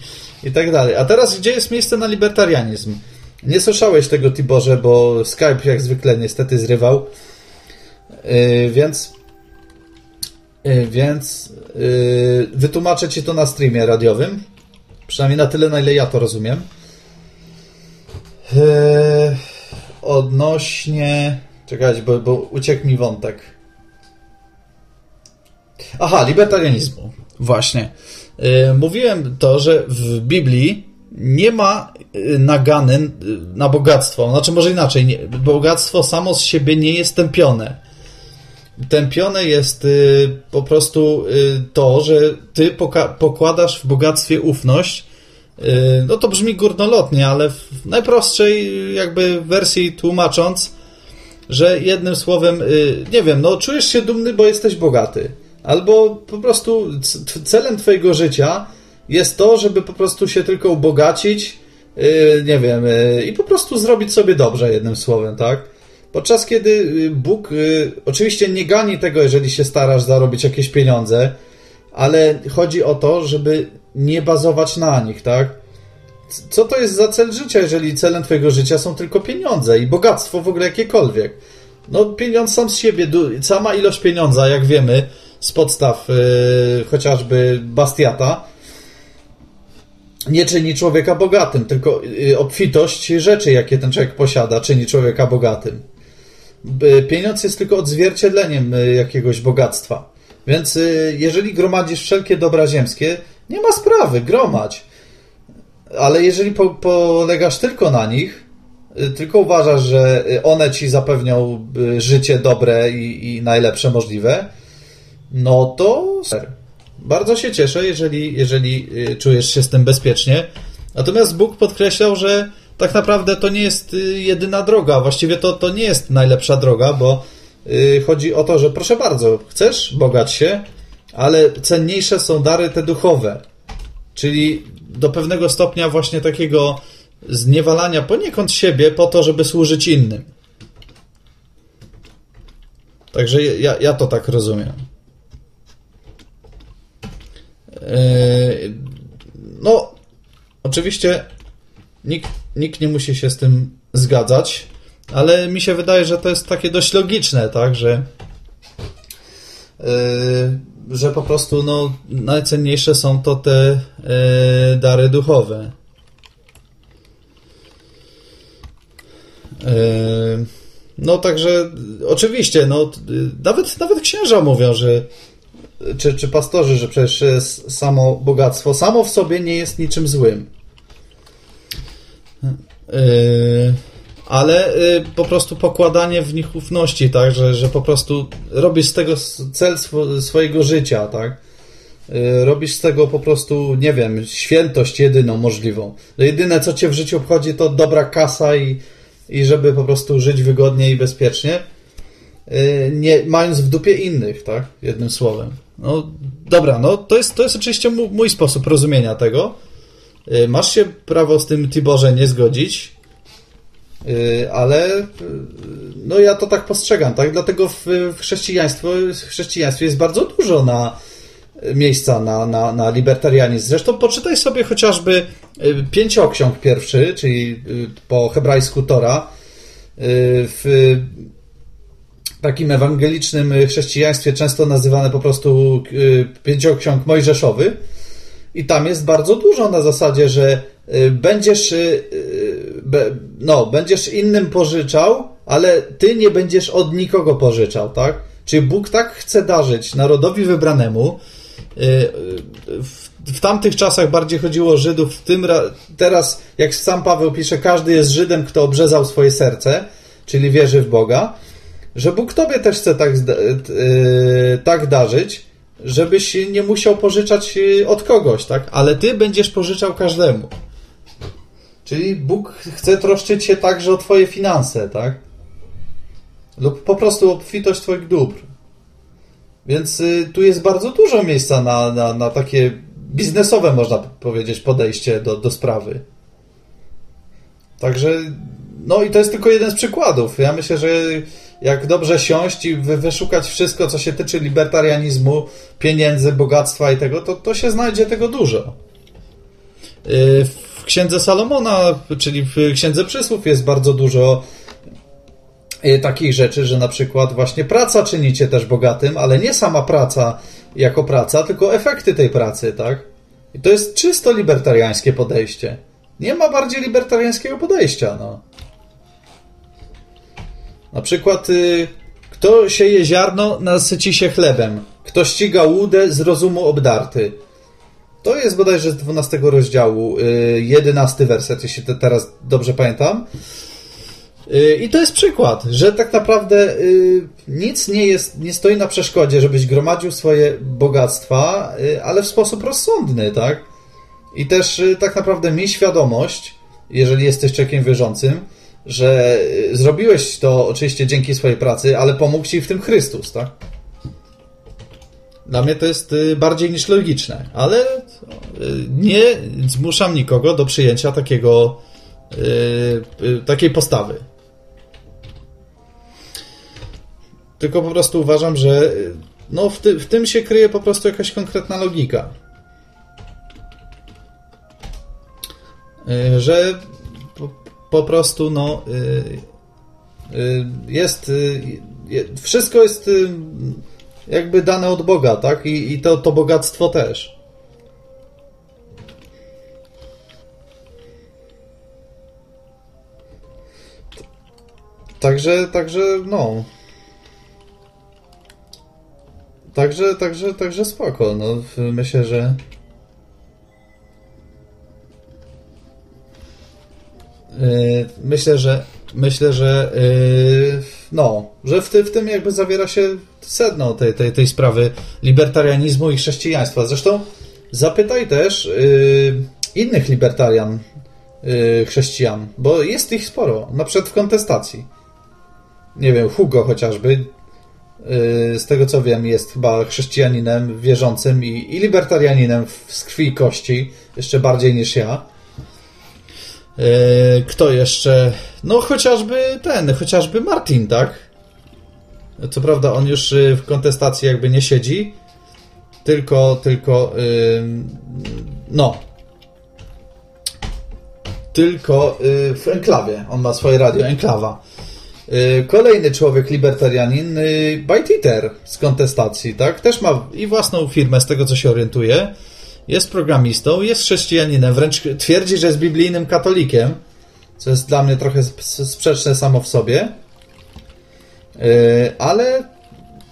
Speaker 1: i tak dalej. A teraz, gdzie jest miejsce na libertarianizm? Nie słyszałeś tego, Tiborze, bo Skype jak zwykle niestety zrywał. Yy, więc. Yy, więc. Yy, wytłumaczę ci to na streamie radiowym. Przynajmniej na tyle, na ile ja to rozumiem. Yy, odnośnie. Czekać, bo, bo uciekł mi wątek. Aha, libertarianizmu. Właśnie. Yy, mówiłem to, że w Biblii nie ma y, nagany y, na bogactwo. Znaczy, może inaczej, nie, bogactwo samo z siebie nie jest tępione. Tępione jest y, po prostu y, to, że ty pokładasz w bogactwie ufność. Y, no to brzmi górnolotnie, ale w najprostszej jakby wersji tłumacząc, że jednym słowem, y, nie wiem, no czujesz się dumny, bo jesteś bogaty. Albo po prostu celem twojego życia jest to, żeby po prostu się tylko ubogacić, yy, nie wiem, yy, i po prostu zrobić sobie dobrze, jednym słowem, tak? Podczas kiedy y, Bóg oczywiście nie gani tego, jeżeli się starasz zarobić jakieś pieniądze, ale chodzi o to, żeby nie bazować na nich, tak? Co to jest za cel życia, jeżeli celem twojego życia są tylko pieniądze i bogactwo w ogóle jakiekolwiek? No, pieniądz sam z siebie, sama ilość pieniądza, jak wiemy, z podstaw yy, chociażby Bastiata, nie czyni człowieka bogatym, tylko y, obfitość rzeczy, jakie ten człowiek posiada, czyni człowieka bogatym. Pieniądz jest tylko odzwierciedleniem y, jakiegoś bogactwa. Więc y, jeżeli gromadzisz wszelkie dobra ziemskie, nie ma sprawy, gromadź. Ale jeżeli po, polegasz tylko na nich, tylko uważasz, że one ci zapewnią życie dobre i, i najlepsze możliwe, no to ser. Bardzo się cieszę, jeżeli, jeżeli y, czujesz się z tym bezpiecznie. Natomiast Bóg podkreślał, że tak naprawdę to nie jest y, jedyna droga. Właściwie to, to nie jest najlepsza droga, bo y, chodzi o to, że proszę bardzo, chcesz bogać się, ale cenniejsze są dary te duchowe. Czyli do pewnego stopnia właśnie takiego zniewalania poniekąd siebie po to, żeby służyć innym. Także ja, ja to tak rozumiem. Yy, no, oczywiście nikt, nikt nie musi się z tym zgadzać, ale mi się wydaje, że to jest takie dość logiczne, tak, że yy, że po prostu no, najcenniejsze są to te yy, dary duchowe. No także oczywiście, no, nawet, nawet księża mówią, że czy, czy pastorzy, że przecież samo bogactwo samo w sobie nie jest niczym złym. Yy, ale yy, po prostu pokładanie w nich ufności, tak, że, że po prostu robisz z tego cel sw swojego życia, tak. Robisz z tego po prostu, nie wiem, świętość jedyną możliwą. Jedyne, co cię w życiu obchodzi, to dobra kasa i, i żeby po prostu żyć wygodnie i bezpiecznie, nie mając w dupie innych, tak, jednym słowem. No dobra, no to jest, to jest oczywiście mój sposób rozumienia tego. Y, masz się prawo z tym Tiborze nie zgodzić, y, ale y, no ja to tak postrzegam, tak? Dlatego w, w, chrześcijaństwo, w chrześcijaństwie jest bardzo dużo na miejsca na, na, na libertarianizm. Zresztą poczytaj sobie chociażby pięcioksiąg pierwszy, czyli po hebrajsku Tora, w takim ewangelicznym y, chrześcijaństwie często nazywane po prostu y, pięcioksiąg mojżeszowy. I tam jest bardzo dużo na zasadzie, że y, będziesz, no, będziesz innym pożyczał, ale ty nie będziesz od nikogo pożyczał, tak? Czyli Bóg tak chce darzyć narodowi wybranemu w tamtych czasach bardziej chodziło o Żydów, w tym teraz, jak sam Paweł pisze, każdy jest Żydem, kto obrzezał swoje serce, czyli wierzy w Boga, że Bóg tobie też chce tak, yy, tak darzyć, żebyś nie musiał pożyczać y, od kogoś, tak? Ale ty będziesz pożyczał każdemu. Czyli Bóg chce troszczyć się także o twoje finanse, tak? Lub po prostu obfitość twoich dóbr. Więc tu jest bardzo dużo miejsca na, na, na takie biznesowe, można powiedzieć, podejście do, do sprawy. Także, no i to jest tylko jeden z przykładów. Ja myślę, że jak dobrze siąść i wyszukać wszystko, co się tyczy libertarianizmu, pieniędzy, bogactwa i tego, to, to się znajdzie tego dużo. Y, w Księdze Salomona, czyli w Księdze Przysłów jest bardzo dużo y, takich rzeczy, że na przykład właśnie praca czyni cię też bogatym, ale nie sama praca jako praca, tylko efekty tej pracy, tak? I to jest czysto libertariańskie podejście. Nie ma bardziej libertariańskiego podejścia, no. Na przykład, y, kto sieje ziarno, nasyci się chlebem. Kto ściga łudę, z rozumu obdarty. To jest bodajże z 12 rozdziału, y, 11 werset, jeśli teraz dobrze pamiętam. Y, I to jest przykład, że tak naprawdę y, nic nie, jest, nie stoi na przeszkodzie, żebyś gromadził swoje bogactwa, y, ale w sposób rozsądny, tak? I też tak naprawdę miej świadomość, jeżeli jesteś człowiekiem wierzącym, że y, zrobiłeś to oczywiście dzięki swojej pracy, ale pomógł ci w tym Chrystus, tak? Dla mnie to jest y, bardziej niż logiczne, ale y, nie zmuszam nikogo do przyjęcia takiego takiej postawy. Tylko po prostu uważam, że no w, ty, w tym się kryje po prostu jakaś konkretna logika. Że po prostu no y, y, jest y, wszystko jest jakby dane od Boga, tak? I, i to, to bogactwo też. Także, także, no. Także, także, także spoko. No, myślę, że myślę, że myślę, że yy, no, że w, ty, w tym jakby zawiera się sedno tej, tej, tej sprawy libertarianizmu i chrześcijaństwa. Zresztą zapytaj też yy, innych libertarian chrześcijan, bo jest ich sporo, na przykład w kontestacji. Nie wiem, Hugo chociażby, z tego co wiem, jest chyba chrześcijaninem wierzącym i, i libertarianinem z krwi i kości, jeszcze bardziej niż ja. E, kto jeszcze? No chociażby ten, chociażby Martin, tak? Co prawda on już y, w kontestacji jakby nie siedzi, tylko, tylko, no, tylko y, w enklawie. On ma swoje radio, enklawa. Y, kolejny człowiek libertarianin, Byte z kontestacji, tak? Też ma i własną firmę, z tego co się orientuje jest programistą, jest chrześcijaninem, wręcz twierdzi, że jest biblijnym katolikiem, co jest dla mnie trochę sprzeczne samo w sobie. Yy, ale,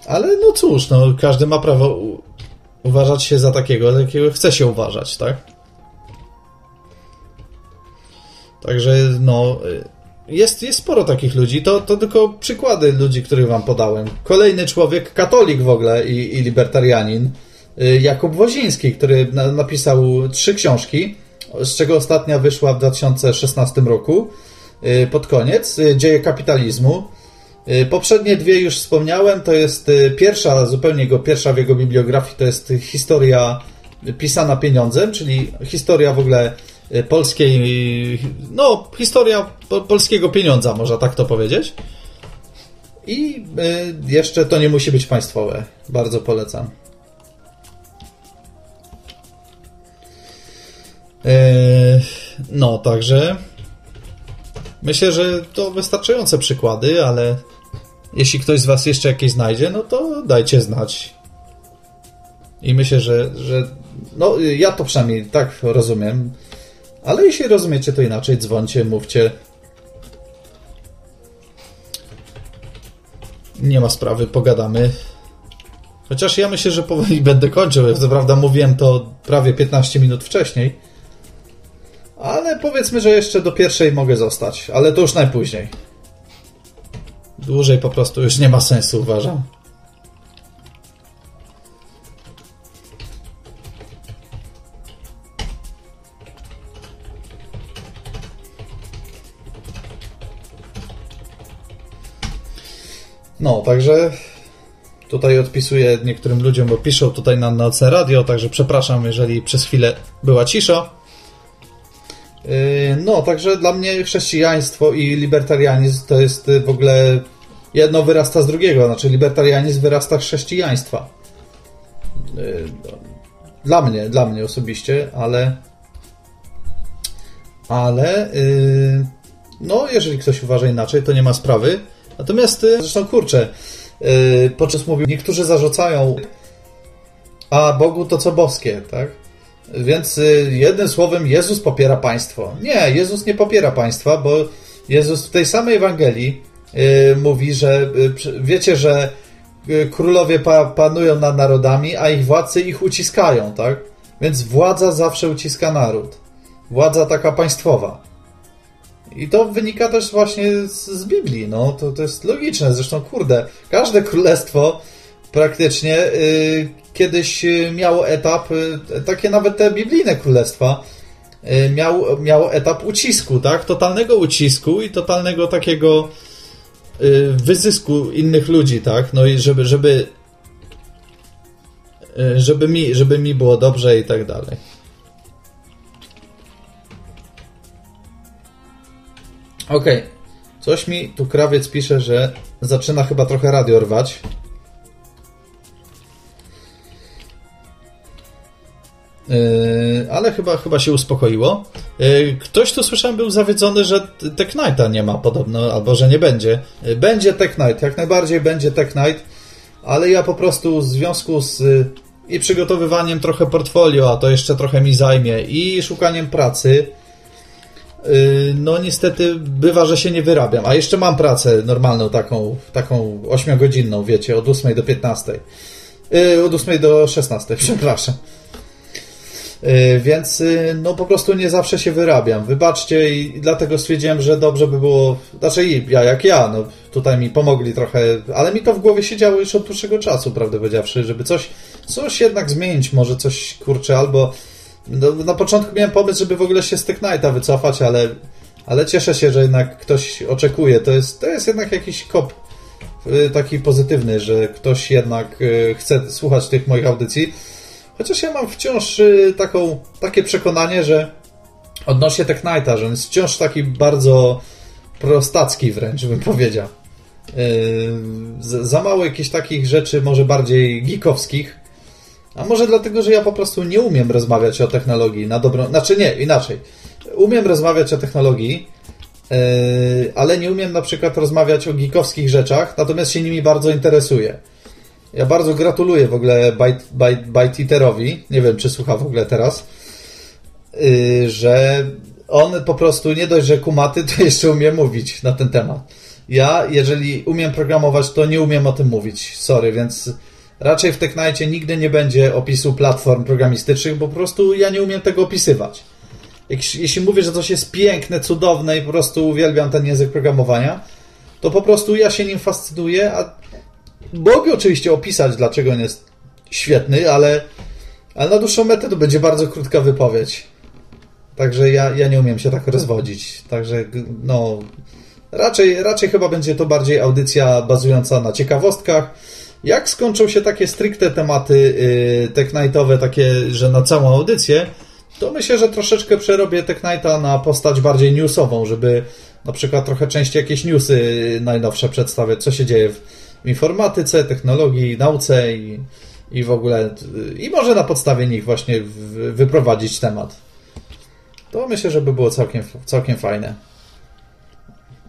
Speaker 1: ale no cóż, no, każdy ma prawo uważać się za takiego, jakiego chce się uważać, tak? Także, no, jest, jest sporo takich ludzi. To, to tylko przykłady ludzi, których wam podałem. Kolejny człowiek, katolik w ogóle i, i libertarianin, Jakub Woziński, który napisał trzy książki, z czego ostatnia wyszła w 2016 roku, y, pod koniec, y, Dzieje kapitalizmu. Poprzednie dwie już wspomniałem, to jest pierwsza, zupełnie jego pierwsza w jego bibliografii, to jest historia pisana pieniądzem, czyli historia w ogóle polskiej, no, historia polskiego pieniądza, można tak to powiedzieć. I jeszcze to nie musi być państwowe. Bardzo polecam. No, także myślę, że to wystarczające przykłady, ale jeśli ktoś z Was jeszcze jakieś znajdzie, no to dajcie znać. I myślę, że, że no, ja to przynajmniej tak rozumiem, ale jeśli rozumiecie to inaczej, dzwońcie, mówcie. Nie ma sprawy, pogadamy. Chociaż ja myślę, że powoli będę kończył. Co prawda mówiłem to prawie 15 minut wcześniej. Ale powiedzmy, że jeszcze do pierwszej mogę zostać, ale to już najpóźniej. Dłużej po prostu już nie ma sensu, uważam. No, także tutaj odpisuję niektórym ludziom, bo piszą tutaj na Noce Radio, także przepraszam, jeżeli przez chwilę była cisza. Yy, no, także dla mnie chrześcijaństwo i libertarianizm to jest w ogóle jedno wyrasta z drugiego, znaczy libertarianizm wyrasta z chrześcijaństwa. Yy, dla mnie, dla mnie osobiście, ale ale yy, no, jeżeli ktoś uważa inaczej, to nie ma sprawy. Natomiast, zresztą kurczę, podczas mówił, niektórzy zarzucają, a Bogu to co boskie, tak? Więc jednym słowem, Jezus popiera państwo. Nie, Jezus nie popiera państwa, bo Jezus w tej samej Ewangelii mówi, że wiecie, że królowie panują nad narodami, a ich władcy ich uciskają, tak? Więc władza zawsze uciska naród. Władza taka państwowa. I to wynika też właśnie z, z Biblii, no to, to jest logiczne. Zresztą, kurde, każde królestwo praktycznie y, kiedyś miało etap, y, takie nawet te biblijne królestwa, y, miał, miało etap ucisku, tak? Totalnego ucisku i totalnego takiego y, wyzysku innych ludzi, tak? No i żeby, żeby, y, żeby, mi, żeby mi było dobrze i tak dalej. Okej. Okay. Coś mi tu krawiec pisze, że zaczyna chyba trochę radio rwać. Ale chyba, chyba się uspokoiło. Yy, ktoś tu słyszałem był zawiedzony, że Tech Knighta nie ma podobno, albo że nie będzie. Yy, będzie Tech Knight, jak najbardziej będzie Tech Knight, ale ja po prostu w związku z i przygotowywaniem trochę portfolio, a to jeszcze trochę mi zajmie, i szukaniem pracy, no niestety bywa, że się nie wyrabiam. A jeszcze mam pracę normalną, taką, taką 8-godzinną, wiecie, od 8 do 15. Y, od 8 do 16, przepraszam. Y, więc no po prostu nie zawsze się wyrabiam. Wybaczcie i dlatego stwierdziłem, że dobrze by było, znaczy ja jak ja, no tutaj mi pomogli trochę, ale mi to w głowie siedziało już od dłuższego czasu, prawdę powiedziawszy, żeby coś, coś jednak zmienić, może coś, kurczę, albo no, na początku miałem pomysł, żeby w ogóle się z Tech Knighta wycofać, ale, ale cieszę się, że jednak ktoś oczekuje. To jest, to jest jednak jakiś kop y, taki pozytywny, że ktoś jednak y, chce słuchać tych moich audycji. Chociaż ja mam wciąż y, taką, takie przekonanie, że odnośnie Tech Knighta, że on jest wciąż taki bardzo prostacki wręcz, bym powiedział. Za mało jakichś takich rzeczy, może bardziej geekowskich, a może dlatego, że ja po prostu nie umiem rozmawiać o technologii na dobrą. Znaczy nie, inaczej. Umiem rozmawiać o technologii, yy, ale nie umiem na przykład rozmawiać o geekowskich rzeczach, natomiast się nimi bardzo interesuję. Ja bardzo gratuluję w ogóle Byteaterowi, nie wiem czy słucha w ogóle teraz, yy, że on po prostu nie dość, że kumaty, to jeszcze umie mówić na ten temat. Ja, jeżeli umiem programować, to nie umiem o tym mówić. Sorry, więc Raczej w Technicie nigdy nie będzie opisu platform programistycznych, bo po prostu ja nie umiem tego opisywać. Jeśli mówię, że coś jest piękne, cudowne i po prostu uwielbiam ten język programowania, to po prostu ja się nim fascynuję, a mogę oczywiście opisać, dlaczego on jest świetny, ale, ale na dłuższą metę to będzie bardzo krótka wypowiedź. Także ja, ja nie umiem się tak rozwodzić. Także no, raczej, raczej chyba będzie to bardziej audycja bazująca na ciekawostkach, jak skończą się takie stricte tematy yy, Tech Nightowe, takie, że na całą audycję, to myślę, że troszeczkę przerobię Tech na postać bardziej newsową, żeby na przykład trochę częściej jakieś newsy najnowsze przedstawiać, co się dzieje w informatyce, technologii, nauce i, i w ogóle, i może na podstawie nich właśnie wyprowadzić temat. To myślę, że by było całkiem, całkiem fajne.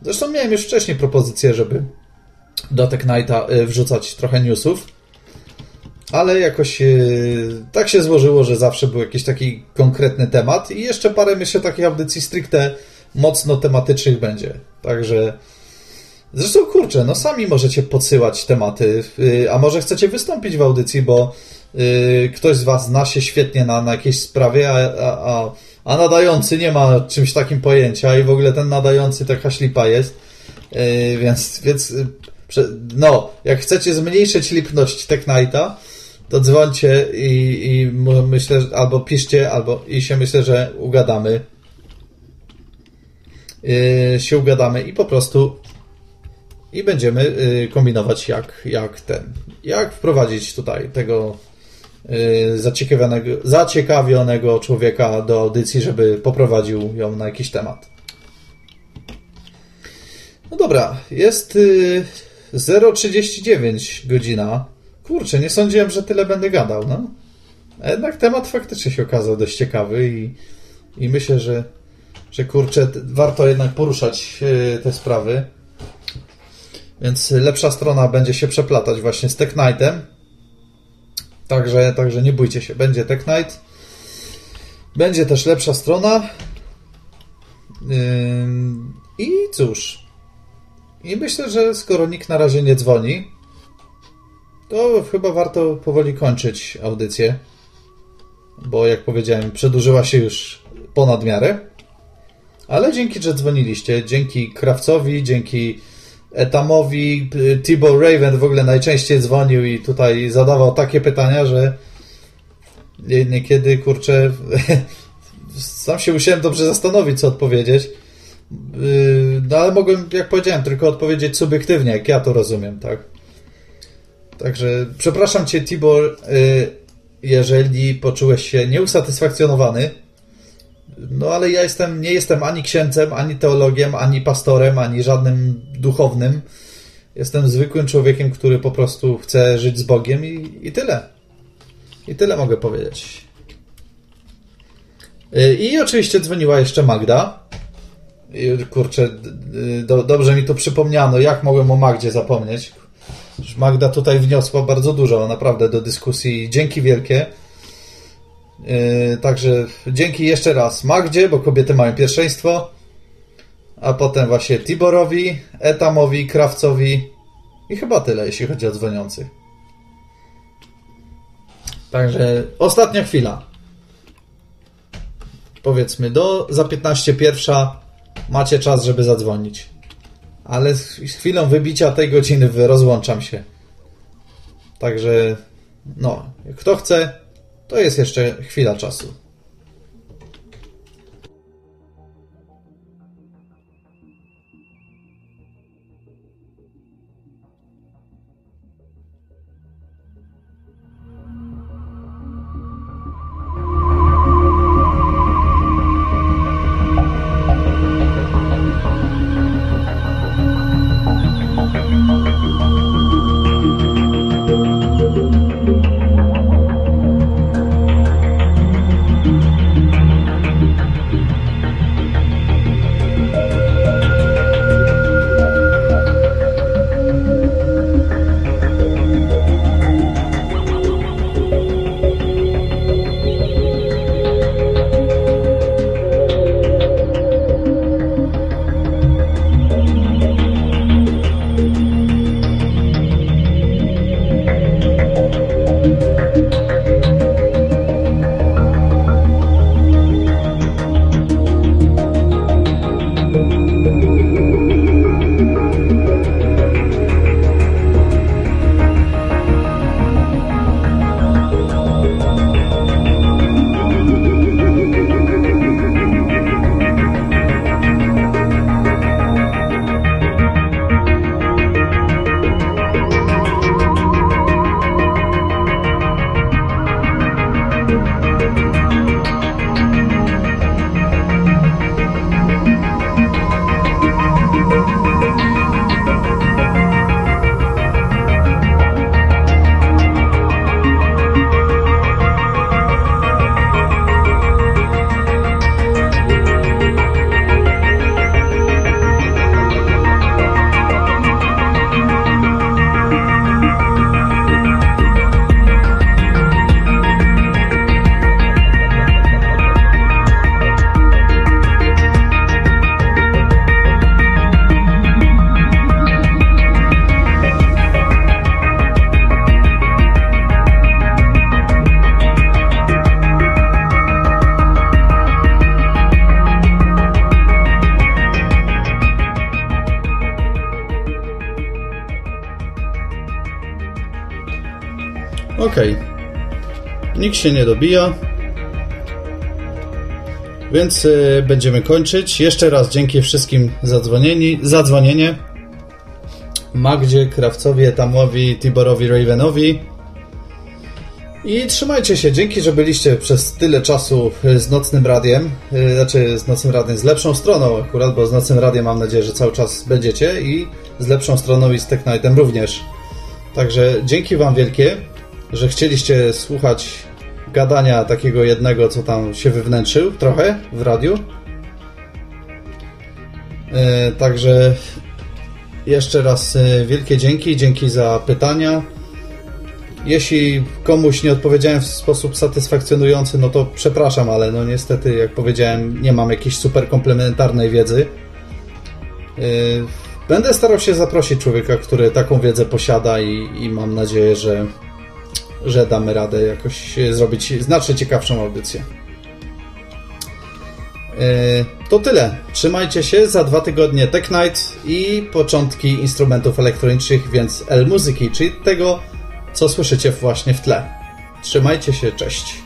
Speaker 1: Zresztą miałem już wcześniej propozycję, żeby do Tech Nighta y, wrzucać trochę newsów, ale jakoś y, tak się złożyło, że zawsze był jakiś taki konkretny temat i jeszcze parę myślę takich audycji stricte mocno tematycznych będzie. Także Zresztą kurczę, no sami możecie podsyłać tematy, y, a może chcecie wystąpić w audycji, bo y, ktoś z Was zna się świetnie na, na jakiejś sprawie, a, a, a, nadający nie ma czymś takim pojęcia i w ogóle ten nadający taka ślipa jest. Y, więc, więc no, jak chcecie zmniejszyć lipność Tech Knighta, to dzwońcie i, i myślę, albo piszcie, albo i się myślę, że ugadamy. się ugadamy i po prostu i będziemy y, kombinować jak, jak ten, jak wprowadzić tutaj tego y, zaciekawionego, zaciekawionego człowieka do audycji, żeby poprowadził ją na jakiś temat. No dobra, jest 0,39 y, godzina. Kurczę, nie sądziłem, że tyle będę gadał, no. A jednak temat faktycznie się okazał dość ciekawy i, i myślę, że, że kurczę, warto jednak poruszać te sprawy. Więc lepsza strona będzie się przeplatać właśnie z Tech Knightem. Także, także nie bójcie się, będzie Tech Knight. Będzie też lepsza strona. I cóż. I myślę, że skoro nikt na razie nie dzwoni, to chyba warto powoli kończyć audycję. Bo jak powiedziałem, przedłużyła się już ponad miarę. Ale dzięki, że dzwoniliście, dzięki Krawcowi, dzięki Etamowi Tibor Raven w ogóle najczęściej dzwonił i tutaj zadawał takie pytania, że niekiedy, kurczę, sam się musiałem dobrze zastanowić, co odpowiedzieć. Yy, no ale mogłem, jak powiedziałem, tylko odpowiedzieć subiektywnie, jak ja to rozumiem, tak? Także przepraszam Cię, Tibor, yy, jeżeli poczułeś się nieusatysfakcjonowany no ale ja jestem, nie jestem ani księdzem, ani teologiem, ani pastorem, ani żadnym duchownym. Jestem zwykłym człowiekiem, który po prostu chce żyć z Bogiem i, i tyle. I tyle mogę powiedzieć. Y, I oczywiście dzwoniła jeszcze Magda. I, kurczę, do, dobrze mi to przypomniano, jak mogłem o Magdzie zapomnieć. Magda tutaj wniosła bardzo dużo naprawdę do dyskusji. Dzięki wielkie. Yy, także dzięki jeszcze raz Magdzie, bo kobiety mają pierwszeństwo, a potem właśnie Tiborowi, Etamowi, Krawcowi i chyba tyle, jeśli chodzi o dzwoniących. Także ostatnia chwila. Powiedzmy, do za 15 pierwsza macie czas, żeby zadzwonić. Ale z chwilą wybicia tej godziny rozłączam się. Także, no, kto chce, to jest jeszcze chwila czasu. Nikt się nie dobija. Więc y, będziemy kończyć. Jeszcze raz dzięki wszystkim za, dzwonieni, za dzwonienie. Magdzie, Krawcowi, Etamowi, Tiborowi, Ravenowi. I trzymajcie się. Dzięki, że byliście przez tyle czasu z Nocnym Radiem. Y, znaczy z Nocnym Radiem, z lepszą stroną akurat, bo z Nocnym Radiem mam nadzieję, że cały czas będziecie i z lepszą stroną i z Tech Nightem również. Także dzięki Wam wielkie, że chcieliście słuchać gadania takiego jednego, co tam się wywnętrzył trochę w radiu. E, także jeszcze raz e, wielkie dzięki, dzięki za pytania. Jeśli komuś nie odpowiedziałem w sposób satysfakcjonujący, no to przepraszam, ale no niestety, jak powiedziałem, nie mam jakiejś super komplementarnej wiedzy. E, będę starał się zaprosić człowieka, który taką wiedzę posiada i, i mam nadzieję, że że damy radę jakoś zrobić znacznie ciekawszą audycję. E, to tyle. Trzymajcie się. Za dwa tygodnie Tech Night i początki instrumentów elektronicznych, więc L muzyki, czyli tego, co słyszycie właśnie w tle. Trzymajcie się. Cześć.